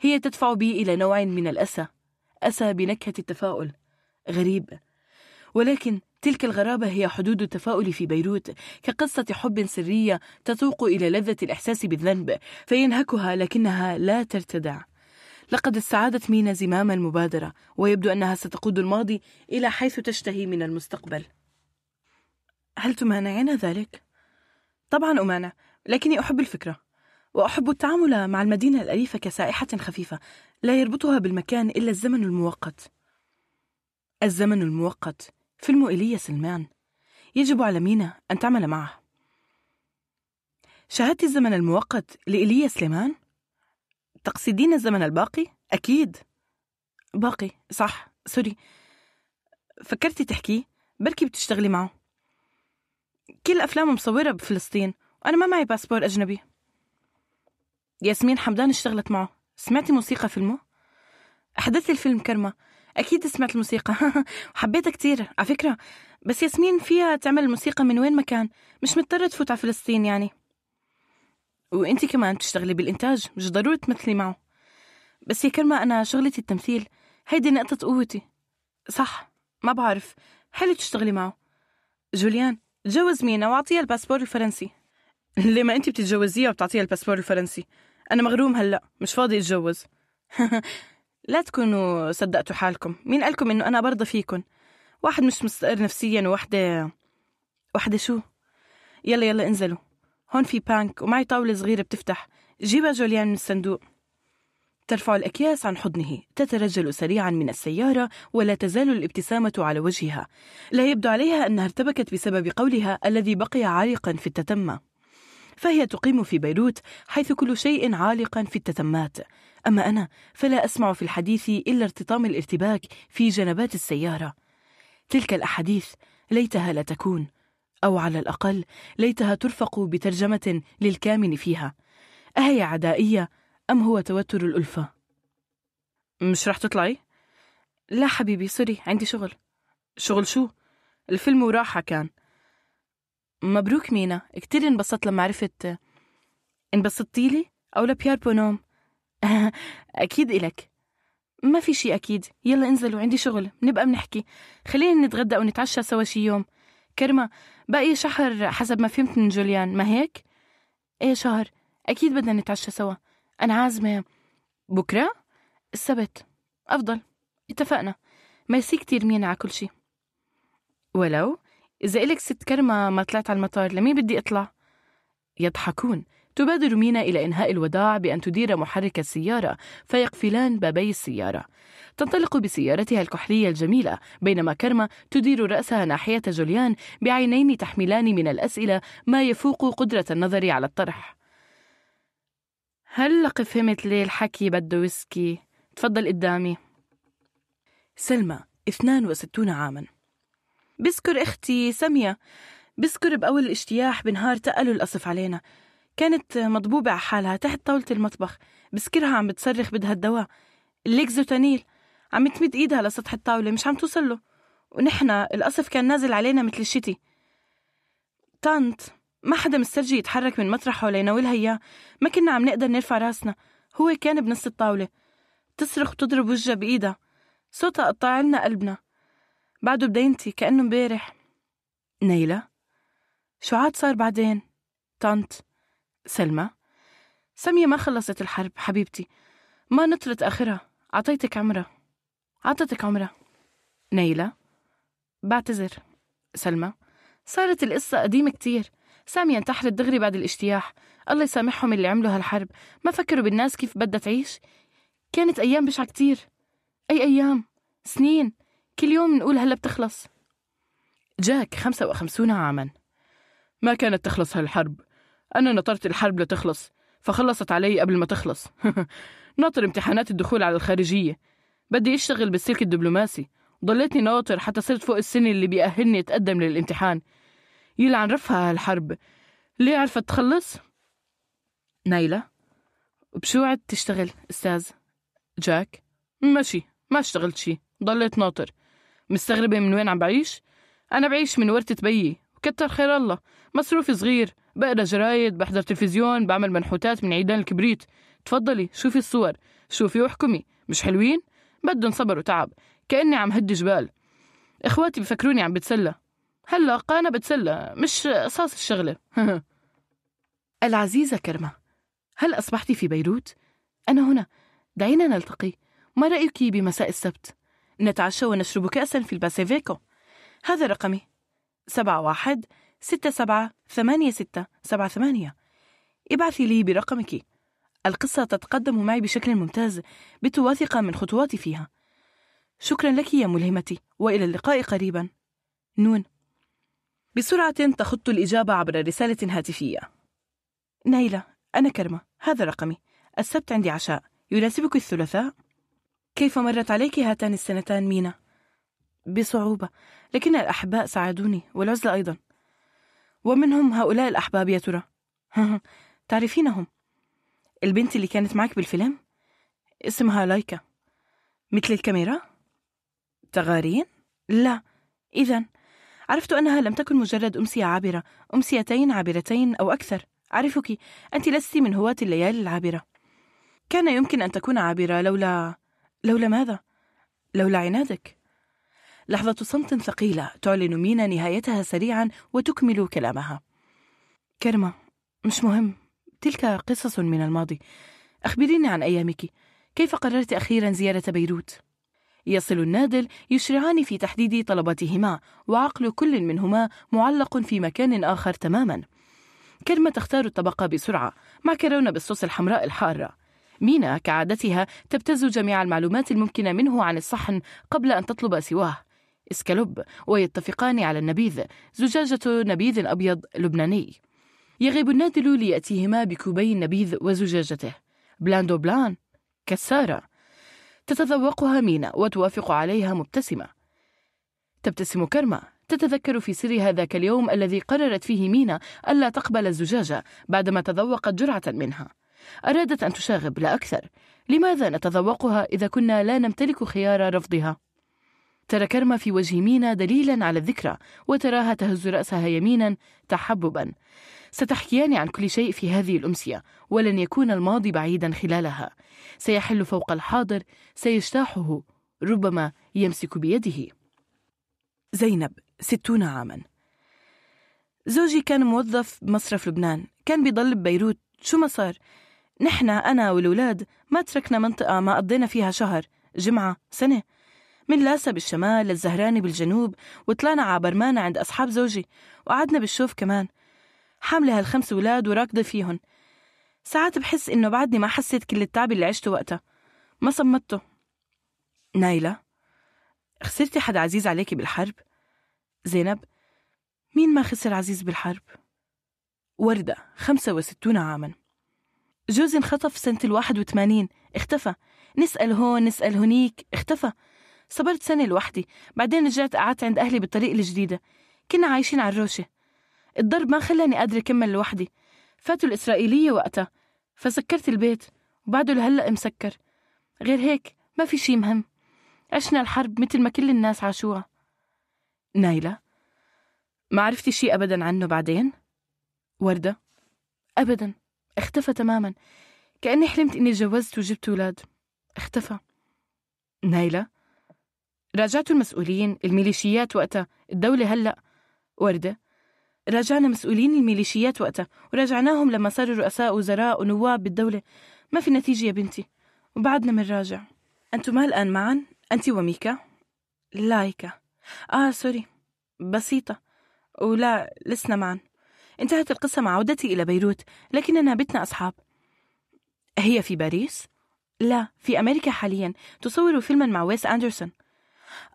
هي تدفع بي إلى نوع من الأسى أسى بنكهة التفاؤل. غريب. ولكن تلك الغرابة هي حدود التفاؤل في بيروت كقصة حب سرية تتوق إلى لذة الإحساس بالذنب فينهكها لكنها لا ترتدع. لقد استعادت مينا زمام المبادرة ويبدو أنها ستقود الماضي إلى حيث تشتهي من المستقبل. هل تمانعين ذلك؟ طبعا أمانع. لكني أحب الفكرة وأحب التعامل مع المدينة الأليفة كسائحة خفيفة لا يربطها بالمكان إلا الزمن المؤقت. الزمن المؤقت فيلم إيليا سلمان. يجب على مينا أن تعمل معه. شاهدت الزمن المؤقت لإيليا سليمان؟ تقصدين الزمن الباقي؟ أكيد. باقي صح sorry. فكرتي تحكي بركي بتشتغلي معه. كل أفلامه مصورة بفلسطين وأنا ما معي passeport أجنبي. ياسمين حمدان اشتغلت معه. سمعتي موسيقى فيلمه؟ أحدث الفيلم كرمة. أكيد سمعت الموسيقى. وحبيتها كتير على فكرة. بس ياسمين فيها تعمل الموسيقى من وين ما كان. مش مضطرة تفوت على فلسطين يعني. وإنتي كمان تشتغلي بالإنتاج مش ضروري تمثلي معه. بس يا كرمة أنا شغلتي التمثيل. هيدي نقطة قوتي. صح ما بعرف. حلو تشتغلي معه. جوليان تجوز مينا وأعطيها ال passeport الفرنسي. ليه ما انت بتتجوزيها وبتعطيها ال passeport الفرنسي؟ أنا مغروم هلأ مش فاضي أتجوز. لا تكونوا صدقتوا حالكم. مين قالكم إنه أنا برضى فيكم واحد مش مستقر نفسيا وواحدة واحدة شو؟ يلا يلا انزلوا. هون في بانك ومعي طاولة صغيرة بتفتح. جيبها جوليان من الصندوق. ترفع الأكياس عن حضنه. تترجل سريعا من السيارة ولا تزال الابتسامة على وجهها. لا يبدو عليها أنها ارتبكت بسبب قولها الذي بقي عالقا في التتمة. فهي تقيم في بيروت حيث كل شيء عالق في التتمات أما أنا فلا أسمع في الحديث إلا ارتطام الارتباك في جنبات السيارة تلك الأحاديث ليتها لا تكون أو على الأقل ليتها ترفق بترجمة للكامن فيها أهي عدائية أم هو توتر الألفة؟ مش رح تطلعي؟ لا حبيبي سوري عندي شغل شغل شو؟ الفيلم وراحة كان مبروك مينا. كتير انبسطت لما عرفت. انبسطتي لي؟ أو لبيار بونوم. أكيد إلك. ما في شي أكيد. يلا انزلوا عندي شغل. نبقى بنحكي. خلينا نتغدى أو نتعشى سوا شي يوم. كرمة باقي شهر حسب ما فهمت من جوليان؟ ما هيك؟ إيه شهر؟ أكيد بدنا نتعشى سوا. أنا عازمة. بكرة؟ السبت. أفضل. اتفقنا. ميرسي كتير مينا على كل شي. ولو؟ إذا إلك ست كرمة ما طلعت على المطار لمين بدي أطلع؟ يضحكون. تبادر مينا إلى إنهاء الوداع بأن تدير محرك السيارة فيقفلان بابي السيارة. تنطلق بسيارتها الكحلية الجميلة بينما كرمة تدير رأسها ناحية جوليان بعينين تحملان من الأسئلة ما يفوق قدرة النظر على الطرح. هلق فهمت ليه الحكي بده ويسكي؟ تفضل قدامي. سلمى 62 عاماً. بذكر أختي سمية. بذكر بأول الاجتياح بنهار تقلوا القصف علينا. كانت مضبوبة على حالها تحت طاولة المطبخ. بذكرها عم بتصرخ بدها الدواء. الليكزوتانيل عم تمد إيدها لسطح الطاولة مش عم توصل له. ونحن القصف كان نازل علينا مثل الشتي. طنط ما حدا مسترجي يتحرك من مطرحه ليناولها إياه. ما كنا عم نقدر نرفع راسنا. هو كان بنص الطاولة. تصرخ وتضرب وجهها بإيدها. صوتها قطع لنا قلبنا. بعده بدينتي كأنه مبارح نيلة شو عاد صار بعدين؟ طنط سلمى. سمية ما خلصت الحرب حبيبتي. ما نطرت آخرها. عطيتك عمرها. عطتك عمرها. نيلة بعتذر. سلمى صارت القصة قديمة كتير. سامية انتحرت دغري بعد الاجتياح. الله يسامحهم اللي عملوا هالحرب. ما فكروا بالناس كيف بدها تعيش. كانت أيام بشعة كتير. أي أيام؟ سنين. كل يوم نقول هلا بتخلص. جاك خمسة وخمسون عاما. ما كانت تخلص هالحرب. أنا نطرت الحرب لتخلص فخلصت علي قبل ما تخلص. ناطر امتحانات الدخول على الخارجية. بدي أشتغل بالسلك الدبلوماسي. ضليتني ناطر حتى صرت فوق السن اللي بيأهلني أتقدم للامتحان. يلعن رفها هالحرب. ليه عرفت تخلص؟ نايلة بشو عد تشتغل أستاذ؟ جاك ماشي ما اشتغلت شي. ضليت ناطر. مستغربة من وين عم بعيش؟ أنا بعيش من ورثة بيي وكتر خير الله مصروفي صغير بقرأ جرايد بحضر تلفزيون بعمل منحوتات من عيدان الكبريت تفضلي شوفي الصور شوفي واحكمي مش حلوين؟ بدهم صبر وتعب كأني عم هد جبال إخواتي بفكروني عم بتسلى هلا قانا بتسلى مش قصاص الشغلة العزيزة كرمة هل أصبحت في بيروت؟ أنا هنا دعينا نلتقي ما رأيك بمساء السبت؟ نتعشى ونشرب كأسا في الباسيفيكو هذا رقمي. سبعة واحد ستة سبعة ثمانية ستة سبعة ثمانية. ابعثي لي برقمك. القصة تتقدم معي بشكل ممتاز بتواثق من خطواتي فيها. شكرا لك يا ملهمتي وإلى اللقاء قريبا. نون. بسرعة تخط الإجابة عبر رسالة هاتفية. نايلة أنا كرمة. هذا رقمي. السبت عندي عشاء. يناسبك الثلاثاء؟ كيف مرت عليك هاتان السنتان مينا؟ بصعوبة لكن الأحباء ساعدوني والعزلة أيضا. ومنهم هؤلاء الأحباب يا ترى. تعرفينهم؟ البنت اللي كانت معك بالفيلم؟ اسمها لايكا. مثل الكاميرا؟ تغارين؟ لا. إذا عرفت أنها لم تكن مجرد أمسية عابرة أمسيتين عابرتين أو أكثر. أعرفك أنت لست من هواة الليالي العابرة. كان يمكن أن تكون عابرة لولا لولا ماذا؟ لولا عنادك. لحظة صمت ثقيلة تعلن مينا نهايتها سريعا وتكمل كلامها. كرمة مش مهم. تلك قصص من الماضي. أخبريني عن أيامك. كيف قررت أخيرا زيارة بيروت؟ يصل النادل يشرعان في تحديد طلباتهما وعقل كل منهما معلق في مكان آخر تماما. كرمة تختار الطبق بسرعة مع كرونة بالصوص الحمراء الحارة. مينا كعادتها تبتز جميع المعلومات الممكنة منه عن الصحن قبل أن تطلب سواه. إسكالوب ويتفقان على النبيذ زجاجة نبيذ أبيض لبناني. يغيب النادل ليأتيهما بكوبي النبيذ وزجاجته. Blanc de blancs كسارة. تتذوقها مينا وتوافق عليها مبتسمة. تبتسم كرمة. تتذكر في سر هذاك اليوم الذي قررت فيه مينا ألا تقبل الزجاجة بعدما تذوقت جرعة منها. أرادت أن تشاغب لا أكثر. لماذا نتذوقها إذا كنا لا نمتلك خيار رفضها؟ ترى كرمة في وجه مينا دليلا على الذكرى وتراها تهز رأسها يمينا تحببا. ستحكيان عن كل شيء في هذه الأمسية ولن يكون الماضي بعيدا خلالها. سيحل فوق الحاضر سيجتاحه ربما يمسك بيده. زينب ستون عاما. زوجي كان موظف بمصرف لبنان. كان بيضل ببيروت. شو ما صار؟ نحن أنا والولاد ما تركنا منطقة ما قضينا فيها شهر جمعة سنة. من لاسا بالشمال للزهراني بالجنوب وطلعنا على برمانة عند أصحاب زوجي وقعدنا بالشوف كمان. حاملة هالخمس ولاد وراكضة فيهن ساعات بحس إنه بعدني ما حسيت كل التعب اللي عشته وقتها. ما صمته نايلة خسرتي حد عزيز عليكي بالحرب؟ زينب مين ما خسر عزيز بالحرب؟ وردة خمسة وستون عاما. جوزي انخطف سنة الواحد وثمانين. اختفى. نسأل هون نسأل هنيك. اختفى. صبرت سنة لوحدي. بعدين رجعت قعدت عند أهلي بالطريق الجديدة. كنا عايشين على الروشة. الضرب ما خلاني قادرة أكمل لوحدي. فاتوا الإسرائيلية وقتها. فسكرت البيت. وبعده لهلأ مسكر. غير هيك ما في شي مهم. عشنا الحرب مثل ما كل الناس عاشوها. نايلة ما عرفتي شيء أبدا عنه بعدين؟ وردة أبدا. اختفى تماما. كأني حلمت إني تجوزت وجبت أولاد. اختفى. نايلة راجعتوا المسؤولين الميليشيات وقتها. الدولة هلأ. وردة راجعنا مسؤولين الميليشيات وقتها. وراجعناهم لما صاروا رؤساء وزراء ونواب بالدولة. ما في نتيجة يا بنتي. وبعدنا منراجع أنتما الآن معا؟ أنت وميكا؟ لايكا آه sorry. بسيطة. ولا لسنا معا. انتهت القصة مع عودتي إلى بيروت لكننا بتنا أصحاب. هي في باريس؟ لا في أمريكا حاليا تصور فيلما مع ويس أندرسون.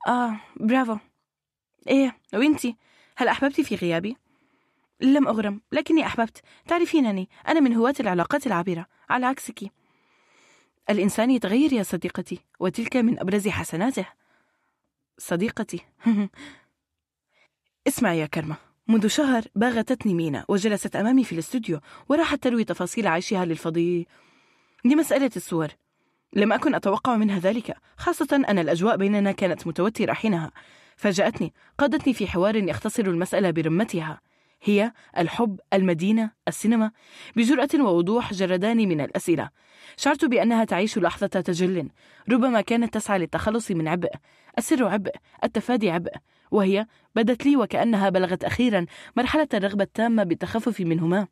آه برافو. إيه وإنتي؟ هل أحببتي في غيابي؟ لم أغرم لكني أحببت. تعرفينني أنا من هواة العلاقات العابرة. على عكسك. الإنسان يتغير يا صديقتي وتلك من أبرز حسناته. صديقتي. اسمع يا كرمة. منذ شهر باغتتني مينا وجلست أمامي في الاستوديو وراحت تروي تفاصيل عيشها للفضي. لمسألة الصور لم أكن أتوقع منها ذلك خاصة أن الأجواء بيننا كانت متوترة حينها. فاجأتني قادتني في حوار يختصر المسألة برمتها. هي الحب المدينة السينما. بجرأة ووضوح جرداني من الأسئلة. شعرت بأنها تعيش لحظة تجل ربما كانت تسعى للتخلص من عبء. السر عبء التفادي عبء. وهي بدت لي وكأنها بلغت أخيرا مرحلة الرغبة التامة بالتخفف منهما.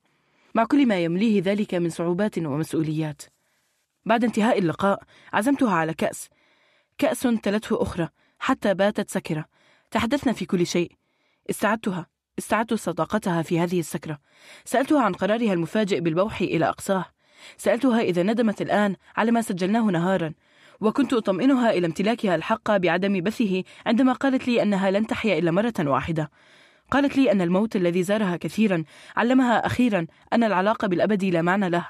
مع كل ما يمليه ذلك من صعوبات ومسؤوليات. بعد انتهاء اللقاء عزمتها على كأس. كأس تلته أخرى حتى باتت سكرة تحدثنا في كل شيء. استعدتها. استعدت صداقتها في هذه السكرة سألتها عن قرارها المفاجئ بالبوح إلى أقصاه. سألتها إذا ندمت الآن على ما سجلناه نهارا. وكنت أطمئنها إلى امتلاكها الحق بعدم بثه عندما قالت لي أنها لن تحيا إلا مرة واحدة. قالت لي أن الموت الذي زارها كثيرا علمها أخيرا أن العلاقة بالأبد لا معنى له.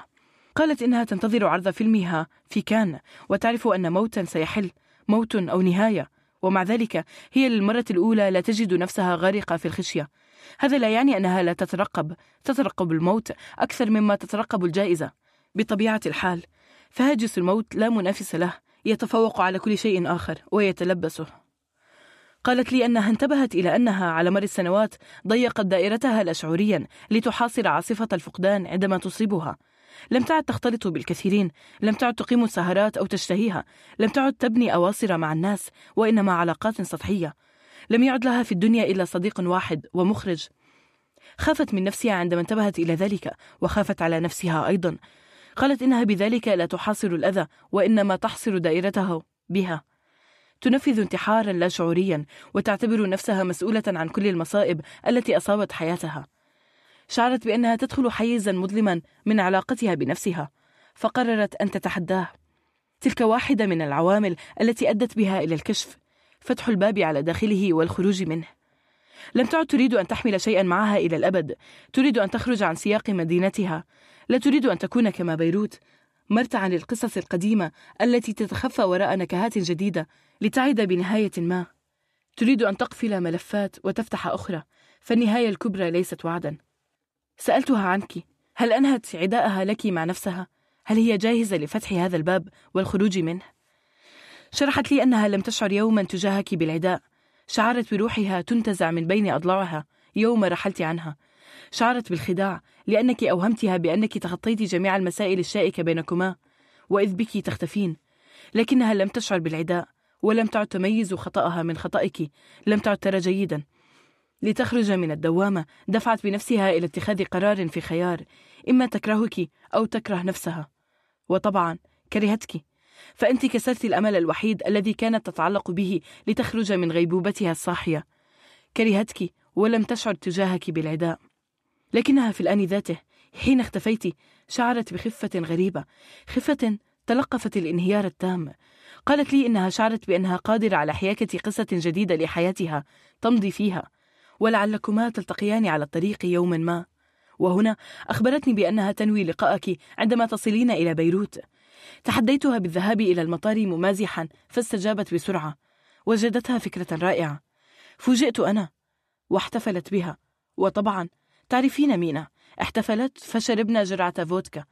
قالت إنها تنتظر عرض فيلمها في كان وتعرف أن موتا سيحل موت أو نهاية ومع ذلك هي للمرة الأولى لا تجد نفسها غارقة في الخشية. هذا لا يعني أنها لا تترقب تترقب الموت أكثر مما تترقب الجائزة. بطبيعة الحال فهاجس الموت لا منافس له. يتفوق على كل شيء آخر ويتلبسه. قالت لي أنها انتبهت إلى أنها على مر السنوات ضيقت دائرتها لا شعوريا لتحاصر عاصفة الفقدان عندما تصيبها. لم تعد تختلط بالكثيرين لم تعد تقيم السهرات أو تشتهيها لم تعد تبني أواصر مع الناس وإنما علاقات سطحية. لم يعد لها في الدنيا إلا صديق واحد ومخرج. خافت من نفسها عندما انتبهت إلى ذلك وخافت على نفسها أيضا. قالت إنها بذلك لا تحاصر الأذى وإنما تحصر دائرته بها. تنفذ انتحارا لا شعوريا وتعتبر نفسها مسؤولة عن كل المصائب التي أصابت حياتها. شعرت بأنها تدخل حيزا مظلما من علاقتها بنفسها فقررت أن تتحداه. تلك واحدة من العوامل التي أدت بها إلى الكشف فتح الباب على داخله والخروج منه. لم تعد تريد أن تحمل شيئا معها إلى الأبد تريد أن تخرج عن سياق مدينتها. لا تريد أن تكون كما بيروت. مرتعا للقصص القديمة التي تتخفى وراء نكهات جديدة لتعد بنهاية ما. تريد أن تقفل ملفات وتفتح أخرى فالنهاية الكبرى ليست وعدا. سألتها عنك هل أنهت عداءها لك مع نفسها؟ هل هي جاهزة لفتح هذا الباب والخروج منه؟ شرحت لي أنها لم تشعر يوما تجاهك بالعداء. شعرت بروحها تنتزع من بين أضلاعها. يوم رحلت عنها شعرت بالخداع. لأنك أوهمتها بأنك تخطيت جميع المسائل الشائكة بينكما وإذ بك تختفين. لكنها لم تشعر بالعداء ولم تعد تميز خطأها من خطأك. لم تعد ترى جيدا. لتخرج من الدوامة دفعت بنفسها إلى اتخاذ قرار في خيار إما تكرهك أو تكره نفسها. وطبعا كرهتك. فأنت كسرت الأمل الوحيد الذي كانت تتعلق به لتخرج من غيبوبتها الصاحية. كرهتك ولم تشعر تجاهك بالعداء. لكنها في الآن ذاته. حين اختفيت شعرت بخفة غريبة خفة تلقفت الانهيار التام. قالت لي إنها شعرت بأنها قادرة على حياكة قصة جديدة لحياتها تمضي فيها. ولعلكما تلتقيان على الطريق يوما ما. وهنا أخبرتني بأنها تنوي لقاءك عندما تصلين إلى بيروت. تحديتها بالذهاب إلى المطار ممازحا فاستجابت بسرعة. وجدتها فكرة رائعة. فوجئت أنا واحتفلت بها. وطبعا تعرفين مينا. احتفلت فشربنا جرعة فودكا.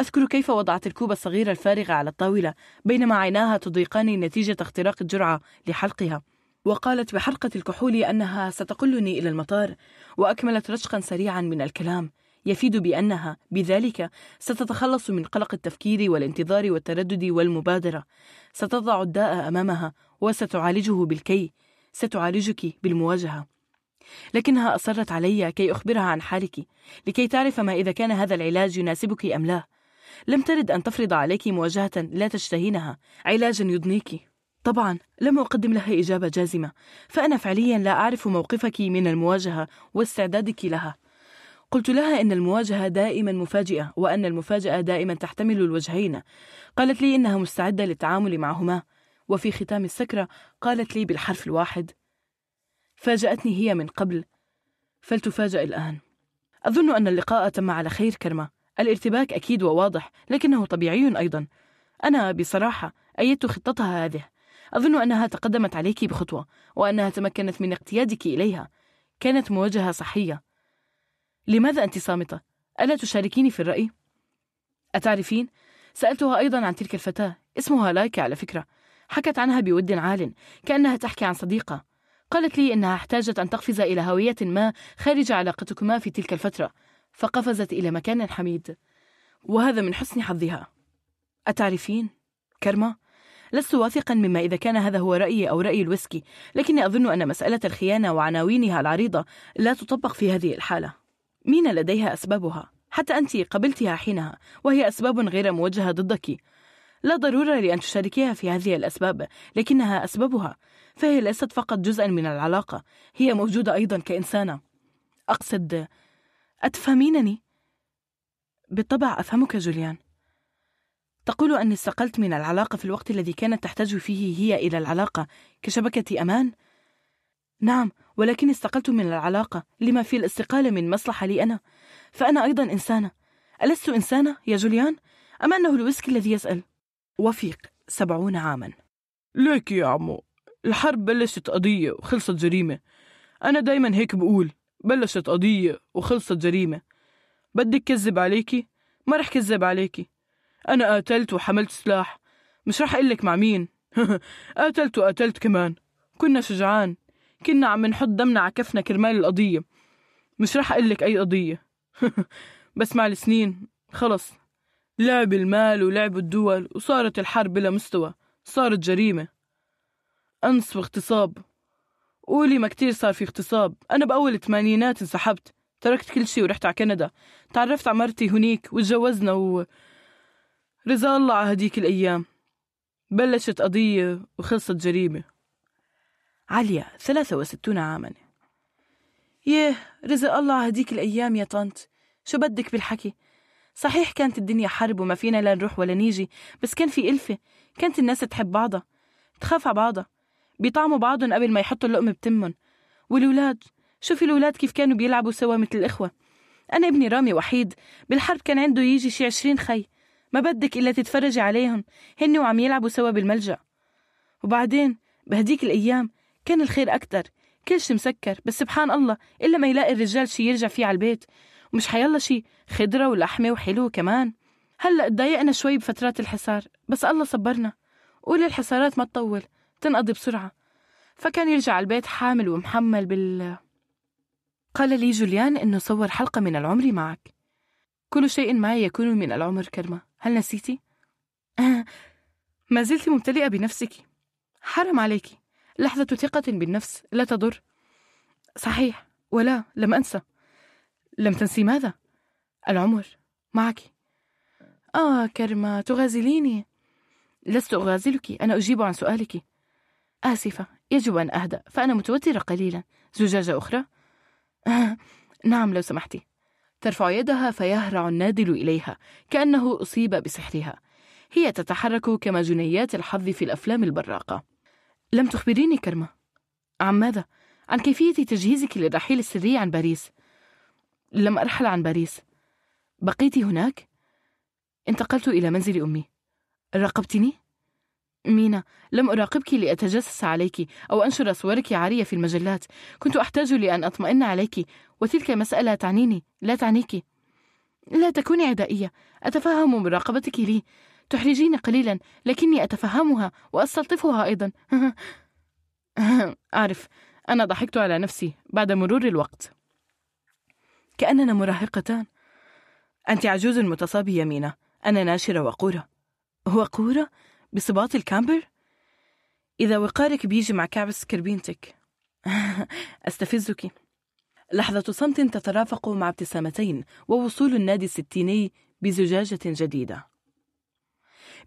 أذكر كيف وضعت الكوب الصغير الفارغ على الطاولة بينما عيناها تضيقان نتيجة اختراق الجرعة لحلقها. وقالت بحرقة الكحول أنها ستقلني إلى المطار وأكملت رشقا سريعا من الكلام. يفيد بأنها بذلك ستتخلص من قلق التفكير والانتظار والتردد والمبادرة. ستضع الداء أمامها وستعالجه بالكي. ستعالجك بالمواجهة. لكنها أصرت علي كي أخبرها عن حالك لكي تعرف ما إذا كان هذا العلاج يناسبك أم لا. لم ترد أن تفرض عليك مواجهة لا تشتهينها علاجا يضنيك. طبعا لم أقدم لها إجابة جازمة فأنا فعليا لا أعرف موقفك من المواجهة واستعدادك لها. قلت لها إن المواجهة دائما مفاجئة وأن المفاجأة دائما تحتمل الوجهين. قالت لي إنها مستعدة للتعامل معهما. وفي ختام السكرة قالت لي بالحرف الواحد فاجأتني هي من قبل. فلتفاجأ الآن. أظن أن اللقاء تم على خير كرمة. الارتباك أكيد وواضح لكنه طبيعي أيضا. أنا بصراحة أيدت خطتها هذه. أظن أنها تقدمت عليك بخطوة وأنها تمكنت من اقتيادك إليها. كانت مواجهة صحية. لماذا أنت صامتة؟ ألا تشاركيني في الرأي؟ أتعرفين؟ سألتها أيضا عن تلك الفتاة. اسمها لايكا على فكرة. حكت عنها بود عال كأنها تحكي عن صديقة. قالت لي إنها احتاجت أن تقفز إلى هوية ما خارج علاقتكما في تلك الفترة فقفزت إلى مكان حميد. وهذا من حسن حظها. أتعرفين؟ كرمة؟ لست واثقا مما إذا كان هذا هو رأيي أو رأي الويسكي لكني أظن أن مسألة الخيانة وعناوينها العريضة لا تطبق في هذه الحالة. مين لديها أسبابها؟ حتى أنت قبلتها حينها وهي أسباب غير موجهة ضدك. لا ضرورة لأن تشاركيها في هذه الأسباب لكنها أسبابها. فهي ليست فقط جزءا من العلاقة هي موجودة أيضا كإنسانة أقصد أتفهمينني؟ بالطبع أفهمك جوليان تقول أني استقلت من العلاقة في الوقت الذي كانت تحتاج فيه هي إلى العلاقة كشبكة أمان؟ نعم ولكن استقلت من العلاقة لما في الاستقالة من مصلحة لي أنا فأنا أيضا إنسانة ألست إنسانة يا جوليان؟ أم أنه الويسكي الذي يسأل؟ وفيق سبعون عاما ليك يا عمو الحرب بلشت قضية وخلصت جريمة. أنا دايما هيك بقول بلشت قضية وخلصت جريمة. بدك كذب عليكي؟ ما رح كذب عليكي. أنا قاتلت وحملت سلاح. مش رح أقلك مع مين. قاتلت وقاتلت كمان. كنا شجعان. كنا عم نحط دمنا على كفنا كرمال القضية. مش رح أقلك أي قضية. بس مع السنين خلص. لعب المال ولعب الدول وصارت الحرب بلا مستوى. صارت جريمة. أنس واغتصاب. قولي ما كتير صار في اغتصاب. أنا بأول الثمانينات انسحبت. تركت كل شي ورحت على كندا. تعرفت على مرتي هنيك وتجوزنا و رضا الله على هديك الأيام. بلشت قضية وخلصت جريمة. عليا ثلاثة وستون عاما. يه رزق الله على هديك الأيام يا طنط. شو بدك بالحكي؟ صحيح كانت الدنيا حرب وما فينا لا نروح ولا نيجي بس كان في ألفة. كانت الناس تحب بعضها تخاف على بعضها. بيطعموا بعضهم قبل ما يحطوا اللقمة بتمن والولاد شوفي الولاد كيف كانوا بيلعبوا سوا مثل الإخوة. أنا ابني رامي وحيد بالحرب كان عنده يجي شي عشرين خي. ما بدك إلا تتفرجي عليهم هن وعم يلعبوا سوا بالملجأ. وبعدين بهديك الأيام كان الخير أكتر. كل شي مسكر بس سبحان الله إلا ما يلاقي الرجال شي يرجع فيه على البيت. ومش حيلا شي خضرة ولحمة وحلو كمان. هلأ تضايقنا شوي بفترات الحصار بس الله صبرنا. قولي الحصارات ما تطول. تنقضي بسرعة. فكان يرجع البيت حامل ومحمل بال قال لي جوليان إنه صور حلقة من العمر معك. كل شيء معي يكون من العمر كرمة. هل نسيتي؟ ما زلت ممتلئة بنفسك. حرم عليك. لحظة ثقة بالنفس لا تضر. صحيح. ولا لم أنسى. لم تنسي ماذا؟ العمر معك. آه كرمة تغازليني. لست أغازلك. أنا أجيب عن سؤالك. آسفة يجب أن أهدأ فأنا متوترة قليلا زجاجة أخرى؟ آه نعم لو سمحتي ترفع يدها فيهرع النادل إليها كأنه أصيب بسحرها هي تتحرك كما جنيات الحظ في الأفلام البراقة لم تخبريني كرمة عن ماذا؟ عن كيفية تجهيزك للرحيل السري عن باريس لم أرحل عن باريس بقيت هناك؟ انتقلت إلى منزل أمي راقبتني؟ مينا لم أراقبك لأتجسس عليك أو أنشر صورك عارية في المجلات. كنت أحتاج لأن أطمئن عليك وتلك مسألة تعنيني لا تعنيك. لا تكوني عدائية. أتفهم مراقبتك لي. تحرجيني قليلا لكني أتفهمها وأستلطفها أيضا. أعرف أنا ضحكت على نفسي بعد مرور الوقت. كأننا مراهقتان. أنت عجوز متصابية مينا. أنا ناشرة وقورة. وقورة بصباط الكامبر؟ إذا وقارك بيجي مع كعب سكربينتك أستفزك. لحظة صمت تترافق مع ابتسامتين ووصول النادي الستيني بزجاجة جديدة.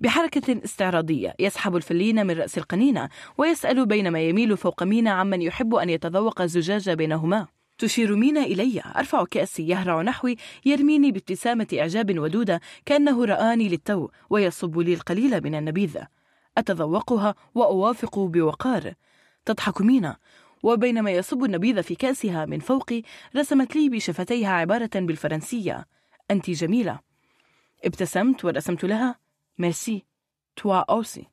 بحركة استعراضية يسحب الفلين من رأس القنينة ويسأل بينما يميل فوق مينا عمن يحب أن يتذوق الزجاج بينهما. تشير مينا إلي. أرفع كأسي يهرع نحوي يرميني بابتسامة إعجاب ودودة كأنه رآني للتو ويصب لي القليل من النبيذ. أتذوقها وأوافق بوقار. تضحك مينا. وبينما يصب النبيذ في كأسها من فوقي رسمت لي بشفتيها عبارة بالفرنسية. أنت جميلة. ابتسمت ورسمت لها. ميرسي توا أوسي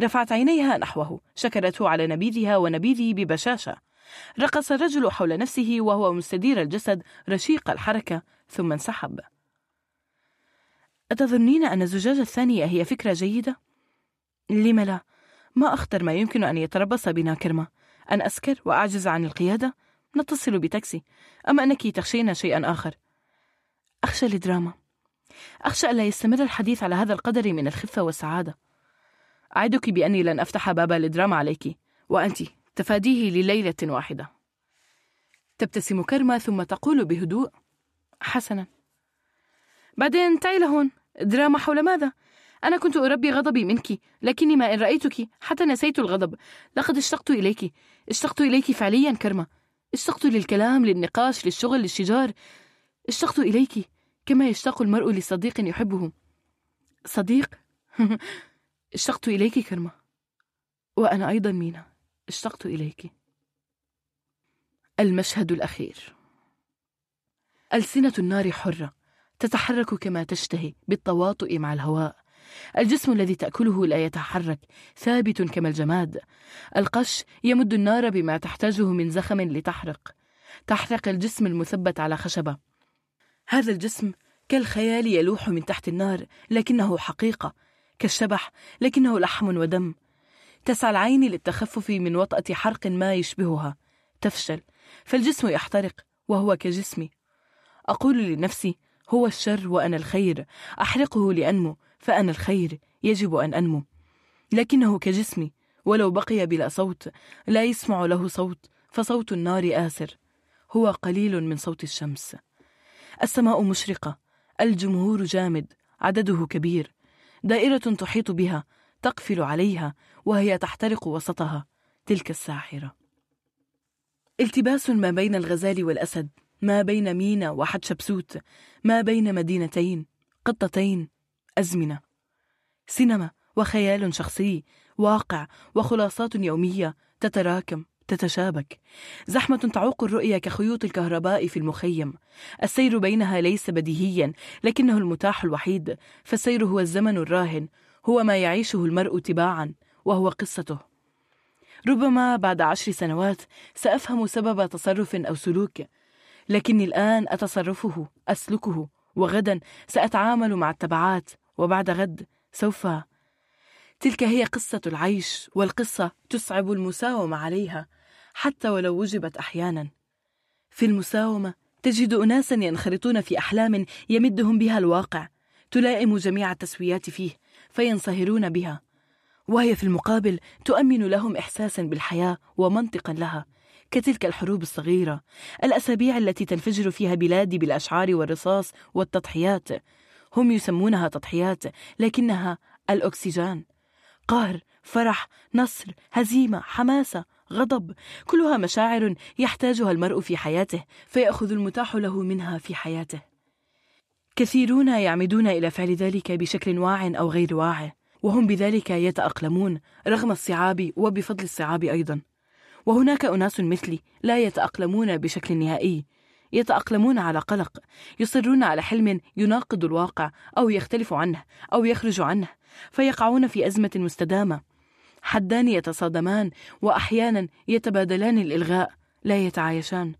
رفعت عينيها نحوه. شكرته على نبيذها ونبيذي ببشاشة. رقص الرجل حول نفسه وهو مستدير الجسد رشيق الحركة ثم انسحب. أتظنين أن الزجاجة الثانية هي فكرة جيدة؟ لم لا؟ ما أخطر ما يمكن أن يتربص بنا كرمة. أن أسكر وأعجز عن القيادة؟ نتصل بتاكسي. أما أنك تخشين شيئا آخر؟ أخشى الدراما. أخشى ألا يستمر الحديث على هذا القدر من الخفة والسعادة. أعدك بأني لن أفتح باب الدراما عليك. وأنت. تفاديه لليلة واحدة. تبتسم كرمة ثم تقول بهدوء حسنا. بعدين تعي لهون دراما حول ماذا؟ أنا كنت أربي غضبي منك لكني ما إن رأيتك حتى نسيت الغضب. لقد اشتقت إليك اشتقت إليك فعليا كرمة اشتقت للكلام للنقاش للشغل للشجار. اشتقت إليك كما يشتاق المرء لصديق يحبه. صديق؟ اشتقت إليك كرمة وأنا أيضا مينا. اشتقت إليك. المشهد الأخير. ألسنة النار حرة تتحرك كما تشتهي بالتواطؤ مع الهواء. الجسم الذي تأكله لا يتحرك ثابت كما الجماد. القش يمد النار بما تحتاجه من زخم لتحرق. تحرق الجسم المثبت على خشبة. هذا الجسم كالخيال يلوح من تحت النار لكنه حقيقة كالشبح لكنه لحم ودم. تسعى العين للتخفف من وطأة حرق ما يشبهها. تفشل. فالجسم يحترق وهو كجسمي. أقول لنفسي هو الشر وأنا الخير. أحرقه لأنمو فأنا الخير. يجب أن أنمو. لكنه كجسمي ولو بقي بلا صوت لا يسمع له صوت فصوت النار آسر. هو قليل من صوت الشمس. السماء مشرقة الجمهور جامد عدده كبير. دائرة تحيط بها تقفل عليها وهي تحترق وسطها. تلك الساحرة. التباس ما بين الغزال والأسد ما بين مينا وحتشبسوت ما بين مدينتين قطتين أزمنة. سينما وخيال شخصي واقع وخلاصات يومية تتراكم تتشابك. زحمة تعوق الرؤية كخيوط الكهرباء في المخيم. السير بينها ليس بديهيا لكنه المتاح الوحيد فالسير هو الزمن الراهن. هو ما يعيشه المرء تباعا وهو قصته. ربما بعد عشر سنوات سأفهم سبب تصرف أو سلوك لكني الآن أتصرفه أسلكه وغدا سأتعامل مع التبعات وبعد غد سوف. تلك هي قصة العيش والقصة تصعب المساومة عليها حتى ولو وجبت أحيانا. في المساومة تجد أناسا ينخرطون في أحلام يمدهم بها الواقع تلائم جميع التسويات فيه فينصهرون بها. وهي في المقابل تؤمن لهم إحساسا بالحياة ومنطقا لها. كتلك الحروب الصغيرة الأسابيع التي تنفجر فيها بلادي بالأشعار والرصاص والتضحيات. هم يسمونها تضحيات لكنها الأكسجين قهر فرح نصر هزيمة حماسة غضب كلها مشاعر يحتاجها المرء في حياته فيأخذ المتاح له منها في حياته. كثيرون يعمدون إلى فعل ذلك بشكل واع أو غير واع وهم بذلك يتأقلمون رغم الصعاب وبفضل الصعاب أيضا. وهناك أناس مثلي لا يتأقلمون بشكل نهائي يتأقلمون على قلق يصرون على حلم يناقض الواقع أو يختلف عنه أو يخرج عنه فيقعون في أزمة مستدامة. حدان يتصادمان وأحيانا يتبادلان الإلغاء لا يتعايشان.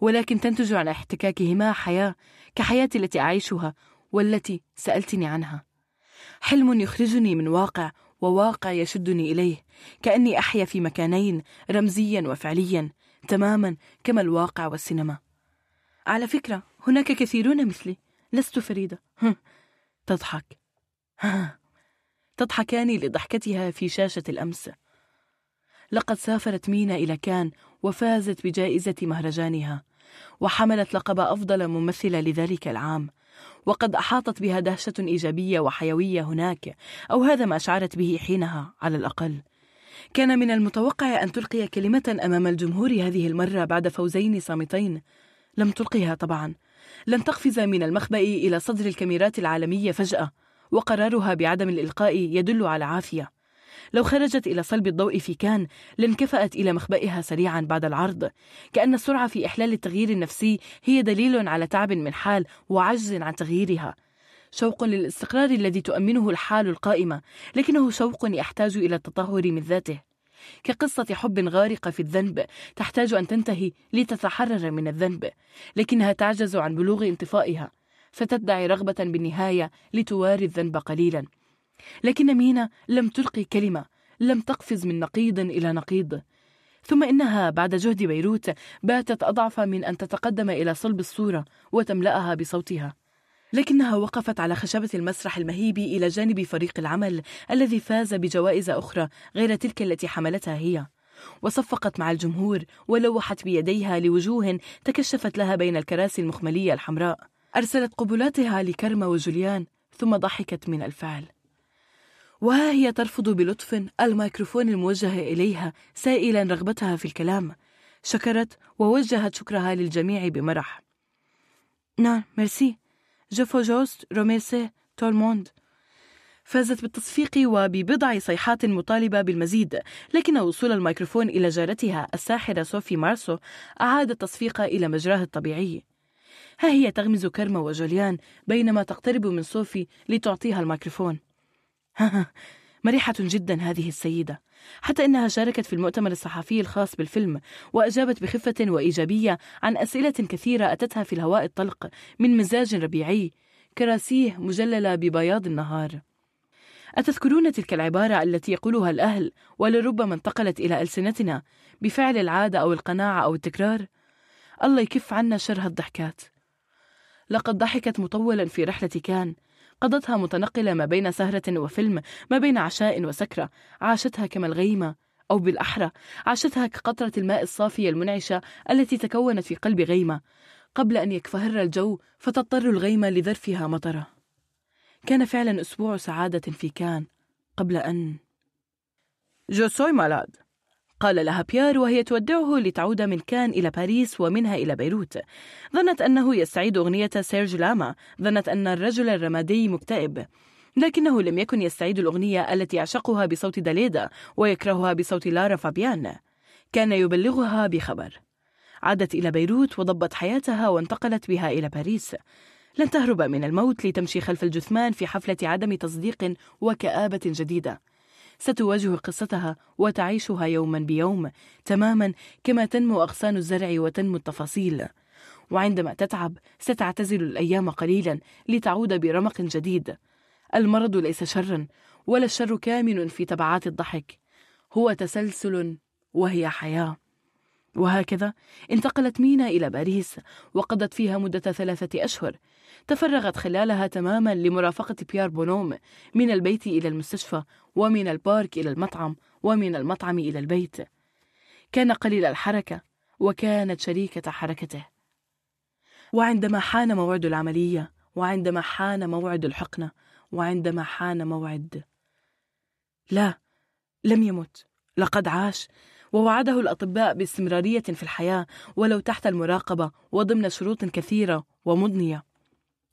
ولكن تنتج عن احتكاكهما حياة كحياتي التي أعيشها والتي سألتني عنها. حلم يخرجني من واقع وواقع يشدني إليه كأني أحيا في مكانين رمزيا وفعليا تماما كما الواقع والسينما. على فكرة هناك كثيرون مثلي. لست فريدة. تضحك. تضحكان لضحكتها في شاشة الأمس. لقد سافرت مينا إلى كان وفازت بجائزة مهرجانها. وحملت لقب أفضل ممثلة لذلك العام. وقد أحاطت بها دهشة إيجابية وحيوية هناك أو هذا ما شعرت به حينها على الأقل. كان من المتوقع أن تلقي كلمة أمام الجمهور هذه المرة بعد فوزين صامتين. لم تلقيها طبعا. لن تقفز من المخبأ إلى صدر الكاميرات العالمية فجأة وقرارها بعدم الإلقاء يدل على عافية. لو خرجت إلى صلب الضوء في كان لانكفأت إلى مخبئها سريعا بعد العرض. كأن السرعة في إحلال التغيير النفسي هي دليل على تعب من حال وعجز عن تغييرها. شوق للاستقرار الذي تؤمنه الحال القائمة لكنه شوق يحتاج إلى التطهر من ذاته. كقصة حب غارقة في الذنب تحتاج أن تنتهي لتتحرر من الذنب لكنها تعجز عن بلوغ انطفائها فتدعي رغبة بالنهاية لتواري الذنب قليلا. لكن مينا لم تلقي كلمة لم تقفز من نقيض إلى نقيض. ثم إنها بعد جهد بيروت باتت أضعف من أن تتقدم إلى صلب الصورة وتملأها بصوتها. لكنها وقفت على خشبة المسرح المهيب إلى جانب فريق العمل الذي فاز بجوائز أخرى غير تلك التي حملتها هي. وصفقت مع الجمهور ولوحت بيديها لوجوه تكشفت لها بين الكراسي المخملية الحمراء. أرسلت قبلاتها لكرمة وجوليان ثم ضحكت من الفعل. وها هي ترفض بلطف الميكروفون الموجه إليها سائلا رغبتها في الكلام. شكرت ووجهت شكرها للجميع بمرح. نعم merci je veux juste remercier tout le monde فازت بالتصفيق وببضع صيحات مطالبة بالمزيد لكن وصول الميكروفون إلى جارتها الساحرة صوفي مارسو أعاد التصفيق إلى مجراه الطبيعي. ها هي تغمز كرمة وجوليان بينما تقترب من صوفي لتعطيها الميكروفون. مريحة جدا هذه السيدة حتى إنها شاركت في المؤتمر الصحفي الخاص بالفيلم وأجابت بخفة وإيجابية عن أسئلة كثيرة أتتها في الهواء الطلق من مزاج ربيعي كراسيه مجللة ببياض النهار أتذكرون تلك العبارة التي يقولها الأهل ولربما انتقلت إلى ألسنتنا بفعل العادة أو القناعة أو التكرار؟ الله يكف عنا شر هالضحكات لقد ضحكت مطولا في رحلة كان قضتها متنقلة ما بين سهرة وفيلم ما بين عشاء وسكرة. عاشتها كما الغيمة أو بالأحرى. عاشتها كقطرة الماء الصافية المنعشة التي تكونت في قلب غيمة. قبل أن يكفهر الجو فتضطر الغيمة لذرفها مطرة. كان فعلا أسبوع سعادة في كان قبل أن je suis malade قال لها بيار وهي تودعه لتعود من كان إلى باريس ومنها إلى بيروت. ظنت أنه يستعيد أغنية سيرج لاما. ظنت أن الرجل الرمادي مكتئب. لكنه لم يكن يستعيد الأغنية التي يعشقها بصوت داليدا ويكرهها بصوت لارا فابيان. كان يبلغها بخبر. عادت إلى بيروت وضبت حياتها وانتقلت بها إلى باريس. لن تهرب من الموت لتمشي خلف الجثمان في حفلة عدم تصديق وكآبة جديدة. ستواجه قصتها وتعيشها يوما بيوم تماما كما تنمو أغصان الزرع وتنمو التفاصيل. وعندما تتعب ستعتزل الأيام قليلا لتعود برمق جديد. المرض ليس شرا ولا الشر كامن في تبعات الضحك. هو تسلسل وهي حياة. وهكذا انتقلت مينا إلى باريس وقضت فيها مدة ثلاثة أشهر. تفرغت خلالها تماما لمرافقة بيار بونوم من البيت إلى المستشفى ومن البارك إلى المطعم ومن المطعم إلى البيت. كان قليل الحركة وكانت شريكة حركته. وعندما حان موعد العملية وعندما حان موعد الحقنة وعندما حان موعد لا لم يمت. لقد عاش ووعده الأطباء باستمرارية في الحياة ولو تحت المراقبة وضمن شروط كثيرة ومضنية.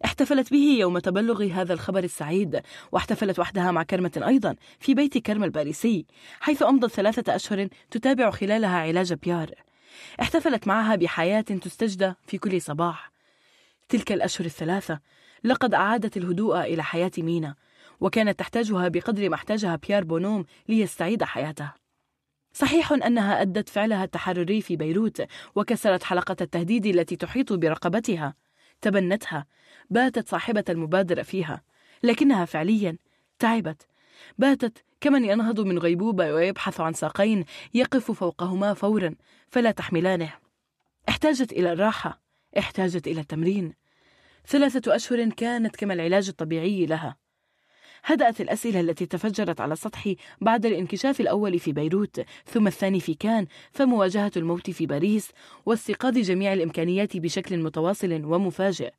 احتفلت به يوم تبلغ هذا الخبر السعيد واحتفلت وحدها مع كرمة أيضا في بيت كرم الباريسي حيث أمضت ثلاثة أشهر تتابع خلالها علاج بيار. احتفلت معها بحياة تستجدى في كل صباح. تلك الأشهر الثلاثة لقد أعادت الهدوء إلى حياة مينا وكانت تحتاجها بقدر ما احتاجها بيار بونوم ليستعيد حياته صحيح أنها أدت فعلها التحرري في بيروت وكسرت حلقة التهديد التي تحيط برقبتها. تبنتها باتت صاحبة المبادرة فيها لكنها فعليا تعبت. باتت كمن ينهض من غيبوبة ويبحث عن ساقين يقف فوقهما فورا فلا تحملانه. احتاجت إلى الراحة احتاجت إلى التمرين. ثلاثة أشهر كانت كما العلاج الطبيعي لها. هدأت الأسئلة التي تفجرت على سطحي بعد الانكشاف الأول في بيروت ثم الثاني في كان فمواجهة الموت في باريس واستيقاظ جميع الإمكانيات بشكل متواصل ومفاجئ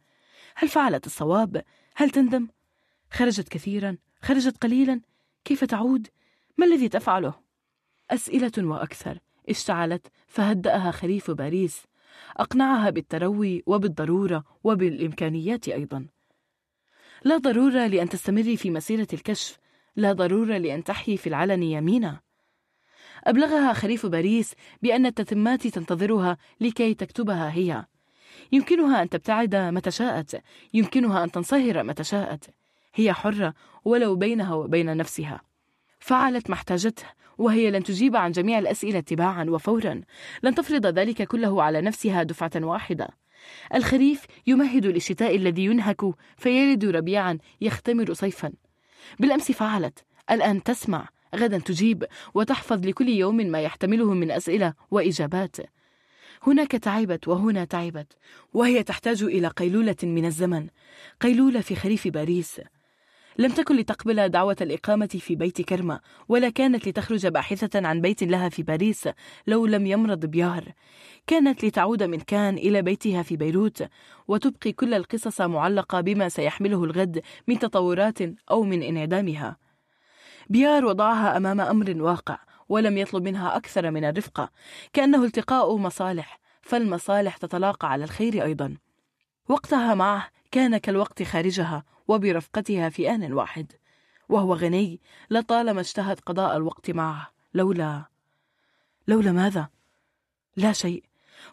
هل فعلت الصواب؟ هل تندم؟ خرجت كثيرا؟ خرجت قليلا؟ كيف تعود؟ ما الذي تفعله؟ أسئلة وأكثر اشتعلت فهدأها خريف باريس أقنعها بالتروي وبالضرورة وبالإمكانيات أيضا لا ضرورة لأن تستمري في مسيرة الكشف. لا ضرورة لأن تحيي في العلن يمينا أبلغها خريف باريس بأن التتمات تنتظرها لكي تكتبها هي. يمكنها أن تبتعد متى شاءت. يمكنها أن تنصهر متى شاءت. هي حرة ولو بينها وبين نفسها. فعلت ما احتاجته وهي لن تجيب عن جميع الأسئلة تباعا وفورا. لن تفرض ذلك كله على نفسها دفعة واحدة. الخريف يمهد للشتاء الذي ينهك فيلد ربيعا يختمر صيفا. بالأمس فعلت الآن تسمع غدا تجيب وتحفظ لكل يوم ما يحتمله من أسئلة وإجابات. هناك تعبت وهنا تعبت وهي تحتاج إلى قيلولة من الزمن قيلولة في خريف باريس. لم تكن لتقبل دعوة الإقامة في بيت كرمة ولا كانت لتخرج باحثة عن بيت لها في باريس لو لم يمرض بيار كانت لتعود من كان إلى بيتها في بيروت وتبقي كل القصص معلقة بما سيحمله الغد من تطورات أو من انعدامها. بيار وضعها أمام أمر واقع ولم يطلب منها أكثر من الرفقة كأنه التقاء مصالح فالمصالح تتلاقى على الخير أيضا. وقتها معه كان كالوقت خارجها وبرفقتها في آن واحد. وهو غني لطالما اشتهت قضاء الوقت معه. لولا لولا ماذا؟ لا شيء.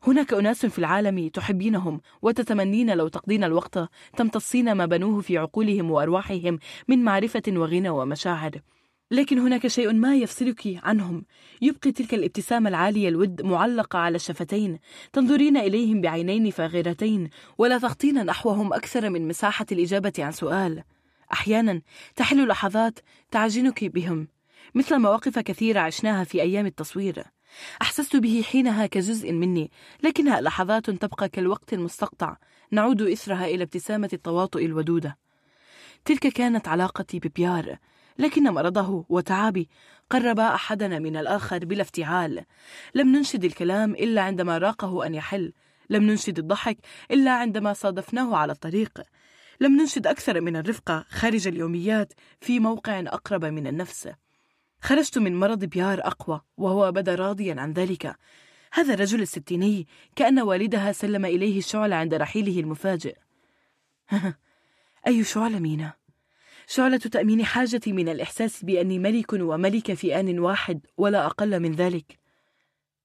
هناك أناس في العالم تحبينهم وتتمنين لو تقضين الوقت تمتصين ما بنوه في عقولهم وأرواحهم من معرفة وغنى ومشاعر. لكن هناك شيء ما يفصلك عنهم. يبقي تلك الابتسامة العالية الود معلقة على الشفتين تنظرين إليهم بعينين فاغرتين ولا تخطين نحوهم أكثر من مساحة الإجابة عن سؤال. أحيانا تحل لحظات تعجنك بهم مثل مواقف كثيرة عشناها في أيام التصوير. أحسست به حينها كجزء مني لكنها لحظات تبقى كالوقت المستقطع. نعود إثرها إلى ابتسامة التواطؤ الودودة. تلك كانت علاقتي ببيار. لكن مرضه وتعابي قربا أحدنا من الآخر بلا افتعال. لم ننشد الكلام إلا عندما راقه أن يحل. لم ننشد الضحك إلا عندما صادفناه على الطريق. لم ننشد أكثر من الرفقة خارج اليوميات في موقع أقرب من النفس. خرجت من مرض بيار أقوى وهو بدا راضيا عن ذلك. هذا الرجل الستيني كأن والدها سلم إليه الشعل عند رحيله المفاجئ. أي شعل مينا؟ شعلة تأمين حاجتي من الإحساس بأني ملك وملكة في آن واحد ولا أقل من ذلك.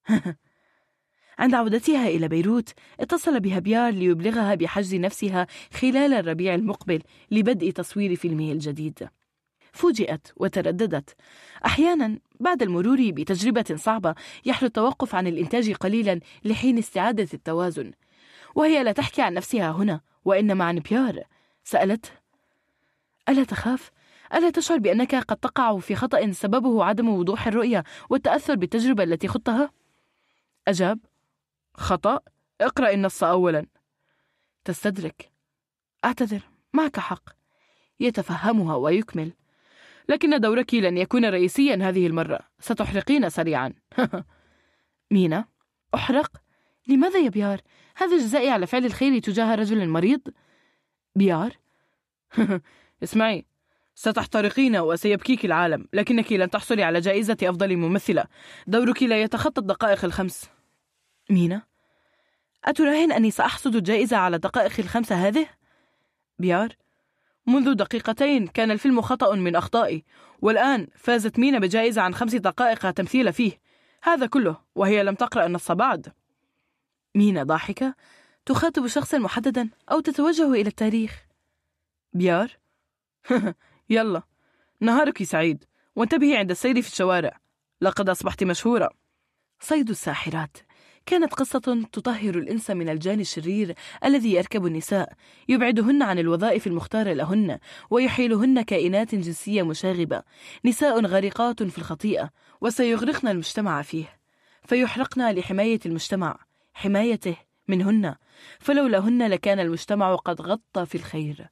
عند عودتها إلى بيروت اتصل بها بيار ليبلغها بحجز نفسها خلال الربيع المقبل لبدء تصوير فيلمه الجديد. فوجئت وترددت. أحيانا بعد المرور بتجربة صعبة يحلو التوقف عن الإنتاج قليلا لحين استعادة التوازن. وهي لا تحكي عن نفسها هنا وإنما عن بيار. سألته ألا تخاف؟ ألا تشعر بأنك قد تقع في خطأ سببه عدم وضوح الرؤية والتأثر بالتجربة التي خضتها؟ أجاب خطأ؟ اقرأ النص أولا تستدرك أعتذر معك حق يتفهمها ويكمل لكن دورك لن يكون رئيسيا هذه المرة ستحرقين سريعا مينا أحرق؟ لماذا يا بيار؟ هذا جزائي على فعل الخير تجاه رجل مريض؟ بيار؟ اسمعي ستحترقين وسيبكيك العالم لكنك لن تحصلي على جائزة أفضل ممثلة. دورك لا يتخطى الدقائق الخمس. مينا أتراهن أني سأحصد الجائزة على الدقائق الخمسة هذه؟ بيار منذ دقيقتين كان الفيلم خطأ من أخطائي والآن فازت مينا بجائزة عن خمس دقائق تمثيل فيه. هذا كله وهي لم تقرأ النص بعد. مينا ضاحكة تخاطب شخصا محددا أو تتوجه إلى التاريخ؟ بيار يلا نهارك سعيد وانتبهي عند السير في الشوارع. لقد أصبحت مشهورة. صيد الساحرات. كانت قصة تطهر الإنس من الجان الشرير الذي يركب النساء يبعدهن عن الوظائف المختارة لهن ويحيلهن كائنات جنسية مشاغبة. نساء غرقات في الخطيئة وسيغرقن المجتمع فيه. فيحرقن لحماية المجتمع حمايته منهن. فلولاهن لكان المجتمع قد غطى في الخير.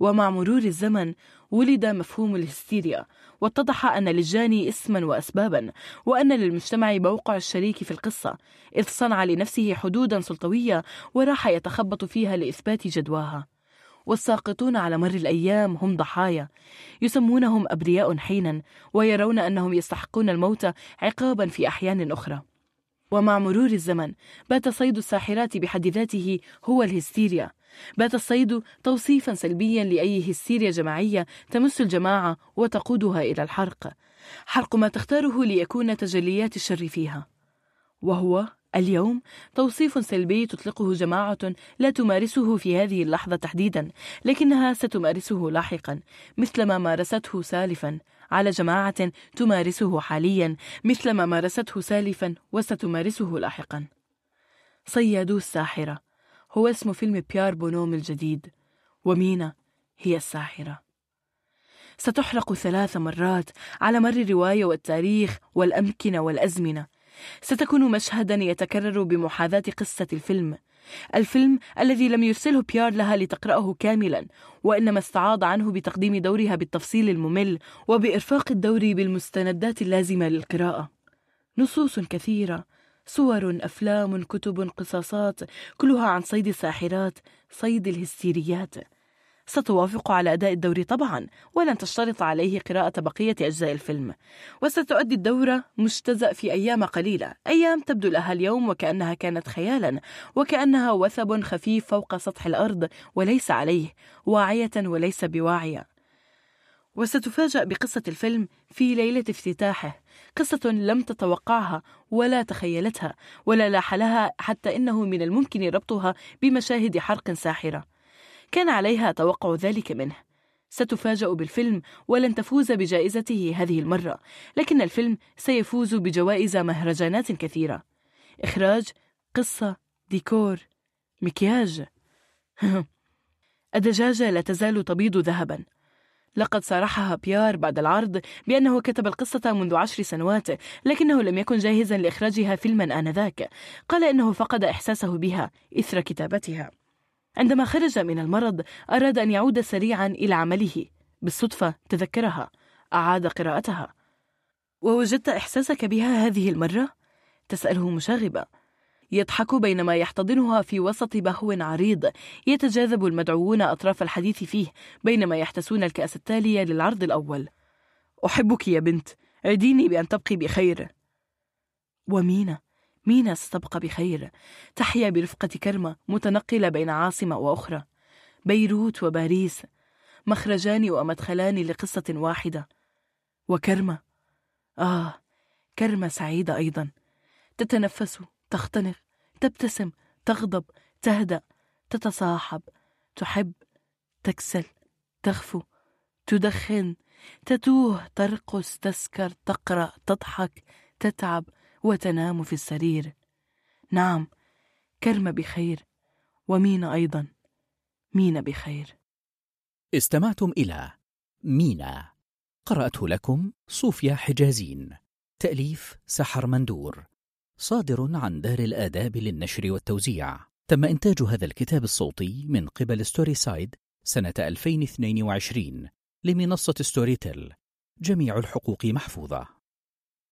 ومع مرور الزمن ولد مفهوم الهستيريا واتضح أن للجاني اسما وأسبابا وأن للمجتمع موقع الشريك في القصة إذ صنع لنفسه حدودا سلطوية وراح يتخبط فيها لإثبات جدواها. والساقطون على مر الأيام هم ضحايا يسمونهم أبرياء حينا ويرون أنهم يستحقون الموت عقابا في أحيان أخرى. ومع مرور الزمن بات صيد الساحرات بحد ذاته هو الهستيريا بات الصيد توصيفا سلبيا لأي هستيريا جماعية تمس الجماعة وتقودها إلى الحرق حرق ما تختاره ليكون تجليات الشر فيها. وهو اليوم توصيف سلبي تطلقه جماعة لا تمارسه في هذه اللحظة تحديدا لكنها ستمارسه لاحقا مثل ما مارسته سالفا على جماعة تمارسه حاليا مثل ما مارسته سالفا وستمارسه لاحقا. صيادو الساحرة. هو اسم فيلم بيار بونوم الجديد ومينا هي الساحرة. ستحرق ثلاث مرات على مر الرواية والتاريخ والأمكنة والأزمنة. ستكون مشهدا يتكرر بمحاذاة قصة الفيلم. الفيلم الذي لم يرسله بيار لها لتقرأه كاملا وإنما استعاض عنه بتقديم دورها بالتفصيل الممل وبإرفاق الدور بالمستندات اللازمة للقراءة. نصوص كثيرة صور أفلام كتب قصاصات كلها عن صيد الساحرات صيد الهستيريات. ستوافق على أداء الدور طبعا ولن تشترط عليه قراءة بقية أجزاء الفيلم. وستؤدي الدورة مجتزأ في أيام قليلة. أيام تبدو لها اليوم وكأنها كانت خيالا وكأنها وثب خفيف فوق سطح الأرض وليس عليه واعية وليس بواعية. وستفاجأ بقصة الفيلم في ليلة افتتاحه. قصة لم تتوقعها ولا تخيلتها ولا لاح لها حتى إنه من الممكن ربطها بمشاهد حرق ساحرة. كان عليها توقع ذلك منه. ستفاجأ بالفيلم ولن تفوز بجائزته هذه المرة لكن الفيلم سيفوز بجوائز مهرجانات كثيرة. إخراج قصة ديكور مكياج. الدجاجة لا تزال تبيض ذهبا. لقد صارحها بيار بعد العرض بأنه كتب القصة منذ عشر سنوات لكنه لم يكن جاهزا لإخراجها فيلما آنذاك. قال إنه فقد إحساسه بها إثر كتابتها. عندما خرج من المرض أراد أن يعود سريعا إلى عمله. بالصدفة تذكرها. أعاد قراءتها. ووجدت إحساسك بها هذه المرة؟ تسأله مشاغبة. يضحك بينما يحتضنها في وسط بهو عريض. يتجاذب المدعوون أطراف الحديث فيه بينما يحتسون الكأس التالية للعرض الأول. أحبك يا بنت عديني بأن تبقي بخير. ومينا مينا ستبقى بخير. تحيا برفقة كرمة متنقلة بين عاصمة وأخرى. بيروت وباريس مخرجان ومدخلان لقصة واحدة. وكرمة آه كرمة سعيدة أيضا. تتنفس. تختنق تبتسم تغضب تهدأ تتصاحب تحب تكسل تخفو تدخن تتوه ترقص تسكر تقرأ تضحك تتعب وتنام في السرير. نعم كرم بخير ومينا أيضا؟ مينا بخير؟ استمعتم إلى مينا. قرأته لكم صوفيا حجازين. تأليف سحر مندور. صادر عن دار الآداب للنشر والتوزيع. تم إنتاج هذا الكتاب الصوتي من قبل Storyside سنة 2022 لمنصة Storytel. جميع الحقوق محفوظة.